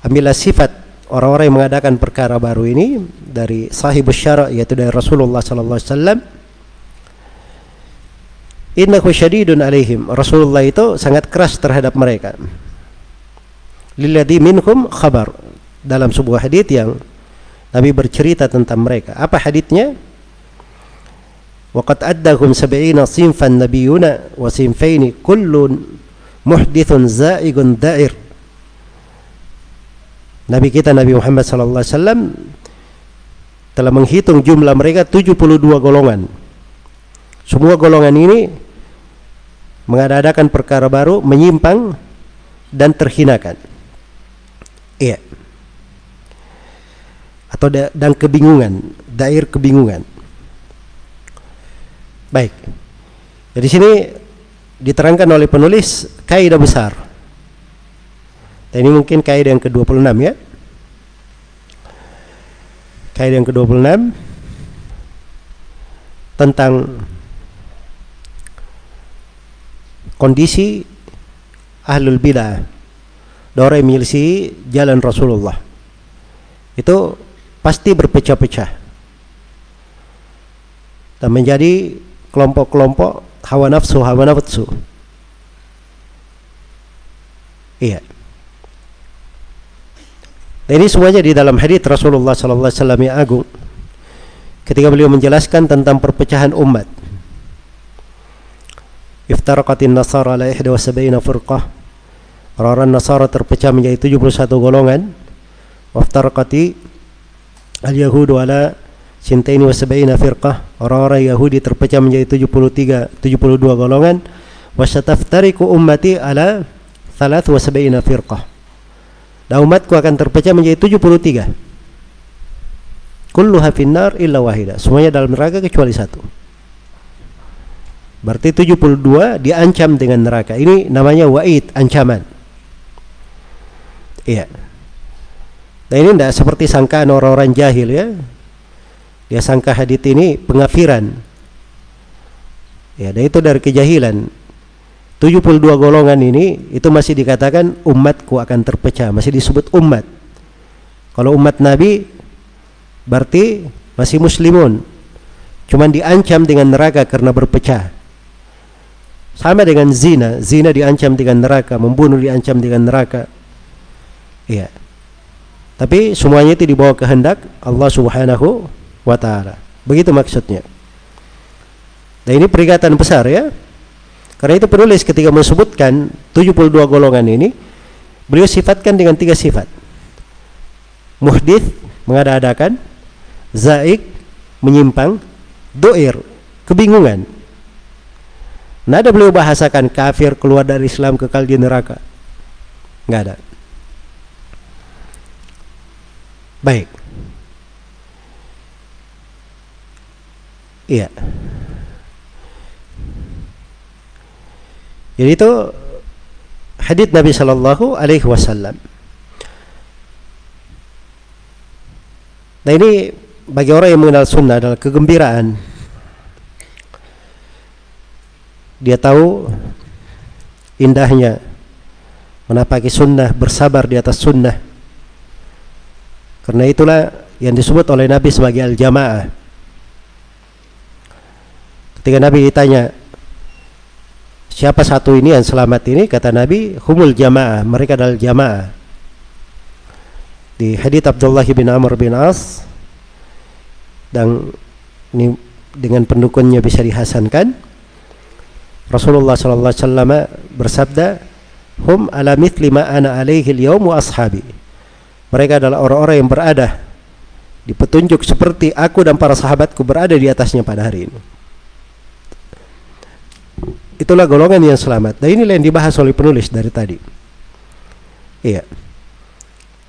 Ambillah sifat orang-orang yang mengadakan perkara baru ini dari sahib syara yaitu dari Rasulullah sallallahu alaihi wasallam. Innahu syadidun alaihim. Rasulullah itu sangat keras terhadap mereka. Lilladhi minhum khabar. Dalam sebuah hadis yang Nabi bercerita tentang mereka. Apa hadisnya? Waqad addahum sab'ina sinfan nabiyuna wa sinfaini kullun muhdithun za'igun da'ir. Nabi kita Nabi Muhammad sallallahu alaihi wasallam telah menghitung jumlah mereka 72 golongan. Semua golongan ini mengadakan perkara baru, menyimpang dan terhinakan. Iya atau da dan kebingungan, dair kebingungan. Baik. Jadi sini diterangkan oleh penulis kaidah besar. Dan ini mungkin kaidah yang ke-26 ya. Kaidah yang ke-26 tentang kondisi ahlul bidah yang menyelisih jalan Rasulullah itu pasti berpecah-pecah. Dan menjadi kelompok-kelompok hawa nafsu hawa nafsu. Iya. Dan ini semuanya di dalam hadis Rasulullah wasallam yang agung. Ketika beliau menjelaskan tentang perpecahan umat. Iftaraqatin nasara ala 71 firqah. Orang-orang nasara terpecah menjadi 71 golongan. Waftaraqati al-yahudu ala sintaini wa sab'ina firqah orang-orang Yahudi terpecah menjadi 73 72 golongan wa sataftariku ummati ala thalath wa sab'ina firqah dan umatku akan terpecah menjadi 73 kulluha finnar illa wahida semuanya dalam neraka kecuali satu. Berarti 72 diancam dengan neraka. Ini namanya wa'id ancaman. Iya nah ini tidak seperti sangkaan orang-orang jahil ya dia sangka hadith ini pengafiran ya dan itu dari kejahilan 72 golongan ini itu masih dikatakan umatku akan terpecah, masih disebut umat. Kalau umat Nabi berarti masih muslimun. Cuman diancam dengan neraka karena berpecah. Sama dengan zina, zina diancam dengan neraka, membunuh diancam dengan neraka. Iya. Tapi semuanya itu dibawa kehendak Allah Subhanahu wa taala. Begitu maksudnya. Dan ini peringatan besar ya karena itu penulis ketika menyebutkan 72 golongan ini, beliau sifatkan dengan tiga sifat. Muhdith, mengada-adakan, zaik, menyimpang, doir, kebingungan. Nah ada beliau bahasakan kafir keluar dari Islam kekal di neraka. Nggak ada. Baik. Iya. Jadi itu hadis Nabi Shallallahu Alaihi Wasallam. Nah ini bagi orang yang mengenal sunnah adalah kegembiraan. Dia tahu indahnya menapaki sunnah, bersabar di atas sunnah. Karena itulah yang disebut oleh Nabi sebagai al-jamaah. Ketika Nabi ditanya, Siapa satu ini yang selamat ini? kata Nabi humul jamaah. Mereka adalah jamaah. Di hadits Abdullah bin Amr bin As dan ini dengan pendukunnya bisa dihasankan Rasulullah sallallahu alaihi wasallam bersabda hum ala mithli ma ana alaihi al-yawm wa ashabi mereka adalah orang-orang yang berada di petunjuk seperti aku dan para sahabatku berada di atasnya pada hari ini Itulah golongan yang selamat. Dan inilah yang dibahas oleh penulis dari tadi. Iya.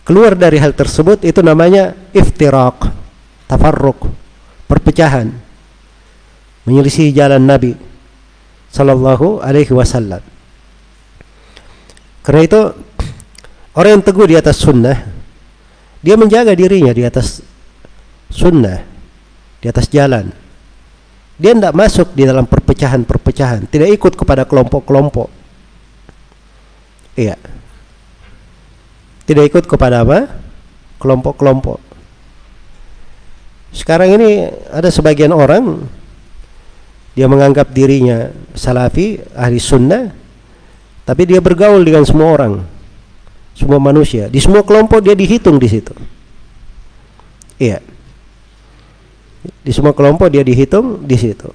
Keluar dari hal tersebut itu namanya iftirak, tafarruk, perpecahan. Menyelisih jalan Nabi sallallahu alaihi wasallam. Karena itu orang yang teguh di atas sunnah dia menjaga dirinya di atas sunnah, di atas jalan dia tidak masuk di dalam perpecahan-perpecahan, tidak ikut kepada kelompok-kelompok. Iya. Tidak ikut kepada apa? Kelompok-kelompok. Sekarang ini ada sebagian orang dia menganggap dirinya salafi, ahli sunnah, tapi dia bergaul dengan semua orang, semua manusia. Di semua kelompok dia dihitung di situ. Iya. Di semua kelompok dia dihitung di situ.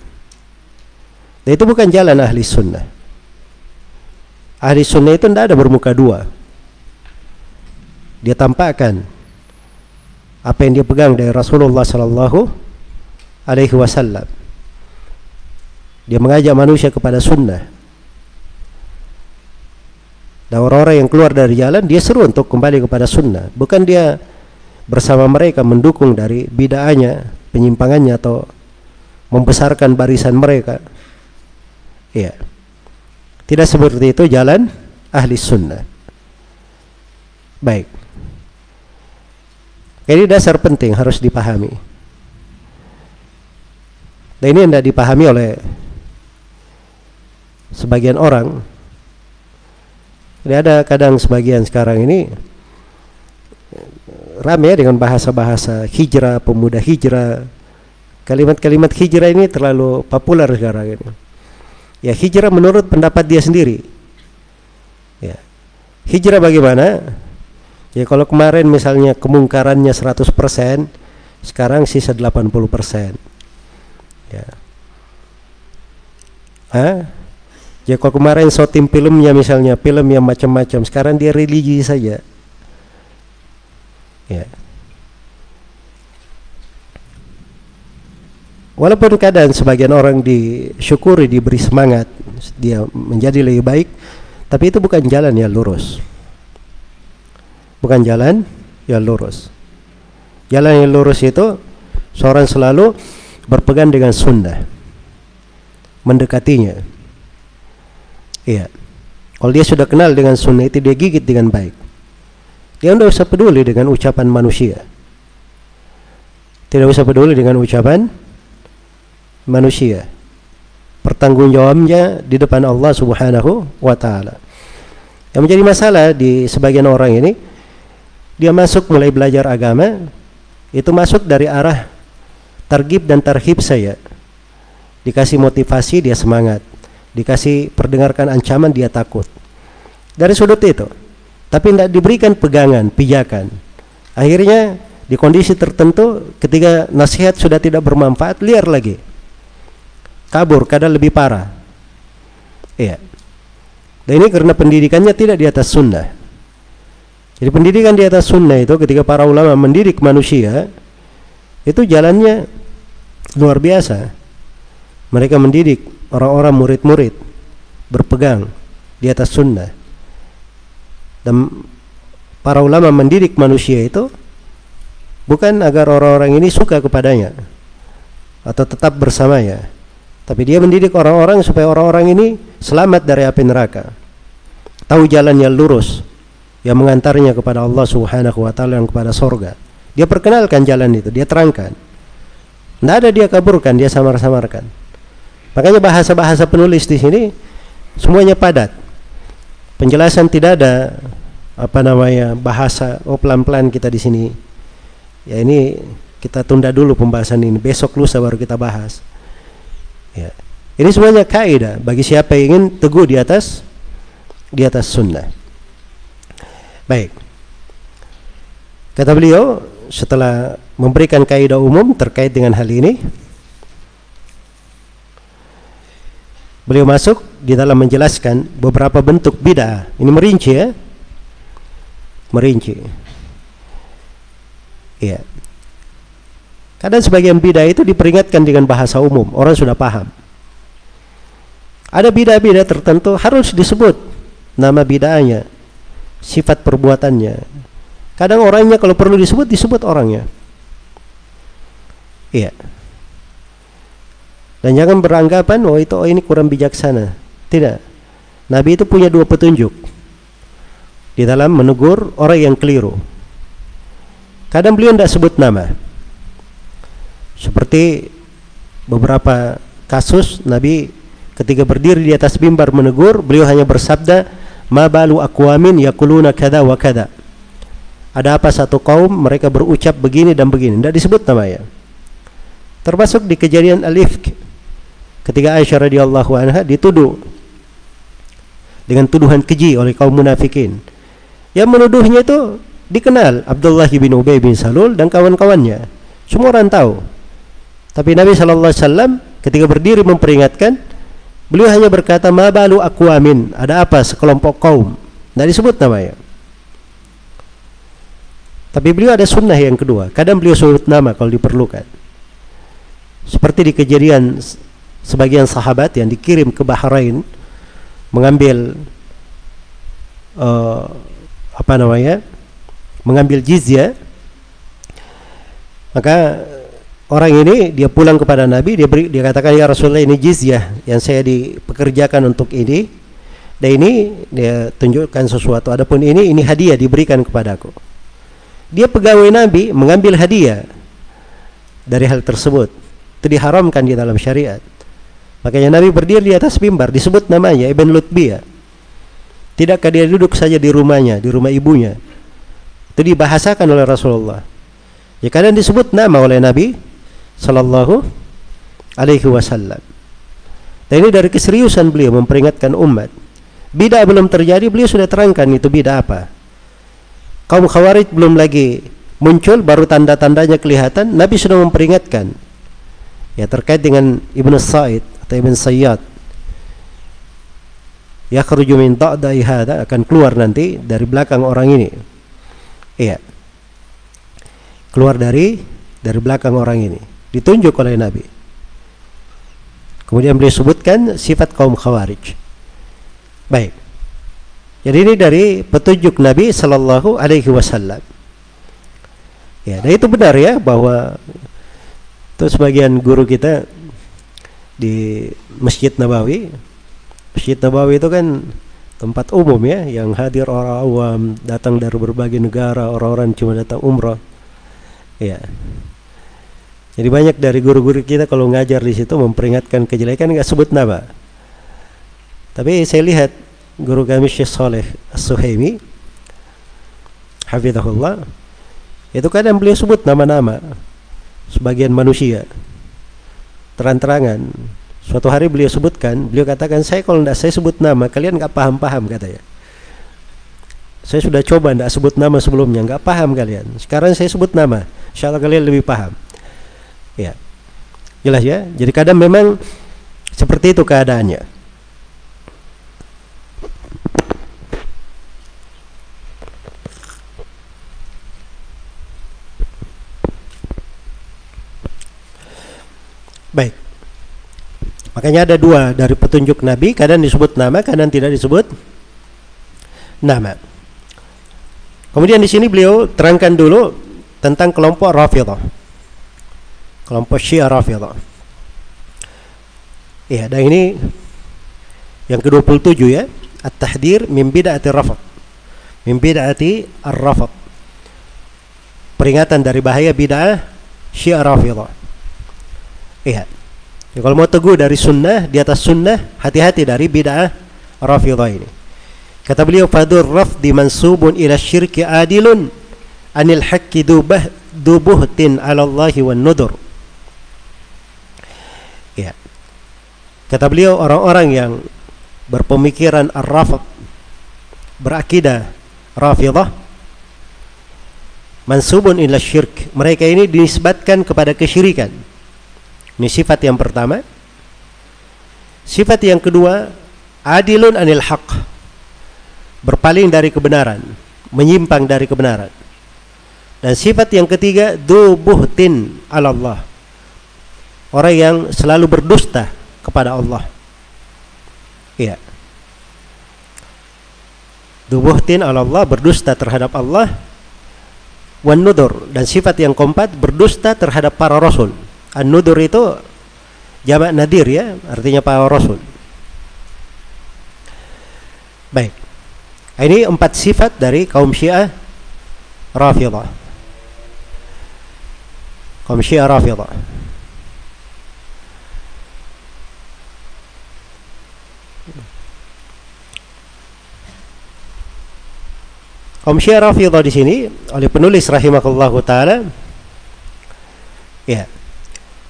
Dan itu bukan jalan ahli sunnah. Ahli sunnah itu tidak ada bermuka dua. Dia tampakkan apa yang dia pegang dari Rasulullah Sallallahu Alaihi Wasallam. Dia mengajak manusia kepada sunnah. Dan orang-orang yang keluar dari jalan dia seru untuk kembali kepada sunnah. Bukan dia bersama mereka mendukung dari bid'ahnya penyimpangannya atau membesarkan barisan mereka. Iya. Tidak seperti itu jalan ahli sunnah. Baik. Ini dasar penting harus dipahami. Dan ini tidak dipahami oleh sebagian orang. Jadi ada kadang sebagian sekarang ini ramai dengan bahasa-bahasa hijrah, pemuda hijrah. Kalimat-kalimat hijrah ini terlalu populer sekarang ini. Ya hijrah menurut pendapat dia sendiri. Ya. Hijrah bagaimana? Ya kalau kemarin misalnya kemungkarannya 100%, sekarang sisa 80%. Ya. Hah? Ya kalau kemarin shooting filmnya misalnya film yang macam-macam, sekarang dia religi saja. Ya. Walaupun keadaan sebagian orang disyukuri diberi semangat, dia menjadi lebih baik, tapi itu bukan jalan yang lurus. Bukan jalan yang lurus. Jalan yang lurus itu seorang selalu berpegang dengan sunnah, mendekatinya Iya. Kalau dia sudah kenal dengan sunnah itu dia gigit dengan baik. Dia tidak usah peduli dengan ucapan manusia. Tidak usah peduli dengan ucapan manusia. Pertanggungjawabannya di depan Allah Subhanahu wa taala. Yang menjadi masalah di sebagian orang ini dia masuk mulai belajar agama itu masuk dari arah targib dan tarhib saya. Dikasih motivasi dia semangat dikasih perdengarkan ancaman dia takut. Dari sudut itu. Tapi tidak diberikan pegangan pijakan. Akhirnya di kondisi tertentu ketika nasihat sudah tidak bermanfaat liar lagi. Kabur kadang lebih parah. Iya. Dan ini karena pendidikannya tidak di atas sunnah. Jadi pendidikan di atas sunnah itu ketika para ulama mendidik manusia itu jalannya luar biasa mereka mendidik orang-orang murid-murid berpegang di atas sunnah. Dan para ulama mendidik manusia itu bukan agar orang-orang ini suka kepadanya atau tetap bersamanya tapi dia mendidik orang-orang supaya orang-orang ini selamat dari api neraka. Tahu jalan yang lurus yang mengantarnya kepada Allah Subhanahu wa taala dan kepada sorga. Dia perkenalkan jalan itu dia terangkan. Tidak ada dia kaburkan dia samar-samarkan Makanya bahasa-bahasa penulis di sini semuanya padat. Penjelasan tidak ada apa namanya bahasa oh pelan-pelan kita di sini. Ya ini kita tunda dulu pembahasan ini. Besok lusa baru kita bahas. Ya. Ini semuanya kaidah bagi siapa yang ingin teguh di atas di atas sunnah. Baik. Kata beliau setelah memberikan kaidah umum terkait dengan hal ini, Beliau masuk di dalam menjelaskan beberapa bentuk bid'ah. Ini merinci ya. Merinci. Iya. Kadang sebagian bid'ah itu diperingatkan dengan bahasa umum, orang sudah paham. Ada bid'ah-bid'ah tertentu harus disebut nama bid'ahnya, sifat perbuatannya. Kadang orangnya kalau perlu disebut disebut orangnya. Iya. Dan jangan beranggapan oh itu oh ini kurang bijaksana. Tidak. Nabi itu punya dua petunjuk di dalam menegur orang yang keliru. Kadang beliau tidak sebut nama. Seperti beberapa kasus Nabi ketika berdiri di atas mimbar menegur, beliau hanya bersabda, "Ma balu aqwamin yaquluna kada wa kada." Ada apa satu kaum mereka berucap begini dan begini, tidak disebut namanya. Termasuk di kejadian Alif ketika Aisyah radhiyallahu anha dituduh dengan tuduhan keji oleh kaum munafikin. Yang menuduhnya itu dikenal Abdullah bin Ubay bin Salul dan kawan-kawannya. Semua orang tahu. Tapi Nabi sallallahu alaihi wasallam ketika berdiri memperingatkan, beliau hanya berkata, "Ma balu aqwamin?" Ada apa sekelompok kaum? Tidak disebut namanya. Tapi beliau ada sunnah yang kedua. Kadang beliau sebut nama kalau diperlukan. Seperti di kejadian sebagian sahabat yang dikirim ke Bahrain mengambil uh, apa namanya mengambil jizya maka orang ini dia pulang kepada Nabi dia beri, dia katakan ya Rasulullah ini jizyah yang saya dipekerjakan untuk ini. Dan ini dia tunjukkan sesuatu. Adapun ini ini hadiah diberikan kepadaku. Dia pegawai Nabi mengambil hadiah dari hal tersebut. Itu diharamkan di dalam syariat Makanya Nabi berdiri di atas mimbar disebut namanya Ibn Lutbiyah. Tidakkah dia duduk saja di rumahnya, di rumah ibunya? Itu dibahasakan oleh Rasulullah. Ya kadang disebut nama oleh Nabi sallallahu alaihi wasallam. Dan ini dari keseriusan beliau memperingatkan umat. Bidah belum terjadi, beliau sudah terangkan itu bidah apa. Kaum Khawarij belum lagi muncul, baru tanda-tandanya kelihatan, Nabi sudah memperingatkan. Ya terkait dengan Ibnu Sa'id atau Ibn Sayyad. Ya min ta'dai hada akan keluar nanti dari belakang orang ini. Iya. Keluar dari dari belakang orang ini. Ditunjuk oleh Nabi. Kemudian beliau sebutkan sifat kaum Khawarij. Baik. Jadi ini dari petunjuk Nabi Sallallahu Alaihi Wasallam. Ya, dan itu benar ya bahwa itu sebagian guru kita di Masjid Nabawi. Masjid Nabawi itu kan tempat umum ya yang hadir orang awam datang dari berbagai negara orang-orang cuma datang umrah ya jadi banyak dari guru-guru kita kalau ngajar di situ memperingatkan kejelekan nggak sebut nama. Tapi saya lihat guru kami Syekh Saleh As-Suhaimi Hafizahullah itu kadang beliau sebut nama-nama sebagian manusia terang-terangan. Suatu hari beliau sebutkan beliau katakan saya kalau tidak saya sebut nama kalian nggak paham-paham katanya saya sudah coba tidak sebut nama sebelumnya nggak paham kalian. Sekarang saya sebut nama insya Allah kalian lebih paham. Ya. Jelas ya? Jadi kadang memang seperti itu keadaannya Baik. Makanya ada dua dari petunjuk Nabi, kadang disebut nama, kadang tidak disebut nama. Kemudian di sini beliau terangkan dulu tentang kelompok Rafidhah. Kelompok Syiah Rafidhah. Ya, dan ini yang ke-27 ya, At-Tahdir min bid'ati rafad. Min bid'ati ar-rafad. Peringatan dari bahaya bid'ah Syiah Rafidhah. Iya. Ya, kalau mau teguh dari sunnah di atas sunnah, hati-hati dari bid'ah rafidah ini. Kata beliau fadur rafdi mansubun ila syirki adilun anil haqqi dubah dubuhtin ala Allahi wan nudur. Ya. Kata beliau orang-orang yang berpemikiran ar-rafd berakidah rafidah mansubun ila syirk mereka ini dinisbatkan kepada kesyirikan ini sifat yang pertama. Sifat yang kedua, adilun anil haq. Berpaling dari kebenaran, menyimpang dari kebenaran. Dan sifat yang ketiga, dubuhtin Allah. Orang yang selalu berdusta kepada Allah. Iya. Dubuhtin Allah berdusta terhadap Allah. Wan dan sifat yang keempat berdusta terhadap para rasul An-nudur itu jamak nadir ya, artinya para rasul. Baik. Ini empat sifat dari kaum Syiah Rafidhah. Kaum Syiah Rafidhah. Kaum Syiah Rafidhah di sini oleh penulis rahimahullahu taala ya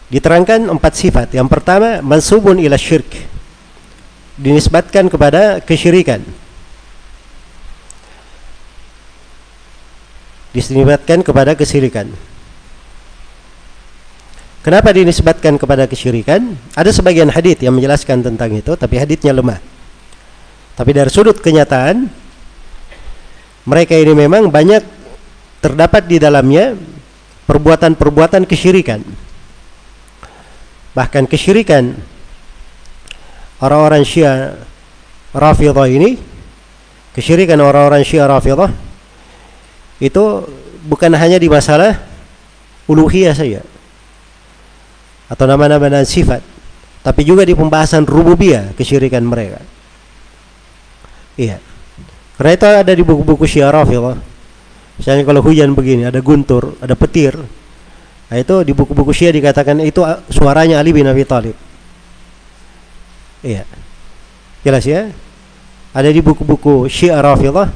diterangkan empat sifat. Yang pertama, mansubun ila syirk. Dinisbatkan kepada kesyirikan. Dinisbatkan kepada kesyirikan. Kenapa dinisbatkan kepada kesyirikan? Ada sebagian hadis yang menjelaskan tentang itu, tapi hadisnya lemah. Tapi dari sudut kenyataan, mereka ini memang banyak terdapat di dalamnya perbuatan-perbuatan kesyirikan bahkan kesyirikan. Orang-orang Syiah Rafidhah ini kesyirikan orang-orang Syiah Rafidhah itu bukan hanya di masalah uluhiyah saja atau nama-nama dan sifat tapi juga di pembahasan rububiyah kesyirikan mereka. Iya. Karena itu ada di buku-buku Syiah Rafidhah. Misalnya kalau hujan begini ada guntur ada petir Nah, itu di buku-buku Syiah dikatakan itu ah, suaranya Ali bin Abi Thalib. Iya. Jelas ya? ada di buku-buku Syiah Rafidhah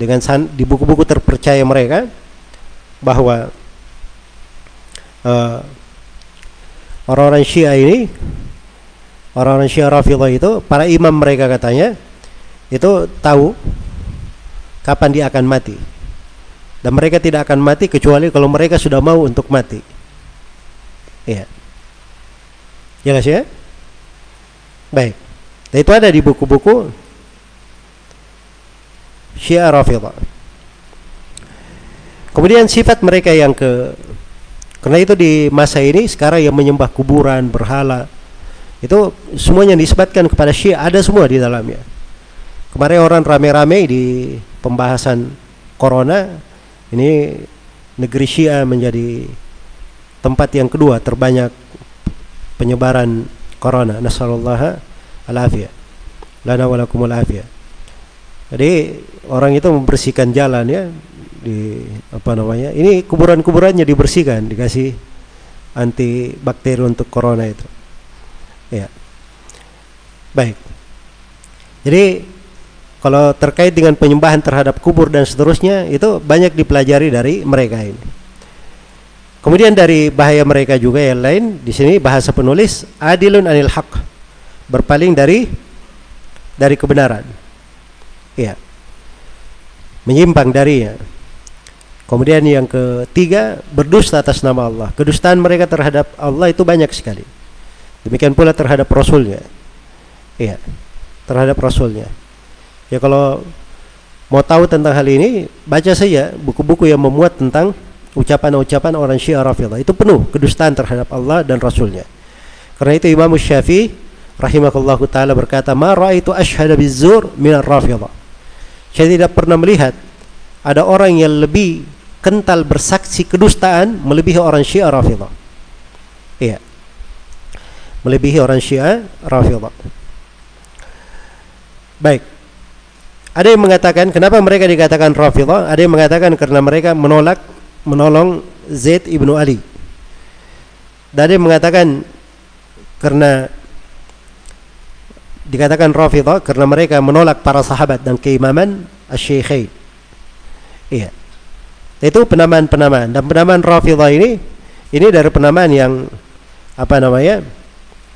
dengan san, di buku-buku terpercaya mereka bahwa uh, orang-orang Syiah ini orang-orang Syiah Rafidhah itu para imam mereka katanya itu tahu kapan dia akan mati dan mereka tidak akan mati kecuali kalau mereka sudah mau untuk mati iya jelas ya baik dan itu ada di buku-buku Syiah Rafidhah. Kemudian sifat mereka yang ke karena itu di masa ini sekarang yang menyembah kuburan, berhala itu semuanya disebutkan kepada Syiah ada semua di dalamnya. Kemarin orang rame-rame di pembahasan corona ini negeri Syiah menjadi tempat yang kedua terbanyak penyebaran corona. Nasallallahu alaihi Lana walakumul afiyah. Jadi orang itu membersihkan jalan ya di apa namanya? Ini kuburan-kuburannya dibersihkan, dikasih anti bakteri untuk corona itu. Ya. Baik. Jadi kalau terkait dengan penyembahan terhadap kubur dan seterusnya itu banyak dipelajari dari mereka ini. Kemudian dari bahaya mereka juga yang lain di sini bahasa penulis adilun anil haq berpaling dari dari kebenaran. Ya menyimpang darinya. Kemudian yang ketiga berdusta atas nama Allah. Kedustaan mereka terhadap Allah itu banyak sekali. Demikian pula terhadap Rasulnya. Ya terhadap Rasulnya ya kalau mau tahu tentang hal ini baca saja buku-buku yang memuat tentang ucapan-ucapan orang Syiah Rafidah itu penuh kedustaan terhadap Allah dan Rasulnya karena itu Imam Syafi'i rahimahullahu taala berkata ma raaitu asyhada bizur min ar-rafidah saya tidak pernah melihat ada orang yang lebih kental bersaksi kedustaan melebihi orang Syiah Rafidah. Iya. Melebihi orang Syiah Rafidah. Baik. Ada yang mengatakan kenapa mereka dikatakan Rafidah? Ada yang mengatakan karena mereka menolak menolong Zaid ibnu Ali. Dan ada yang mengatakan karena dikatakan Rafidah karena mereka menolak para sahabat dan keimaman asy-syaikhain. Iya. Itu penamaan-penamaan dan penamaan Rafidah ini ini dari penamaan yang apa namanya?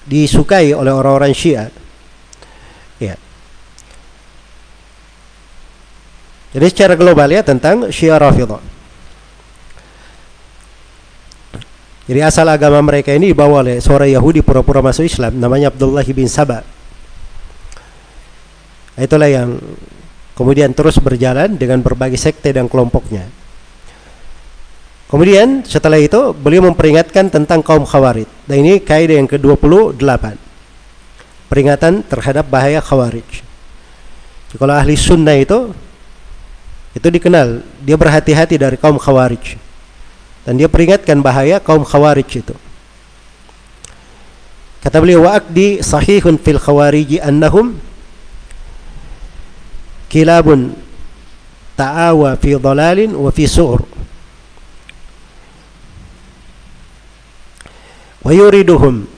disukai oleh orang-orang Syiah. Jadi secara global ya tentang Syiah Rafidah. Jadi asal agama mereka ini dibawa oleh seorang Yahudi pura-pura masuk Islam namanya Abdullah bin Sabah Itulah yang kemudian terus berjalan dengan berbagai sekte dan kelompoknya. Kemudian setelah itu beliau memperingatkan tentang kaum khawarij. Dan ini kaidah yang ke-28. Peringatan terhadap bahaya khawarij. Kalau ahli sunnah itu itu dikenal, dia berhati-hati dari kaum khawarij. Dan dia peringatkan bahaya kaum khawarij itu. Kata beliau wa'akdi sahihun fil khawariji annahum kilabun ta'awa fi dhalalin wa fi su'ur wa yuriduhum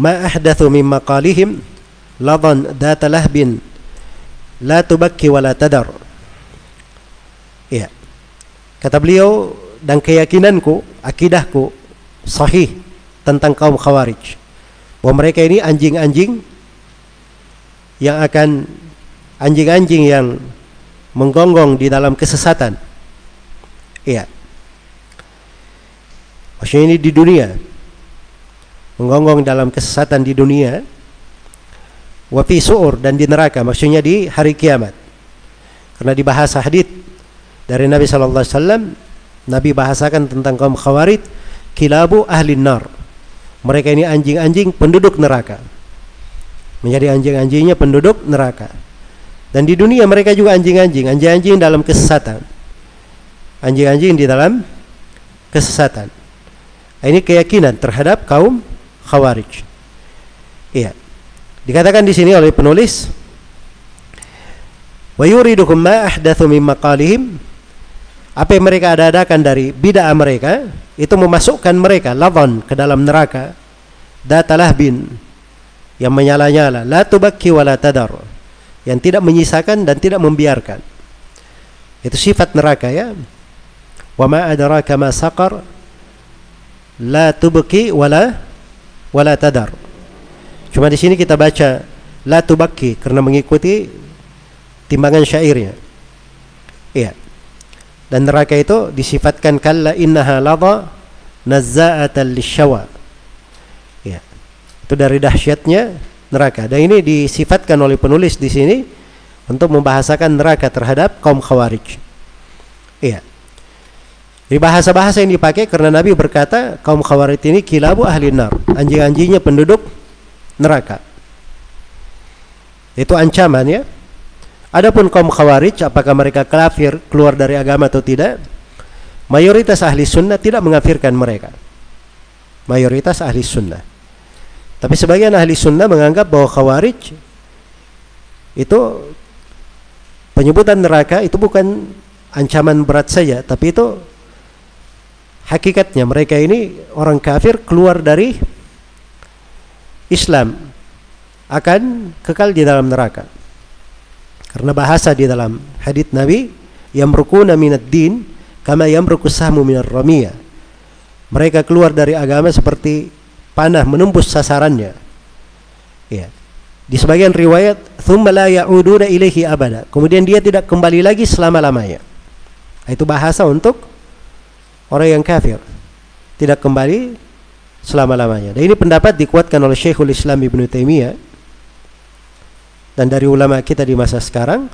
ma ahdathu min maqalihim ladan data lahbin la tubakki wa la tadar kata beliau dan keyakinanku akidahku sahih tentang kaum khawarij bahwa mereka ini anjing-anjing yang akan anjing-anjing yang menggonggong di dalam kesesatan. Iya. Maksudnya ini di dunia. Menggonggong dalam kesesatan di dunia. Wa fi su'ur dan di neraka, maksudnya di hari kiamat. Karena di bahasa hadis dari Nabi sallallahu alaihi wasallam Nabi bahasakan tentang kaum khawarid kilabu ahli nar. Mereka ini anjing-anjing penduduk neraka. Menjadi anjing-anjingnya penduduk neraka. Dan di dunia mereka juga anjing-anjing, anjing-anjing dalam kesesatan. Anjing-anjing di dalam kesesatan. Ini keyakinan terhadap kaum Khawarij. Iya. Dikatakan di sini oleh penulis wa yuridukum ma ahdathu min maqalihim apa yang mereka ada-adakan dari bid'ah mereka itu memasukkan mereka ladhan ke dalam neraka datalah bin yang menyala-nyala la tubakki wa la tadar yang tidak menyisakan dan tidak membiarkan. Itu sifat neraka ya. Wa ma adraka ma saqar la tubqi wala wala tadar. Cuma di sini kita baca la tubaki karena mengikuti timbangan syairnya. Iya. Dan neraka itu disifatkan kalla innaha ladha nazza'atan lisyawa. Ya. Itu dari dahsyatnya neraka. Dan ini disifatkan oleh penulis di sini untuk membahasakan neraka terhadap kaum Khawarij. Iya. Di bahasa-bahasa yang dipakai karena Nabi berkata kaum Khawarij ini kilabu ahli nar, anjing-anjingnya penduduk neraka. Itu ancaman ya. Adapun kaum khawarij, apakah mereka kafir, keluar dari agama atau tidak? Mayoritas ahli sunnah tidak mengafirkan mereka. Mayoritas ahli sunnah. Tapi sebagian ahli sunnah menganggap bahwa khawarij itu penyebutan neraka itu bukan ancaman berat saja, tapi itu hakikatnya mereka ini orang kafir keluar dari Islam akan kekal di dalam neraka. Karena bahasa di dalam hadits Nabi, yamrukuna minad din kama yamruku sahmu minar ramiyah. Mereka keluar dari agama seperti panah menembus sasarannya. Ya. Di sebagian riwayat, "Tsumma la ya'uduna ilaihi abada." Kemudian dia tidak kembali lagi selama-lamanya. Itu bahasa untuk orang yang kafir. Tidak kembali selama-lamanya. Dan ini pendapat dikuatkan oleh Syekhul Islam Ibnu Taimiyah dan dari ulama kita di masa sekarang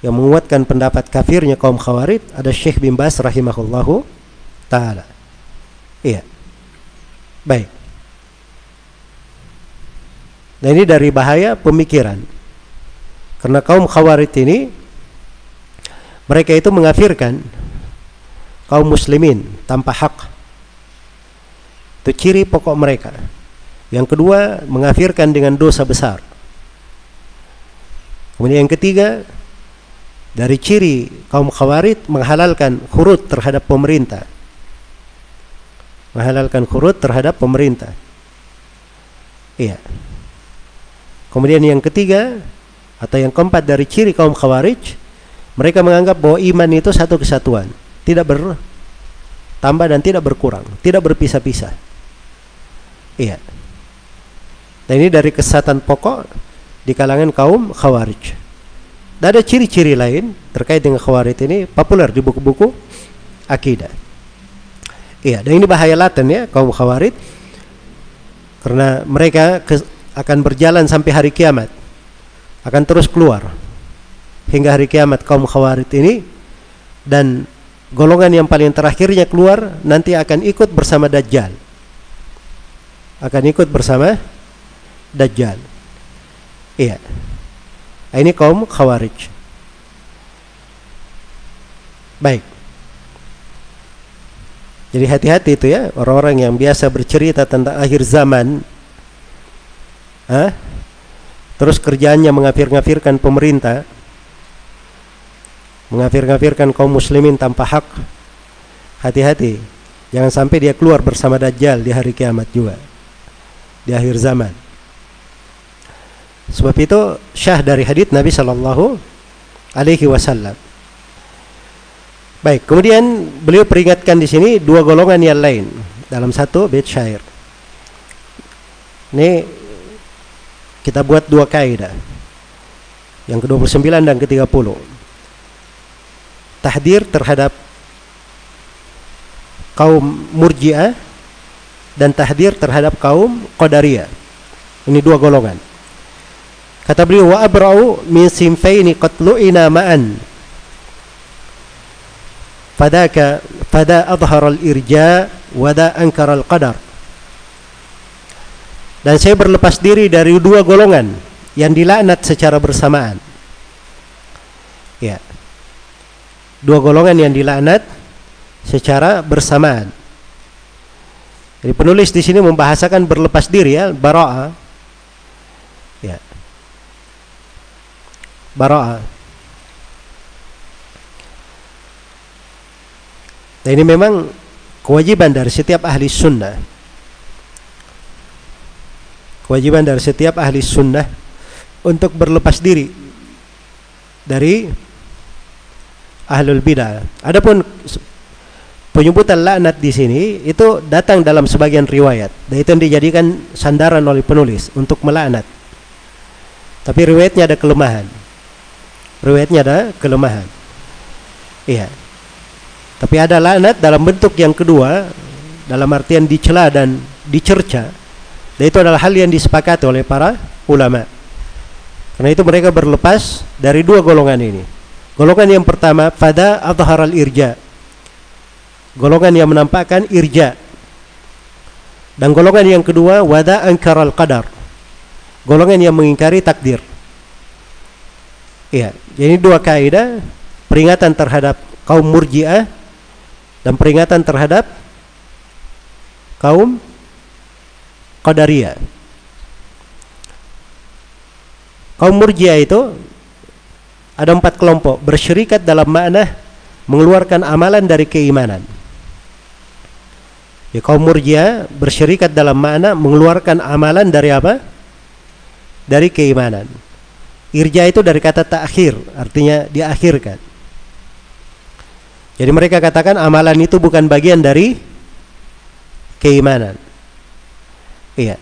yang menguatkan pendapat kafirnya kaum khawarid ada Syekh bin Bas rahimahullahu taala. Iya. Baik. Nah ini dari bahaya pemikiran. Karena kaum khawarid ini mereka itu mengafirkan kaum muslimin tanpa hak. Itu ciri pokok mereka. Yang kedua, mengafirkan dengan dosa besar. Kemudian yang ketiga, dari ciri kaum khawarid menghalalkan khurut terhadap pemerintah. Menghalalkan khurut terhadap pemerintah. Iya. Kemudian yang ketiga atau yang keempat dari ciri kaum khawarij, mereka menganggap bahwa iman itu satu kesatuan, tidak bertambah dan tidak berkurang, tidak berpisah-pisah. Iya. Dan ini dari kesatuan pokok di kalangan kaum khawarij. Dan ada ciri-ciri lain terkait dengan khawarij ini populer di buku-buku akidah. Iya, dan ini bahaya laten ya kaum khawarij karena mereka akan berjalan sampai hari kiamat. Akan terus keluar hingga hari kiamat kaum khawarij ini dan golongan yang paling terakhirnya keluar nanti akan ikut bersama Dajjal. Akan ikut bersama Dajjal. Iya. Ini kaum khawarij. Baik. Jadi hati-hati itu ya orang-orang yang biasa bercerita tentang akhir zaman. Hah? Terus kerjaannya mengafir-ngafirkan pemerintah. Mengafir-ngafirkan kaum muslimin tanpa hak. Hati-hati. Jangan sampai dia keluar bersama Dajjal di hari kiamat juga. Di akhir zaman. Sebab itu syah dari hadits Nabi Shallallahu Alaihi Wasallam. Baik, kemudian beliau peringatkan di sini dua golongan yang lain dalam satu bait syair. Ini kita buat dua kaidah. Yang ke-29 dan ke-30. Tahdir terhadap kaum Murji'ah dan tahdir terhadap kaum Qadariyah. Ini dua golongan. Kata beliau wa abra'u min simfaini qatlu'ina ma'an. Fadaka fada adhara al-irja wa da ankara al-qadar. Dan saya berlepas diri dari dua golongan yang dilaknat secara bersamaan. Ya. Dua golongan yang dilaknat secara bersamaan. Jadi penulis di sini membahasakan berlepas diri ya, bara'ah bara'ah. Dan ini memang kewajiban dari setiap ahli sunnah. Kewajiban dari setiap ahli sunnah untuk berlepas diri dari ahlul bidah. Adapun penyebutan laknat di sini itu datang dalam sebagian riwayat dan itu yang dijadikan sandaran oleh penulis untuk melaknat. Tapi riwayatnya ada kelemahan. Riwayatnya ada kelemahan. Iya. Tapi ada laknat dalam bentuk yang kedua dalam artian dicela dan dicerca. Dan itu adalah hal yang disepakati oleh para ulama. Karena itu mereka berlepas dari dua golongan ini. Golongan yang pertama pada al irja. Golongan yang menampakkan irja. Dan golongan yang kedua wada al qadar. Golongan yang mengingkari takdir. Iya, jadi dua kaidah peringatan terhadap kaum murjiah dan peringatan terhadap kaum qadariyah. Kaum murjiah itu ada empat kelompok bersyirikat dalam makna mengeluarkan amalan dari keimanan. Ya, kaum murjiah bersyirikat dalam makna mengeluarkan amalan dari apa? Dari keimanan. Irja itu dari kata takhir, artinya diakhirkan. Jadi mereka katakan amalan itu bukan bagian dari keimanan. Iya.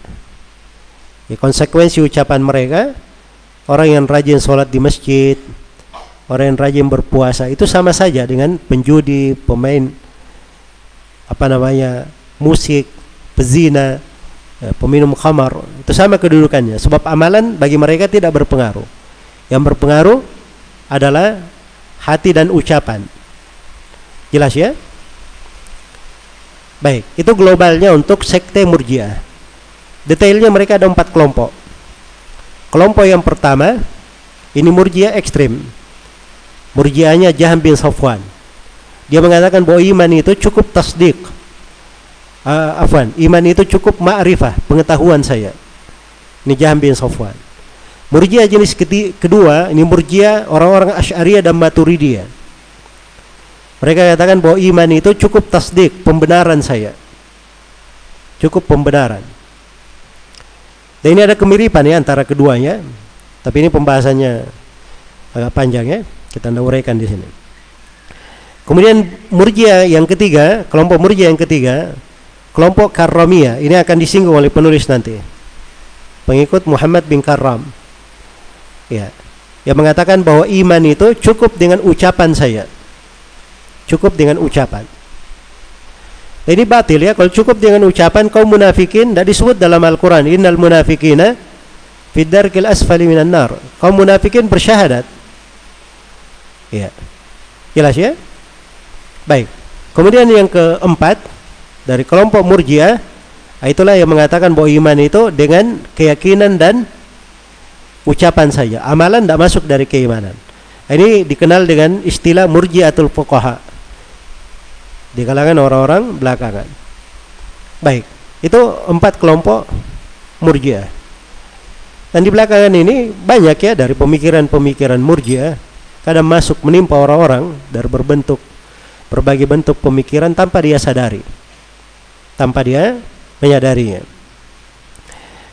Ya, konsekuensi ucapan mereka orang yang rajin sholat di masjid, orang yang rajin berpuasa itu sama saja dengan penjudi, pemain apa namanya musik, pezina, ya, peminum khamar itu sama kedudukannya. Sebab amalan bagi mereka tidak berpengaruh. Yang berpengaruh adalah hati dan ucapan. Jelas ya? Baik, itu globalnya untuk sekte Murji'ah. Detailnya mereka ada empat kelompok. Kelompok yang pertama ini Murji'ah ekstrim. Murji'ahnya Jaham bin Safwan. Dia mengatakan bahwa iman itu cukup tasdik. Uh, afwan, iman itu cukup ma'rifah, pengetahuan saya. Ini Jaham bin Safwan. Murji'ah jenis kedua, ini Murji'ah orang-orang Asy'ariyah dan Maturidiyah mereka katakan bahwa iman itu cukup tasdik, pembenaran saya. Cukup pembenaran. Dan ini ada kemiripan ya antara keduanya. Tapi ini pembahasannya agak panjang ya. Kita anda uraikan di sini. Kemudian murjia yang ketiga, kelompok murjia yang ketiga, kelompok karramiyah. Ini akan disinggung oleh penulis nanti. Pengikut Muhammad bin Karram. Ya. Yang mengatakan bahwa iman itu cukup dengan ucapan saya cukup dengan ucapan. Ini batil ya kalau cukup dengan ucapan kaum munafikin tidak disebut dalam Al-Qur'an innal munafikina fid darkil asfali minan nar. Kaum munafikin bersyahadat. Ya. Jelas ya? Baik. Kemudian yang keempat dari kelompok Murji'ah itulah yang mengatakan bahwa iman itu dengan keyakinan dan ucapan saja. Amalan tidak masuk dari keimanan. Ini dikenal dengan istilah murjiatul fuqaha di kalangan orang-orang belakangan. Baik, itu empat kelompok murjiah. Dan di belakangan ini banyak ya dari pemikiran-pemikiran murjiah kadang masuk menimpa orang-orang dari berbentuk berbagai bentuk pemikiran tanpa dia sadari. Tanpa dia menyadarinya.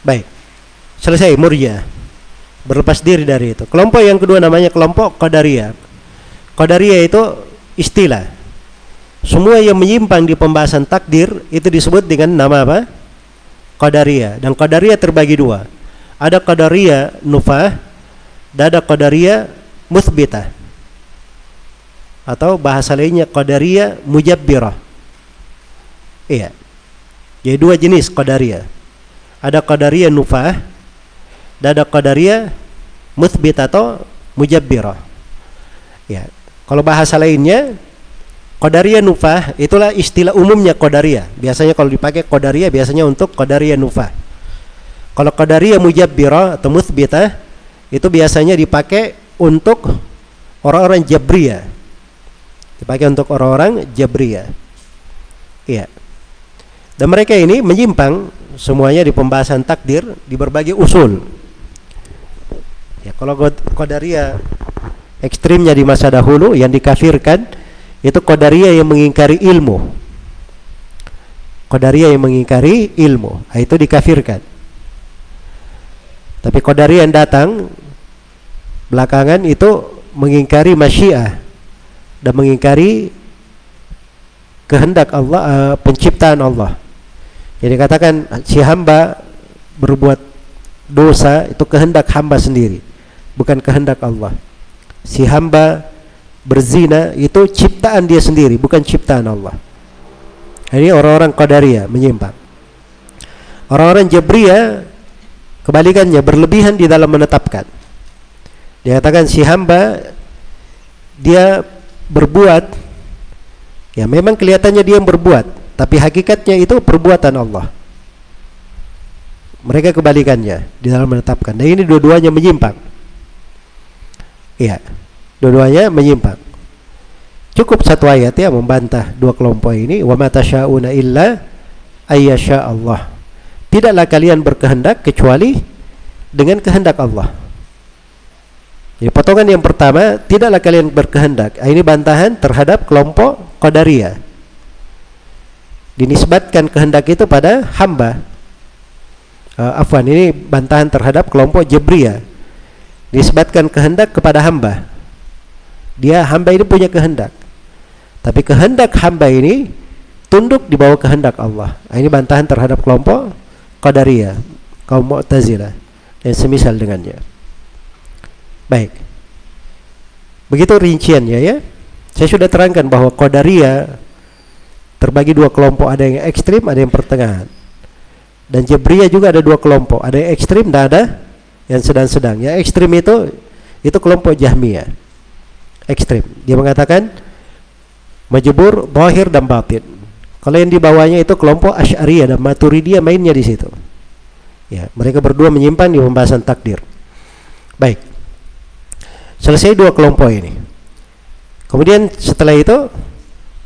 Baik. Selesai murjiah. Berlepas diri dari itu. Kelompok yang kedua namanya kelompok Qadariyah. Qadariyah itu istilah semua yang menyimpang di pembahasan takdir itu disebut dengan nama apa? Qadariyah. Dan Qadariyah terbagi dua. Ada Qadariyah nufah dan ada Qadariyah muthbitah. Atau bahasa lainnya Qadariyah mujabbirah. Iya. Jadi dua jenis Qadariyah. Ada Qadariyah nufah ada Qadariyah muthbitah atau mujabbirah. Ya. Kalau bahasa lainnya Qadariyah nufah itulah istilah umumnya Qadariyah. Biasanya kalau dipakai Qadariyah biasanya untuk Qadariyah nufah. Kalau Qadariyah mujabbirah atau muthbitah itu biasanya dipakai untuk orang-orang Jabriyah. Dipakai untuk orang-orang Jabriyah. Iya. Dan mereka ini menyimpang semuanya di pembahasan takdir di berbagai usul. Ya, kalau Qadariyah ekstrimnya di masa dahulu yang dikafirkan itu Qadariyah yang mengingkari ilmu. Qadariyah yang mengingkari ilmu. Nah, itu dikafirkan. Tapi Qadariyah yang datang belakangan itu mengingkari masyiah dan mengingkari kehendak Allah uh, penciptaan Allah. Jadi katakan si hamba berbuat dosa itu kehendak hamba sendiri, bukan kehendak Allah. Si hamba berzina itu ciptaan dia sendiri, bukan ciptaan Allah. Ini orang-orang Qadariyah menyimpang. Orang-orang Jabriyah kebalikannya berlebihan di dalam menetapkan. Dia katakan si hamba dia berbuat ya memang kelihatannya dia yang berbuat, tapi hakikatnya itu perbuatan Allah. Mereka kebalikannya di dalam menetapkan. Dan ini dua-duanya menyimpang. Iya. Dua-duanya menyimpang. Cukup satu ayat ya membantah dua kelompok ini, wa ma tasyauna illa ayyasha Allah. Tidaklah kalian berkehendak kecuali dengan kehendak Allah. Jadi potongan yang pertama, tidaklah kalian berkehendak. Ini bantahan terhadap kelompok Qadariyah. Dinisbatkan kehendak itu pada hamba. Uh, afwan, ini bantahan terhadap kelompok Jabriyah. Dinisbatkan kehendak kepada hamba. Dia hamba ini punya kehendak. Tapi kehendak hamba ini tunduk di bawah kehendak Allah. Ini bantahan terhadap kelompok Qadariyah, kaum Mu'tazilah dan semisal dengannya. Baik. Begitu rinciannya ya. Saya sudah terangkan bahwa Qadariyah terbagi dua kelompok, ada yang ekstrim, ada yang pertengahan. Dan Jabriyah juga ada dua kelompok, ada yang ekstrim dan ada yang sedang-sedang. Yang ekstrim itu itu kelompok Jahmiyah. Ekstrim. Dia mengatakan majbur, zahir dan batin. Kalau yang di bawahnya itu kelompok Asy'ariyah dan Maturidiyah mainnya di situ. Ya, mereka berdua menyimpan di pembahasan takdir. Baik. Selesai dua kelompok ini. Kemudian setelah itu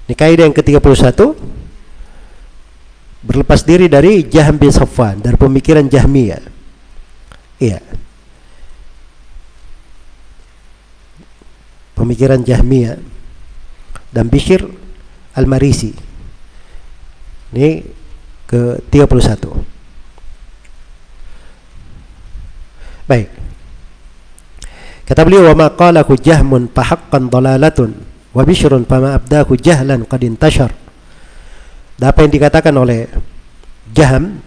kaidah yang ke-31 berlepas diri dari Jahm bin Safwan dari pemikiran Jahmiyah. Iya. Pemikiran Jahmiyah dan Bishr Al-Marisi. Ini ke-31. Baik. Kata beliau wa ma qalahu jahmun fa haqqan dalalatun wa bishrun fa ma abdahu jahlan qad intashar. Dan apa yang dikatakan oleh Jaham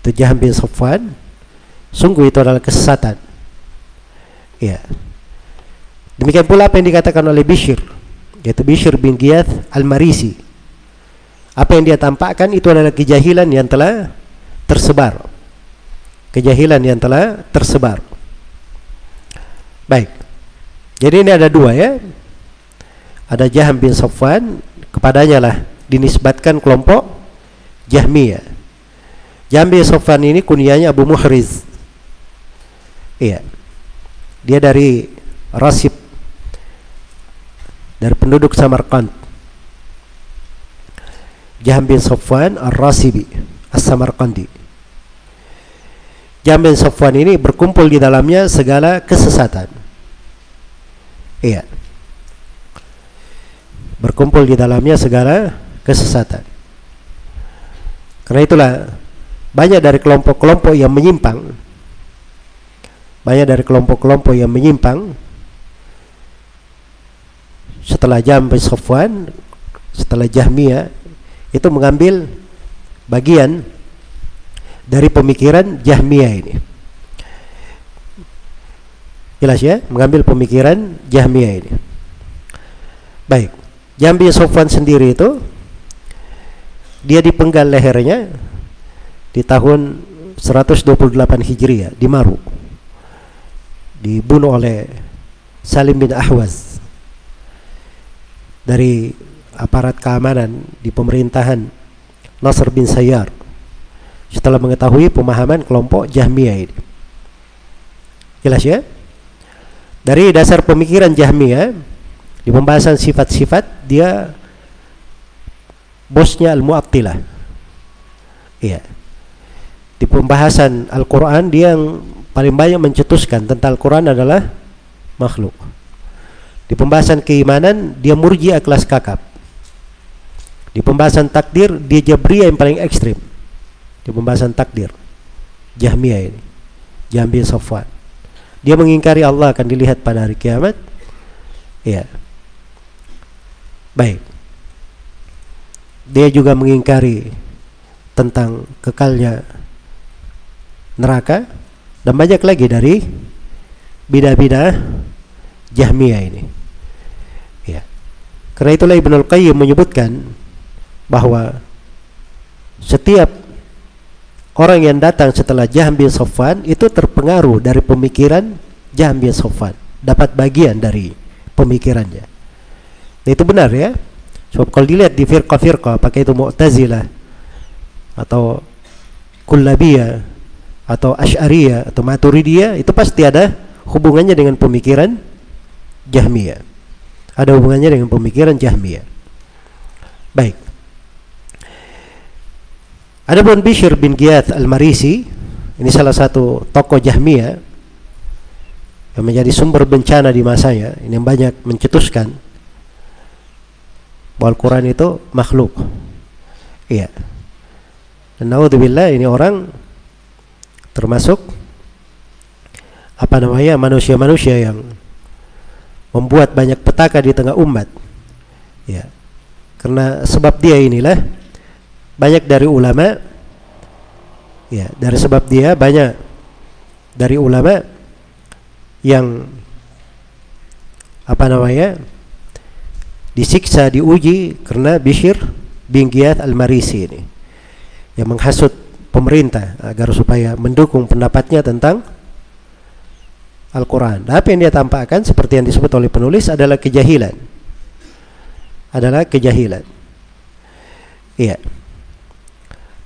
itu Jaham bin Safwan sungguh itu adalah kesesatan. Ya. Demikian pula apa yang dikatakan oleh Bishr yaitu Bishr bin Giyath Al-Marisi. Apa yang dia tampakkan itu adalah kejahilan yang telah tersebar. Kejahilan yang telah tersebar. Baik. Jadi ini ada dua ya. Ada Jaham bin Safwan, kepadanya lah dinisbatkan kelompok Jahmiyah. Jaham bin Safwan ini kunyanya Abu Muhriz. Iya. Dia dari Rasib dari penduduk Samarkand. Jaham bin Safwan Ar-Rasibi As-Samarkandi. Jaham bin Safwan ini berkumpul di dalamnya segala kesesatan. Iya. Berkumpul di dalamnya segala kesesatan. Karena itulah banyak dari kelompok-kelompok yang menyimpang banyak dari kelompok-kelompok yang menyimpang. Setelah Jam bin Safwan setelah Jahmiyah itu mengambil bagian dari pemikiran Jahmiyah ini. Jelas ya? Mengambil pemikiran Jahmiyah ini. Baik. Jambi Sofwan sendiri itu dia dipenggal lehernya di tahun 128 Hijriah di Maru dibunuh oleh Salim bin Ahwaz. Dari aparat keamanan di pemerintahan Nasr bin Sayyar. Setelah mengetahui pemahaman kelompok Jahmiyah ini. Jelas ya? Dari dasar pemikiran Jahmiyah di pembahasan sifat-sifat dia bosnya Al-Mu'attilah. Iya. Di pembahasan Al-Quran dia yang paling banyak mencetuskan tentang Al-Quran adalah makhluk. Di pembahasan keimanan dia murji kelas kakap di pembahasan takdir dia Jabriyah yang paling ekstrim. Di pembahasan takdir Jahmiyah ini Jahmiyah Safwan. Dia mengingkari Allah akan dilihat pada hari kiamat. Ya. Baik. Dia juga mengingkari tentang kekalnya neraka dan banyak lagi dari bidah-bidah Jahmiyah ini. Ya. Karena itulah Ibnu Al-Qayyim menyebutkan bahwa setiap orang yang datang setelah Jahm bin Sofwan itu terpengaruh dari pemikiran Jahm bin Sofwan, dapat bagian dari pemikirannya. Dan itu benar ya. Sebab kalau dilihat di firqa-firqa, pakai itu Mu'tazilah atau Kullabiyah atau Asy'ariyah atau Maturidiyah itu pasti ada hubungannya dengan pemikiran Jahmiyah. Ada hubungannya dengan pemikiran Jahmiyah. Baik. Adapun Bishr bin Giyath Al-Marisi, ini salah satu tokoh Jahmiyah yang menjadi sumber bencana di masanya, ini yang banyak mencetuskan bahwa Al-Quran itu makhluk. Iya. Dan naudzubillah ini orang termasuk apa namanya manusia-manusia yang membuat banyak petaka di tengah umat. Ya. Karena sebab dia inilah banyak dari ulama ya, dari sebab dia banyak dari ulama yang apa namanya disiksa diuji karena Bishir bin Giyad al-Marisi ini yang menghasut pemerintah agar supaya mendukung pendapatnya tentang Al-Quran. Apa yang dia tampakkan seperti yang disebut oleh penulis adalah kejahilan. Adalah kejahilan. Iya.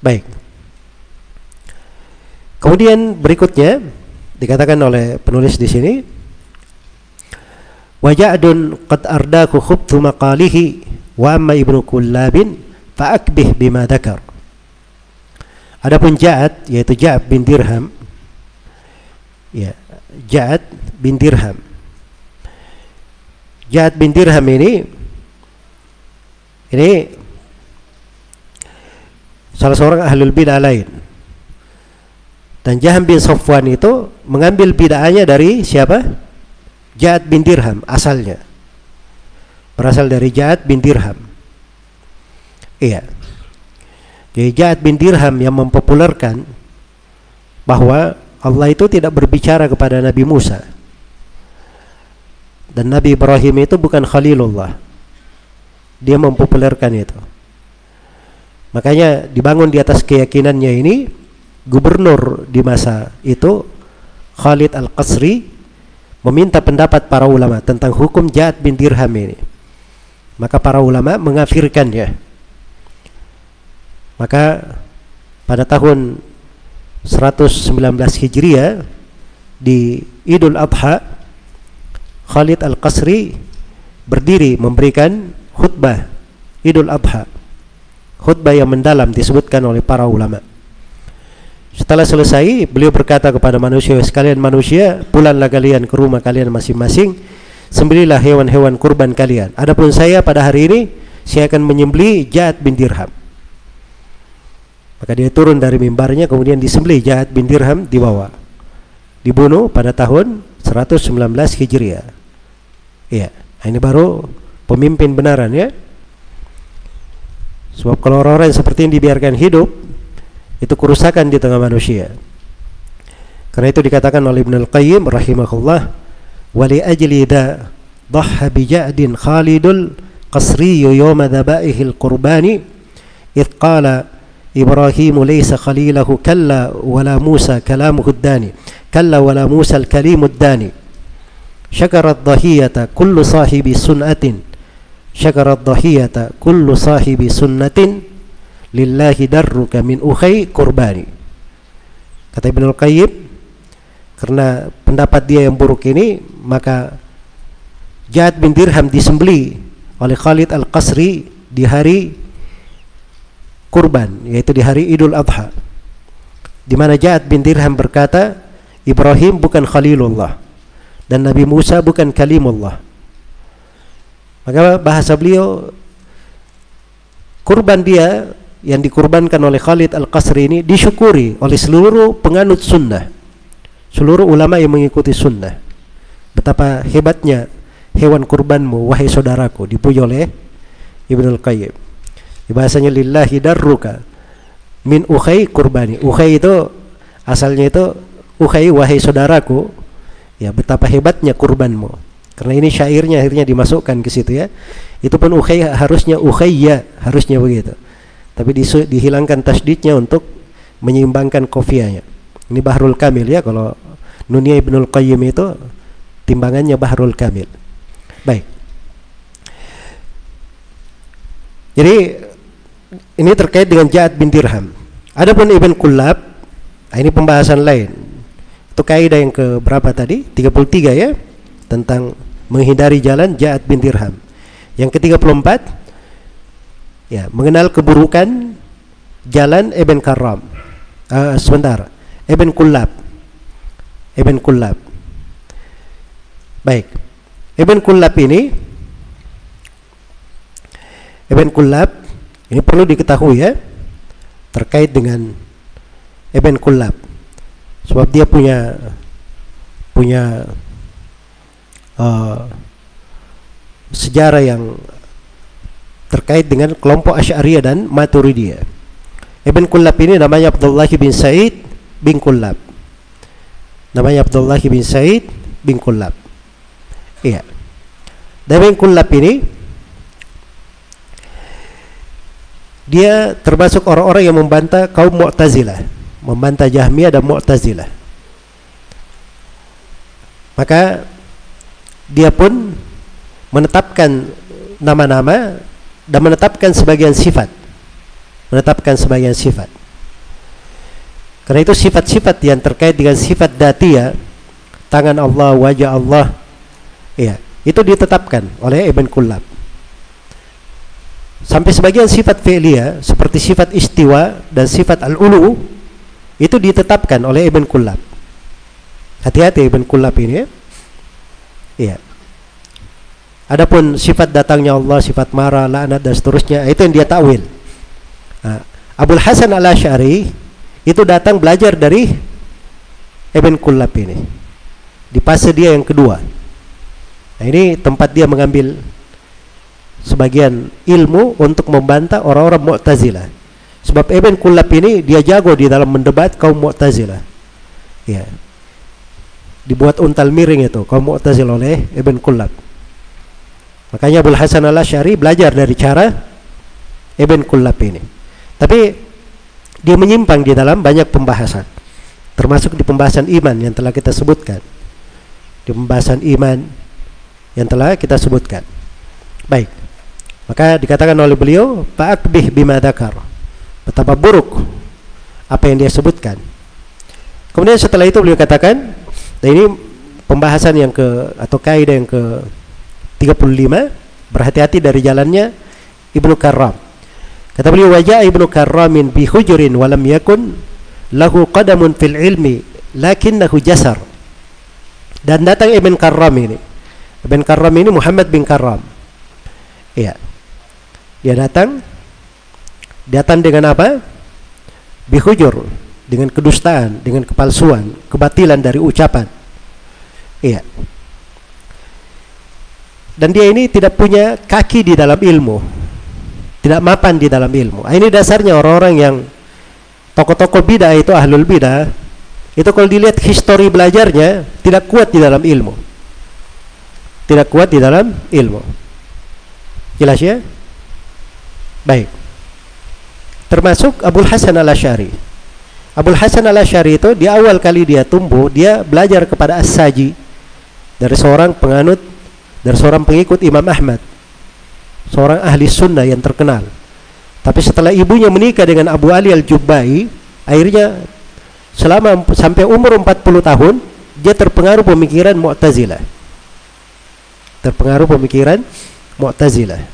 Baik. Kemudian berikutnya dikatakan oleh penulis di sini Waja'dun qad ardaku khubtu maqalihi wa amma ibnu kullabin fa'akbih bima dakar. Adapun Ja'ad yaitu Ja'ad bin Dirham ya Ja'ad bin Dirham Ja'ad bin Dirham ini ini salah seorang ahlul bidah lain dan Jaham bin Sofwan itu mengambil bid'ahnya dari siapa? Ja'ad bin Dirham asalnya. Berasal dari Ja'ad bin Dirham. Iya. Jadi Ja'ad bin Dirham yang mempopulerkan bahwa Allah itu tidak berbicara kepada Nabi Musa. Dan Nabi Ibrahim itu bukan Khalilullah. Dia mempopulerkan itu. Makanya dibangun di atas keyakinannya ini gubernur di masa itu Khalid Al-Qasri meminta pendapat para ulama tentang hukum Ja'ad bin Dirham ini. Maka para ulama mengafirkannya. Maka pada tahun 119 Hijriah di Idul Adha Khalid Al-Qasri berdiri memberikan khutbah Idul Adha. Khutbah yang mendalam disebutkan oleh para ulama. Setelah selesai, beliau berkata kepada manusia, sekalian manusia, pulanglah kalian ke rumah kalian masing-masing, sembelilah hewan-hewan kurban kalian. Adapun saya pada hari ini, saya akan menyembeli Ja'ad bin Dirham. Maka dia turun dari mimbarnya, kemudian disembeli Ja'ad bin Dirham dibawa. Dibunuh pada tahun 119 Hijriah. Iya, ini baru pemimpin benaran ya. Sebab kalau orang-orang seperti ini dibiarkan hidup, itu kerusakan di tengah manusia. Karena itu dikatakan oleh Ibnu Al-Qayyim rahimahullah, "Wa li ajli da dhahha bi ja'din Khalidul Qasri yawma dhabaihi al-qurbani id qala إبراهيم ليس خليله كلا ولا موسى كلامه الداني كلا ولا موسى الكريم الداني. شكر الضحية كل صاحب سنة شكر الضحية كل صاحب سنة لله درك من أخي قرباني. Kata Ibn Al-Qayyim karena pendapat dia yang buruk ini maka Jad bin Dirham disembeli oleh Khalid Al-Qasri di hari kurban yaitu di hari Idul Adha di mana Ja'ad bin Dirham berkata Ibrahim bukan Khalilullah dan Nabi Musa bukan Kalimullah. Maka bahasa beliau kurban dia yang dikurbankan oleh Khalid Al-Qasri ini disyukuri oleh seluruh penganut sunnah seluruh ulama yang mengikuti sunnah. Betapa hebatnya hewan kurbanmu wahai saudaraku dipuji oleh Ibnu Qayyim bahasanya lillahi darruka. Min ukhay kurbani ukhay itu asalnya itu ukhay wahai saudaraku ya betapa hebatnya kurbanmu. Karena ini syairnya akhirnya dimasukkan ke situ ya. Itu pun ukhay harusnya ukhayya harusnya begitu. Tapi dihilangkan tasdidnya untuk menyeimbangkan kofianya ini Bahrul Kamil ya kalau Nunia Ibnul Qayyim itu timbangannya Bahrul Kamil. Baik. Jadi ini terkait dengan Ja'ad bin Dirham adapun Ibn Kullab nah ini pembahasan lain itu kaidah yang ke berapa tadi 33 ya tentang menghindari jalan Ja'ad bin Dirham yang ke-34 ya, mengenal keburukan jalan Ibn Karam. Uh, sebentar. Ibn Kullab. Ibn Kullab. Baik. Ibn Kullab ini Ibn Kullab ini perlu diketahui ya terkait dengan Ibn Kullab. Sebab dia punya punya uh, sejarah yang terkait dengan kelompok Asy'ariyah dan Maturidiyah. Ibn Kullab ini namanya Abdullah bin Said bin Kullab. Namanya Abdullah bin Said bin Kullab. Iya. Dan Ibn Kullab ini dia termasuk orang-orang yang membantah kaum Mu'tazilah, membantah Jahmiyah dan Mu'tazilah. Maka dia pun menetapkan nama-nama dan menetapkan sebagian sifat. Menetapkan sebagian sifat. Karena itu sifat-sifat yang terkait dengan sifat datia tangan Allah, wajah Allah ya, itu ditetapkan oleh Ibn Kullab sampai sebagian sifat fi'liyah seperti sifat istiwa dan sifat al-ulu itu ditetapkan oleh Ibn Kullab hati-hati Ibn Kullab ini ya iya Adapun sifat datangnya Allah, sifat marah, laknat dan seterusnya, itu yang dia takwil. Nah, Abul Hasan al Ashari itu datang belajar dari Ibn Kullab ini. Di fase dia yang kedua. Nah, ini tempat dia mengambil sebagian ilmu untuk membantah orang-orang Mu'tazilah. Sebab Ibn Kullab ini dia jago di dalam mendebat kaum Mu'tazilah. Ya. Dibuat untal miring itu kaum Mu'tazilah oleh Ibn Kullab. Makanya Abdul Hasan al Ashari belajar dari cara Ibn Kullab ini. Tapi dia menyimpang di dalam banyak pembahasan. Termasuk di pembahasan iman yang telah kita sebutkan. Di pembahasan iman yang telah kita sebutkan. Baik. Maka dikatakan oleh beliau, Fa'akbih bima dakar. Betapa buruk apa yang dia sebutkan. Kemudian setelah itu beliau katakan, dan ini pembahasan yang ke atau kaidah yang ke 35 berhati-hati dari jalannya Ibnu Karram. Kata beliau wajah Ibnu Karramin bi hujurin walam yakun lahu qadamun fil ilmi lakinnahu jasar. Dan datang Ibn Karram ini. Ibn Karram ini Muhammad bin Karram. Iya dia datang. Datang dengan apa? Bihujur dengan kedustaan dengan kepalsuan kebatilan dari ucapan. Iya. Dan dia ini tidak punya kaki di dalam ilmu. Tidak mapan di dalam ilmu. Nah, ini dasarnya orang-orang yang tokoh-tokoh bidah itu ahlul bidah itu kalau dilihat histori belajarnya tidak kuat di dalam ilmu. Tidak kuat di dalam ilmu. Jelas ya baik. Termasuk Abdul Hasan al Ashari Abdul Hasan al Ashari itu di awal kali dia tumbuh dia belajar kepada As-Saji dari seorang penganut dari seorang pengikut Imam Ahmad. Seorang ahli sunnah yang terkenal. Tapi setelah ibunya menikah dengan Abu Ali Al-Jubbai akhirnya selama sampai umur 40 tahun dia terpengaruh pemikiran Mu'tazilah. Terpengaruh pemikiran Mu'tazilah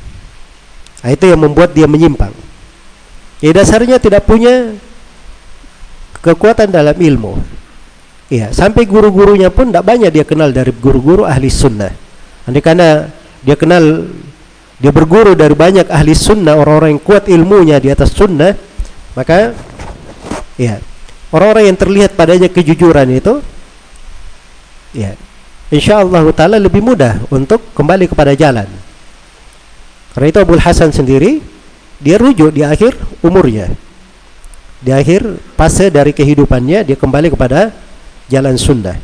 nah, itu yang membuat dia menyimpang. Ya dasarnya tidak punya kekuatan dalam ilmu. Ya sampai guru-gurunya pun tidak banyak dia kenal dari guru-guru ahli sunnah. Andai karena dia kenal dia berguru dari banyak ahli sunnah orang-orang yang kuat ilmunya di atas sunnah maka ya orang-orang yang terlihat padanya kejujuran itu ya insya Allah taala lebih mudah untuk kembali kepada jalan. Karena itu Abu Hasan sendiri dia rujuk di akhir umurnya. Di akhir fase dari kehidupannya dia kembali kepada jalan sunnah.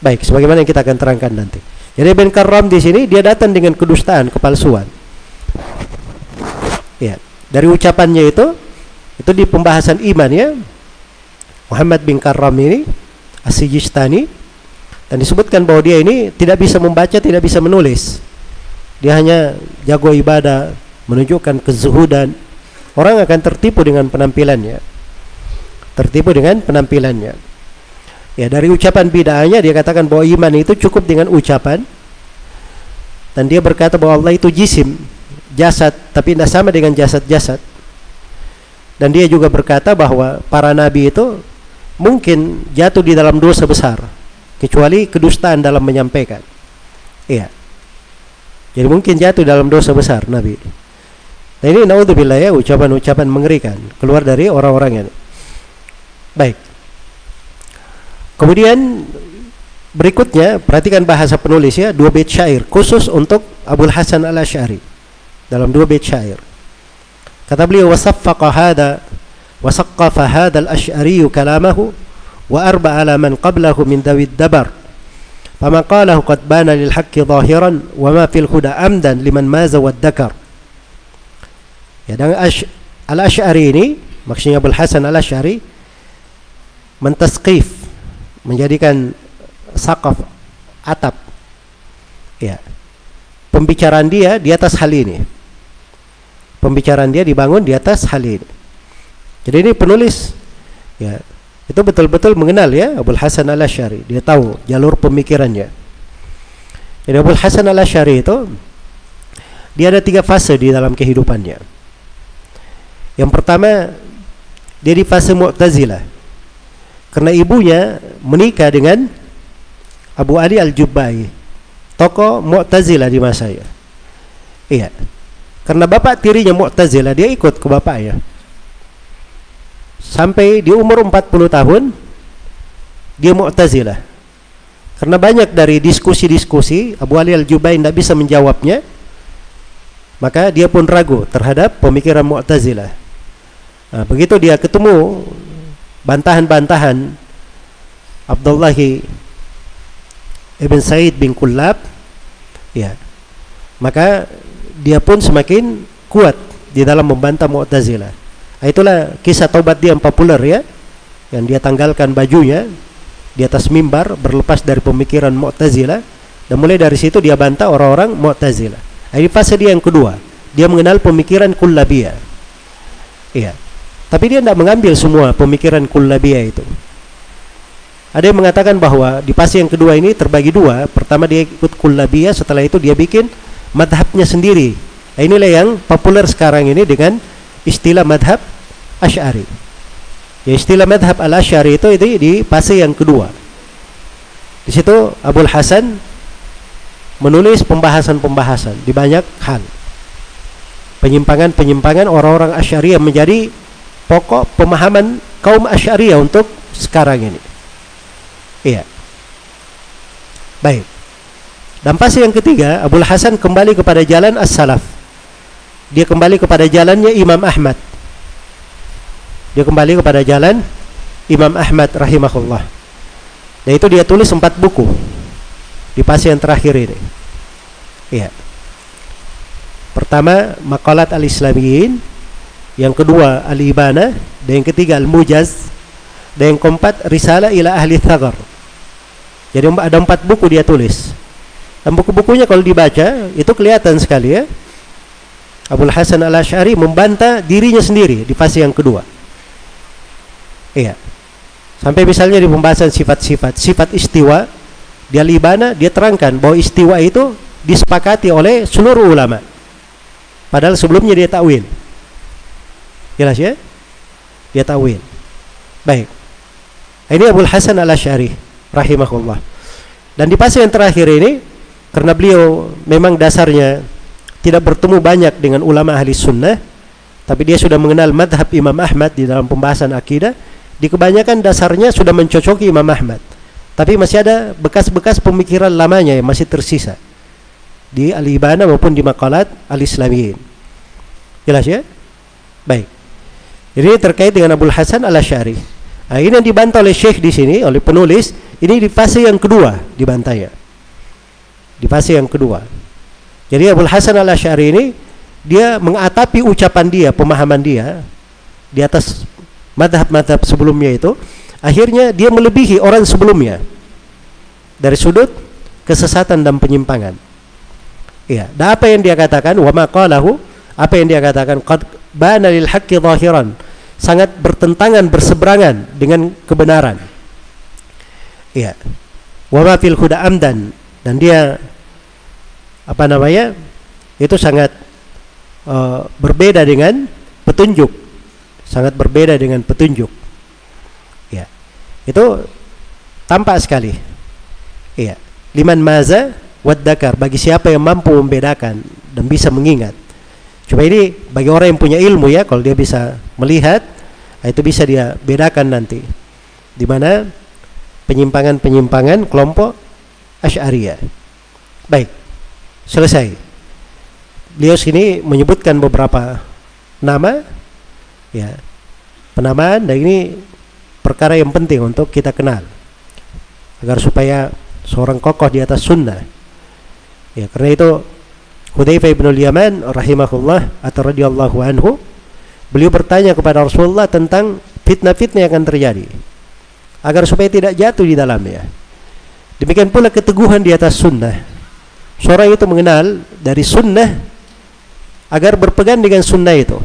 Baik, sebagaimana yang kita akan terangkan nanti. Jadi Ben Karram di sini dia datang dengan kedustaan, kepalsuan. Ya, dari ucapannya itu itu di pembahasan iman ya. Muhammad bin Karram ini Asijistani dan disebutkan bahwa dia ini tidak bisa membaca, tidak bisa menulis. Dia hanya jago ibadah, menunjukkan kezuhudan. Orang akan tertipu dengan penampilannya. Tertipu dengan penampilannya. Ya, dari ucapan bid'ahnya dia katakan bahwa iman itu cukup dengan ucapan. Dan dia berkata bahwa Allah itu jisim, jasad, tapi tidak sama dengan jasad-jasad. Dan dia juga berkata bahwa para nabi itu mungkin jatuh di dalam dosa besar, kecuali kedustaan dalam menyampaikan. Iya. Jadi mungkin jatuh dalam dosa besar nabi. Nah ini naudzubillah ya ucapan-ucapan mengerikan keluar dari orang-orang ini. Baik. Kemudian berikutnya perhatikan bahasa penulis ya dua bait syair khusus untuk Abdul Hasan Al Asy'ari dalam dua bait syair. Kata beliau wasaffaqa hada wasaqqafa hada al Asy'ari kalamahu wa arba ala man qablahu min dawid dabar. Faman قاله قد بان للحق ظاهرا وما في الهدى أمدا لمن ماز والذكر يدان أش... dakar. Ya dan Al-Asy'ari ini maksudnya Abul Hasan Al-Asy'ari atap. Ya pembicaraan dia di atas hal ini. Pembicaraan dia dibangun di atas hal ini. Jadi ini penulis. Ya itu betul-betul mengenal ya Abdul Hasan al Ashari dia tahu jalur pemikirannya. Jadi Abdul Hasan al Ashari itu dia ada tiga fase di dalam kehidupannya. Yang pertama dia di fase Mu'tazilah. Karena ibunya menikah dengan Abu Ali Al-Jubbai tokoh Mu'tazilah di masanya iya. Karena bapak tirinya Mu'tazilah dia ikut ke bapaknya sampai di umur 40 tahun dia Mu'tazilah. Karena banyak dari diskusi-diskusi Abu Ali Al-Jubbai tidak bisa menjawabnya maka dia pun ragu terhadap pemikiran Mu'tazilah. Nah, begitu dia ketemu bantahan-bantahan Abdullah Ibn Said bin Kullab ya maka dia pun semakin kuat di dalam membantah Mu'tazilah nah, itulah kisah tobat dia yang populer ya yang dia tanggalkan bajunya di atas mimbar berlepas dari pemikiran Mu'tazilah dan mulai dari situ dia bantah orang-orang Mu'tazilah nah, ini fase dia yang kedua dia mengenal pemikiran kullabiyah iya tapi dia tidak mengambil semua pemikiran kullabiyah itu. Ada yang mengatakan bahwa di fase yang kedua ini terbagi dua. Pertama dia ikut kullabiyah, setelah itu dia bikin madhabnya sendiri. Nah, inilah yang populer sekarang ini dengan istilah madhab Ash'ari. Ya istilah madhab al-Ash'ari itu, itu di fase yang kedua. Di situ Abdul Hasan menulis pembahasan-pembahasan di banyak hal. Penyimpangan-penyimpangan orang-orang Asy'ari yang menjadi pokok pemahaman kaum Asy'ariyah untuk sekarang ini. Iya. Baik. Dan fase yang ketiga, Abdul Hasan kembali kepada jalan as-salaf. Dia kembali kepada jalannya Imam Ahmad. Dia kembali kepada jalan Imam Ahmad rahimahullah. Dan itu dia tulis empat buku di yang terakhir ini. Iya. Pertama, Makalat al-Islamiyin, yang kedua al-ibana dan yang ketiga al-mujaz dan yang keempat risalah ila ahli thagar jadi ada empat buku dia tulis dan buku-bukunya kalau dibaca itu kelihatan sekali ya Abdul Hasan al-Ash'ari membantah dirinya sendiri di fase yang kedua iya sampai misalnya di pembahasan sifat-sifat sifat istiwa di al-ibana dia terangkan bahwa istiwa itu disepakati oleh seluruh ulama padahal sebelumnya dia takwil Jelas ya? Dia tawil. Baik. Ini Abdul Hasan al Ashari rahimahullah. Dan di fase yang terakhir ini karena beliau memang dasarnya tidak bertemu banyak dengan ulama ahli sunnah tapi dia sudah mengenal madhab Imam Ahmad di dalam pembahasan akidah di kebanyakan dasarnya sudah mencocoki Imam Ahmad Tapi masih ada bekas-bekas pemikiran lamanya yang masih tersisa di al-ibana maupun di makalat al-islamiyin. Jelas ya? Baik. Ini terkait dengan Abdul Hasan al-Asy'ari. Nah, ini yang dibantah oleh Syekh di sini oleh penulis, ini di fase yang kedua dibantahnya. Di fase yang kedua. Jadi Abdul Hasan al-Asy'ari ini dia mengatapi ucapan dia, pemahaman dia di atas madhab-madhab sebelumnya itu, akhirnya dia melebihi orang sebelumnya dari sudut kesesatan dan penyimpangan. Iya, dan apa yang dia katakan wa maqalahu apa yang dia katakan qad bana lil haqqi zahiran sangat bertentangan berseberangan dengan kebenaran. Iya. Wa ma fil huda amdan dan dia apa namanya? Itu sangat uh, berbeda dengan petunjuk. Sangat berbeda dengan petunjuk. Ya. Itu tampak sekali. Iya. Liman maza wadakar bagi siapa yang mampu membedakan dan bisa mengingat. Cuma ini bagi orang yang punya ilmu ya, kalau dia bisa melihat, ah, itu bisa dia bedakan nanti. Di mana penyimpangan-penyimpangan kelompok Asy'ariyah. Baik. Selesai. Beliau sini menyebutkan beberapa nama ya. Penamaan dan ini perkara yang penting untuk kita kenal agar supaya seorang kokoh di atas sunnah Ya, karena itu Hudzaifah bin Yaman rahimahullah atau radhiyallahu anhu beliau bertanya kepada Rasulullah tentang fitnah-fitnah yang akan terjadi agar supaya tidak jatuh di dalamnya. Demikian pula keteguhan di atas sunnah. Seorang itu mengenal dari sunnah agar berpegang dengan sunnah itu.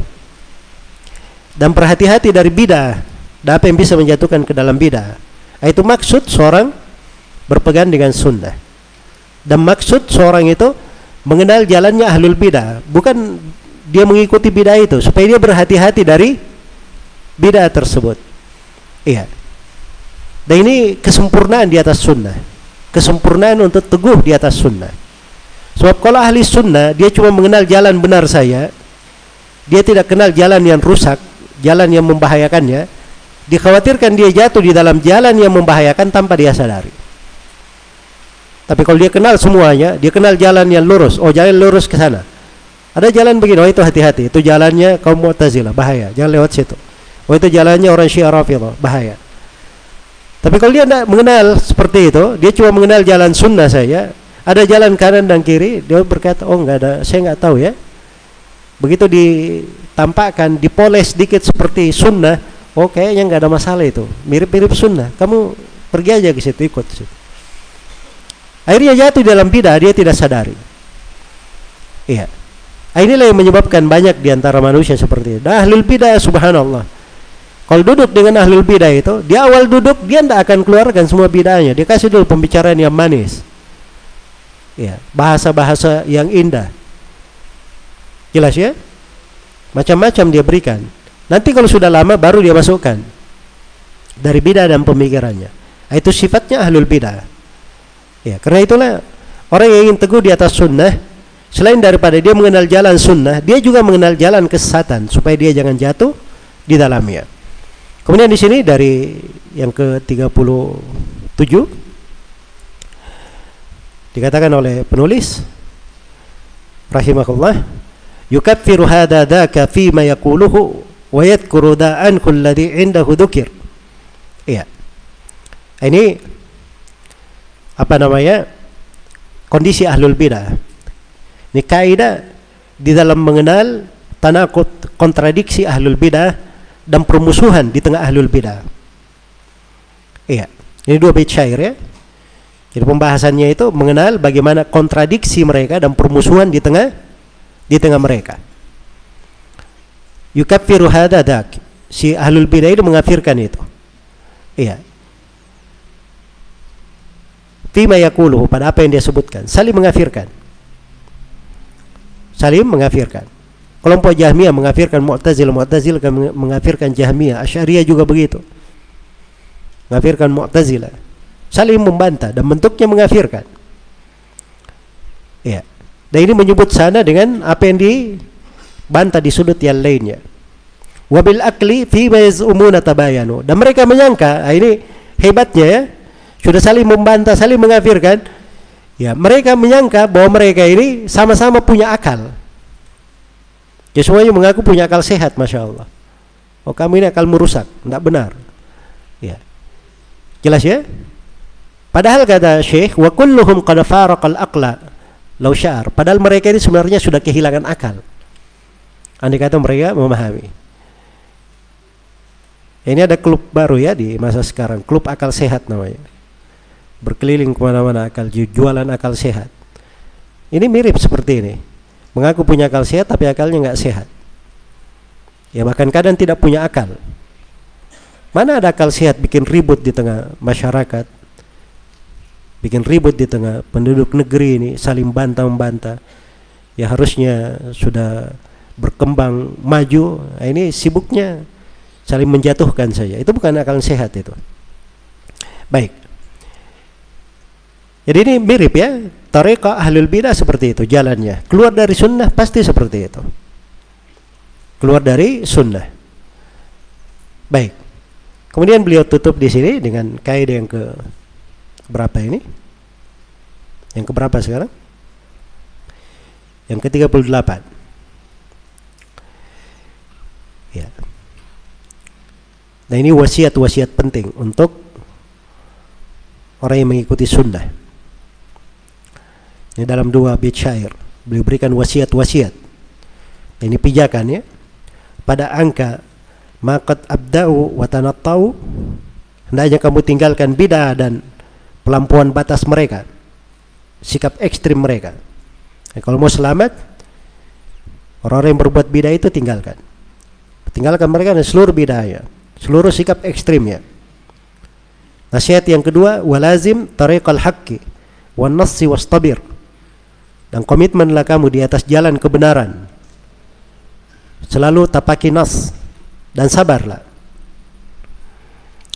Dan berhati-hati dari bidah dan apa yang bisa menjatuhkan ke dalam bidah. Itu maksud seorang berpegang dengan sunnah. Dan maksud seorang itu mengenal jalannya ahlul bidah, bukan dia mengikuti bidah itu supaya dia berhati-hati dari bidah tersebut. Iya. Dan ini kesempurnaan di atas sunnah. Kesempurnaan untuk teguh di atas sunnah. Sebab kalau ahli sunnah dia cuma mengenal jalan benar saya, dia tidak kenal jalan yang rusak, jalan yang membahayakannya, dikhawatirkan dia jatuh di dalam jalan yang membahayakan tanpa dia sadari. Tapi kalau dia kenal semuanya, dia kenal jalan yang lurus. Oh, jalan lurus ke sana. Ada jalan begini, oh itu hati-hati. Itu jalannya kaum Mu'tazilah, bahaya. Jangan lewat situ. Oh itu jalannya orang Syiah Rafidhah, bahaya. Tapi kalau dia tidak mengenal seperti itu, dia cuma mengenal jalan sunnah saya. Ada jalan kanan dan kiri, dia berkata, oh enggak ada, saya enggak tahu ya. Begitu ditampakkan, dipoles sedikit seperti sunnah, oh kayaknya enggak ada masalah itu. Mirip-mirip sunnah. Kamu pergi aja ke situ, ikut situ. Akhirnya jatuh dalam bidah dia tidak sadari. Iya. Inilah yang menyebabkan banyak di antara manusia seperti itu. Nah, ahlul bidah subhanallah. Kalau duduk dengan ahlul bidah itu, di awal duduk dia tidak akan keluarkan semua bidahnya. Dia kasih dulu pembicaraan yang manis. Ya, bahasa-bahasa yang indah. Jelas ya? Macam-macam dia berikan. Nanti kalau sudah lama baru dia masukkan dari bidah dan pemikirannya. Itu sifatnya ahlul bidah. Ya, karena itulah orang yang ingin teguh di atas sunnah, selain daripada dia mengenal jalan sunnah, dia juga mengenal jalan kesesatan supaya dia jangan jatuh di dalamnya. Kemudian di sini dari yang ke-37 dikatakan oleh penulis rahimahullah yukaffiru hadha dhaka fi ma wa yadhkuru da'an kulladhi indahu dhukir. Iya. Ini apa namanya kondisi ahlul bidah. Ini kaidah di dalam mengenal tanakut kontradiksi ahlul bidah dan permusuhan di tengah ahlul bidah. Iya, ini dua bait syair ya. Jadi pembahasannya itu mengenal bagaimana kontradiksi mereka dan permusuhan di tengah di tengah mereka. Yukaffiru hadha dak. Si ahlul bidah itu mengafirkan itu. Iya, Fima yakuluhu pada apa yang dia sebutkan. Saling mengafirkan. Saling mengafirkan. Kelompok Jahmiyah mengafirkan Mu'tazil, Mu'tazil mengafirkan Jahmiyah, Asy'ariyah juga begitu. Mengafirkan Mu'tazilah. Saling membantah dan bentuknya mengafirkan. Ya. Dan ini menyebut sana dengan apa yang dibantah di sudut yang lainnya. Wabil akli fi yaz'umuna tabayanu. Dan mereka menyangka, ah ini hebatnya ya, sudah saling membantah, saling mengafirkan. Ya, mereka menyangka bahwa mereka ini sama-sama punya akal. Ya semuanya mengaku punya akal sehat, masya Allah. Oh kamu ini akal merusak, tidak benar. Ya, jelas ya? Padahal kata Syekh, wa kulluhum qad faraqal aqla law sya'ar. Padahal mereka ini sebenarnya sudah kehilangan akal. Andai kata mereka memahami. Ini ada klub baru ya di masa sekarang, klub akal sehat namanya. Berkeliling ke mana-mana akal, jualan akal sehat. Ini mirip seperti ini. Mengaku punya akal sehat tapi akalnya nggak sehat. Ya bahkan kadang tidak punya akal. Mana ada akal sehat bikin ribut di tengah masyarakat, bikin ribut di tengah penduduk negeri ini saling bantah membantah. Ya harusnya sudah berkembang maju. Nah, ini sibuknya saling menjatuhkan saja. Itu bukan akal sehat itu. Baik. Jadi ini mirip ya, Tariqah ahlul bidah seperti itu jalannya. Keluar dari sunnah pasti seperti itu. Keluar dari sunnah. Baik. Kemudian beliau tutup di sini dengan kaidah yang ke berapa ini? Yang ke berapa sekarang? Yang ke-38. Ya. Nah ini wasiat-wasiat penting untuk orang yang mengikuti sunnah. Ini dalam dua bait syair beliau berikan wasiat-wasiat. Nah, ini pijakan ya. Pada angka makat abda'u wa tanattau hendaknya kamu tinggalkan bidah dan pelampuan batas mereka. Sikap ekstrim mereka. Nah, kalau mau selamat orang-orang yang berbuat bidah itu tinggalkan. Tinggalkan mereka dan seluruh bidahnya seluruh sikap ekstrimnya. Nasihat yang kedua, walazim tariqal haqqi wan nassi wastabir. Dan komitmenlah kamu di atas jalan kebenaran. Selalu tapaki nas dan sabarlah.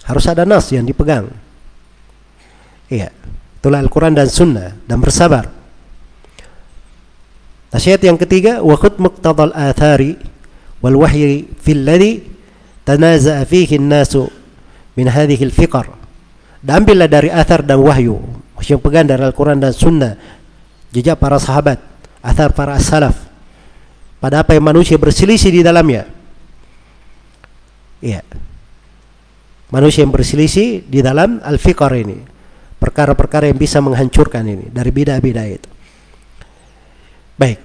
Harus ada nas yang dipegang. Iya, itulah Al-Quran dan Sunnah. Dan bersabar. Nasihat yang ketiga, wa khud muqtadal athari wal wahyi fil ladhi tanaza'a fihi nasu min hadhihi al-fiqar. Dan ambillah dari athar dan wahyu yang pegang dari Al-Quran dan Sunnah jejak para sahabat athar para salaf pada apa yang manusia berselisih di dalamnya. Iya. Manusia yang berselisih di dalam al-fiqar ini perkara-perkara yang bisa menghancurkan ini dari bidah-bidah itu baik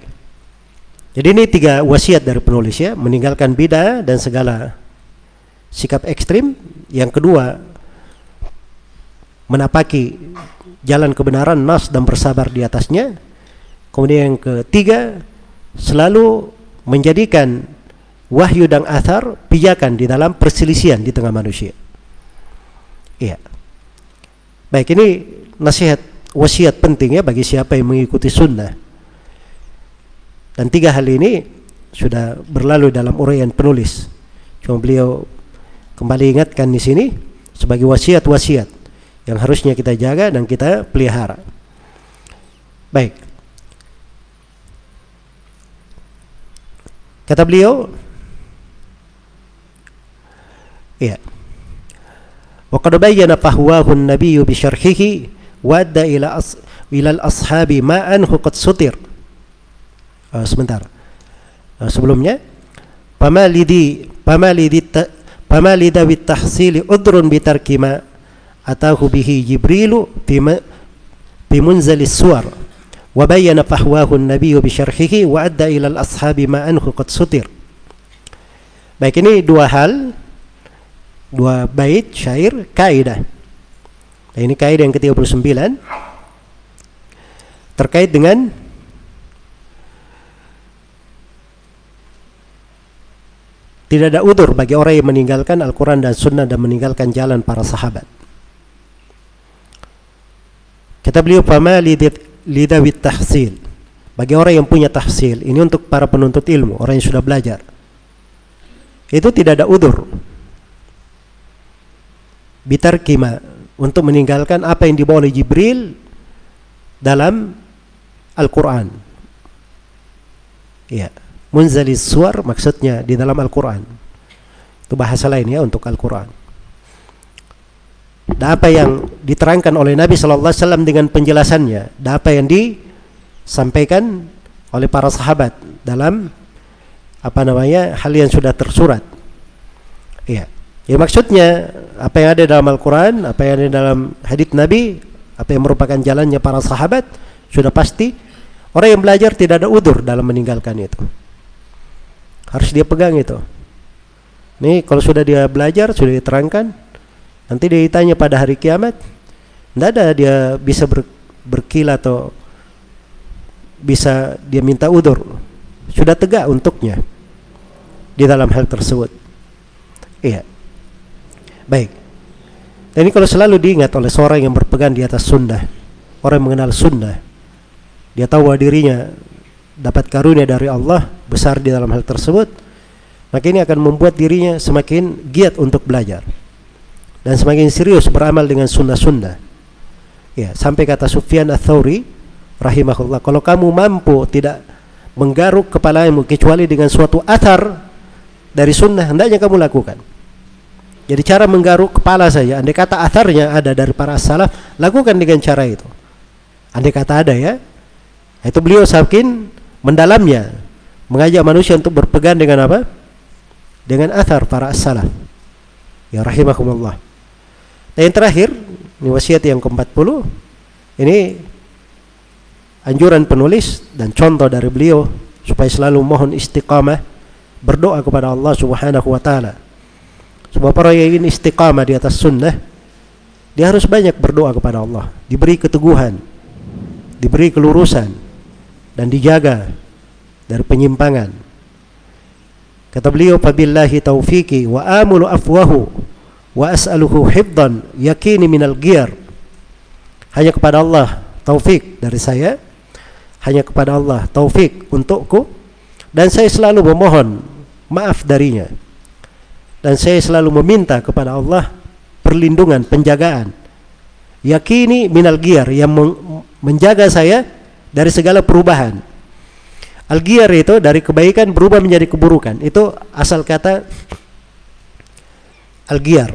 jadi ini tiga wasiat dari penulis ya meninggalkan bidah dan segala sikap ekstrim. Yang kedua, menapaki jalan kebenaran nas dan bersabar di atasnya. Kemudian yang ketiga, selalu menjadikan wahyu dan athar pijakan di dalam perselisihan di tengah manusia. Iya. Baik, ini nasihat wasiat penting ya bagi siapa yang mengikuti sunnah. Dan tiga hal ini sudah berlalu dalam uraian penulis. Cuma beliau kembali ingatkan di sini sebagai wasiat-wasiat yang harusnya kita jaga dan kita pelihara. Baik. Kata beliau, ya. Wa qad bayyana fahwahu an-nabiy bi syarhihi wa adda ila as ila al-ashabi ma anhu qad sutir. Uh, sebentar. Uh, sebelumnya, pamalidi pamalidi Fama li dawi tahsili udrun bitarki ma atahu bihi Jibrilu fi munzali suwar wa bayyana fahwahu an-nabiyyu bi syarhihi wa adda ila al-ashabi ma anhu qad sutir. Baik ini dua hal dua bait syair kaidah. Nah, ini kaidah yang ke-39 terkait dengan Tidak ada udur bagi orang yang meninggalkan Al-Quran dan Sunnah dan meninggalkan jalan para sahabat. Kata beliau, "Fama lidawit tahsil." Bagi orang yang punya tahsil, ini untuk para penuntut ilmu, orang yang sudah belajar. Itu tidak ada udur. Bitar kima untuk meninggalkan apa yang dibawa oleh Jibril dalam Al-Quran. Iya munzalis suar maksudnya di dalam Al-Quran itu bahasa lain ya untuk Al-Quran dan apa yang diterangkan oleh Nabi sallallahu alaihi wasallam dengan penjelasannya dan apa yang disampaikan oleh para sahabat dalam apa namanya hal yang sudah tersurat. Iya. Ya maksudnya apa yang ada dalam Al-Qur'an, apa yang ada dalam hadis Nabi, apa yang merupakan jalannya para sahabat sudah pasti orang yang belajar tidak ada udur dalam meninggalkan itu. Harus dia pegang itu. Nih kalau sudah dia belajar, sudah diterangkan, nanti dia ditanya pada hari kiamat, tidak ada dia bisa ber, berkilah atau bisa dia minta udur. Sudah tegak untuknya di dalam hal tersebut. Iya. Baik. Dan ini kalau selalu diingat oleh seorang yang berpegang di atas sunnah, orang yang mengenal sunnah, dia tahu bahwa dirinya dapat karunia dari Allah besar di dalam hal tersebut, maka ini akan membuat dirinya semakin giat untuk belajar dan semakin serius beramal dengan sunnah-sunnah. Ya, sampai kata Sufyan ats-Tsauri rahimahullah, kalau kamu mampu tidak menggaruk kepalamu kecuali dengan suatu athar dari sunnah hendaknya kamu lakukan. Jadi cara menggaruk kepala saja, andai kata atharnya ada dari para salaf, lakukan dengan cara itu. Andai kata ada ya, itu beliau saking mendalamnya, mengajak manusia untuk berpegang dengan apa? Dengan athar para salaf. Ya rahimakumullah. Dan yang terakhir, ini wasiat yang ke-40, ini anjuran penulis dan contoh dari beliau supaya selalu mohon istiqamah berdoa kepada Allah Subhanahu wa taala. Sebab orang yang ingin istiqamah di atas sunnah dia harus banyak berdoa kepada Allah, diberi keteguhan, diberi kelurusan dan dijaga dari penyimpangan. Kata beliau, "Fabillahi taufiki wa amulu afwahu wa as'aluhu hifdan yakini minal giyar." Hanya kepada Allah taufik dari saya, hanya kepada Allah taufik untukku dan saya selalu memohon maaf darinya dan saya selalu meminta kepada Allah perlindungan penjagaan. Yakini minal giyar yang menjaga saya dari segala perubahan. Al giyar itu dari kebaikan berubah menjadi keburukan. Itu asal kata al giyar.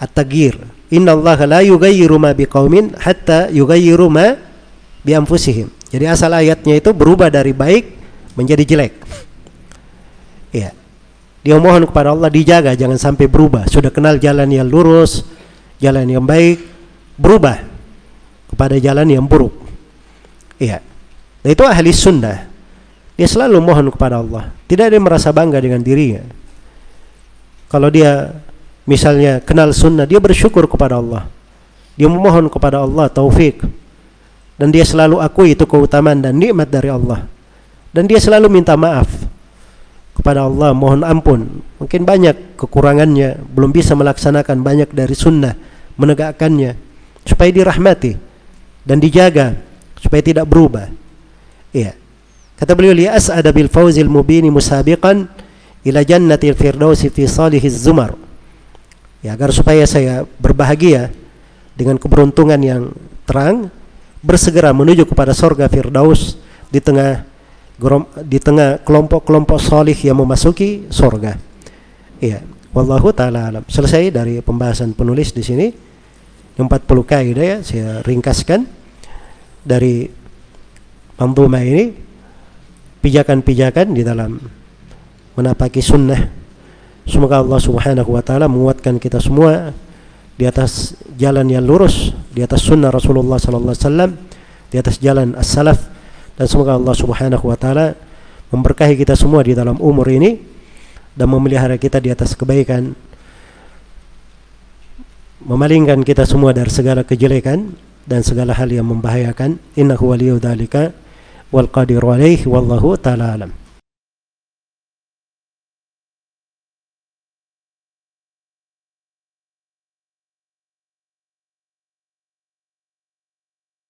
At-tagir inna Allah la yugayyiru ma biqaumin hatta yugayyiru ma bi anfusihim jadi asal ayatnya itu berubah dari baik menjadi jelek. Ya. Dia mohon kepada Allah dijaga jangan sampai berubah. Sudah kenal jalan yang lurus, jalan yang baik, berubah kepada jalan yang buruk. Iya. Nah, itu ahli sunnah. Dia selalu mohon kepada Allah. Tidak ada yang merasa bangga dengan dirinya. Kalau dia misalnya kenal sunnah, dia bersyukur kepada Allah. Dia memohon kepada Allah taufik. Dan dia selalu akui itu keutamaan dan nikmat dari Allah dan dia selalu minta maaf kepada Allah mohon ampun. Mungkin banyak kekurangannya belum bisa melaksanakan banyak dari sunnah menegakkannya supaya dirahmati dan dijaga supaya tidak berubah. Iya. Kata beliau li as'ada bil fawzil mubini musabiqan ila jannatil firdausi fi salihiz zumar. Ya agar supaya saya berbahagia dengan keberuntungan yang terang bersegera menuju kepada surga firdaus di tengah di tengah kelompok-kelompok solih yang memasuki surga. Iya, wallahu taala alam. Selesai dari pembahasan penulis di sini. 40 kaidah ya saya ringkaskan dari manzumah ini pijakan-pijakan di dalam menapaki sunnah. Semoga Allah Subhanahu wa taala menguatkan kita semua di atas jalan yang lurus, di atas sunnah Rasulullah sallallahu alaihi wasallam, di atas jalan as-salaf dan semoga Allah Subhanahu wa taala memberkahi kita semua di dalam umur ini dan memelihara kita di atas kebaikan memalingkan kita semua dari segala kejelekan dan segala hal yang membahayakan. Innahu waliyyu dzalika wal qadiru alaihi wallahu taala alam